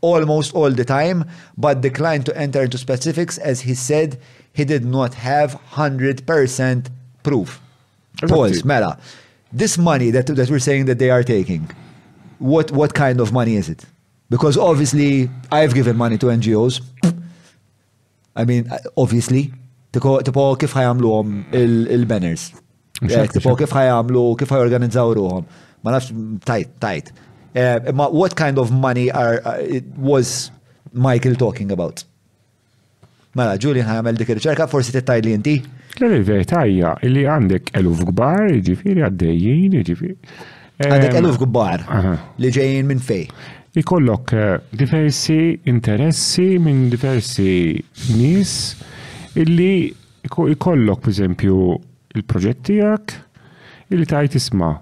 almost all the time, but declined to enter into specifics as he said he did not have 100% proof. Pause, mela. This money that, that we're saying that they are taking, what, what kind of money is it? Because obviously, I've given money to NGOs. I mean, obviously, tipo kif ħajamluhom il-banners. Eh, tipo kif ħajamlu, kif ħajorganizzaw ruhom. Ma nafx, tajt, tajt. Eh, imma what kind of money are, eh, was Michael talking about? Mela, Julian ħajamel dik il-ċerka, forsi tittaj li inti. L-verità hija li għandek eluf kbar, ġifiri għaddejjin, ġifiri. Għandek eluf gbar li ġejjin minn fej. Ikollok eh, diversi interessi minn diversi nis illi ikollok, per eżempju, il-proġett tijak, illi tajt isma.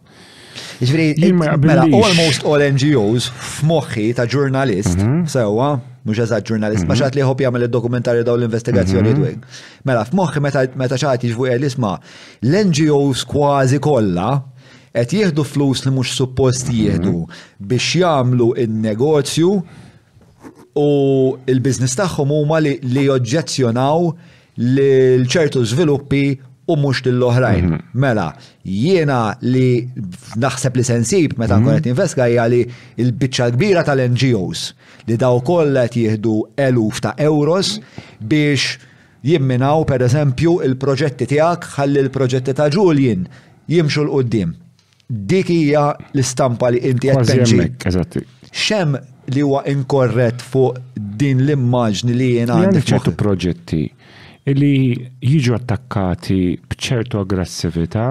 Ġviri, mela, almost all NGOs f'moħħi ta' ġurnalist, mhm. sewa, mux eżat ġurnalist, ma mhm. xaħat li jħob jgħamil il-dokumentarju daw l-investigazzjoni mhm. dwig. Mela, f'moħħi meta xaħat jiġvu għel isma, l-NGOs kważi kolla Qed jieħdu flus li mhux suppost jieħdu biex jagħmlu n-negozju u l-business tagħhom huma li joġġezzjonaw lil ċertu żviluppi u mhux lill oħrajn mhm. Mela, jiena li naħseb li sensib meta nkun mhm. qed investga hija li l-biċċa kbira tal-NGOs li daw kollha qed jieħdu eluf ta' euros biex Jien minn hawn, per eżempju, il-proġetti tiegħek ħalli l-proġetti ta' Julian jimxu 'l quddiem. Dik hija l-istampa li inti qed tenġi. Kważi hemmhekk, eżatti. X'hemm li huwa inkorrett fuq din l-immaġni li jien għandi? Hemm ċertu proġetti li jiġu attakkati b'ċertu aggressività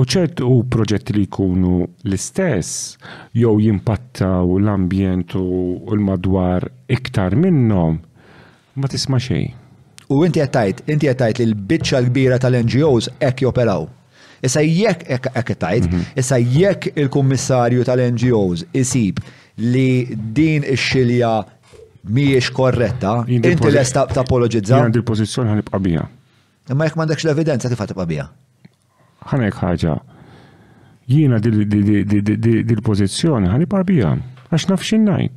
u ċertu proġetti li jkunu l-istess jew jimpattaw l-ambjent u l-madwar iktar minnhom Ma tisma' xejn. U inti qed tgħid, inti qed tgħid li l-biċċa l-kbira tal-NGOs hekk joperaw. Issa jekk hekk qed tgħid, issa jekk il-Kummissarju tal-NGOs isib li din ix-xilja mhijiex korretta, inti lest tapoloġizza? Jien għandi l-pożizzjoni ħa nibqa' biha. Imma jekk m'għandekx l-evidenza kif ħa tibqa' biha? Ħa ngħid ħaġa. Jiena dil-pożizzjoni ħa nibqa' biha għax naf x'ingħid.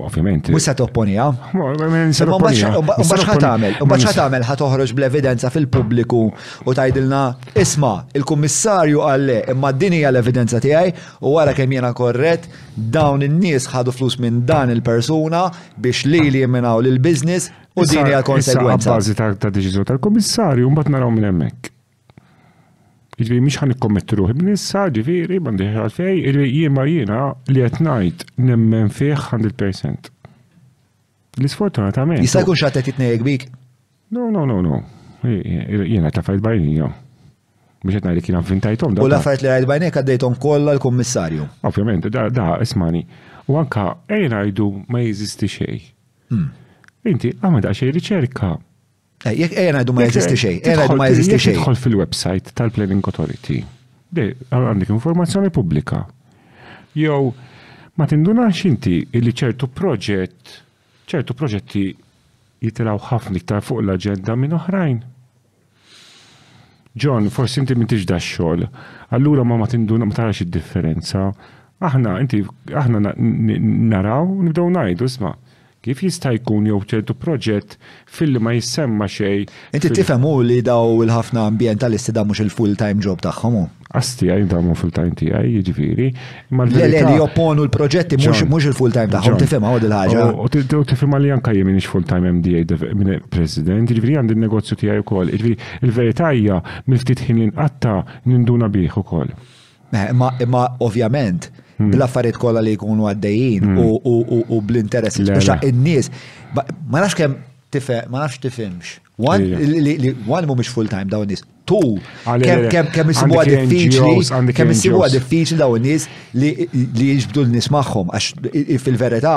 Ovvjament. Mhux se topponiha. Mbax ħat tagħmel, mbax ħat tagħmel ħat toħroġ bl-evidenza fil-pubbliku u tgħidilna isma' il-kummissarju qal le imma din hija l-evidenza tiegħi u wara kemm jiena korrett dawn in-nies ħadu flus minn dan il-persuna biex lili jiminaw lill-business u din hija konsegwenza. Bażi ta' deċiżjoni tal-kummissarju mbagħad naraw minn hemmhekk. Ġifieri mhix ħa nikkommetti ruħi minn issa, ġifieri m'għandix għalfej, ġifieri jiema jiena li qed ngħid nemmen fih 100%. Li sfortunatament. Jista' jkun xatet jitnejjek bik? No, no, no, no. Jiena qed affarijiet bajnija. Biex qed ngħidlek jiena vintajthom U l-affarijiet li rajt bajnejk għaddejthom kollha l-kummissarju. Ovvjament, da, da, ismani. U anka ejn ngħidu ma jeżisti xejn. Hmm. Inti għamel daqsxejn riċerka Eh, jek ejja ngħidu ma jeżisti xejn, ejja ngħidu ma jeżisti xejn. Tidħol fil-website tal-Planning Authority. Għandek informazzjoni pubblika. Jew ma tindunax inti li ċertu proġett, ċertu proġetti jitilaw ħafna iktar fuq l-aġenda minn oħrajn. John, forsi inti minn tiġda xogħol, allura ma ma tinduna ma tarax id-differenza. Aħna, inti, aħna naraw, nibdew ngħidu, isma' Kif jista' jkun jew ċertu proġett filli ma jissemma xejn fil-. Inti tifhem hu li daw il-ħafna ambjentalisti dan mhux il-full time job tagħhom hu. Għas tiegħi dan mhu full time tiegħi, jiġifieri, imma l-verità. Le le li jopponu l-proġetti mhux mhux il-full time tagħhom tifhimha hu dil-ħaġa. U tifhimha li anke jien m'iniex full time MDA president, jiġifieri għandi n-negozju tiegħi wkoll. Jiġifieri l-verità hija mill-ftit ħin li nqatta' ninduna bih ukoll. Eh, imma, imma ovvjament, hmm. bl-affarijiet kollha li jkunu għaddejjin hmm. u bl-interess speċa in-nies. Ma nafx kemm tifhem, ma nafx tifhimx. One mhumiex full time dawn nies. Tu kemm isibuha diffiċli, kemm isibuha diffiċli dawn nies li jiġbdu l-nies magħhom għax fil-verità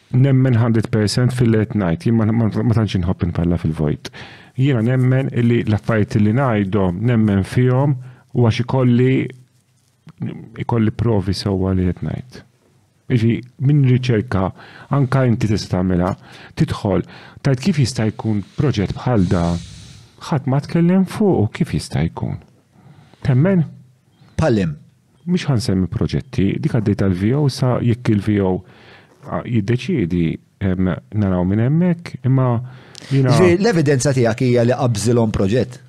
Nemmen 100% fil-li qed ngħid, jien ma tantx inħobb intalla fil-vojt. Jiena nemmen li l-affarijiet li ngħidhom nemmen fihom u għax ikolli ikolli provi sewwa li qed ngħid. Iġi, minn riċerka, anka inti tista' tagħmilha, tidħol, tajt kif jista' jkun proġett bħal da, ħadd ma tkellem fuq kif jista' jkun. Temmen? Palim. Mhux ħa nsemmi proġetti, dik għaddejt għall-VO sa jekk il-VO jiddeċiedi naraw minn hemmhekk, imma L-evidenza tiegħek hija li qabżilhom proġett?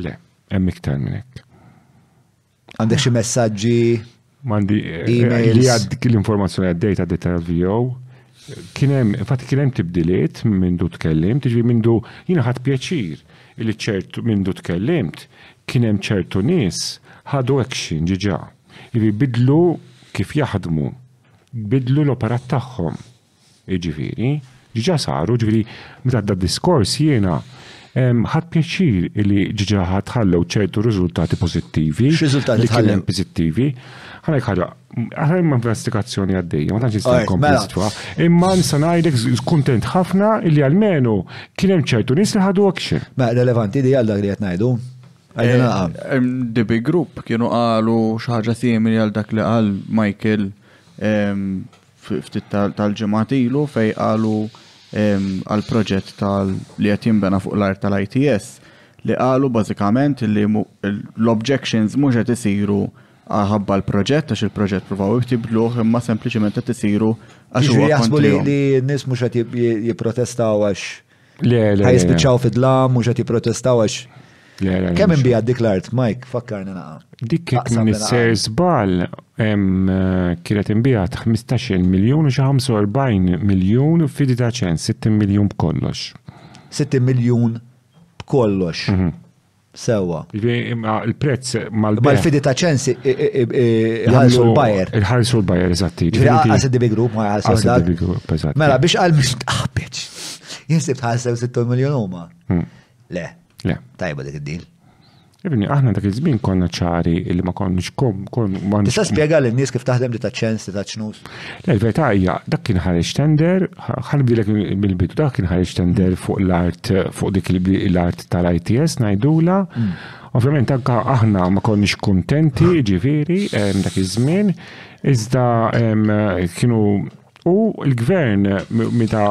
Le, hemm iktar minn hekk. Għandek xi messaġġi? Mandi, eh, li għad l-informazzjoni għaddejt għaddejt tal-VO, Kien hemm, infatti kien hemm tibdiliet mindu tkellimt, jiġri mindu jiena ħadd pjaċir li ċertu mindu tkellimt kien hemm ċertu nies ħadu action ġiġa. Jiġri bidlu kif jaħdmu, bidlu l-operat tagħhom. Jiġifieri, ġiġa saru, jiġifieri meta għadda d-diskors jiena ħadd pjaċir li ġiġa ħallew ċertu riżultati pożittivi. X'riżultati tħallew? Pożittivi. Ħalek ħaġa, Aħna imma investigazzjoni għaddejja, ma tantx nista' nkompli Imma nista' ngħidlek kuntent ħafna li almenu kien hemm ċertu nies li ħadu action. Ma relevanti li għal dak li qed ngħidu. DB Group kienu qalu xi ħaġa simili għal dak li qal Michael ftit tal-ġimgħat ilu fej qalu għal proġett tal li qed jinbena fuq l-art tal-ITS li qalu bażikament li l-objections mhux qed isiru ħabba l-proġett, għax il-proġett provaw jibdluħ, imma sempliciment qed isiru għax huwa. Jaħsbu li n-nies mhux qed jipprotestaw għax. Le, le. Ħajspiċċaw fid-dlam mhux qed jipprotestaw għax. Le, le. Kemm inbija dik l-art, Mike, fakkarni naqa. Dik Mr. Zbal eh, kienet imbijat 15 miljon u 45 miljon fidi ta' ċen, 60 miljon b'kollox. 60 miljon b'kollox. Mhm. Sewwa. Il-prezz mal-bejħ. Mal-fidi ta' ċens ħalsu l-bajer. Il-ħalsu l-bajer, eżatti. Għas id-dibi grupp ma jħalsu l-bajer. Mela, biex għal mux taħbeċ. Jinsib ħalsew 6 miljon huma. Hmm. Le. Le. Tajba dik id-dil. Ibni, aħna dak iż-żmien konna ċari li ma konniex kom kon Tista' spjega lin nies kif taħdem li ta' ċens li ta' ċnus? Le, verità hija dak kien ħareġ tender ħanbdilek mill-bidu dak kien ħarġ tender fuq l-art fuq dik l-art tal-ITS ngħidula. Mm. Ovvjament anka aħna ma konniex kuntenti ġifieri dak iż-żmien, iżda kienu u l-gvern meta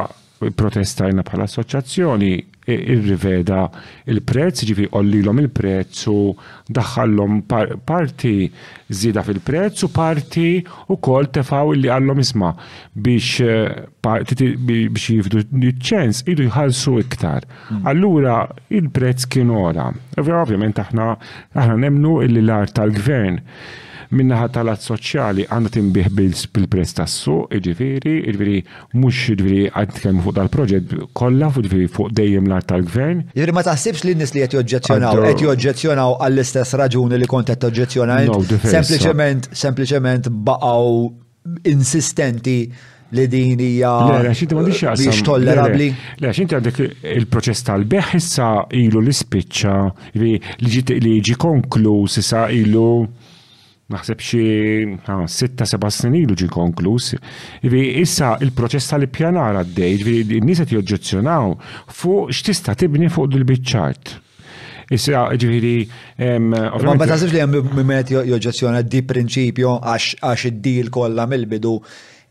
protestajna bħala assoċjazzjoni irriveda l-prezz, jiġifieri jqollilhom il-prezz u daħħallhom parti żieda fil-prezz u parti wkoll tefgħu illi qallhom isma' biex biex jifdu ċ-ċens idu jħallsu iktar. Hmm. Allura il-prezz kien ora. Ovvjament aħna aħna nemmnu illi l-art tal-gvern minnaħa tal-att soċjali għandha tinbih bil-prezz tas-suq, jiġifieri, jiġifieri Mhux, jiġifieri, qed nitkellmu fuq dal-proġett, kollha, jiġifieri fuq dejjem l-art tal-Gvern. Jiġifieri ma taħsibx li n-nies li qed joġġezzjonaw qed joġġezzjonaw għall-istess raġuni li kont qed toġġezzjona int? No difference. Sempliċement, sempliċement baqgħu insistenti li din hija Le, le, xinti m'għandix x'jaqsam. mhix tollerabbli. Le, xinti għandek il-proċess tal-beħ issa ilu l-ispiċċa li li ġiet- li ġi konkluż issa ilu naħseb xi ah, sitta seba' snin ilu ġi konkluż. Ivi issa il-proċess tal-ippjanar għaddej, ġifieri n-nies qed joġġezzjonaw fuq x'tista' tibni fuq dil-biċċart. Issa ġifieri Ma ma taħsibx li hemm min qed joġġezzjona di prinċipju għax id-dil kollha mill-bidu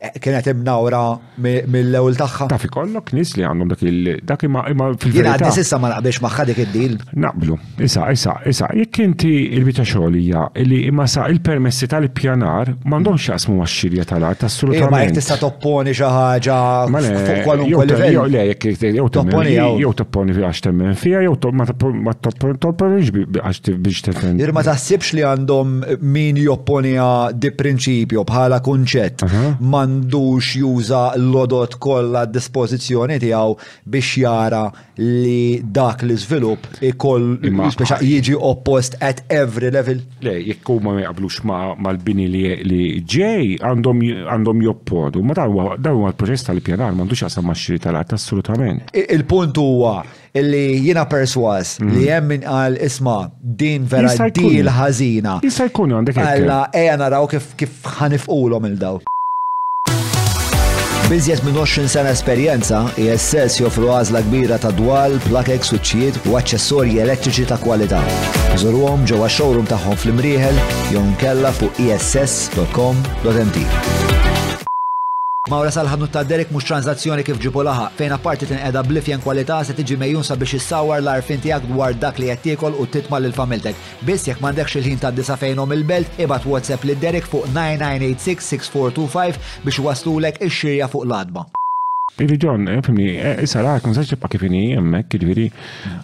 Eh, kienet imnawra mill-ewwel tagħha. Taf ikollok nies li għandhom dak il dak imma imma fil-verità. Jiena issa ma naqbilx magħha dik id-dil. Naqblu. Issa, issa, issa, jekk inti il-biċċa xogħol hija li imma sa il-permessi tal-ippjanar m'għandhomx jaqsmu max-xirja tal-art assolutament. Imma jekk tista' topponi xi ħaġa fuq kwalunkwe livell. Jew le jekk jew topponi jew topponi għax temmen fiha jew ma topponix biex tefen. Irma taħsibx li għandhom min jopponiha di prinċipju bħala kunċett m'għandux juża l-lodot kollha d-dispożizzjoni tiegħu biex jara li dak l-iżvilupp ikoll speċa jiġi oppost at every level. Le, jekk huma ma jaqblux mal-bini li ġej għandhom jopponu. Ma dan huwa l-proċess tal-ippjanar m'għandux jaqsam max-xiri tal-art assolutament. Il-punt huwa illi jina perswas mm. li hemm min qal isma' din vera dil ħażina. Jista' jkun għandek. Alla eja naraw kif kif ħanifqulhom il daw. Bizjet minn 20 sena esperjenza, ISS e joffru għażla kbira ta' dwal, plakek, suċċijiet u aċċessorji elettriċi ta' kwalità. Żurhom ġewwa showroom tagħhom fl-imrieħel jew nkella fuq iss.com.mt. E Mawra sal-ħanut ta' Derek mhux tranzazzjoni kif ġibu laħa. fejn apparti tinqeda bl-ifjen kwalità se tiġi megħjun sabiex issawwar l-għarfien tiegħek dwar dak li qed tiekol u titma' lil familtek. Biss jekk m'għandekx il-ħin tgħaddi sa fejn omm il-belt, ibgħat WhatsApp lil Derek fuq 99866425 biex iwasslulek ix-xirja fuq l-għatba. Jiġifieri John, fimni, issa l-ark ma sax tibqa' kif inhi hemmhekk, jiġifieri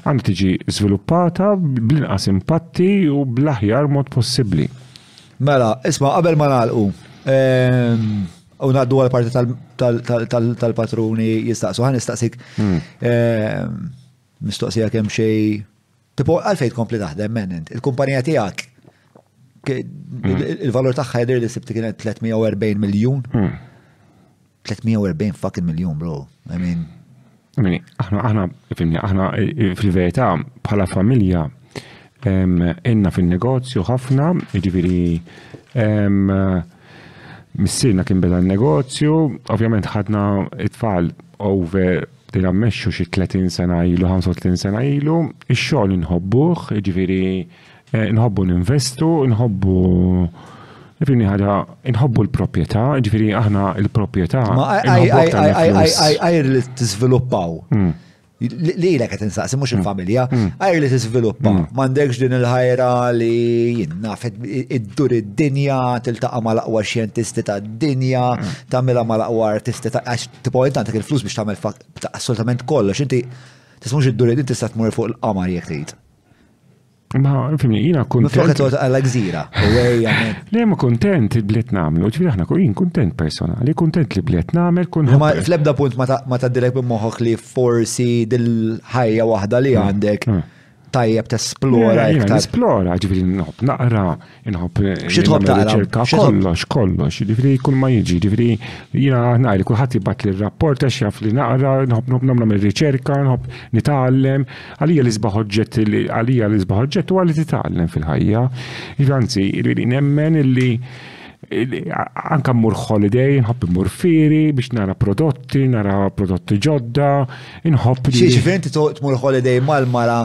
għandha tiġi żviluppata bl-inqas impatti u bl-aħjar mod possibbli. Mela, isma' qabel ma nagħlqu. U naddu għal parti tal-patruni jistaqsu, għan jistaqsik hmm. ehm, mistoqsija kemm xej. Tipo, għalfejn tkompli taħdem menent, il-kumpanija tiegħek hmm. il-valur tagħha jidher li sibti kienet 340 miljun. 340 hmm. fucking miljun, bro. I mean, Mini, aħna, aħna, fimni, aħna fil-verità bħala familja inna fil-negozju ħafna, ġifiri missirna kien beda n-negozju, ovvjament ħadna it-tfal over li rammexxu xi 30 sena ilu, 35 sena ilu, ix-xogħol inħobbuh, ġifiri Eh, nħobbu ninvestu, nħobbu Rini ħada, nħobbu l-propieta, ġifiri aħna l-propieta. Ma għajr li t-sviluppaw. Hmm. Li l għet insaqsi, mux il-familja, hmm. hmm. għajr li t-sviluppaw. Mandekx din il-ħajra li jinnaf id-dur id-dinja, tiltaqa mal-aqwa xjentisti ta' dinja, tamila mal-aqwa artisti ta' għax tipo intantek il-flus biex tamil assolutament kollox. Inti tismux id-dur id-din tista' tmur fuq il-qamar jek tgħid. Ma, fimni, jina kontent. Mifloka tot għalla gżira, u għajja. Le, ma kontent il-bliet namlu, ċvi aħna jien kontent personali, kontent li bliet namel, kun. Ma flebda punt ma ta' direk bimmoħok li forsi dil-ħajja wahda li mm. għandek mm. tajjeb t-esplora. Esplora, ġivri naqra, Inħobb riċerka kollox, kollox, ġifri kull ma jiġi, ġifri jina naqri kullħat jibat li rapport għax jaf li naqra, nħobb nħobb namlam il-riċerka, nħobb nitgħallem, għalija li sbaħ oġġett li għalija li sbaħ oġġett u għalli titgħallem fil-ħajja. Anzi, li nemmen li anka mmur holiday, nħobb mmur firi biex nara prodotti, nara prodotti ġodda, nħobb. Xiex venti tmur holiday mal-mara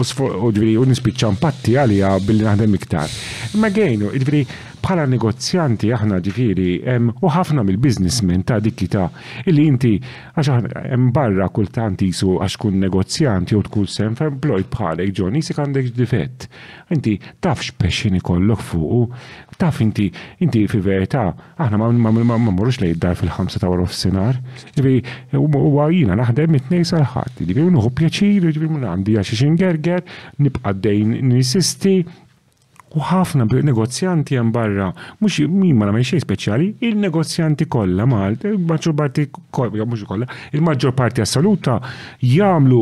u ġviri u nispiċċa mpatti għalija billi naħdem iktar. Imma għejnu, ġviri bħala negozjanti aħna ġviri u ħafna mill-biznismen ta' dikki ta' illi inti għax hemm barra kultant jisu għax kun negozjanti u tkun sem employed bħalek ġon jisik għandek difett. Inti tafx x'pexxin ikollok fuqu, taf inti inti fi verità Aħna ma mmorrux lejn id-dar fil-ħamsa ta' wara f'sinar. Ġifieri huwa jiena naħdem it-tnejn sal-ħadd. Ġifieri nieħu pjaċir, ġifieri minn għandi għax xi ngerger, nibqa' dejn ninsisti. U ħafna negozjanti hemm barra, mhux min ma nagħmel xejn speċjali, il-negozjanti kollha Malti, il-maġġor parti kollha, mhux kollha, il-maġġor parti assoluta jagħmlu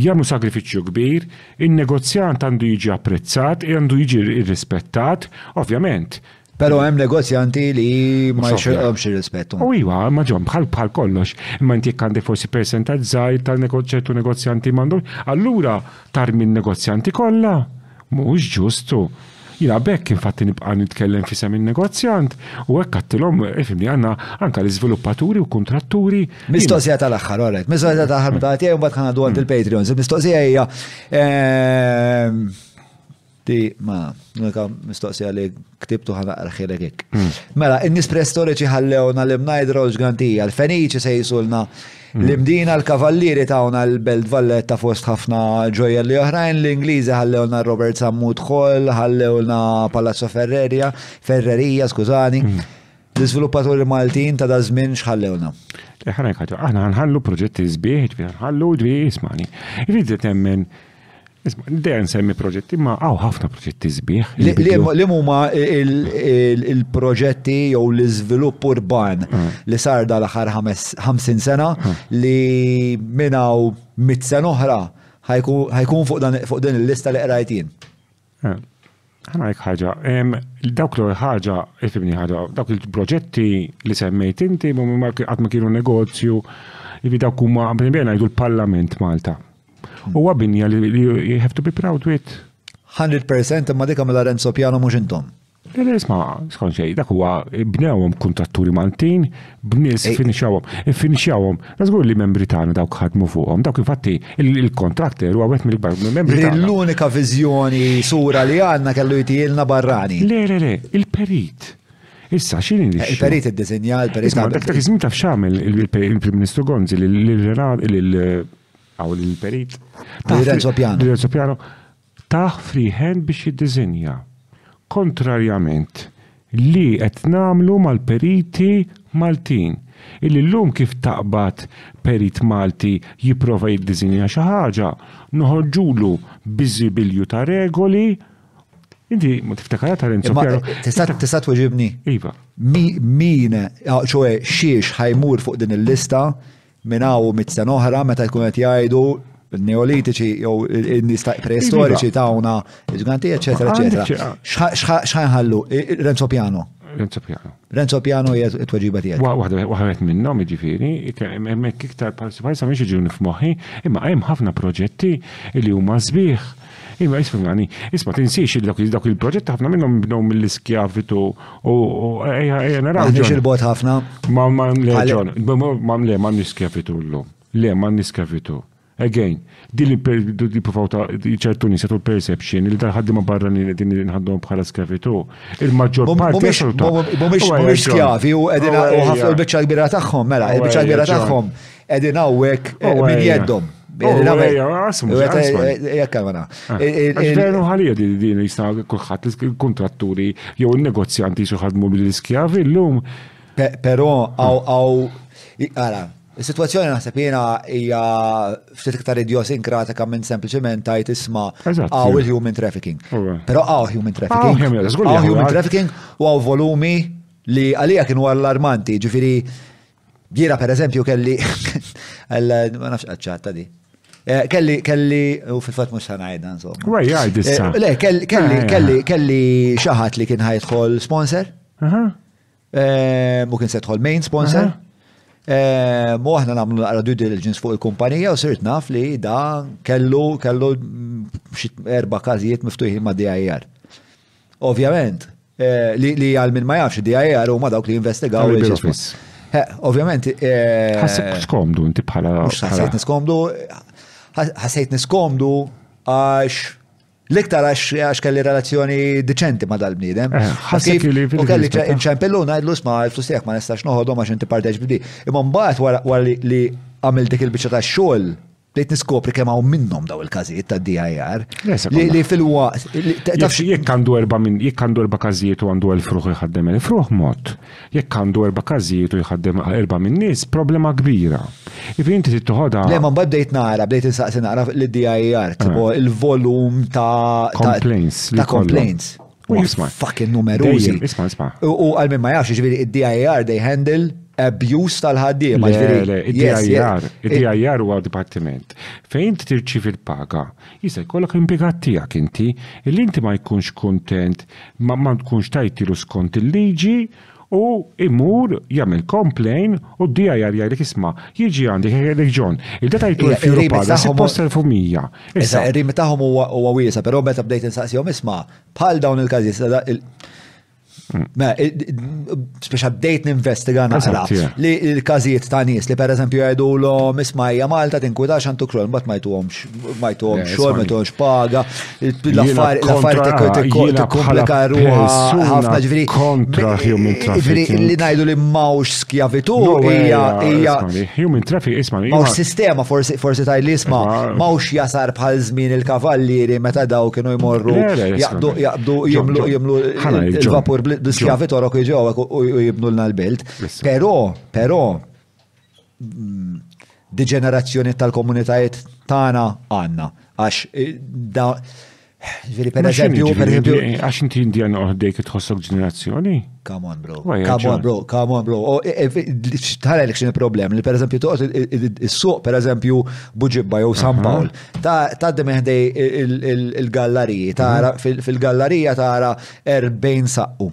jagħmlu sagrifiċċju kbir, in-negozjant għandu jiġi apprezzat, għandu jiġi rrispettat, ovvjament Pero hemm negozjanti li ma jxirqhomx ir-rispett. U iva, ma ġom bħal bħal kollox, imma inti għandek forsi percentaġġ żgħir tal-ċertu negozjanti m'għandhom. Allura tar minn negozjanti kollha mhux ġustu. Jina bekk infatti nibqa' nitkellem fi semin negozjant u hekk għattilhom ifimni għandna anke l-iżviluppaturi u kuntratturi. Mistoqsija tal-aħħar, orrejt. Mistoqsija tal-aħħar meta tiegħi mbagħad ħanadu għand il-Patreons. Mistoqsija hija ehm, Di, ma, l-unika mistoqsija li ktibtu ħanaqra ħilek hekk. Hmm. Mela, in-nies preistoriċi ħallewna li mnajdra u ġgantija, l-Feniċi se jisulna hmm. l-imdina l-kavallieri tawna l-Belt Valletta fost ħafna ġojja li oħrajn, l-Ingliżi ħallewna Robert Sammut Hall, ħallewna Palazzo Ferreria, Ferreria, skużani. Hmm. L-iżviluppaturi Maltin ta' da żmien xħallewna. Ħana jħatu, aħna nħallu proġetti zbieħ, ġbir nħallu ġbir jismani. Irrid temmen Isma, dejja nsemmi proġetti, ma għaw ħafna proġetti zbieħ. Li huma il-proġetti jew l-iżvilupp urban mm. li sar dal-aħħar 50 sena mm. li minnaw mit sena oħra ħajkun fuq din il-lista li qrajtin. Ħana għajk ħaġa, dawk l ħaġa, jifimni ħaġa, dawk il-proġetti li semmejt inti, ma għatma kienu negozju, jifi dawk kumma, bħinbjena jgħidu l-Parlament Malta. Hmm. U għabinja li you have to be proud with. 100% imma dika mill Lorenzo Piano mux intom. Il-isma, skont xej, dak huwa bnewhom kuntratturi Maltin, b'nies finixxawhom, finixxawhom. Żgur li membri tagħna dawk ħadmu fuqhom, dawk infatti il-kontrakter huwa wieħed mill-ikbar membri tagħna. L-unika viżjoni sura li għandna kellu jtielna barrani. Le, le, le, il-perit. Issa, xini li. Il-perit id-dizinja, il-perit. Isma, dak dak iżmin taf xamel il-Prim Ministru Gonzi l-Renat, l-Perit. L-Renzo Piano. L-Renzo Piano. Tah free hand biex jiddiżinja. Kontrarjament li qed nagħmlu mal-periti Maltin, illi llum kif taqbad perit Malti jipprova jiddiżinja xi ħaġa, noħorġulu biżibilju ta' regoli, inti tiftakarha ta' Renzo Piano. Tista' tweġibni? Iva. Min, ċoe xiex ħajmur fuq din il-lista Minn hawn u mitt sena oħra meta jkunu qed jgħidu neolitiċi jew in-nies ta' preistoriċi iva. tawna ġganti, eċetera, eċetera. X'ħanħallu? Renzo Piano. Renzo Piano. Renzo Piano hija t-tweġiba tiegħek. Waħed minnhom jiġifieri, hemmhekk iktar palsa mhix iġuni f'moħħi, imma hemm ħafna proġetti li huma sbieħ Iva, isfimnani, isma tinsiex li dawk il-proġett ħafna minnhom bnew mill-iskjavitu u ejja ejja naraw. Għandix il-bot ħafna. Ma ma le ġon, ma le ma niskjavitu llum. Le ma niskjavitu. Again, din li provaw ta' ċertu nisa tul perception li tal-ħaddi ma barra li din nħaddhom bħala skavitu. Il-maġġor parti Mhumiex skjavi u qegħdin u ħafna l-biċċa kbira tagħhom, mela, il-biċċa kbira tagħhom Edin għawek minn jeddom. Jekk għamana. Għaxbenu ħalija di din li jisna kullħat l-kontratturi jew il-negozjanti xuħadmu bil-skjavi l-lum. Pero għaw għaw għara. Is-situazzjoni naħseb jiena hija ftit iktar idiosinkratika minn sempliċement tajt isma' għaw il-human trafficking. Pero għaw human trafficking. Għaw human trafficking u għaw volumi li għalija kienu allarmanti, ġifiri Ġira per eżempju kelli, ma nafx għadċata di. Eh, kelli, kelli, u fil-fat mux ħanajda, insomma. Għaj, għaj, dissa. Eh, le, kelli, kelli, kelli, kelli xaħat li kien ħajtħol sponsor. Eh, mu kien setħol main sponsor. Mu aħna namlu għara due diligence fuq il-kumpanija u sirt naf li da kellu, kellu mm, erba kazijiet miftuħi ma' DIR. Ovvjament, eh, li, li għal min ma jafx id-DIR huma dawk li investigaw Għal il-Bill il-ġisma. Office. Eh, Ovvjament, eh, Ħassek mhux komdu inti bħala. mhux bħala- ħassejt niskomdu, ħas- ħassejt niskomdu għax l-iktar għax għax kelli relazzjoni deċenti ma dal-bniedem. Eh, ħassek Kif- li fil- U kelli rispetta. ċempillu ngħidlu sma l-flus tiegħek ma nistax noħodhom għax inti parteċ b'di. Imma mbagħad wara wara li- li għamil dik il-biċċa tax-xogħol Bdejt niskopri kemm hawn minnhom daw il-każijiet ta' DIR li fil-waqt. Jekk għandu erba' minn jekk għandu erba' każijiet u għandu elf ruħ jħaddem elf ruħ mod. Jekk għandu erba' każijiet u jħaddem erba' minn nies problema kbira. Ivi inti trid toħodha. Le ma mbagħad bdejt nara, bdejt insaqsi nara lid-DIR, tipo il-volum ta' complaints. Ta' complaints. U jisma. Fucking numerużi. Isma, isma. U għal minn ma jafx, ġviri, id-DIR they handle abuse tal-ħaddim. Id-DIR, id-DIR huwa dipartiment. Fejn tirċi fil-paga, jisa jkollok impiegat tiegħek inti, illi inti ma jkunx kontent, ma tkunx tajtilu skont il-liġi, U imur jagħmel complain u d-DIR jgħidlek isma' jiġi għandek jekk jgħidlek John, il-data jitwel f'Europaga 6100. Issa ir-remit tagħhom huwa wiesa, però meta bdejt insaqsihom isma' bħal dawn il-każijiet Mela, speċa bdejt ninvestiga naqra li l-każijiet ta' nies li pereżempju jgħidulhom isma' hija Malta tinkwitax għandu krol mbagħad ma jtuhomx ma jtom xol, ma jtom xpaga, l-affarijiet tikkomplika ruħa, ħafna ġviri. Kontra human trafficking. Li najdu li mawx skjavitu, hija, hija. Human trafficking, isma. Mawx sistema, forsi, forsi taj li isma, mawx jasar bħal żmien il-kavallieri meta daw kienu jmorru, jaqdu, jaqdu, jimlu, jimlu, il-vapur bl-skjavitorok iġew u jibnu l-nalbilt. Pero, pero, deġenerazzjoni tal-komunitajiet tagħna għandna. Għax eh, da Ġveri, per eżempju, per eżempju. Għax inti indjan uħdejk tħossok ġenerazzjoni? Come on, bro. Come on, bro. Come on, bro. Oh, eh, eh, tħara l xini problem li per eżempju toqt il-suq, per eżempju, Buġibba jew San Pawl. Ta' d-meħdej il-gallariji, tara mhm. fil-gallarija tara 40 saqqu.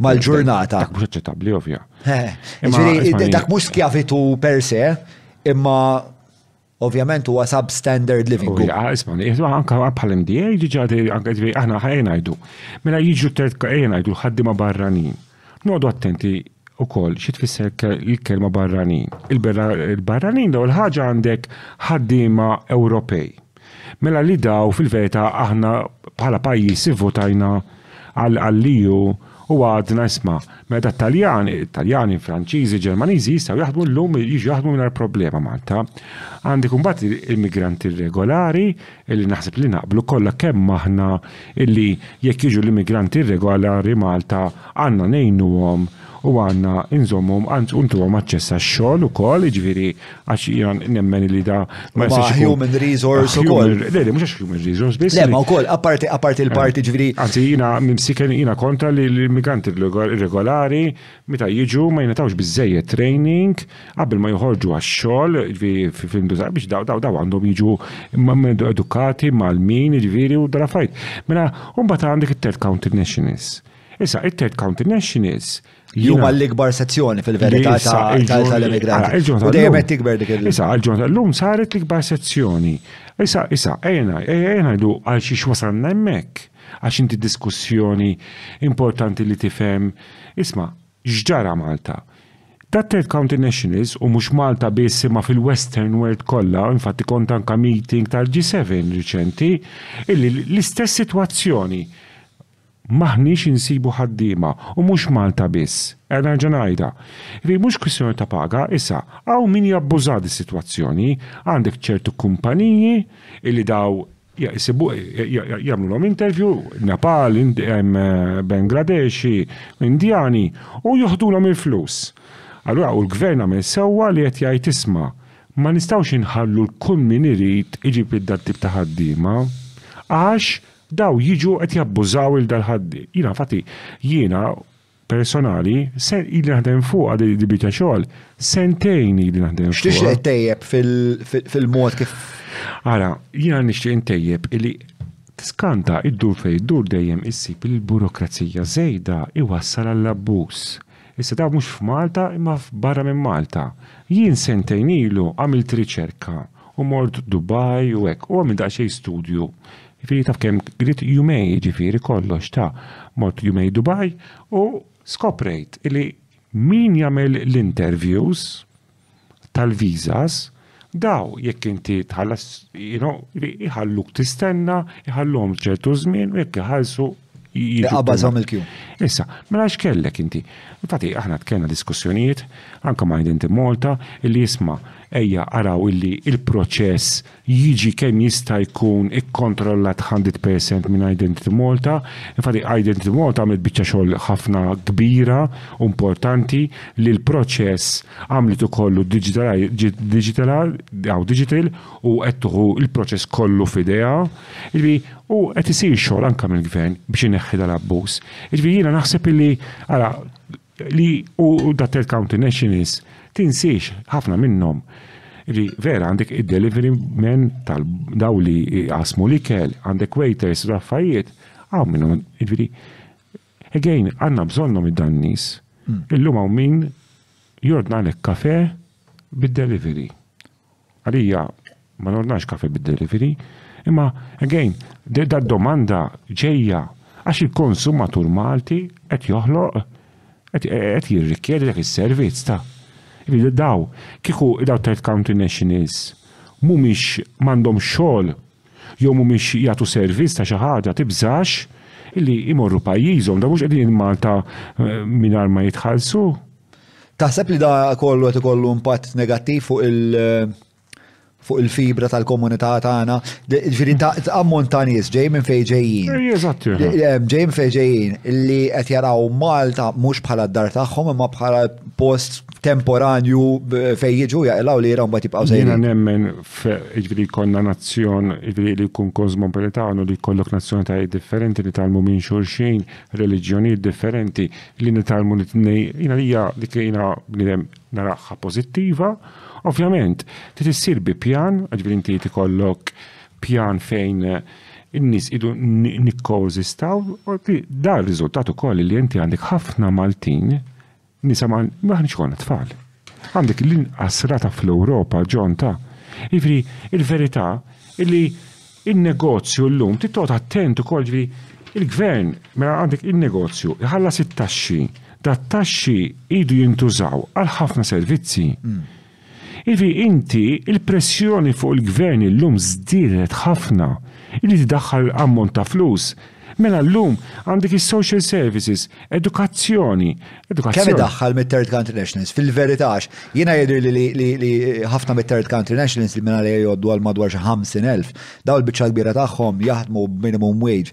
mal-ġurnata. Dak mhux aċċettabbli ovvja. Dak mhux skjavitu per se, imma ovvjament huwa substandard living. Ah, isma, anka bħal MDA diġa anka ġviri aħna ħajja ngħidu. Mela jiġu tert ejja ngħidu ħaddiema barranin. Nodu attenti u koll xi tfisser il-kelma barranin. Il-barranin daw il-ħaġa għandek ħaddiema Ewropej. Mela li daw fil-verita aħna bħala pajjiż ivvotajna għal għalliju u għadna isma, mela da Taljan, Taljani, Franċiżi, Ġermaniżi jistgħu jaħdmu llum jiġu jaħdmu mingħajr problema Malta. Għandek imbagħad il-migranti irregolari illi naħseb li naqblu kollha kemm aħna illi jekk jiġu l-immigranti irregolari Malta għandna ngħinuhom u għandna nżommuhom anzi u ntuhom aċċess għax-xogħol ukoll, jiġifieri għax jiena nemmen li da ma jistax ikun. Human resource ukoll. Le, le, mhux għax human resource biss. Le, ma wkoll, apparti apparti l-parti eh, ġifieri. Anzi jiena mimsiken jiena kontra li l-immigranti irregolari meta jiġu ma jingħatawx biżejjed training qabel ma joħorġu għax-xogħol ġifieri fil-industrija biex daw daw daw għandhom jiġu edukati mal-min ġifieri u dara fajt. Mela, u mbagħad għandek it-third counter nationals. Issa, it-Third County Nationals Li huma l-ikbar sezzjoni fil-verità tal-immigranti. U dejjem qed tikber dik il- Issa, għal-ġurnata l-lum saret l-ikbar sezzjoni. Issa, issa, ejna, ejna jdu għal xiex wasalna hemmhekk. Għax inti diskussjoni importanti li tifhem. Isma, x'ġara Malta? Dat Third County Nationals u mhux Malta biss imma fil-Western World kollha, infatti kont anka meeting tal-G7 riċenti, illi l-istess sitwazzjoni M'aħniex insibu ħaddiema, u mhux Malta biss. Qed nerġa' ngħidha. Ri mhux kwistjoni ta' paga, issa, hawn min jabbuża dis-sitwazzjoni, għandek ċertu kumpaniji illi daw jsibu jagħmlulhom interview, Nepal, Bangladeshi, Indjani, u joħdulhom il-flus. Allura u l-Gvern għamel sewwa li qed jgħid isma', ma nistgħux inħallu 'l kull min irid iġib 'l dan tip ta' ħaddiema, għax Daw jiġu qed jabbużaw il dal-ħaddi. Jiena fatti jiena personali se ili naħdem fuqha di di biċċa xogħol, sentejn ili naħdem fuqha. X'tixtieq ittejjeb fil-mod kif Ara, jiena nixtieq intejjeb illi tiskanta iddur fejn iddur dejjem issib li l-burokrazija żejda iwassal għall-abbuż. Issa daw mhux f'Malta imma f'barra minn Malta. Jien sentejn ilu għamilt riċerka U mort Dubai u hekk. U għamilt daqsxejn studju. Jiġifieri taf kemm qrejt jumej jiġifieri kollox ta' mort jumej Dubai u skoprejt li min jagħmel l-interviews tal-visas daw jekk inti tħallas you know iħalluk tistenna, iħalluhom ċertu żmien u jekk iħallsu, Qabbażhom il-kju. Issa, mela x'kellek inti? Infatti, aħna tkellna diskussjonijiet, anke ma' Identity Malta, illi jisma' ejja araw illi il-proċess jiġi kemm jista' jkun ikkontrollat 100% minn Identity Malta. Infatti, Identity Malta għamlet biċċa xogħol ħafna kbira u importanti li l-proċess għamlet ukollu digital u qed tuħu l-proċess kollu f'idea. Illi U qed isir xogħol anke mill-Gvern biex ineħħi dal-abbuż. Jiġifieri jiena naħseb illi ara li u dat il-county nationals tinsiex ħafna minnhom li vera għandek id-delivery men tal-daw li jqasmu l-ikel, għandek waiters u affarijiet, għaw minnu, ġviri, again, għanna bżonnom id-dan nis, hmm. illum għaw min jordna l kafe bid-delivery. Għalija ma nordnax kafe bid-delivery, imma again, da domanda ġejja għax il-konsumatur Malti qed joħloq qed jirrikjedi dak is-servizz ta' li daw kieku daw third country nationals mhumiex m'għandhomx xogħol jew mhumiex jagħtu servizz ta' xi ħaġa tibżax illi jmorru pajjiżhom, dawn mhux qegħdin Malta mingħajr ma jitħallsu. Taħseb li da kollu qed ikollu impatt negattiv fuq il- fuq il-fibra tal-komunità tagħna. Ġifieri ammont ta' nies ġej minn fejn ġejjin. Ġej minn fejn ġejjin li qed jaraw Malta mhux bħala d-dar tagħhom imma bħala post temporanju fej jiġu jaqlaw li jiraw bat jibqaw sejrin. Jena nemmen ġviri konna nazzjon ġviri li kun kosmopolitanu li kollok nazzjonitajiet differenti li talmu minn xurxin, reliġjonijiet differenti li nitalmu li t-nej jena li li kena bnidem naraħħa pozittiva. Ovvjament, li tissir bi pjan, ġviri inti ti kollok pjan fejn in-nis idu nikkozistaw, dar riżultat ukoll li inti għandek ħafna Maltin Nisa ma aħniex konna tfal. Għandek l-inqas rata fl-Ewropa ġon ta' Ġifieri il-verità illi il-negozju llum titgħod attent ukoll ġifieri il-gvern mela għandek il-negozju iħallas it-taxxi. Dat-taxxi idu jintużaw għal ħafna servizzi. Ivi inti, il-pressjoni fuq il-Gvern illum żdiedet ħafna, irid idaħħal ammont ta' flus. Mela llum għandek is-social services, edukazzjoni, edukazzjoni. Kemm idaħħal mit-third country nationals? Fil-verità għax jiena jidhirli li ħafna mit-third country nationals li mingħalija jgħoddu għal madwar xi 50,000, dawn il-biċċa l-kbira tagħhom jaħdmu b'minimum wage.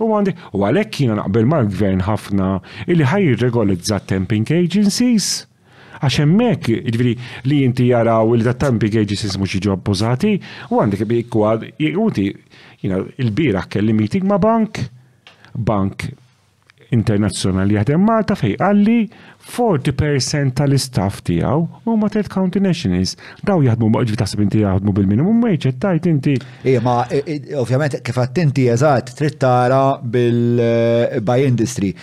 U għandek, u għalhekk jiena naqbel mal-Gvern ħafna illi ħa jirregolizza t-temping agencies, għax hemmhekk, jiġifieri li inti jaraw li tat-temping agencies mhux jiġu abbużati, u għandek u inti jiena l-bieraħ kelli meeting ma' bank, bank internazzjonali jaħdem Malta fejn qalli Forty percent tal-istaff tiegħu huma third county nationals. Daw jaħdmu ma ġifi taħseb inti jaħdmu bil-minimum wage qed tajt inti. Ija ma e, e, ovvjament kif qed inti eżatt trid tara bil-by e, industry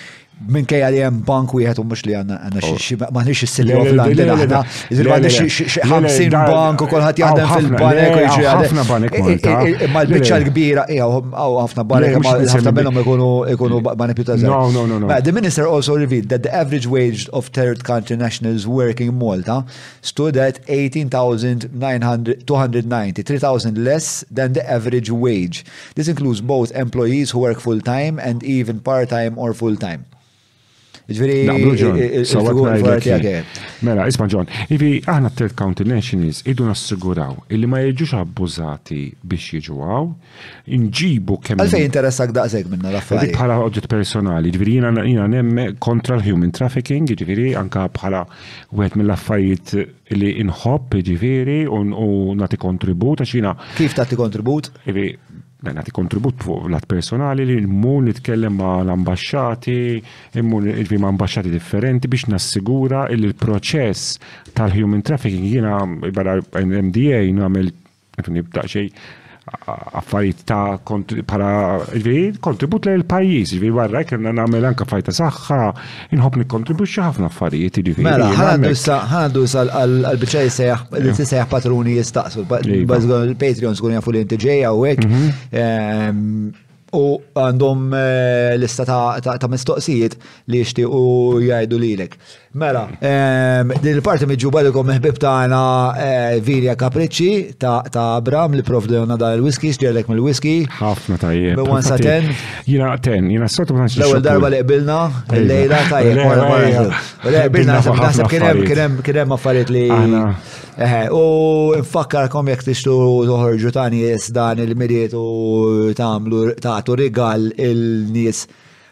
minkejja li hemm bank wieħed u mhux li għandna xi oh. maħniex is-City of London aħna. Zilbandi xie 50 bank u kolħat jaħdem fil-banek u xie ħafna banek. Ma l-bicċa l-kbira, għaw ħafna banek, ma ħafna minnum ikunu banek più tazzar. No, no, no, no. The minister also revealed that the average wage of third country nationals working in Malta stood at 18,290, 3,000 less than the average wage. This includes both employees who work full-time and even part-time or full-time. Ġviri, Mela, isma ġon, ivi aħna third county nationals idu nassiguraw illi ma jiġux abbużati biex jiġu għaw, nġibu kemm. Għalfej interessak daqseg minna l-affari. Bħala oġġet personali, ġviri jina jina nemme kontra l-human trafficking, ġviri anka bħala wieħed mill-affarijiet li inħobb, ġviri, u nati kontribut, għax jina. Kif tati kontribut? Dan għati kontribut fuq lat personali li mmur nitkellem ma' l-ambasċati, mmur ġbi ma' ambasċati differenti biex nassigura il l-proċess tal-human trafficking jina barra MDA namel xej affarijiet ta' para kontribut lejn il-pajjiż, ġifieri barra jekk namel anke fajta saħħa, Inħobb nikkontribwixxi ħafna affarijiet jiġifieri. Mela, ħandu issa ħandu issa għall-biċċa jissejjaħ li tissejjaħ patruni jistaqsu. Iva. Il-Patreon skun jafu li inti ġej hawnhekk. Mhm. Ehm, u għandhom eh, lista ta' mistoqsijiet li jixtiequ jgħidu lilek. Mela, ehm, din il-parti miġuba li kom meħbib tagħna eh, Vilja Capricci ta' Abram li provdewna dal-whisky, xtierlek mill-whisky. Ħafna tajjeb. Bi 1 sa 10. Jina ten, jina s-sotu ma tanċi. L-ewel darba li qbilna, l-lejla tajja, wara wara. U li qbilna, naħseb kienem, kienem, kienem affarijiet li. U nfakkarkom jek tixtu toħorġu ta' nies dan il-miliet u tamlu tagħtu rigal il-nies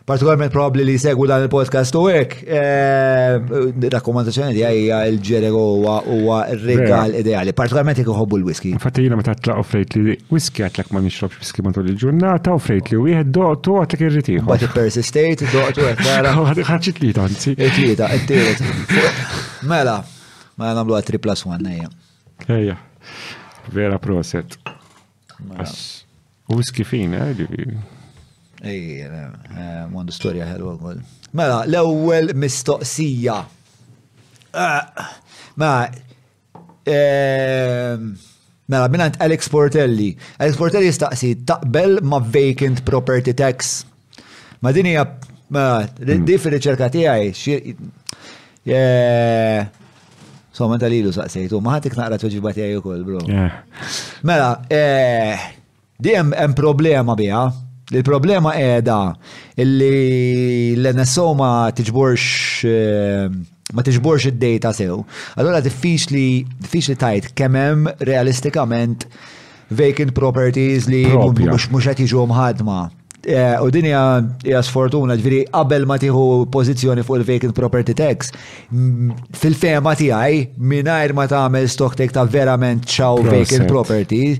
partikolarment probabli li segwu dan il-podcast u hekk. Eh, rakkomandazzjoni tiegħi hija l-ġerego huwa rigal ideali, partikolarment jekk iħobbu l-whisky. Infatti jiena meta tlaqgħu frejt li whisky għatlek ma nixrobx Kien matul il-ġurnata u frejt li wieħed doqtu għat li kien ritiħu. Bat persistejt, doqtu għat tara. Għadċit li tanzi. It-tlieta, it-tielet. Mela, mela namlu għat 3 plus 1, ejja. Ejja, vera proset. Mela. U skifin, eh, ġiviri. Ej, eh, eh, mondu storja ħelwa għol. Mela, l-ewel mistoqsija. Eh, mela, Ehm, mela, minant Alex Portelli. Alex Portelli jistaqsi taqbel ma' vacant property tax. Ma' din hija mela, hmm. di fir-riċerka tiegħi eh, So, ma ta' lilu saqsejtu, ma ħatik naqra t-tweġiba tiegħi ukoll, bro. Mela, eh, Di hemm problema biha. Il-problema qiegħda li l-NSO ma tiġborx ma tiġborx id-data sew. Allura diffiċli diffiċli tajt kemm hemm realistikament vacant properties li mhux qed jiġu mħadma. Eh, u din hija sfortuna, ġifieri qabel ma tieħu pożizzjoni fuq il-vacant property tax, fil-fema tiegħi mingħajr ma tagħmel stock take ta' verament xaw vacant property,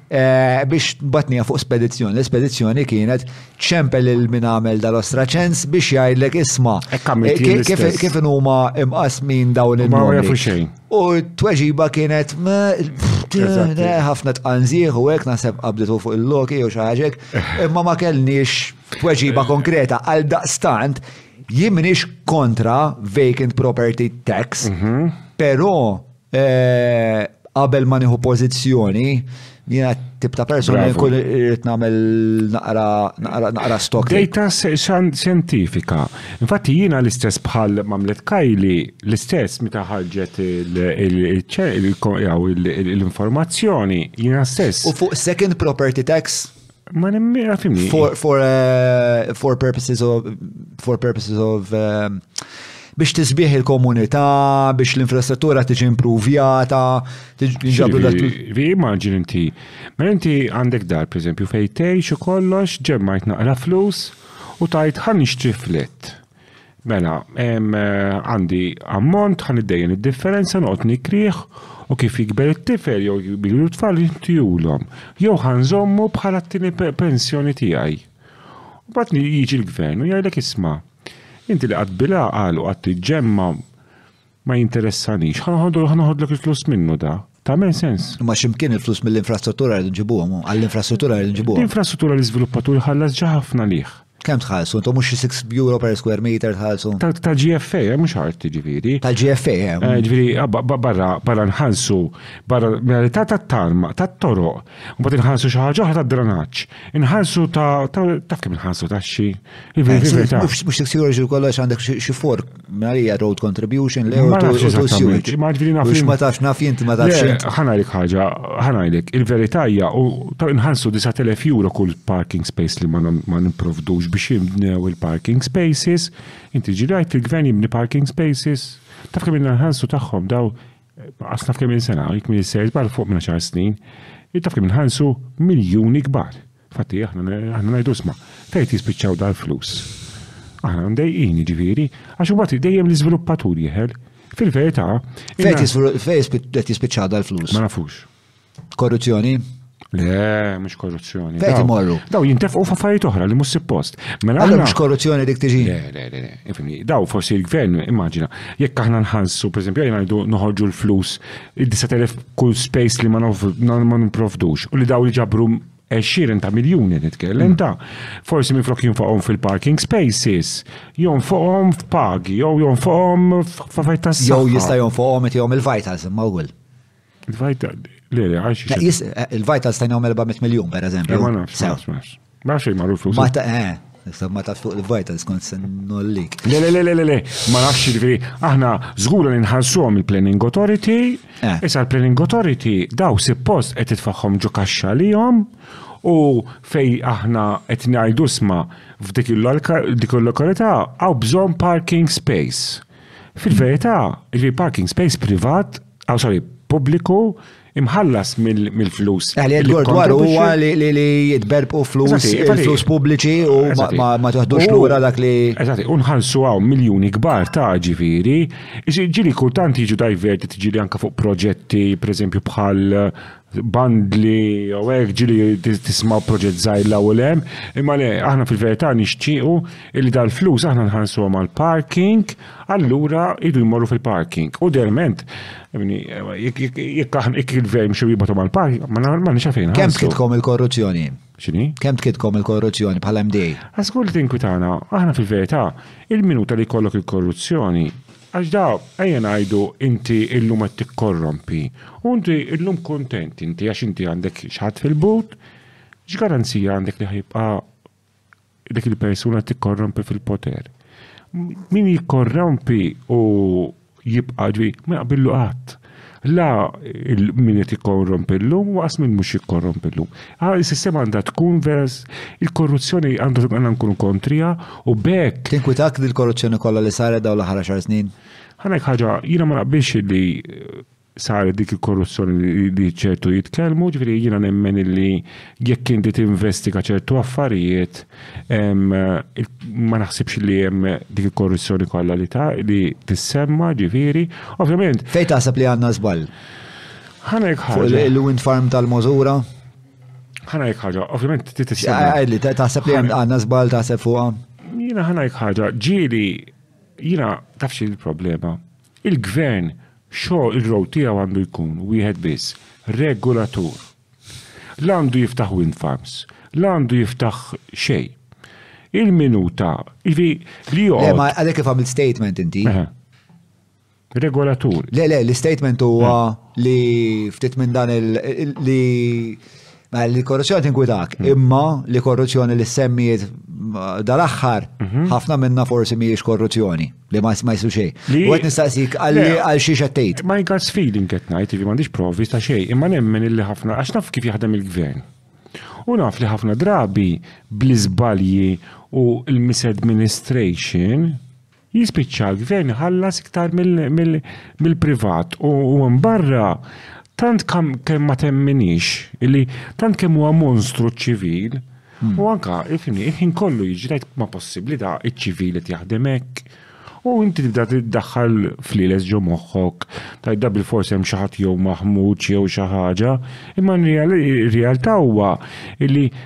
Eh, biex batnija fuq spedizzjoni. L-spedizzjoni kienet ċempel il min għamel dal-ostraċens biex jgħidlek isma. Eh, eh, kif huma imqasmin dawn il-numri. U t-tweġiba kienet ħafna tqanżieħ u hekk naħseb qabditu fuq il-loki jew xi ħaġek, imma ma kellniex tweġiba konkreta għal daqstant jimnix kontra vacant property tax, mhm. però Qabel ma nieħu pożizzjoni, jiena tip ta' persuna li kull irid nagħmel naqra naqra stock. Data xjentifika. Infatti jiena l-istess bħal mamlet Kajli, l-istess meta ħarġet l-informazzjoni, jiena stess. U fuq second property tax? Ma nemmira fimni. For, for, uh, for purposes of, for purposes of, um, biex tisbieħ il-komunità, biex l-infrastruttura tiġi impruvjata, ġabdu dak. Vi immaġin inti, ma inti għandek dar, per eżempju, fejtej xo kollox ġemmajt naqra flus u tajt ħan nixtri flet. Mela, em, eh, għandi ammont, għan id-dejjen id-differenza, noqt nikriħ, u kif jikber it-tifel, jew jikbiru t-tfal, jintijulom. Jew għan zommu bħala t-tini pensjoni tijaj. U bat jiġi l-gvern u jgħidlek isma. Inti li għad bila għal u għad t-ġemma Ma jinteressanix. Ħa noħodlu ħa noħodlek il-flus minnu da. Tagħmel sens. Imma x'imkien il-flus mill-infrastruttura rridu nġibuhom, għall-infrastruttura rridu nġibuhom. L-infrastruttura li żviluppatur ħallas ġa ħafna lih. Kemm tħallsu? Intom mhux xi 6 euro per square meter tħallsu? Tal-GFA, eh, mhux art ġifieri. Tal-GFA, eh. eh ġifieri ah, barra barra nħallsu barra l-realtà tat-tarma, tat-toroq, mbagħad inħallsu xi ħaġa oħra tad-dranaġġ. Inħallsu ta' taf kemm inħallsu taxxi. Eh, mhux 6 euro ġil kollox għandek xi fork. Marija Road Contribution, le Ma nafx eżattament, ma ġviri naf. Mux ma tafx naf jint ma tafx jint. ħanajlek ħaġa, ħanajlek, il-veritajja u nħansu 9.000 euro kull parking space li ma niprovdux biex jimnew il-parking spaces, inti ġirajt il-gvern jimni parking spaces, taf kemm nħansu tagħhom daw, għas naf kemm sena, jek minn sejz bal fuq minn 10 snin, taf kemm nħansu miljoni kbar. Infatti aħna ngħidu isma' fejn qed jispiċċaw dal-flus? Aħna mdejqin jiġifieri għax imbagħad dejjem l-iżviluppatur jeħel. Fil-verità. Fejn qed jispiċċaw dal-flus? Ma nafux. Korruzzjoni? Le, mhux korruzzjoni. Fejn imorru? Daw jintefqu f'affarijiet oħra li mhux suppost. Mela mhux korruzzjoni dik tiġi. Le, le, le. Infini, daw forsi il-gvern, immaġina, jekk aħna nħansu, per esempio, jgħidu noħorġu l-flus, il-9.000 kull space li ma niprovdux, u li daw li ġabru 20 ta' miljoni nitkellem ta' forsi minn flok jinfoqhom fil-parking spaces, jonfoqhom f'pagi, jew jonfoqhom f'affarijiet tas Jew jista' jonfoqhom qed jom il-vitals imma wkoll. Il-Vital, le, le, għax. Eh, Il-Vital stajna 400 miljon, per eżempju. Ma nafx, ma nafx. Ma nafx, ma nafx, ma nafx, Nista ma taf fuq il-vitals kont se nollik. Le, le, le, le, le, ma nafx ġifiri, aħna zgura li nħallsuhom il-Planning Authority, eh. issa l-Planning Authority daw post qed titfaħħom ġo kaxxa lihom u fej aħna qed ngħidu sma f'dik il-lokalità għaw bżonn parking space. Fil-verità, il parking space privat Aw sorry, pubbliku imħallas mill-flus. Għalli eh, għal-gordwaru huwa li jitberbqu flus, flus pubbliċi u ma toħdux lura dak li. Eżati, unħalsu għaw miljoni kbar ta' ġifiri, ġili kultant jiġu diverti ġili anka fuq proġetti, per eżempju bħal bandli u għek ġili tisma proġett zaħir la u lem, imma le, aħna fil-verità nixċiqu il dal-flus aħna nħansu għal parking allura idu jmorru fil-parking. U derment, jekk aħna jekk il-gvern xi jibgħatu mal-parking, ma nagħmel xafejn. Kemm tkitkom il-korruzzjoni? X'inhi? Kemm tkitkom il-korruzzjoni bħala MD? Askur li tinkwitana, aħna fil-verità, il-minuta li jkollok il-korruzzjoni, għax da ejja ngħidu inti illum qed tikkorrompi, u inti illum kuntent inti għax inti għandek xi ħadd fil-but, x'garanzija għandek li ħajibqa' dik il-persuna tikkorrompi fil-poter. Min jikkorrompi u jibqa' ġwi, ma jaqbillu qatt. La min qed jikkorrompi llum u qas min mhux jikkorrompi llum. Ah, is-sistema għandha tkun vers il-korruzzjoni għandha tkun nkunu kontrija u bekk. Tinkwitak dil-korruzzjoni kollha li saret dawn l-aħħar xar snin? Ħanek ħaġa, jiena ma naqbilx li saret dik il-korruzzjoni li ċertu jitkellmu, ġifieri jiena nemmen illi jekk inti tinvestiga ċertu affarijiet ma naħsibx li hemm dik il-korruzzjoni kollha li ta' li tissemma ġifieri. Ovvjament. Fejn taħseb li għandna żball? Ħanek ħaġa. Il-wind farm tal-Możura? Ħanek ħaġa, ovvjament ti tissemma. Għajli, taħseb li għandna żball taħseb fuqha? Jiena ħanek ħaġa, ġieli jiena tafx il-problema. Il-Gvern xo il-rol tiegħu għandu jkun wieħed biss, regulatur. La għandu jiftaħ wind farms, la għandu jiftaħ xejn. Il-minuta, jiġifieri li joqgħod. Le ma għalhekk kif għamilt statement inti. Regolatur. Le le, l-istatement huwa li ftit minn dan il- li Mela, li korruzzjoni tinkwitak, hmm. imma li korruzzjoni li semmijiet uh, dal-axħar, mhm. ħafna minna forsi miex korruzzjoni, li ma jislu xej. U għet nistaqsik għalli għal xie xattejt. My God's feeling għet najt, jivi mandiġ provi ta' xej, imma nemmen illi ħafna, għax naf kif jaħdem il-gvern. U naf li ħafna drabi bl-izbalji u l-misadministration, Jispiċċa l-gvern iħallas iktar mill-privat u hemm barra tant kemm ma temminix li tant kemm huwa monstru ċivil hmm. u anka ifni il-ħin kollu jiġri ma possibbli da iċ-ċivil qed jaħdem hekk. U inti tibda tiddaħħal fliles ġo moħħok, tajda bil forsi hemm xi ħadd jew maħmud jew xi ħaġa, imma r-realtà huwa li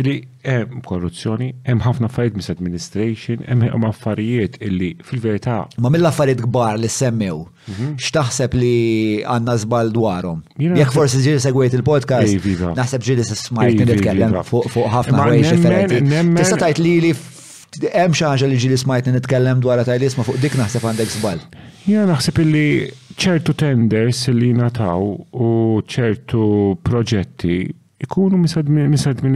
Illi hemm korruzzjoni, hemm ħafna affarijiet misadministration, hemm affarijiet illi fil-verità. Ma mill-affarijiet kbar li semmew, mhm. x'taħseb li għandna żball dwarhom? Jekk forsi ġiri segwejt il-podcast, naħseb ġiri smajt nitkellem fuq ħafna affarijiet differenti. Tista' tgħid li li hemm xi ħaġa li ġiri smajtni nitkellem dwar ta' isma' fuq dik naħseb għandek żball. Jiena naħseb illi ċertu tenders li nataw u ċertu proġetti ikunu misedmini. Musetini,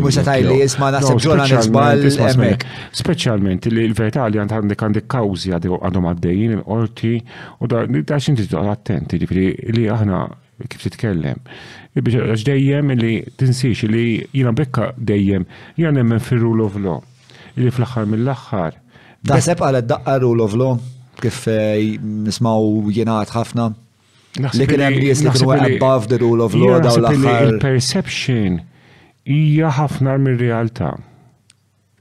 musetaj li jisma nasib ġola nisbal emmek. Specialment li l-verità li għandek għandek kawzi għadhom għaddejjin il-qorti u da xin titqal attenti ġifri li aħna kif titkellem. Biex dejjem li tinsiex li jina bekka dejjem jina nemmen fil-rule of law. Li fl-axħar mill-axħar. Taħseb għal daqqa rule of law kif eh, nismaw jenat ħafna? Li kien hemm nies li kienu above the rule of law dawn l-aħħar. Il-perception hija ħafna mir-realtà.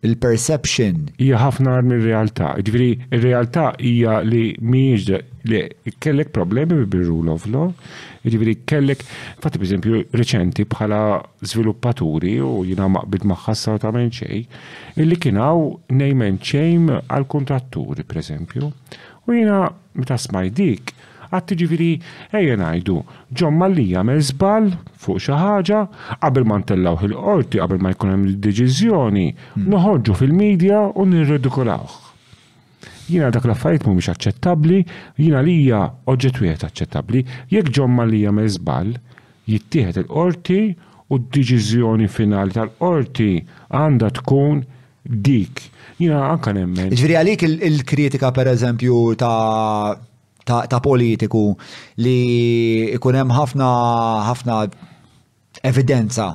Il-perception hija ħafna mir-realtà. Ġifieri ir-realtà hija li mhijiex li kellek problemi bir-rule of law, ġifieri kellek fatt pereżempju reċenti bħala żviluppaturi u jiena maqbid magħha assolutament xejn, illi kien hawn name and shame għall-kuntratturi pereżempju. U jiena meta smaj dik Att jiġifieri, ejja ngħidu, John Mallia għamel żball fuq xi ħaġa, qabel ma ntellgħuh il-Qorti, qabel ma jkun hemm deċiżjoni, noħorġu fil-media u nirredikolawh. Jiena dak l-affarijiet mhumiex aċċettabbli, jien għalija oġġett wieħed aċċettabbli, jekk John Mallia għamel żball, jittieħed il-Qorti u d-deċiżjoni finali tal-Qorti għandha tkun Dik, jina anka nemmen. Ġviri għalik il-kritika per eżempju ta' ta' politiku li ikun hemm ħafna ħafna evidenza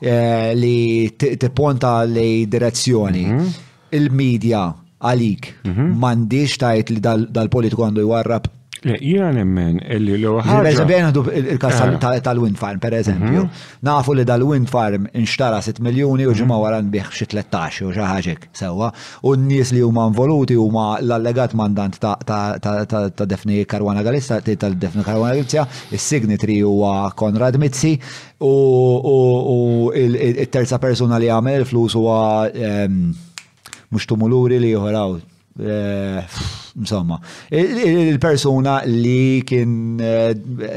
eh, li tipponta li direzzjoni. Mhm. Il-medja għalik mhm. m'għandix tajt li dal-politiku għandu jwarrab Jiena nemmen li l ħarġa. Mela bejn għadu il-kas eh. tal-wind farm, per eżempju. Mhm. Nafu li dal-wind farm inxtara 6 miljoni u mhm. ġimgħa wara nbih xi 13 u xi ħaġek sewwa. U n-nies li huma involuti huma l-allegat mandant ta' Defni Karwana Galizza, tal-Defni Karwana Galizja, is-signitri huwa Konrad Mizzi u il-terza persuna li għamel il-flus huwa ehm, mhux tumuluri li joħraw. Eh, insomma, il-persuna li kien eh,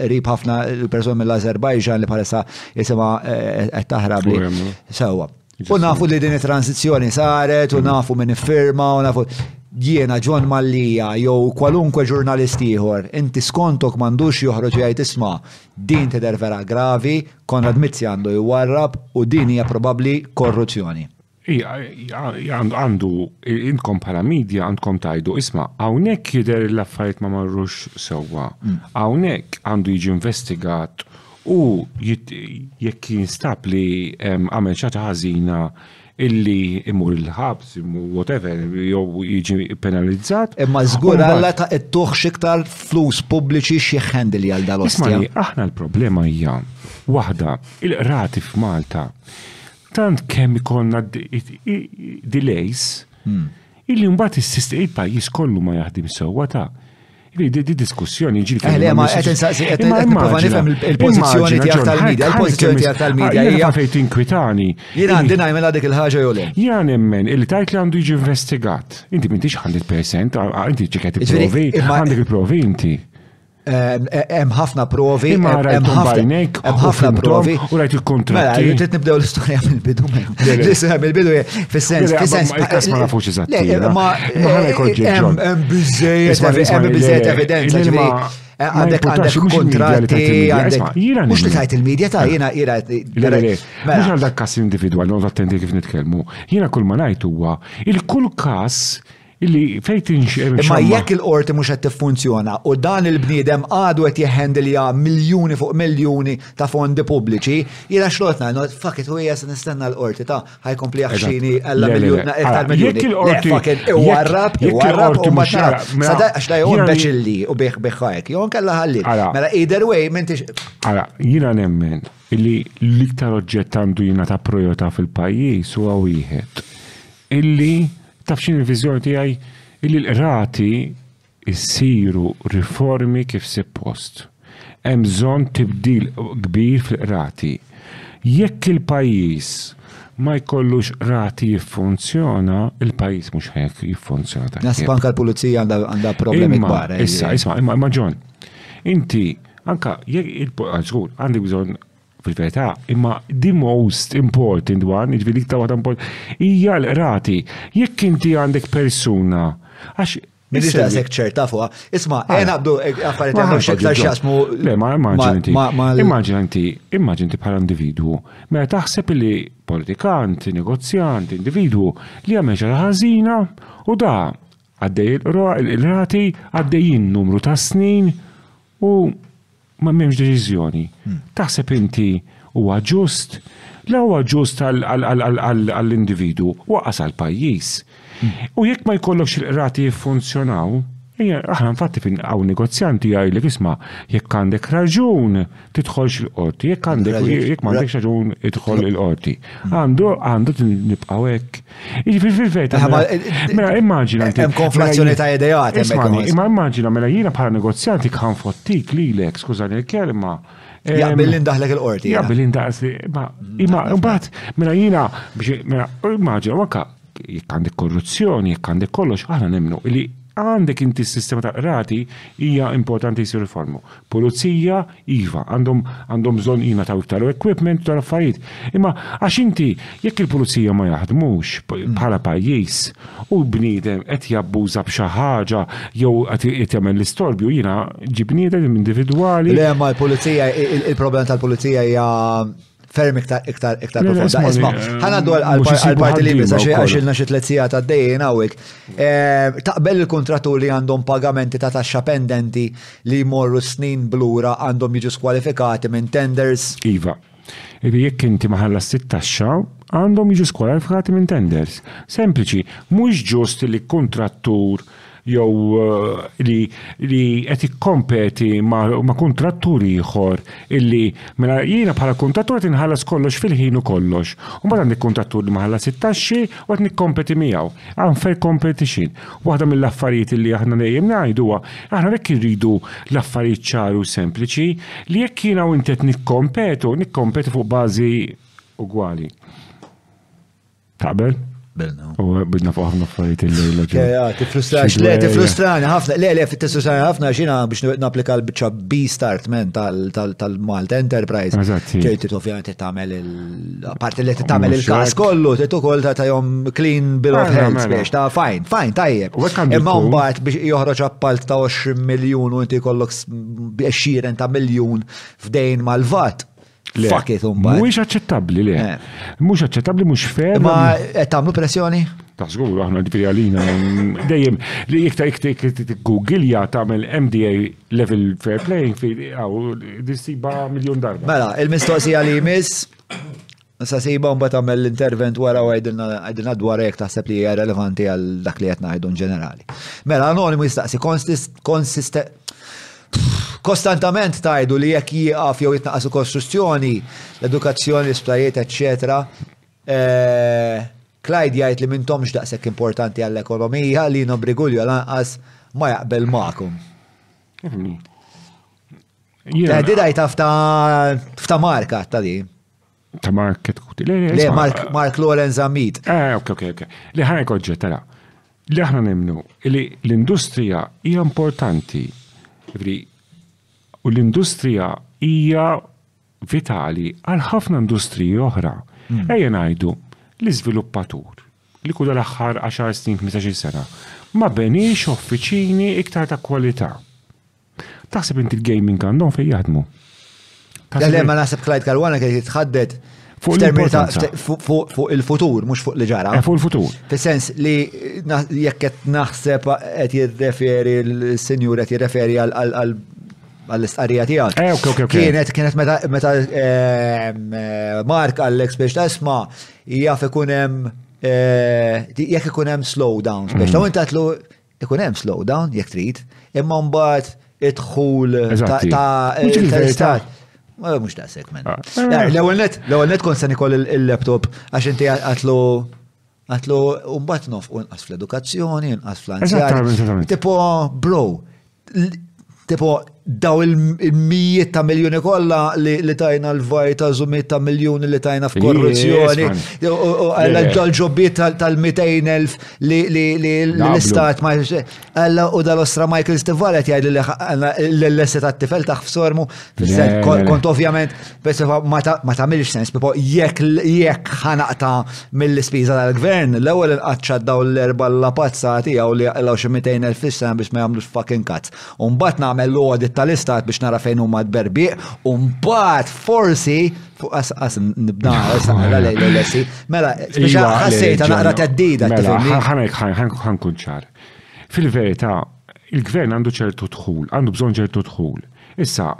rib ħafna il-persuna mill-Azerbajġan li bħalissa jisima eh, qed taħrab li. Sewa. U nafu li din it-transizzjoni saret, u nafu minn firma, u nafu jiena John Mallija jew kwalunkwe ġurnalist ieħor, inti skontok m'għandux joħroġ jgħid isma' din tidher vera gravi, Konrad Mizzi għandu jwarrab u din hija probabbli korruzzjoni. għandu intkom bħala media għandkom tajdu isma' hawnhekk jidher l-affarijiet ma marrux sewwa. Mm. Hawnhekk għandu jiġi investigat u jekk jinstab li għamel xi ħażina illi imur il-ħabs, whatever, jew jiġi penalizzat. Imma żgur għalla ta' ittuħ xiktar flus pubbliċi xi handli għal dal-ostja. Aħna l-problema hija waħda, il-qrati f'Malta Tant kemm ikollna delays, illi mbagħad is-sistema il-pajjiż kollu ma jaħdim sewwa ta' li di diskussjoni ġil kemm. Eħle, ma qed insaqsi qed nipprova nifhem il-pożizzjoni tiegħek tal-medja, il-pożizzjoni tiegħek tal-medja hija fejn tinkwitani. Jien għandi nagħmel dik il-ħaġa jew le. Jien nemmen illi tajt li għandu jiġi investigat. Inti m'intix 100% inti ċeket il-provi, għandek il-provi inti. Hemm ħafna provi. Imma rajt bajnejk, hemm ħafna provi. U rajt il-kontratti. Mela, trid nibdew l-istorja mill-bidu. L-istorja mill-bidu fis-sens. Fis-sens. Il-kas ma nafux eżatt. Ma hemm biżejjed. Hemm biżejjed evidenza. Eh, għandek għandek kontratti, għandek. Mux li tajt il-medja ta' jina jina. Mela. Mux għal dak kas individual, non attendi kif nitkelmu. Jina kull ma najt huwa il-kull kas Illi fejn tinxem. Imma jekk il-qorti mhux qed tiffunzjona u dan il-bniedem għadu qed jihhandilja miljuni fuq miljuni ta' fondi pubbliċi, jiena x'not ngħid, fuck it, hu qiegħed nistenna l-qorti ta' ħajkompli jaħxini ella miljun iktar miljuni. Fuck it, iwarrab, iwarrab u ma xarab. Għax da jgħon beċilli u bih biħħajk, jgħon kella ħalli. Mela either way, mintix. Għala, jiena nemmen illi l-iktar oġġett għandu jiena ta' projota fil-pajjiż huwa wieħed Illi, taf x'inhi l-viżjoni tiegħi? Illi l-qrati jsiru riformi kif sippost. Hemm bżonn tibdil kbir fil-qrati. Jekk il-pajjiż ma jkollux qrati jiffunzjona, il-pajjiż mhux ħa jiffunzjona tajjeb. Nasib anke l-pulizija għandha problemi kbar. Eh, issa, isma', imma John, inti anka jekk il-żgur għandi bżonn fil-verità, imma the most important one, ġviri iktar waħda important, hija l-qrati. Jekk inti għandek persuna, għax Minix ta' sekk ċerta fuqa. Isma, għena għabdu għaffariet għandu xektar xasmu. Le, ma immaġinti. Immaġinti, immaġinti bħala individu. Mela taħseb li politikant, negozjant, individu li għamel ġara ħazina u da għaddej il-rati, għaddejjin numru ta' snin u Ma m'hemmx deċiżjoni. Taħseb inti huwa ġust? La huwa ġust għall-individwu, waqqas għall-pajjiż. U jekk ma jkollokx il-qrati jiffunzjonaw, aħna infatti fin hawn negozjanti jgħidlek isma' jekk għandek raġun tidħolx il-qorti, jekk għandek jekk m'għandekx raġun idħol il-qorti. Għandu għandu nibqgħu hekk. Jiġifieri fil-verità. Mela, mela immaġina inti. Hemm konflazzjoni mela ta' ideat hemmhekk. Imma immaġina mela jiena bħala negozjanti kħan fottik lilek, skużani l-kelma. Jaqbel li ndaħlek il-qorti. Jaqbel li ndaħs li. Imma mbagħad mela jiena biex mela immaġina waka jekk għandek korruzzjoni, jekk għandek kollox, aħna nemmnu li għandek inti s-sistema ta' qrati hija importanti jisir riformu. Pulizija Iva, għandhom għandhom bżonn jingħataw iktar equipment tal affarijiet. Imma għax inti jekk il-pulizija ma jaħdmux bħala pajjiż u bniedem qed jabbuża b'xi ħaġa jew qed jagħmel l-istorbju jiena ġi bniedem individwali. Le ma l-pulizija il-problema tal-pulizija hija ferm iktar iktar iktar profonda. Isma, eh, ħana dwar għal-parti li bisa xie għaxilna xie tletzija ta' dejjen għawek. Eh, taqbel il-kontrattur li għandhom pagamenti ta' taxxa pendenti li morru snin blura għandhom jiġu skwalifikati minn tenders? Iva. Ibi jekk inti maħalla sit taxxa għandhom jiġu skwalifikati minn tenders. Sempliċi, mhux ġust li kontrattur jew li li qed ikkompeti ma' kuntrattur ieħor illi mela jiena bħala kuntrattur qed inħallas kollox fil-ħin u kollox. U mbagħad għandek kuntrattur li ma ħallas it-taxxi u qed nikkompeti miegħu. Unfair competition. Waħda mill-affarijiet illi aħna dejjem ngħidu huwa aħna hekk irridu l-affarijiet ċari u sempliċi li jekk jiena u inti qed nikkompetu, nikkompetu fuq bażi ugwali. Taqbel? Belna. U bidna fuq ħafna affarijiet il-lejla ġew. Ja, tifrustrani, le, tifrustrani ħafna, le, le, tifrustrani ħafna xina biex naplika l-bicċa B start men tal-Malta Enterprise. Ġejt ovvjament tagħmel il-parti li tagħmel il-każ kollu, trid ukoll ta' jom clean bill of ah, health mela. biex ta' fajn, fajn tajjeb. Imma mbagħad biex joħroġ appalt ta' 20 miljun u inti kollok 20 ta' miljun f'dejn mal-vat. Fuck it, umba. Mux aċċettabli, le. Eh. Mux aċċettabli, mux fer. Ma qed tagħmlu pressjoni? Taħsgur, aħna ġifiri għalina, dejjem, li iktar iktar Google tagħmel MDA level fair play, għaw, dissiba miljon darba. Mela, il-mistoqsija li jmiss, Nasa sejba un għamel l-intervent wara u għajdilna dwar jek taħseb li hija relevanti għal dak li qed ngħidu ġenerali. Mela anonimu jistaqsi konsist Kostantament tajdu li jekk jieqaf jew jitnaqqas il-kostruzzjoni, l-edukazzjoni, l-isptarijiet, eċċetera. Eh, Clyde jgħid li mintomx daqshekk importanti għall-ekonomija li Lino Brigulio lanqas ma jaqbel magħkom. Teħdida jtaf ta' marka ta' din. Ta' Mark Ketkuti. Le, Mark, Mark Lorenz Amit. Eh, ok, ok, ok. Li ħana jkoġġe, tara. Li aħna nemnu li l-industrija hija importanti. U l-industrija hija vitali għal ħafna industriji oħra. Hmm. Ejja ngħidu l-iżviluppatur li kull l-aħħar 10 snin 15 sena ma benix uffiċini iktar ta' kwalità. Taħseb inti l-gaming għandhom fejn jaħdmu? Le, le, ma naħseb Clyde Kalwana kien jitħaddet fuq il-futur, mux fuq li ġara. Eh, fuq il-futur. Fis-sens li jekk qed naħseb qed jirreferi l-senjur qed jirreferi għal għall-istqarrija tiegħek. Eh, ok, ok, ok. Kienet kienet meta meta ehm, eh, Mark għall-ex biex tasma' jaf ikun hemm jekk ikun hemm slowdowns biex taw intatlu Ikun hemm slowdown jekk trid, imma mbagħad id-dħul ta' l-istat. Mhux ta' segment. Ah. Eh, l-ewwel net, l-ewwel net kont se nikol il-laptop għax inti għatlu għatlu mbagħad nof u nqas fl-edukazzjoni, nqas fl-anzjani. Tipo, bro, Tipo, daw il-mijiet ta' miljoni kollha li tajna l-vaj ta' zumiet ta' miljoni li tajna f'korruzzjoni, l-ġobbiet tal-200.000 li l-istat ma Alla u dal-ostra Michael Stivalet jgħid li l-lessi tat-tifel taħ f'sormu, kont ovvjament Bes ma tagħmilx sens, pipo jekk jekk ħanaqta mill-ispiża tal-gvern, l-ewwel inqaċċa daw l-erba' lapazza tiegħu li jaqilgħu xi 200,000 fis-sena biex ma jagħmlux fucking kazz. U mbagħad nagħmel l-audit tal-istat biex nara fejn huma d-berbiq, u mbagħad forsi fuq as nibda għala lejn l-lessi. Mela, biex iva, ħassejta naqra teddida. Mela, ħanek ħankun ċar. Fil-verità, il-gvern għandu ċertu dħul, għandu bżonn ċertu dħul. Issa,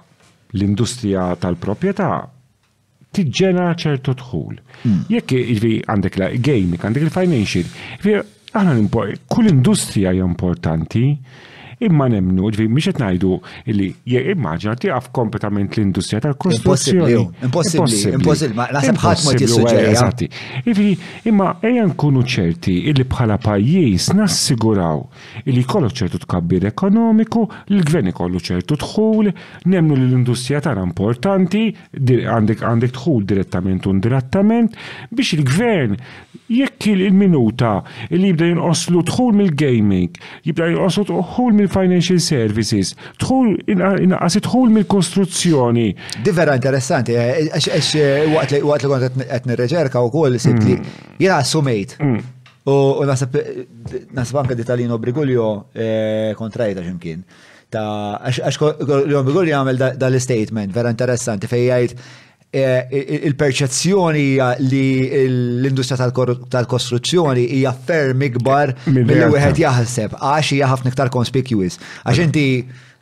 l-industrija tal-proprjetà tiġġenera ċertu dħul. Jekk jiġri għandek la gaming, għandek il-financial, aħna kull industrija hija importanti, imma nemnu, ġvi, miex qed ngħidu li immaġina tieqaf kompletament l-industrija tal-kostruzzjoni. Impossibbli, impossibbli, ma naħseb ħadd ma tissuġġeri. Imma ejja nkunu ċerti li bħala pajjiż nassiguraw Li jkollok ċertu tkabbir ekonomiku, li l-gvern ikollu ċertu dħul, nemmnu li l-industrija tagħna importanti, għandek għandek dħul direttament u indirettament, biex il-gvern jekk il-minuta li jibda jinqoslu dħul mill-gaming, jibda jinqoslu dħul mill-financial services, dħul inqas dħul mill-kostruzzjoni. Di vera interessanti, eh, għax eh, waqt li kont qed nirreċerka wkoll sibt li mm. jiena assumejt mm. U nasib, nasib anka di tal-in obrigulio eh, kontrajta ximkien. Ta' għax l-obrigulio għamil dal-statement vera interessanti fej jgħid eh, il-perċezzjoni hija li l-industrija tal-kostruzzjoni hija ferm ikbar milli wieħed jaħseb għax hija ħafna iktar conspicuous. Għax inti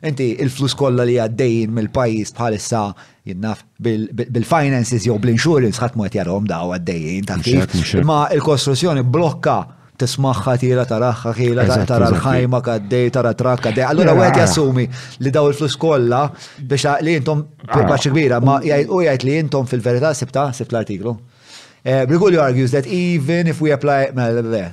inti il-flus kollha li għaddejjin mill-pajjiż bħalissa Jien naf bil-finances jew bl-insurance ħadd ma qed jarahom daw għaddejjin ta' kif. Imma l-kostruzzjoni blokka tismaħħa tira taraħħa ħila tara l-ħajma għaddej tara trakka dej. Allura wieħed jassumi li daw il-flus kollha biex li intom paċi kbira ma u jgħid li intom fil-verità sibta sibt l-artiklu. Eh, Brigulio argues that even if we apply mela,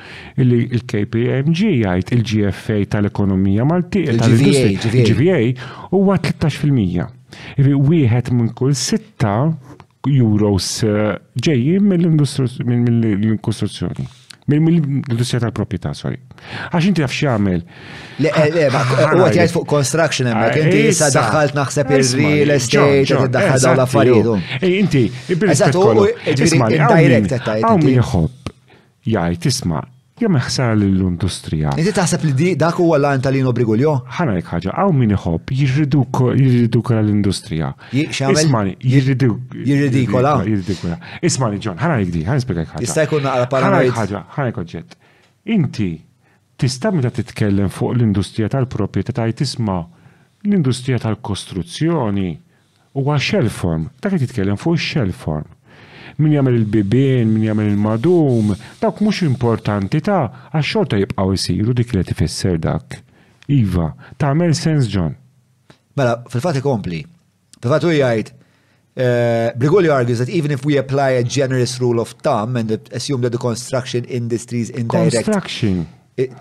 li l-KPMG jgħid il-GFA tal-ekonomija Malti, tal-industrija, GVA, huwa 13%. Ivi wieħed minn kull sitta euros eh, ġejjin mill-kostruzzjoni. Mill-industrija tal-proprjetà, sorry. Għax inti taf x'jagħmel. Le, eh, le, ma huwa jgħid fuq construction hemm, eh, inti issa daħħalt naħseb ir-real estate qed iddaħħal dawn l-affarijiet. Inti, il-bilis Hawn min jħobb Jgħid, isma', jagħmel ħsara lill-industrija. Inti taħseb li di, dak huwa l-għan ta' Lino Brigulio? Ħa ngħidlek ħaġa, hawn min iħobb jirridikola l-industrija. Ji- x'jagħmel? Ismani, jirridu- Jirridikola? Jirridikola. Ismani, John, ħa ngħidlek di, ħa nispjegak ħaġa. Jista' jkun naqra Ħa ngħidlek paranoid. ħaġa, ħa ngħidlek oġġett. Inti tista' meta titkellem fuq l-industrija tal-proprjetà tgħid isma' l-industrija tal-kostruzzjoni Huwa shell form, dak qed jitkellem fuq ix-shell form. Min jagħmel il-bibien, min jagħmel il-madum, dawk mhux importanti ta, għax xorta jibqgħu jsiru dik li qed ifisser dak. Iva, tagħmel sens John. Mela, fil-fatt ikompli. Fil-fatt hu jgħid, Brigulio argues that even if we apply a generous rule of thumb and assume that the construction industry's indirect. Construction.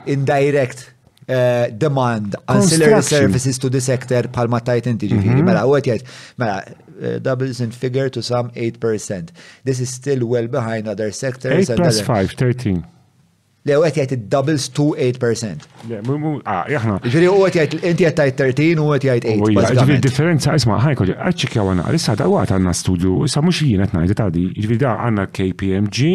indirect eh, demand ancillary services to the sector pal ma tajt inti ġifiri. Mhm. Mela, u għet jgħid, mela, eh, doubles in figure to some 8%. This is still well behind other sectors. 8 plus 5, 13. Le, u għet jgħid doubles to 8%. Le, mu, mu, ah, jahna. Ġifiri, u għet jgħid, inti għet tajt 13 u għet jgħid 8. Ġifiri, differenza, isma, ħajko, għadċi kjaw għana, issa da għat għanna studju, issa mux jien għet najdi tadi, ġifiri da għanna KPMG,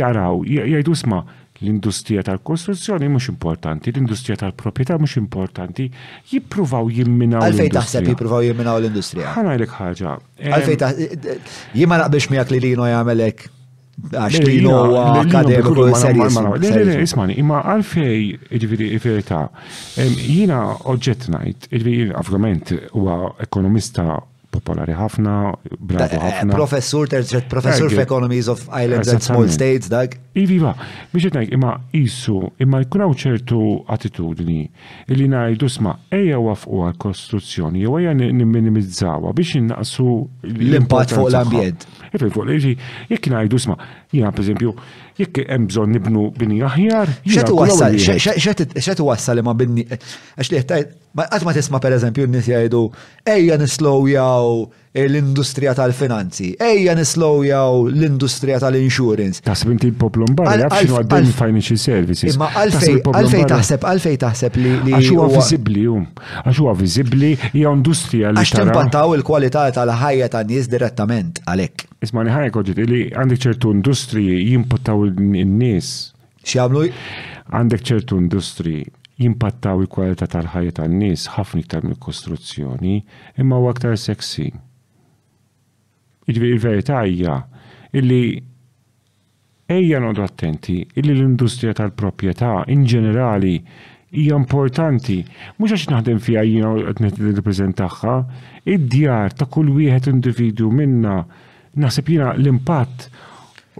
jaraw, jgħidu isma' l-industrija tal-kostruzzjoni mhux importanti, l-industrija tal-proprjetà mhux importanti, jippruvaw jimminaw. Għalfejn taħseb jippruvaw jimminaw l-industrija? Ħana jlek ħaġa. Għalfejn taħseb. Jien ma naqbilx miegħek li lino jagħmel hekk. Għax lino huwa akademiku serjus. Ismani, imma għalfej ġifieri verità. Jiena oġġett ngħid, ġifieri ovvjament huwa ekonomista Popolari ħafna, bravi eh, ħafna. Professur, terz professur f'Economies of Islands and Small States, dak. Ivi, va, biex jitnajk, imma jissu, imma jkunaw ċertu attitudni li najdu sma, eja wafqu għal-kostruzzjoni, jew eja nimminimizzawa biex innaqsu l-impatt fuq l-ambjent. Ivi, fuq l-iġi, jek najdu sma, jina, per eżempju, jekk hemm bżonn nibnu bini aħjar. Xetu wassal, xetu wassal ma binni, għax li jttajt, Ma qatt ma tisma' pereżempju n-nies jgħidu ejja nislowjaw l-industrija tal-finanzi, ejja nislowjaw l-industrija tal-insurance. Taħseb inti l-poplu mbarra jaf x'inhu għaddej il-financial services. Imma għalfejn taħseb għalfejn taħseb li. Għax huwa viżibbli hu. Għax huwa viżibbli hija industrija li. Għax timpattaw il-kwalità tal-ħajja ta' nies direttament għalhekk. Isma' ħajja koġġi li għandek ċertu industriji jimpattaw in-nies X'jagħmlu? Għandek ċertu industri jimpattaw il-kwalità tal-ħajja tan-nies ħafna iktar mill-kostruzzjoni, imma huwa aktar sexy. Jiġifieri l-verità hija illi ejja noqgħodu attenti illi l-industrija tal-proprjetà in ġenerali hija importanti, mhux għax naħdem fiha jiena qed nirrepreżentaha, id-djar ta' kull wieħed individwu minna Naħseb jiena l-impatt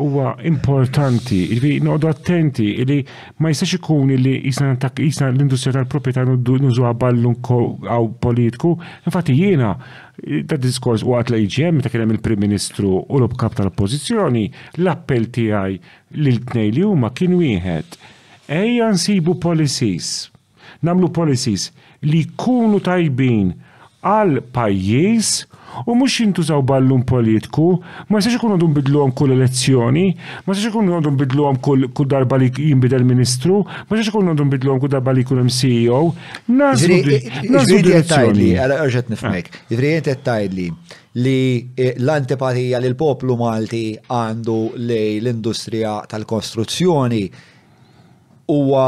huwa importanti, jiġifieri noqogħdu attenti li ma jistax ikun li jisna l-industrija tal-proprjetà nużuha ballun għaw politiku. Infatti jiena ta' diskors waqt l-AGM ta' kien hemm il-Prim Ministru u l-Kap tal-Oppożizzjoni, l-appell tiegħi lil tnej li huma kien wieħed. Ejja nsibu policies Nagħmlu policies li jkunu tajbin għal pajjiż u mhux jintużaw ballun politku, ma jistax ikun noqogħdu nbiddluhom kull elezzjoni, ma jistax ikun noqogħdu nbiddluhom kull kull darba li jinbidel ministru, ma jistax ikun noqogħdu nbiddluhom kull darba li jkun hemm CEO. Nagħżlu nagħżlu direzzjoni. Erġa' nifhmek. Jiġri inti qed tgħidli li l-antipatija li l-poplu Malti għandu lej l-industrija tal-kostruzzjoni huwa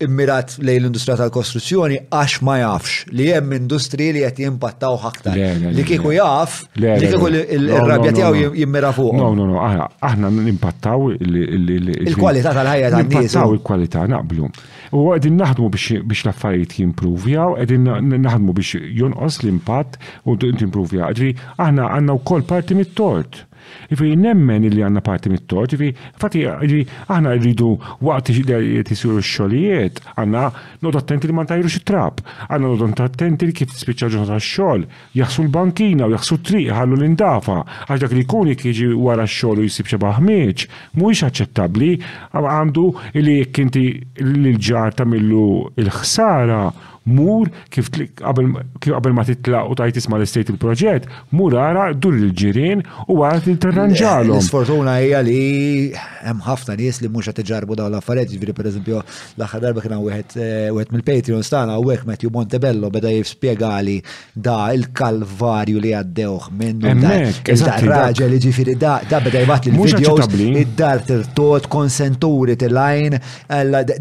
immirat lejn l-industrija tal-kostruzzjoni għax ma jafx li hemm industriji li qed jimpattaw aktar. Li kieku jaf, li kieku l-rabja tiegħu jimmira fuq. No, no, no, aħna nimpattaw il-kwalità tal-ħajja tan-nies. Nimpattaw il-kwalità naqblu. U qegħdin naħdmu biex l-affarijiet jimpruvjaw, qegħdin naħdmu biex jonqos l-impatt u timpruvja. Ġri, aħna għandna wkoll parti mit-tort. Jiġifieri nemmen illi għandna parti mit-tort, jiġifieri infatti jiġifieri aħna rridu waqt li qed isiru x-xogħlijiet għandna noqgħdu attenti li ma ntajrux it-trab, għandna noqgħdu attenti li kif tispiċċa l-ġurnata tax-xogħol, jaħsu l-bankina u jaħsu t-triq iħallu l-indafa, għax dak li jkun jekk jiġi wara x-xogħol u jsib xebgħa ħmieġ, mhuwiex aċċettabbli, għandu illi jekk inti lill-ġar tagħmillu l-ħsara, Mur, kif qabel ma titlaq u tajt isma' l-istejt il-proġett, mur ara, dur il-ġirien u ara li tirranġalhom. L-isfortuna hija li hemm ħafna nies li mhux qed iġarbu dawn l-affarijiet, jiġifieri pereżempju l-aħħar darba kien hawn wieħed eh, mill-Patreons tagħna hawnhekk Matthew Montebello beda jispjegali da il-kalvarju li għaddewħ minn il-raġel li ġifiri da da beda jbat li l-videos id-dar tirtot konsenturi til-lajn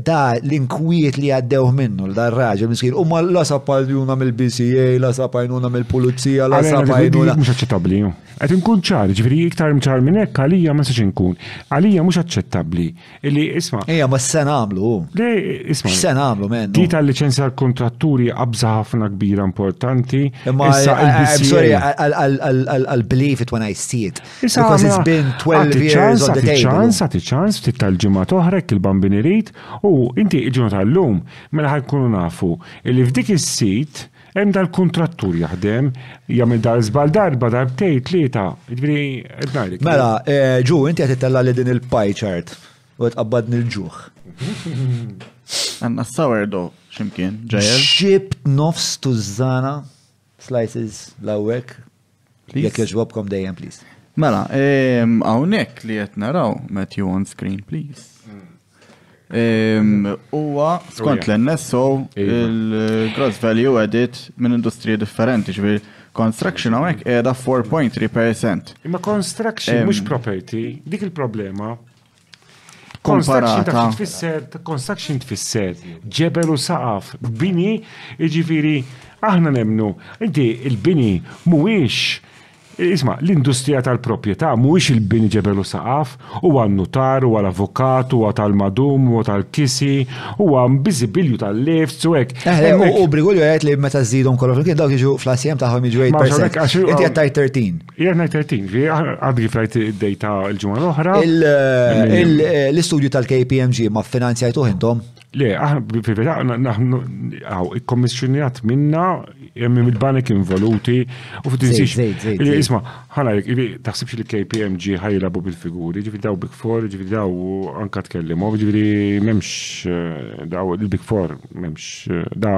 da l-inkwiet li għaddewħ minnu l dar raġel miskir u ma la sapajnuna mill-BCA la sapajnuna mill-pulizija la sapajnuna mux aċċettabli għet nkun ċar ġifiri iktar mċar minnek għalija ma sax nkun għalija mux aċċettabli Illi, isma. Ija, ma s-sen għamlu. Le, isma. S-sen għamlu, men. Di tal licenza l-kontratturi għabza ħafna kbira importanti. Imma, I'm sorry, I'll believe it when I see it. Because it's been 12 years on the table. ċans, għati ċans, ftit tal-ġimma toħrek il-bambin irrit, u inti iġun tal-lum, mela ħajkunu nafu, illi f'dik is-sit, Hemm dal-kuntrattur jaħdem, jagħmel dar żbal darba, darbtej, tlieta, ġifieri qed ngħidlek. Mela, eh, ġu, inti qed titella li din il-pie chart u qed qabbad nil-ġuħ. Għanna sourdough ximkien, ġajel. Ġibt nofs tużżana, slices lawek, Jekk jogħġbobkom dejjem please. Mela, ehm, hawnhekk li qed naraw met you on screen please. Ehm, huwa skont l-NSO il-gross value added minn industrija differenti, ġifieri construction hawnhekk qiegħda 4.3%. Imma construction mhux property, dik il-problema. Construction ta' tfisser, construction tfisser, ġebel u saqaf, bini, ġifiri, aħna nemnu, inti il-bini mhuwiex Isma, l-industrija tal-proprjetà mhuwiex il-bini ġebel u saqaf, u għal nutar, u għal avukat, u għal tal-madum, u tal-kisi, u għal bizibilju tal-lifts, u hekk. Eh, eh, u brigulju għed li meta żidhom kollu flimkien dawk jiġu fl-asjem tagħhom jiġu 8%. Inti qed 13. Jgħan ngħid 13, li għad kif rajt id-dejta l-ġimgħa l-oħra. L-istudju tal-KPMG ma finanzjajtuh intom? Le, fil-verità naħnu ikkommissjonjat minna hemm il-banek involuti u f'dinżix. Isma, ħana taħsibx li KPMG ħajlabu bil-figuri, ġifi daw Big Four, ġifi daw anka tkellimu, ġifi memx eh, daw il-Big Four, memx eh, da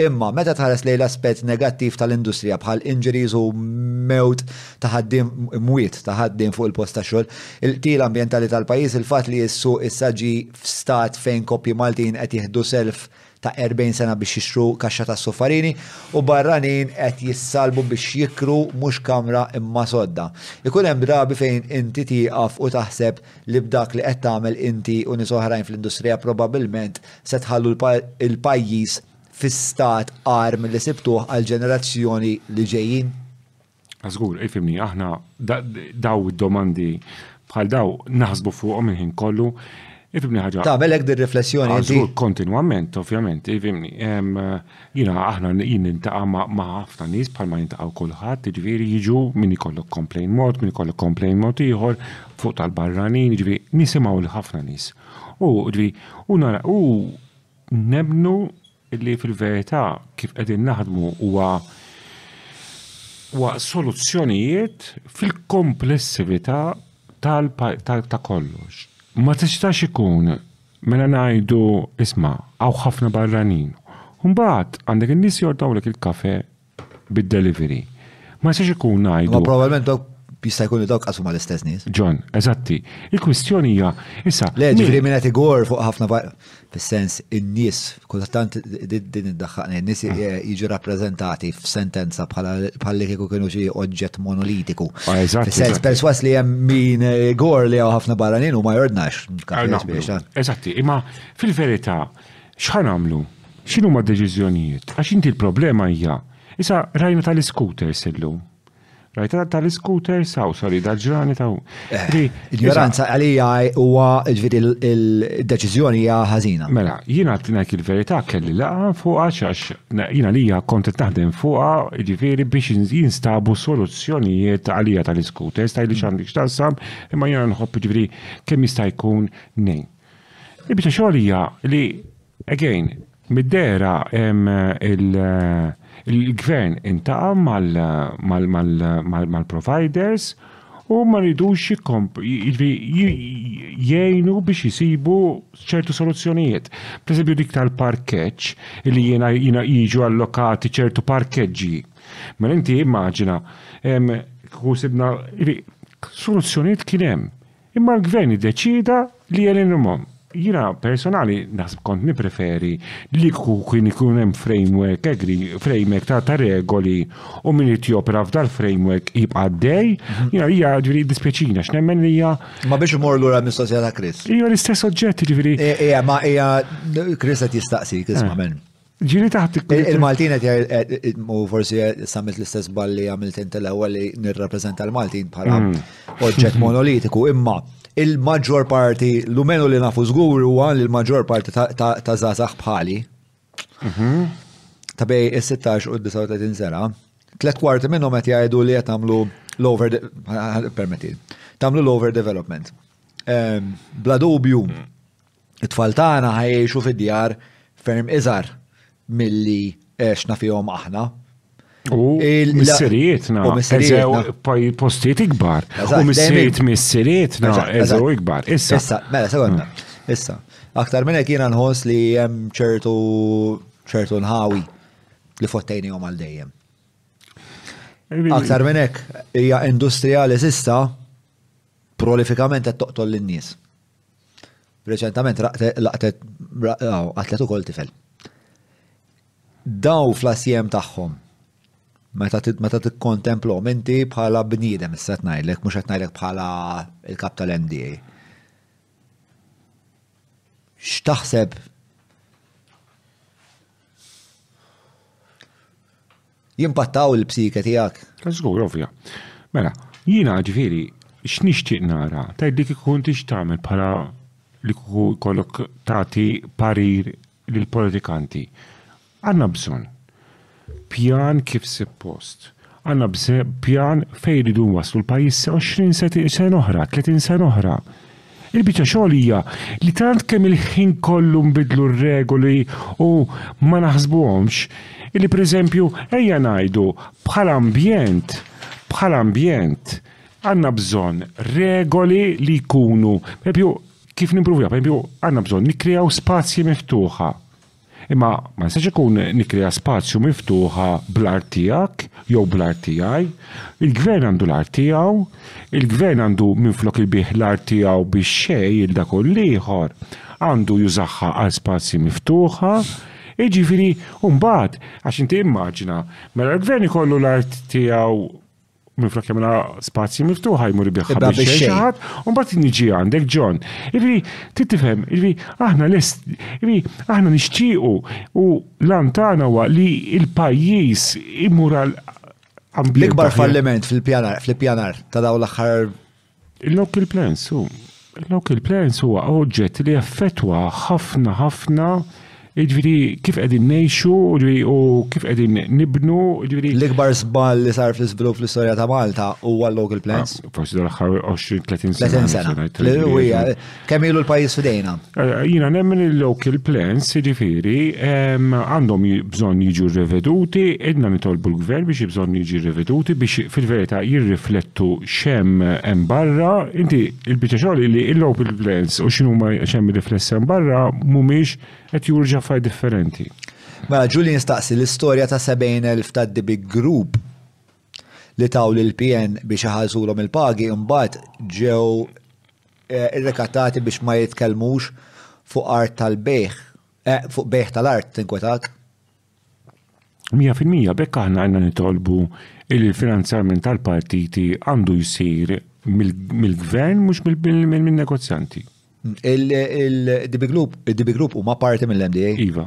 Imma, meta tħares lejn l-aspett negattiv tal-industrija bħal injuries u mewt ta' ħaddiem, mwiet ta' ħaddiem fuq il-post tax-xogħol, il-qtil ambjentali tal-pajjiż, il-fatt li s-suq issa ġie f'stat fejn koppji Maltin qed jieħdu self ta' 40 sena biex jixtru kaxxa ta' suffarini u barranin qed jissallbu biex jikru mhux kamra imma sodda. Ikun hemm drabi fejn inti tieqaf u taħseb li b'dak li qed tagħmel inti u nies oħrajn fl-industrija probabbilment Se tħallu l-pajjiż fi stat agħar milli sibtuh għall-ġenerazzjoni li ġejjin? Żgur, ifimni, aħna daw id-domandi bħal daw naħsbu fuqhom il-ħin kollu. Ifimni ħaġa. Ta' melek dir riflessjoni inti. Żgur kontinwament, ovvjament, ifimni. Jiena aħna jien nintaqa' ma' ħafna nies bħal ma jintaqgħu kulħadd, jiġifieri jiġu min ikollok komplejn mod, min ikollok komplejn mod ieħor fuq tal-barranin, jiġifieri nisimgħu l ħafna nies. U li u nara u nebnu li fil-verità kif qegħdin naħdmu huwa huwa soluzzjonijiet fil-komplessività ta' kollox. Ma tistax ikun mela ngħidu isma' hawn ħafna barranin. Mbagħad għandek in-nies jordawlek il-kafe bid-delivery. Ma jistax ikun ngħidu. Ma probabbilment dawk jista' jkun li dawk qasu ma l-istess nies. John, eżatti. Il-kwistjoni hija issa. Le, ġifieri minn qed igor fuq ħafna fis-sens in-nies kultant din iddaħħaqni n-nies mm. eh, jiġu rappreżentati f'sentenza bħal li kieku kienu xi oġġett monolitiku. Ah, fis-sens perswas li hemm min eh, igor li hawn ħafna barranin u ma jordnax. Ah, eżatti, imma fil-verità X'ħa nagħmlu? X'inhuma d-deċiżjonijiet? Għax inti l-problema hija. Issa rajna tal-iscooters illum. Rajta tal-iscooters hawn sali dal-ġrani ta' Ignoranza għalija huwa ġifieri il-deċiżjoni hija ħażina. Mela, jiena ngħid il-verità kelli laqa fuq għax jiena lija kont qed naħdem fuqha ġifieri biex jinstabu soluzzjonijiet għalija tal-iscooters tajli x'għandix tansam imma jiena nħobb ġifieri kemm jista' jkun nejn. Il-biċċa xogħol hija li again mid-dera il-gvern intaqa' mal-providers u ma ridux jgħinu biex jisibu ċertu soluzzjonijiet. Per eżempju dik tal-parkeġġ li jiena jiġu allokati ċertu parkeġġi. Mela inti immaġina kieku sibna soluzzjonijiet kien hemm. Imma l-Gvern iddeċieda li jelinimhom. Jiena personali naħseb kont nippreferi li kieku kien ikun hemm framework agri, framework ta', ta regoli u min irid jopera f'dal-framework jibqa' għaddej. Jiena hija ġifieri dispjaċina x'nemmen li hija. Ma biex imur lura mistoqsija ta' Chris. Hija l-istess oġġett ġifieri. Hija ma hija Chris qed jistaqsik isma' men. Ġili taħt il-Maltin qed mu forsi sammet l-istess balli għamilt inti l-ewwel li nirrappreżenta l-Maltin bħala hmm. oġġett monolitiku imma il-maġġor parti l-umenu li nafu żgur huwa li l-maġġor parti ta' żgħażagħ bħali mhm. ta' bej is-16 u 39 sena tlet kwarti minnhom qed jgħidu li qed tagħmlu l-over permetti tagħmlu l-over development. Ehm, bla dubju hmm. It-tfal tagħna ħajgħixu fi djar ferm iżgħar milli għexna fihom aħna. U missirietna, eżew postijiet ikbar. U missiriet missirietna, eżew ikbar. Issa. Issa, mela, sekonda. Hmm. Issa, aktar minn hekk jiena nħoss li hemm ċertu ċertu nħawi li fottejni jom għal dejjem. Aktar minn hekk hija industrija li s'issa prolifikament qed toqtol lin-nies. Reċentament laqtet qatlet ukoll tifel. Daw fl-asjem tagħhom meta meta tikkontemplhom inti bħala bniedem issa qed ngħidlek mhux qed ngħidlek bħala il-kap tal-NDA. X'taħseb Jimpattaw il-psike tiegħek? Żgur, ovvja. Mela, jiena ġifieri x'nixtieq nara, tgħidli kieku inti x'tagħmel bħala li kieku jkollok tagħti parir lill-politikanti. Għandna bżonn pjan kif suppost. Għandna bżonn pjan fejn iridu waslu l-pajjiż 20 sena oħra, 30 sena oħra. Il-biċċa xogħol hija li tant kemm il-ħin kollu nbiddlu r-regoli u ma naħsbuhomx, illi pereżempju ejja ngħidu bħala ambjent, bħala ambjent għandna bżonn regoli li jkunu, pereżempju kif nimprovjaw, pereżempju għandna bżonn nikkreaw spazji miftuħa. Imma ma jistax ikun nikkrea spazju miftuħa bl-art tiegħek jew bl-art tiegħi. Il-gvern għandu l-art tiegħu, il-gvern għandu minflok ibigħ l-art tiegħu bix-xejn lil dak u l-ieħor, għandu jużaha għal spazji miftuħa, jiġifieri u mbagħad għax inti immaġina, mela l-gvern ikollu l-art tiegħu, minn flok jagħmilha spazji miftuħa jmur biħħa biex xejn. U mbagħad niġi għandek John. Ivi, titifhem, ivi, aħna lest, ivi, aħna nixtiequ u lan tagħna huwa li l-pajjiż imur għal L-ikbar falliment fil-pjanar, fil-pjanar ta' dawn l-aħħar Il-local plans, u il-local plans huwa oġġett li jaffettwa ħafna ħafna Ġviri, kif qegħdin nejxu, u kif qegħdin nibnu, ġviri. L-ikbar zbal li sar fl-izbilu fl-istoria ta' Malta huwa l-local plans. Ah, forsi dal-axħar 20-30 sena. 30 sena. Kemm ilu l-pajjiż f'idejna? Jiena nemmen il-local plans, jiġifieri, għandhom bżonn jiġu rreveduti, idna nitolbu l-gvern biex bżonn jiġi rreveduti biex fil-verità jirriflettu x'hemm hemm barra. Inti il-biċċa xogħol li l-local plans u x'inhuma x'hemm riflessi hemm barra mhumiex qed juru ġaffaj differenti. Mela ġuli nistaqsi l-istorja ta' 70,000 ta' The Big Group li taw lill-PN biex iħallsulhom il-pagi imbagħad ġew irrikattati biex ma jitkellmux fuq art tal-bejgħ, fuq bejgħ tal-art, tinkwetak? Mija fil-mija, b'hekk aħna għandna nitolbu li l-finanzjament tal-partiti għandu jsir mill-gvern mhux mill-negozjanti. Il-DB Group, il-DB Group huma parti mill-MDA. Iva.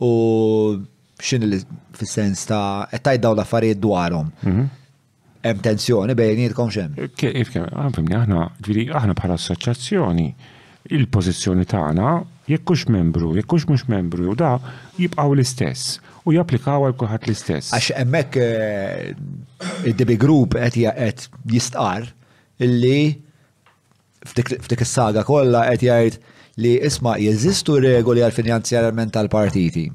U x'in fis-sens ta' qed tgħid dawn l-affarijiet dwarhom. Mhm. Hemm tensjoni bejnietkom xem? Kif kemm, għanfimni, aħna, ġviri, aħna bħala assoċjazzjoni, il-pożizzjoni tagħna, jekk hux membru, jekk hux mhux membru jew da, jibqgħu l-istess u japplikaw għal kulħadd l-istess. Għax hemmhekk eh, id-DB Group qed jistqar illi f'dik is-saga kollha qed jgħid li isma' jeżistu regoli għal finanzjarjament tal-partiti.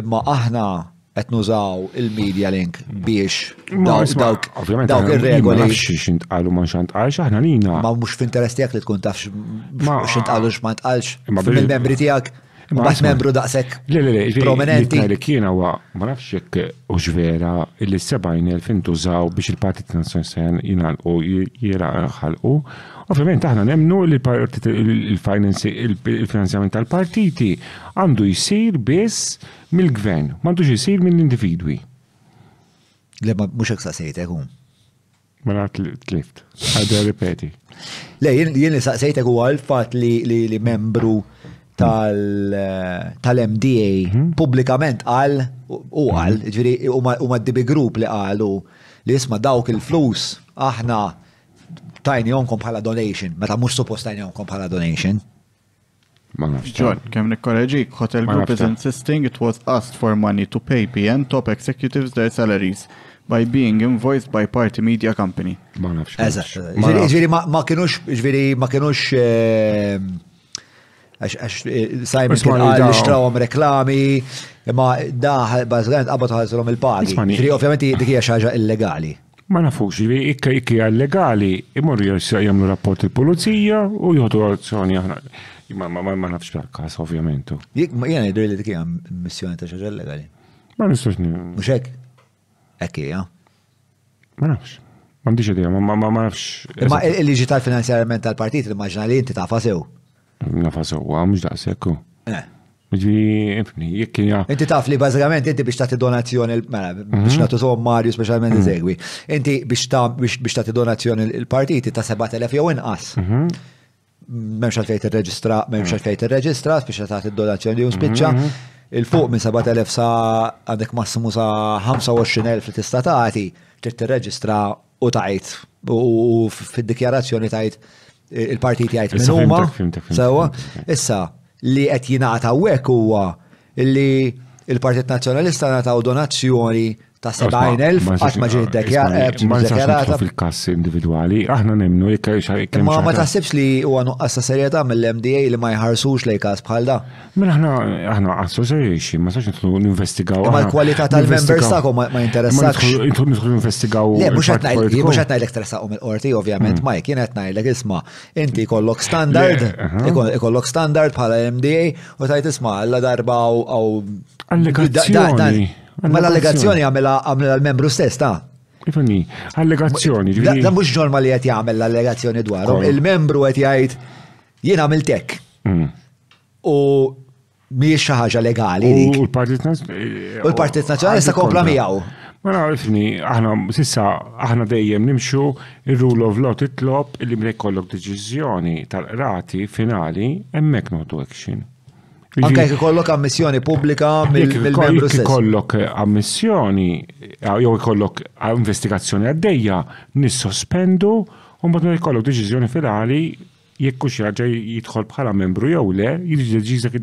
Imma aħna qed nużaw il-media link biex dawk dawk ir-regoli. Ma nafx x'intqalu ma x'intqalx aħna lina. Ma mhux f'interess tiegħek li tkun tafx x'intqalu x'ma ntqalx mill-membri tiegħek. Ma bħax membru daqshekk. Le le le, prominenti. Li kien huwa ma nafx jekk u x'vera li s-70,000 intużaw biex il-Partit Nazzjonal jingħalqu jirħalqu. Ovvjament aħna nemmnu li l-finanzjament tal-partiti Għandu jsir biss mill-gvern, m'għandux isir mill-individwi. Le ma mhux hekk saqsejtek hu. Mela tlift. Għadha ripeti. Le jien li saqsejtek huwa l-fatt li membru tal-MDA mhm. pubblikament qal u qal, mhm. ġifieri huma d-dibi grupp li qalu li jisma' dawk il-flus aħna tajni onkom bħala donation, meta mhux suppost tajni onkom bħala donation. Ma nafx. John, kemm nikkoreġik, Hotel Group is insisting it was asked for money to pay PN top executives their salaries by being invoiced by Party Media Company. Ma nafx. Eżatt. Ġviri ma kienux, ġviri ma kienux eh, għax eh, Simon kien għal xtrawhom reklami, imma da bażgħant qabad ħażilhom il-pagi. Ġviri ovvjament dik hija xi ħaġa illegali. Ma nafux, li ikka ikka illegali, imorru jagħmlu rapport il-pulizija u jħodu azzjoni aħna. Ma nafx dak kas, ovvjament. Jek, ma jgħan id li dik hija missjoni ta' xaġa illegali. Ma nistax ni. Mhux hekk? Hekk hija. Ma nafx. M'għandix idea, ma nafx. Ma il-liġi tal-finanzjarjament tal-partit li maġna li inti ta' fasew. Nafa sewwa, mhux daqshekk. Eh. Ġifieri, jekk kien jaf. Inti taf li bażikament inti biex tagħti donazzjoni mela mhm. biex nagħtu sewwa Marju speċjalment mhm. isegwi. Inti biex biex tagħti donazzjoni l-partiti ta' 7000 jew inqas. Mhm. M'hemmx għalfejn tirreġistra, m'hemmx għalfejn tirreġistra, biex tagħti donazzjoni jew spiċċa il-fuq minn 7000 sa għandek massimu sa 25,000 li tista' tagħti trid tirreġistra U tajt, u fid-dikjarazzjoni tajt il-partiti għajt minn huma. Sewa, issa li qed jingħata hekk huwa li il-Partit Nazzjonalista nataw donazzjoni ta' 70,000 għax ma ġiet dekjarata. Ma nsax fil-kass individwali, aħna nemnu jekk Ma ma taħsibx li huwa nuqqas ta' serjetà mill-MDA li ma jħarsux lej każ bħal da. Mela aħna aħna association ma sax nidħlu ninvestigaw. Ma l-kwalità tal-members tagħkom ma jinteressax. Intom nidħlu ninvestigaw. Le mhux qed ngħidlek mhux qed ngħidlek tressaqhom il-qorti ovvjament mm. ma jien qed ngħidlek isma' inti jkollok standard ikollok standard bħala MDA u tajt isma' alla darba u allegazzjoni. Ma l-allegazzjoni għamela għamela l-membru stess ta' Ifani, allegazzjoni. Da mhux ġorma li qed jagħmel l-allegazzjoni dwarhom. Il-membru qed jgħid Jien għamilt hekk. Mm. U mhijiex xi ħaġa legali. U l-Partit U l-Partit Nazzjonalista kompla miegħu. Ma nafni, aħna sissa aħna dejjem nimxu ir-rule of law titlob li mre kollok deċiżjoni tal-qrati finali hemmhekk notu action. Anke jekk ikollok ammissjoni pubblika mill-membru stess. Ikollok ammissjoni jew ikollok investigazzjoni għaddejja nissospendu u mbagħad ikollok deċiżjoni finali jekk hux jerġa' jidħol bħala membru jew le, jiġi deċiż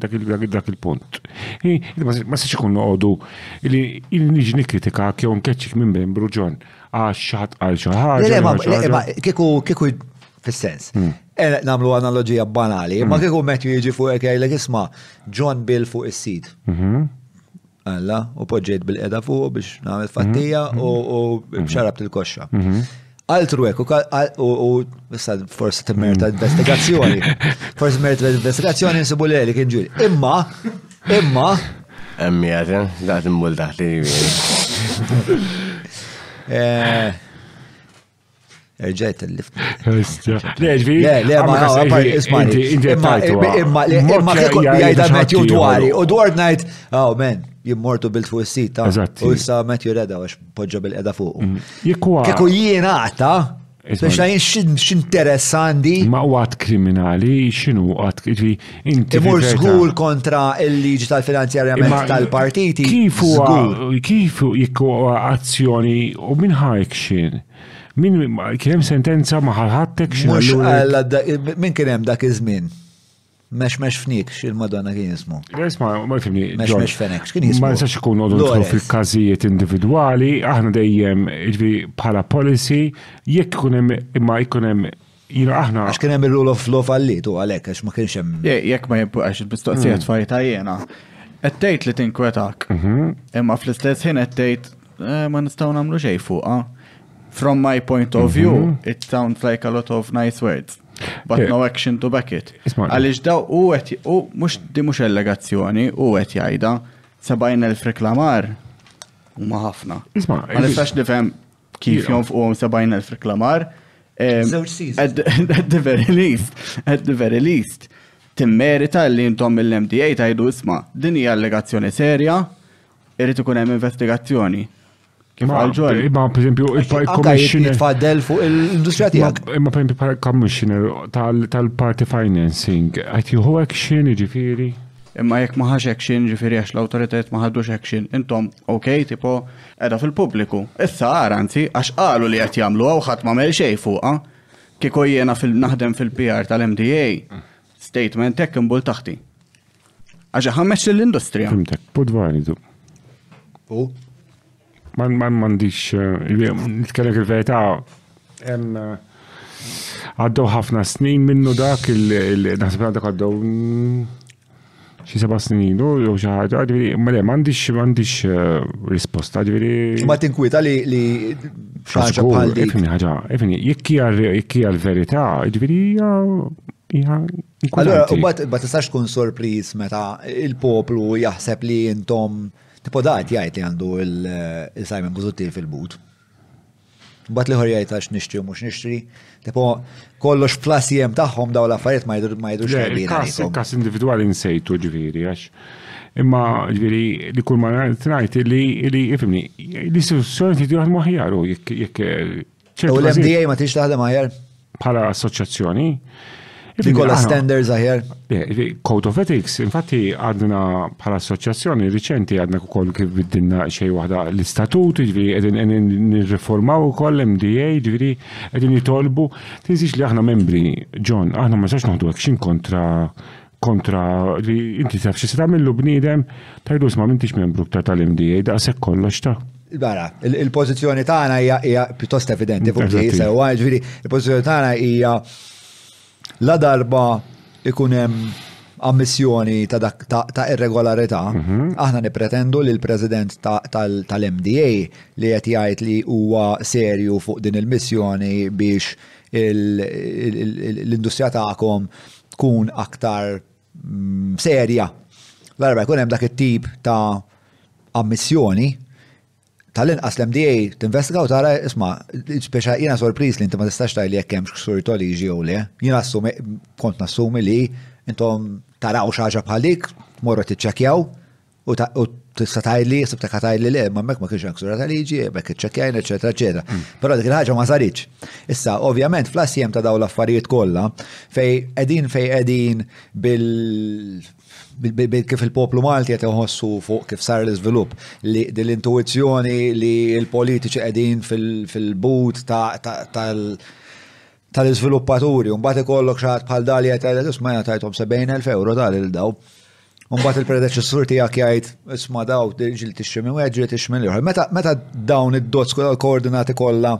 dak il-punt. Ma se ikun noqogħdu li niġi nikkritikak jew nkeċċik minn membru ġon għax xi ħadd qal xi ħaġa. Kieku kieku fis-sens. Hmm. Eh, Namlu analoġija banali, ma hmm. kieku metti jiġi fuq jgħidlek isma' John Bill fuq is-sid. Mhm. Alla, u poġġejt bil-qeda fuq biex nagħmel fattija u xarabt il-koxxa. Altru hekk, u issa forsi timmerta investigazzjoni. Forsi merta investigazzjoni nsibu li kien ġuri. Imma, imma. Emmi għazem, daqt imbul taħt li. Eh, Erġajt l-lift. Imma kieku jgħajda Matthew dwari, u dwar najt, oh men, jimmortu bilt fuq il-sit ta' u issa Matthew reda għax podġa bil-qeda fuq. Mm. Kieku jien għata, biex ta' jien xinteressandi. Ma' għat kriminali, xinu għat Imur żgur kontra il-liġi tal-finanzjarjament tal-partiti. Kif huwa kif jikku azzjoni u minn ħajkxin? Min kien hemm sentenza ma ħalħattek xi Min kien hemm dak iż-żmien? Mex mex fnik, xil-Madonna kien jismu. Isma, ma fimni. Mex mex fenek, x'kien jismu. Ma nistax ikun għodu fil-kazijiet individuali, aħna dejjem bħala policy, jekk kunem imma jkunem Ira aħna. Għax kien hemm il-rule of law fallit u għalhekk għax ma kienx hemm. Jekk ma jibqax il-mistoqsija mm. tfajta jiena. Qed tgħid li tinkwetak. Mhm. Imma fl-istess ħin qed tgħid eh, ma nistgħu nagħmlu xejn fuqha. From my point of view, mhm. it sounds like a lot of nice words. But no action to back it. Għaliex daw u qed u mhux di mhux allegazzjoni u qed jgħidha 70,000 reklamar huma ħafna. Isma', ma nistax nifhem kif jonfquhom 70,000 reklamar. At the very least, at the very least, timmerita li intom mill-MDA tajdu isma, din hija allegazzjoni serja, irrid ikun hemm investigazzjoni. Ma, ma, per esempio, il-commissioner. Tfaddel fuq il-industrija tijak. Ma, per esempio, il-commissioner tal-party financing, għajti hu action ġifiri? Imma jek maħax action ġifiri għax l-autoritet maħadux action. Intom, ok, tipo, Qiegħda fil-pubbliku. Issa agħar anzi, għax qalu li qed jagħmluha u ħadd m'għamel xejn fuqha. Kieku jiena naħdem fil-PR tal-MDA, statement hekk imbul taħti. Għax iħammeġ lill-industrija. Fimtek, punt validu. U? Man man mandiċ, eh, nitkellem il-verità, eh, għaddew ħafna snin minnu dak il-naħseb għaddew għaddew mm, xi seba' snin ilu jew xi ħaġa, ġifieri, ma le m'għandix m'għandix eh, risposta, ġifieri. Ma tinkwieta li li ħaġa bħal dik. Ifni ħaġa, ifni, jekk hija jekk hija l-verità, ġifieri hija hija. Allora, u bat ma tistax tkun sorpriż meta il-poplu jaħseb li intom tipo dat jgħid li għandu il-Simon Buzutti fil-but. Mbagħad l-ieħor jgħid għax nixtri u mhux nixtri. Tipo kollox flas jem tagħhom dawn l-affarijiet ma jidru ma jidrux tajbin. Kas kas individwali nsejtu ġifieri għax imma ġifieri li kull ma ngħid li li ifimni l-istituzzjoni trid jaħdmu aħjar u jekk jekk ċertu. L-MDA ma tix taħdem aħjar? bħala assoċjazzjoni. Li kolla standards aħjar? Code of Ethics, infatti għadna bħala assoċjazzjoni riċenti għadna kukoll kif biddinna xej waħda l-istatut, ġviri għedin għedin nirriformaw ukoll MDA, ġviri għedin jitolbu, tinżix li aħna membri, John, aħna ma sax noħdu action kontra kontra li inti taf xi tagħmillu bniedem tajdu ma m'intix membru ta' tal-MDA daqshekk kollox ta' Bara, il-pożizzjoni tagħna hija pjuttost evidenti fuq di sewwa, ġifieri il-pożizzjoni tagħna hija la darba ikun hemm ammissjoni ta' dak ta' irregolarità, mhm. aħna nippretendu li l-President tal-MDA li qed jgħid li huwa serju fuq din il-missjoni biex l-industrija tagħkom tkun aktar mm, serja. L-arba jkun hemm dak it-tip ta' ammissjoni tal-inqas l-MDA tinvestiga u tara isma' speċa jiena sorpriż li inti ma tistax tajli jekk hemmx ksur toliġi jew le. Jiena assumi kont nassumi li intom taraw xi ħaġa bħalik, morru tiċċekkjaw U tista' tgħidli, jisib ta' tgħidli le, ma mek ma kienx ksura ta' liġi, mek iċċekkjajn, eċetera, eċetera. Mm. Però dik il-ħaġa ma saritx. Issa, ovvjament, fl-assjem ta' dawn l-affarijiet kollha, fej qegħdin fej qegħdin bil kif il-poplu Malti qed iħossu fuq kif sar l-iżvilupp li l-intuizzjoni li l-politiċi qegħdin fil-but tal tal-iżviluppaturi, mbagħad ikollok xi ħadd bħal dali qed jgħid isma' jagħtajthom tajthom 70,000 euro dali lil daw. Mbagħad il-predeċessur tiegħek jgħid isma' daw ġil tixxi minn wieħed ġil tixxi minn ieħor. Meta meta dawn id-dots kollha l-koordinati kollha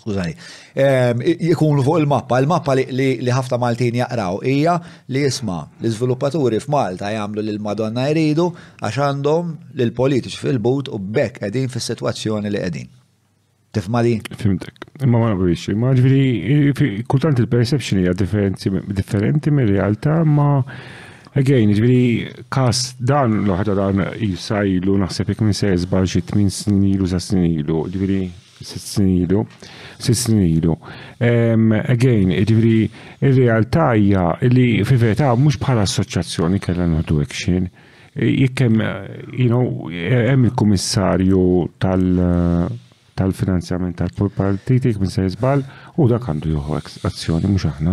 skużani, ehm, jikunu fuq il-mappa, il-mappa li ħafna Maltin jaqraw hija li jisma l-iżviluppaturi f'Malta jagħmlu lil Madonna jridu għax għandhom lil politiċi fil-but u bekk qegħdin fis-sitwazzjoni li qegħdin. Tifma li? Fimtek. Imma ma naqbilx, imma ġviri, kultant il-perception hija differenti mir realtà ma again, ġviri, kas dan l-ħagġa dan jisajlu naħseb jek minn se jizbal xi tmin snin ilu sa snin ilu, ġviri, sitt snin ilu, sitt snin ilu. Again, ġviri, il-realtà hija li fi verità mhux bħala assoċjazzjoni kellha nħdu action. Jekk hemm, you know, hemm il-kummissarju tal-finanzjament tal-partiti, minn se jizbal, u dak għandu juhu azzjoni, mhux aħna.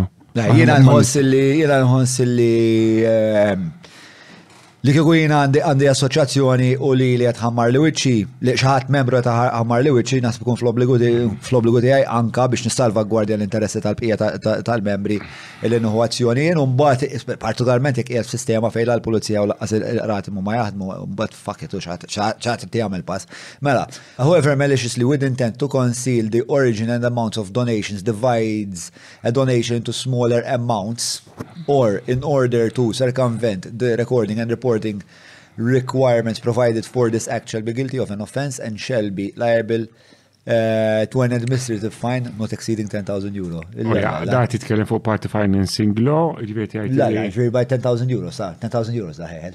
Jiena nħoss li, jiena nħoss li ehm, li kieku jiena għandi assoċjazzjoni u li li qed ħammar li wiċċi, li xaħat membru ta' ħammar li wiċċi nasib ikun fl-obbligu tiegħi anka biex nissalva gwardja l-interessi tal-bqija tal-membri li nieħu azzjoni jien u mbagħad partikolarment jekk qiegħed f'sistema fejn la l-pulizija u laqqas il-qrati ma jaħdmu mbagħad faket u x'għad tagħmel pass. Mela, however maliciously we intend to conceal the origin and amounts of donations divides a donation into smaller amounts or in order to circumvent the recording and reporting requirements provided for this act shall be guilty of an offence and shall be liable Eh, to an administrative fine not exceeding 10,000 euro. Da titkellem fuq party financing law, ġifieri tgħid. La, ġifieri by 10,000 euro, sa, 10,000 euro sa ħeħel.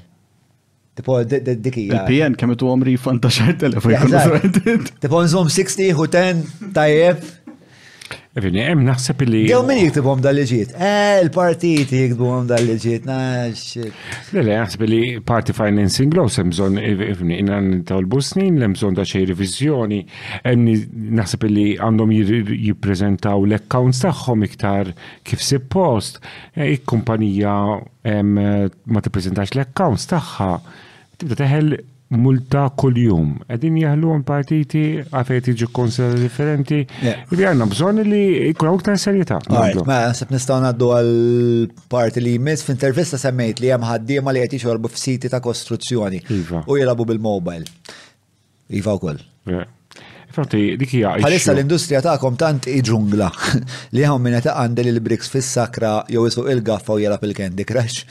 Tipo dikija. Il-PN kemm tu għom refund ta' xar telefon. Tipo nżom 60 u 10 tajjeb. Vini, hemm naħseb li. Jew min jiktibhom dal-liġiet? Eh, il-partiti jiktbuhom dal-liġiet, nax. Le, le, naħseb li party financing law sem bżonn ifni innan tolbu snin li bżonn ta' xejn riviżjoni, hemm naħseb li għandhom jippreżentaw l-accounts tagħhom iktar kif suppost, eh, kumpanija ma tippreżentax l-accounts tagħha tibda teħel multa kuljum. Qegħdin jeħluhom partiti għaf qed jiġi konsera differenti. Li għandna bżonn li jkun hawn iktar serjetà. Ma mela, naħseb nistgħu ngħaddu għal parti li jmiss f'intervista semmejt li hemm ħaddiema li qed jixorbu f'siti ta' kostruzzjoni iva. u jilagħbu bil-mobile. Iva wkoll. Fatti, dik hija. Għalissa l-industrija tagħkom tant i ġungla li hawn minn qed għandel il-briks fis-sakra jew isuq il-gaffa u jela fil-Candy Crush.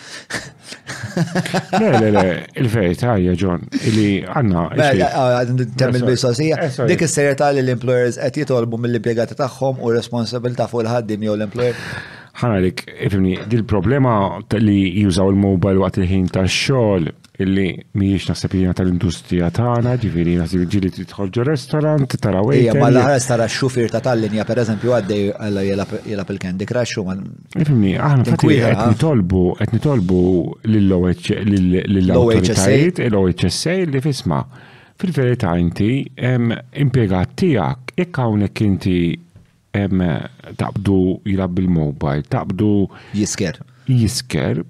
Le, le, le, il-verità hija John li għandna. Mela, ah, ah, temm il-mistoqsija. Eh, dik is-serjetà li l-employers qed jitolbu mill-impjegati tagħhom u responsabilità fuq il-ħaddim jew l-employer ħana dik, ifimni, dil-problema li jużaw il-mobile waqt il-ħin ta' xogħol. illi mhijiex naħseb jiena tal-industrija tagħna, ġifieri naħseb ġieli tidħol ġo restaurant, tara wejn. Ejja, ma l-aħħar tara x-xufier ta' tal-linja pereżempju għaddej għalla jilab il-Candy Crush u ma. Ifimni, aħna qed nitolbu qed nitolbu lill-OHSAid, l-OHSA li fisma. Fil-verità inti impjegat tiegħek jekk hawnhekk inti Hemm taqbdu jilab bil-mobile, taqbdu. Jisker. Jisker.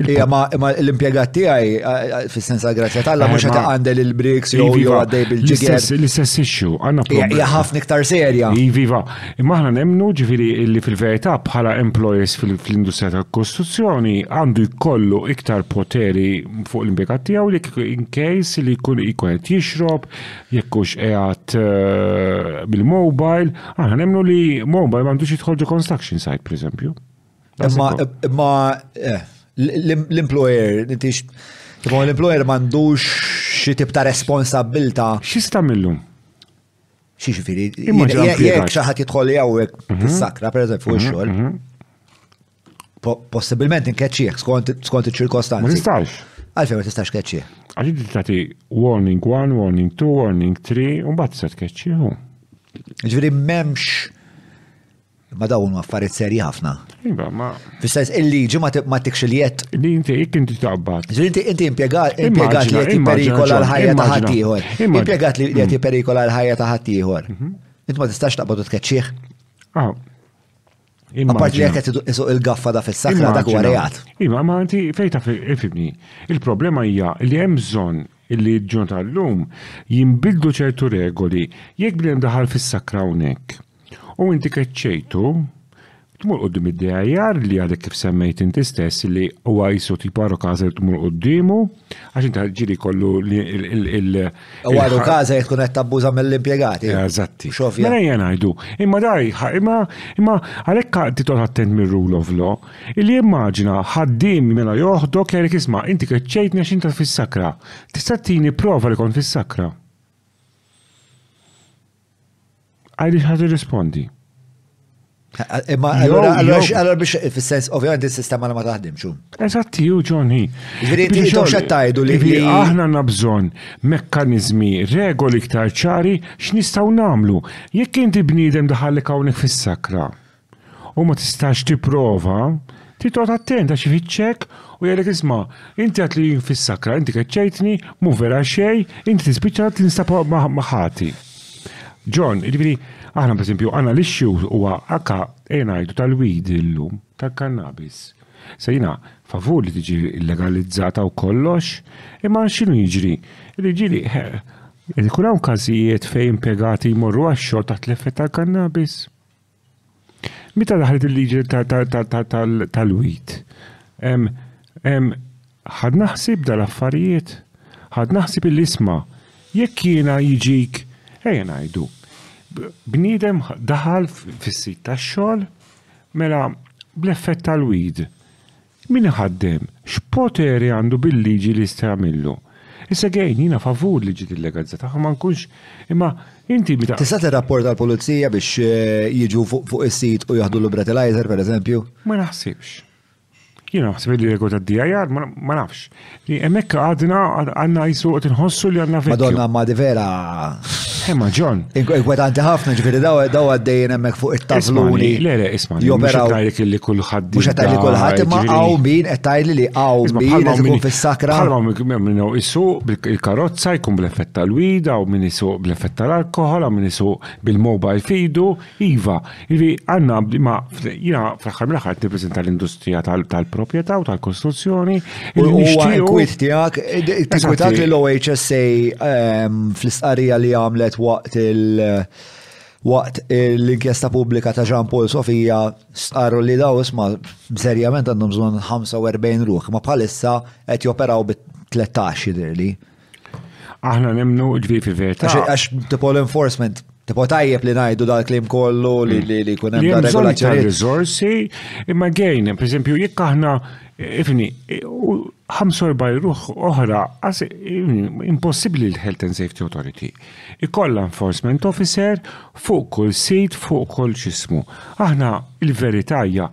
Ija, ma l-impiegat tiegħi fis-sens grazja tal mhux qed għandel il-briks jew jew għaddej bil-ġiger. L-istess issue, għandna problema. Hija ħafna iktar serja. Iviva, imma aħna nemmnu ġifieri li fil-verità bħala employers fil-industrija tal-kostruzzjoni għandu jkollu iktar poteri fuq l-impiegat tiegħu li in case li jkun qed jixrob jekk hux qiegħed bil-mobile, aħna nemmnu li mobile m'għandux jidħol ġo construction site, pereżempju. Imma imma eh, l-employer, intix, l-employer m'għandux xi tip ta' responsabilta. X'ista' millum? Xi ġifieri, jekk xi ħadd jidħol jawwek mhm. fis-sakra, pereżempju, fuq mhm, ix-xogħol. Mhm. Possibilment inkeċċieħ skont iċ-ċirkostanzi. Ma tistax. Għalfejn ma tistax keċċieħ? Għax inti tagħti warning 1, warning 2, warning 3, u mbagħad se tkeċċieħu. Ġifieri m'hemmx ma dawn ma affarijiet serji ħafna. Iva, ma. Fissajs il-liġi ma tikx il-jett. Li inti jek inti taqbad. Inti inti impjegat impjegat li qed perikola l-ħajja ta' ħaddieħor. Impjegat li qed perikola l-ħajja ta' ħaddieħor. Mhm. Inti ma tistax taqbad u tkeċċih. Ah. Apart li jekk qed isuq il-gaffa da fis-sakra dak huwa reat. Iva, ma inti fejn taf ifimni. Il-problema hija li hemm bżonn li ġun tal-lum jinbidlu ċertu regoli jekk bnedem daħal fis-sakra hawnhekk. U inti keċċejtu, tmur qudiem id-DIR li għadek kif semmejt inti stess li huwa qisu tipo arrokażel tmur quddiemu. Għax inta ġili kollu il- Għadu kaza jkun qed tabbuża mill-impjegati. Eh, eżatti. Xofja. Mela jena ngħidu, imma daj, imma imma għalhekk titol attent mir-rule of law, illi immaġina ħaddim mela joħdok jgħidlek isma' inti keċċejtni għax inta fis-sakra. Tista' tini prova li kont fis-sakra. Għaliex ħad irrispondi. Imma allora biex fis-sens ovvjament is-sistema li ma taħdimx. Eżatti, u ġonħi. Ġifieri intom x'qed tgħidu li aħna għandna bżonn mekkaniżmi, regoli iktar ċari x'nistgħu nagħmlu. Jekk inti bniedem daħallek hawnhekk fis-sakra. u ma tistax tipprova, trid toqgħod attent għax ifittxek u jgħidlek isma' inti għad li jien fis-sakra, inti keċċejtni, mhu vera xejn, inti tispiċċa għad li ninstab ma' ħati. John, jiġifieri aħna pereżempju għandna l-issue huwa akka ejja ngħidu tal-weed illum, tal-kannabis. Se jiena favur li tiġi legalizzata u kollox, imma x'inhu jiġri? Jiġri Ikun hawn każijiet fejn impjegati jmorru għax-xogħol taħt l-effett tal-kannabis? Meta daħlet il-liġi tal-wheat, ħad naħsib dal-affarijiet, ħad naħsib il-isma, jekk jiena jiġik, ejja ngħidu, bniedem daħal fis-sit tax-xogħol, mela bl-effett tal-weed, Min iħaddem, x'poteri għandu bil-liġi li jista' jagħmillu? Issa again, jiena favur li ġiet illegalizzata, aħna ma nkunx, imma inti meta. Tista' tirrapporta għall-pulizija biex jiġu fuq is-sit u jaħdulu breathalyzer, pereżempju? Ma naħsibx. Jiena naħseb li regola tad-DIR, ma nafx. Li hemmhekk għadna għandna jisu qed inħossu li għandna vetturi. Madonna ma di vera. Hemma John. Inkwetanti ħafna ġifieri daw daw għaddejjin hemmhekk fuq it-tavluni. Le le isma' joperaw. Tajlek li kulħadd. Mhux qed tajli kulħadd imma hawn min qed tajli li hawn min qed ikun fis-sakra. Bħalma min isu il-karozza jkun bl-effett tal-wida u min isu bl-effett tal-alkoħol u min isu bil-mobile fidu Iva, jiġifieri għandna ma jiena fl-aħħar mill-aħħar qed nippreżenta l-industrija tal-proprjetà u tal-kostruzzjoni. U l-kwiet tiegħek, tinkwitat li l-OHSA ehm, fl-istqarrija li għamlet waqt il- waqt l-inkjesta pubblika ta' Jean Paul Sofija stqarru li daw isma serjament għandhom bżonn 45 ruħ, ma bħalissa qed joperaw bit-13 jidirli. Aħna nemnu ġvi fi verta. Għax tipo l-enforcement, tipo tajjeb li najdu dal-klim kollu li mm. li li kunem da regolazzjoni. Rizorsi, imma għajn, per esempio, jekk aħna, ifni, ħamsor bajruħ oħra, impossibli l-Health and Safety Authority. Ikolla enforcement officer fuq kull sit, fuq kull ċismu. Aħna il-veritajja,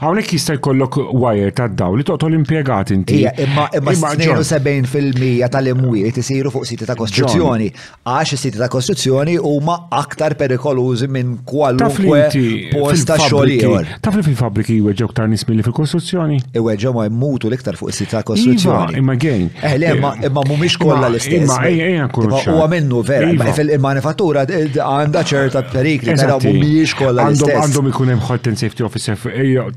Hawnhekk jista' jkollok wire tad-dawl li toqtol impjegat inti. Ija, imma imma 72% tal-imwiet isiru fuq siti ta' kostruzzjoni. Għax is-siti ta' kostruzzjoni huma aktar perikolużi minn kwalunkwe post ta' xogħol ieħor. Taf li fil-fabbriki jweġġgħu aktar nies milli fil-kostruzzjoni? Iweġġgħu ma jmutu l-iktar fuq is-siti ta' iva, kostruzzjoni. Imma again. Eh, le, imma eh, imma mhumiex kollha l-istess. Imma ejja ejja nkunu ċar. Huwa minnu vera, imma iva. fil-manifattura għandha ċerta perikli, però mhumiex kollha l-istess. Għandhom ikun hemm health and safety Sef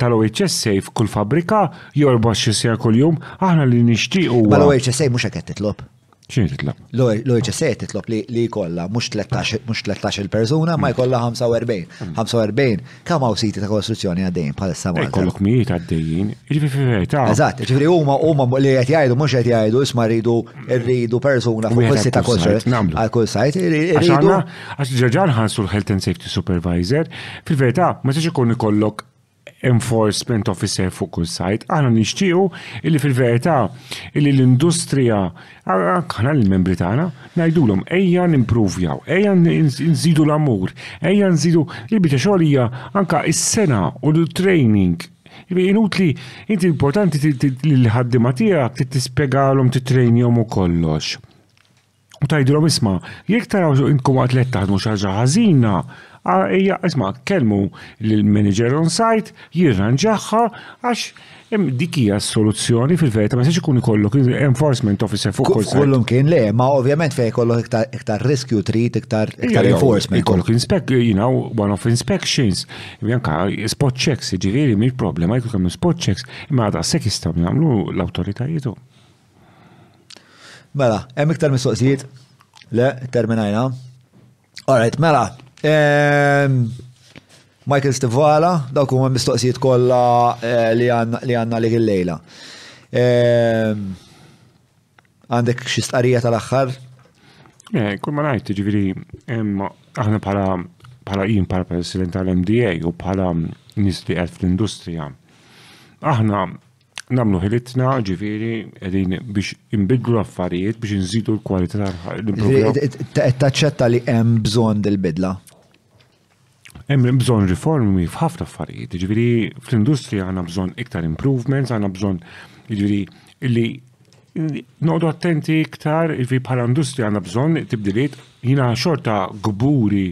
tal-OHSA f'kull fabbrika jorbot xi seja kuljum, aħna li nixtiequ. Ma l-OHSA mhux hekk qed titlob. X'in titlob? L-OHSA qed titlob li jkollha mhux 13 il-persuna ma jkollha 45. 45 mm. kemm hawn siti ta' kostruzzjoni għaddejjin bħalissa ma. Jkollok mijiet għaddejjin, ġifieri verità. Eżatt, ġifieri huma huma li qed jgħidu mhux qed jgħidu isma' rridu rridu persuna fuq sit ta' kostruzzjoni għal kull sajt. Għax diġà ġa nħallsu l-Health and Safety Supervisor, fil-verità ma jistax ikun ikollok enforcement officer fuq kull sajt. Aħna nixtiequ illi fil-verità illi l-industrija aħna l-membri tagħna ngħidulhom ejja nimpruvjaw, ejja nżidu l-amur, ejja nżidu il-biċċa xogħol hija anke is-sena u l-training Inutli, inti importanti li l-ħaddima tiegħek tispjegalhom titrejnjhom u kollox. U tajdilhom isma, jekk taraw intkom għat li taħdmu xi ħaġa ħażina, hija isma' kelmu lill-manager on site jirranġaħħa għax dik hija s-soluzzjoni fil-verità ma sex ikun ikollok enforcement officer fuq kull Kullum kien le, ma ovvjament fej kollok iktar riskju trid iktar iktar enforcement. Ikollok inspect, you know, one of inspections, janka spot checks, ġifieri mill problema jkun kemm spot checks, imma għadha sekk jistgħu jagħmlu l-awtoritajiet. Mela, hemm iktar mistoqsijiet? Le, terminajna. Alright, mela. Ehm, Michael Stivala, dawk huma mistoqsijiet kollha eh, li għandna li il-lejla. Ehm, għandek xi stqarrija tal-aħħar? Eh, kull ma ngħid, ġifieri aħna bħala bħala jien bħala President tal-MDA u bħala nies li qed fl-industrija. Aħna namlu ħilitna, ġifiri, edin biex imbidlu affarijiet, biex nżidu l-kwalità tal-ħajja. Taċċetta li hemm bżonn dil-bidla? Hemm bżonn riformi f'ħafna affarijiet, ġifiri, fl-industrija għandna bżonn iktar improvements, għandna bżonn, ġifiri, li Nodu attenti iktar vi bħala industrija għandna bżonn tibdiliet jina xorta gburi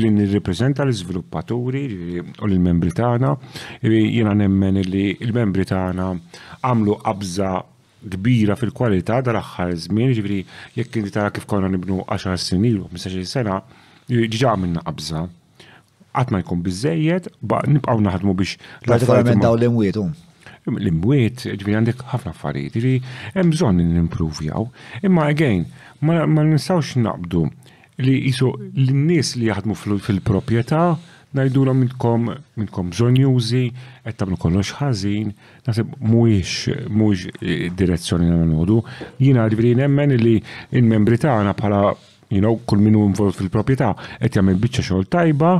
li nirrepreżenta l-iżviluppaturi u l-membri tagħna jina nemmen li l-membri tagħna għamlu qabża kbira fil-kwalità dal-aħħar żmien, ġifieri jekk inti tara kif konna nibnu 10 snin ilu, 15 sena, ġiġa għamilna qabża. Qatt ma jkun biżejjed, nibqgħu naħdmu biex. Partikolarment daw l-imwiet l-imwiet, ġviri għandek ħafna affarijiet, ġviri hemm bżonn nimprovjaw. Imma again, ma nistgħux naqbdu li jisu l-nies li jaħdmu fil-proprjetà ngħidulhom intkom intkom bżonjużi, qed tagħmlu kollox ħażin, naħseb mhuwiex mhuwiex eh, direzzjoni nagħmlu. Jiena ġviri nemmen li il-membri tagħna bħala you know, kull min hu involut fil-proprjetà qed jagħmel biċċa xogħol tajba,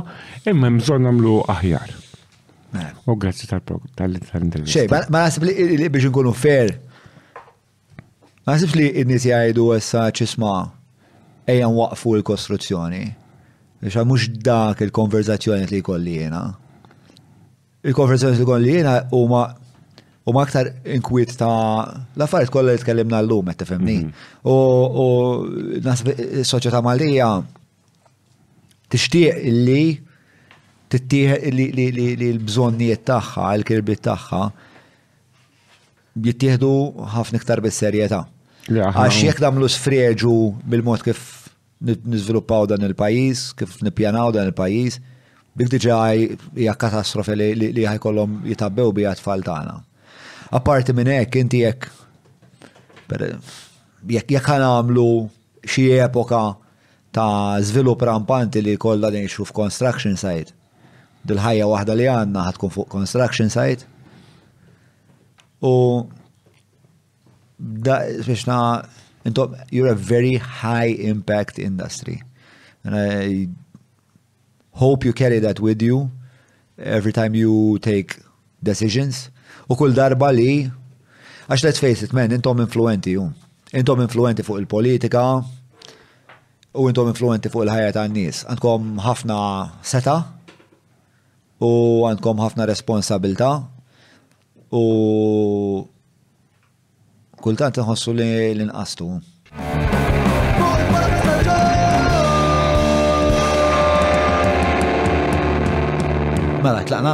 imma hemm bżonn nagħmlu aħjar. U grazzi tal-intervista. Xej, ma nasib li biex nkunu fair. Ma nasib li n-nies jgħidu issa ċisma ejja waqfu l-kostruzzjoni. Biex mhux dak il-konverzazzjoni li jkolli jiena. Il-konversazzjoni li kolli jiena huma huma aktar inkwiet ta' l-affarijiet kollha li tkellimna llum qed tifhimni. Mhm. U naħseb is-soċjetà Maltija tixtieq li tittieħed li l-bżonnijiet tagħha, l-kirbiet tagħha jittieħdu ħafna iktar bis-serjetà. Għax jekk nagħmlu sfreġu bil-mod kif niżviluppaw dan il-pajjiż, kif nippjanaw dan il-pajjiż, dik diġà hija katastrofe li ħajkollhom jitabbew biha tfal tagħna. Apparti minn hekk, inti jekk jekk jekk għamlu xi epoka ta' żvilupp rampanti li kollha ngħixu f'construction site. Dil-ħajja waħda li għandna ħatkun fuq construction site. U Biex na, intom, you're a very high impact industry. And I hope you carry that with you every time you take decisions. U kull darba li, għax let's face it, man, intom influenti ju. Intom influenti fuq il-politika, u intom influenti fuq il-ħajja ta' n-nis. Għandkom ħafna seta u għandkom ħafna responsabilta U kultant inħossu li l-inqastu. Mela, tlaqna?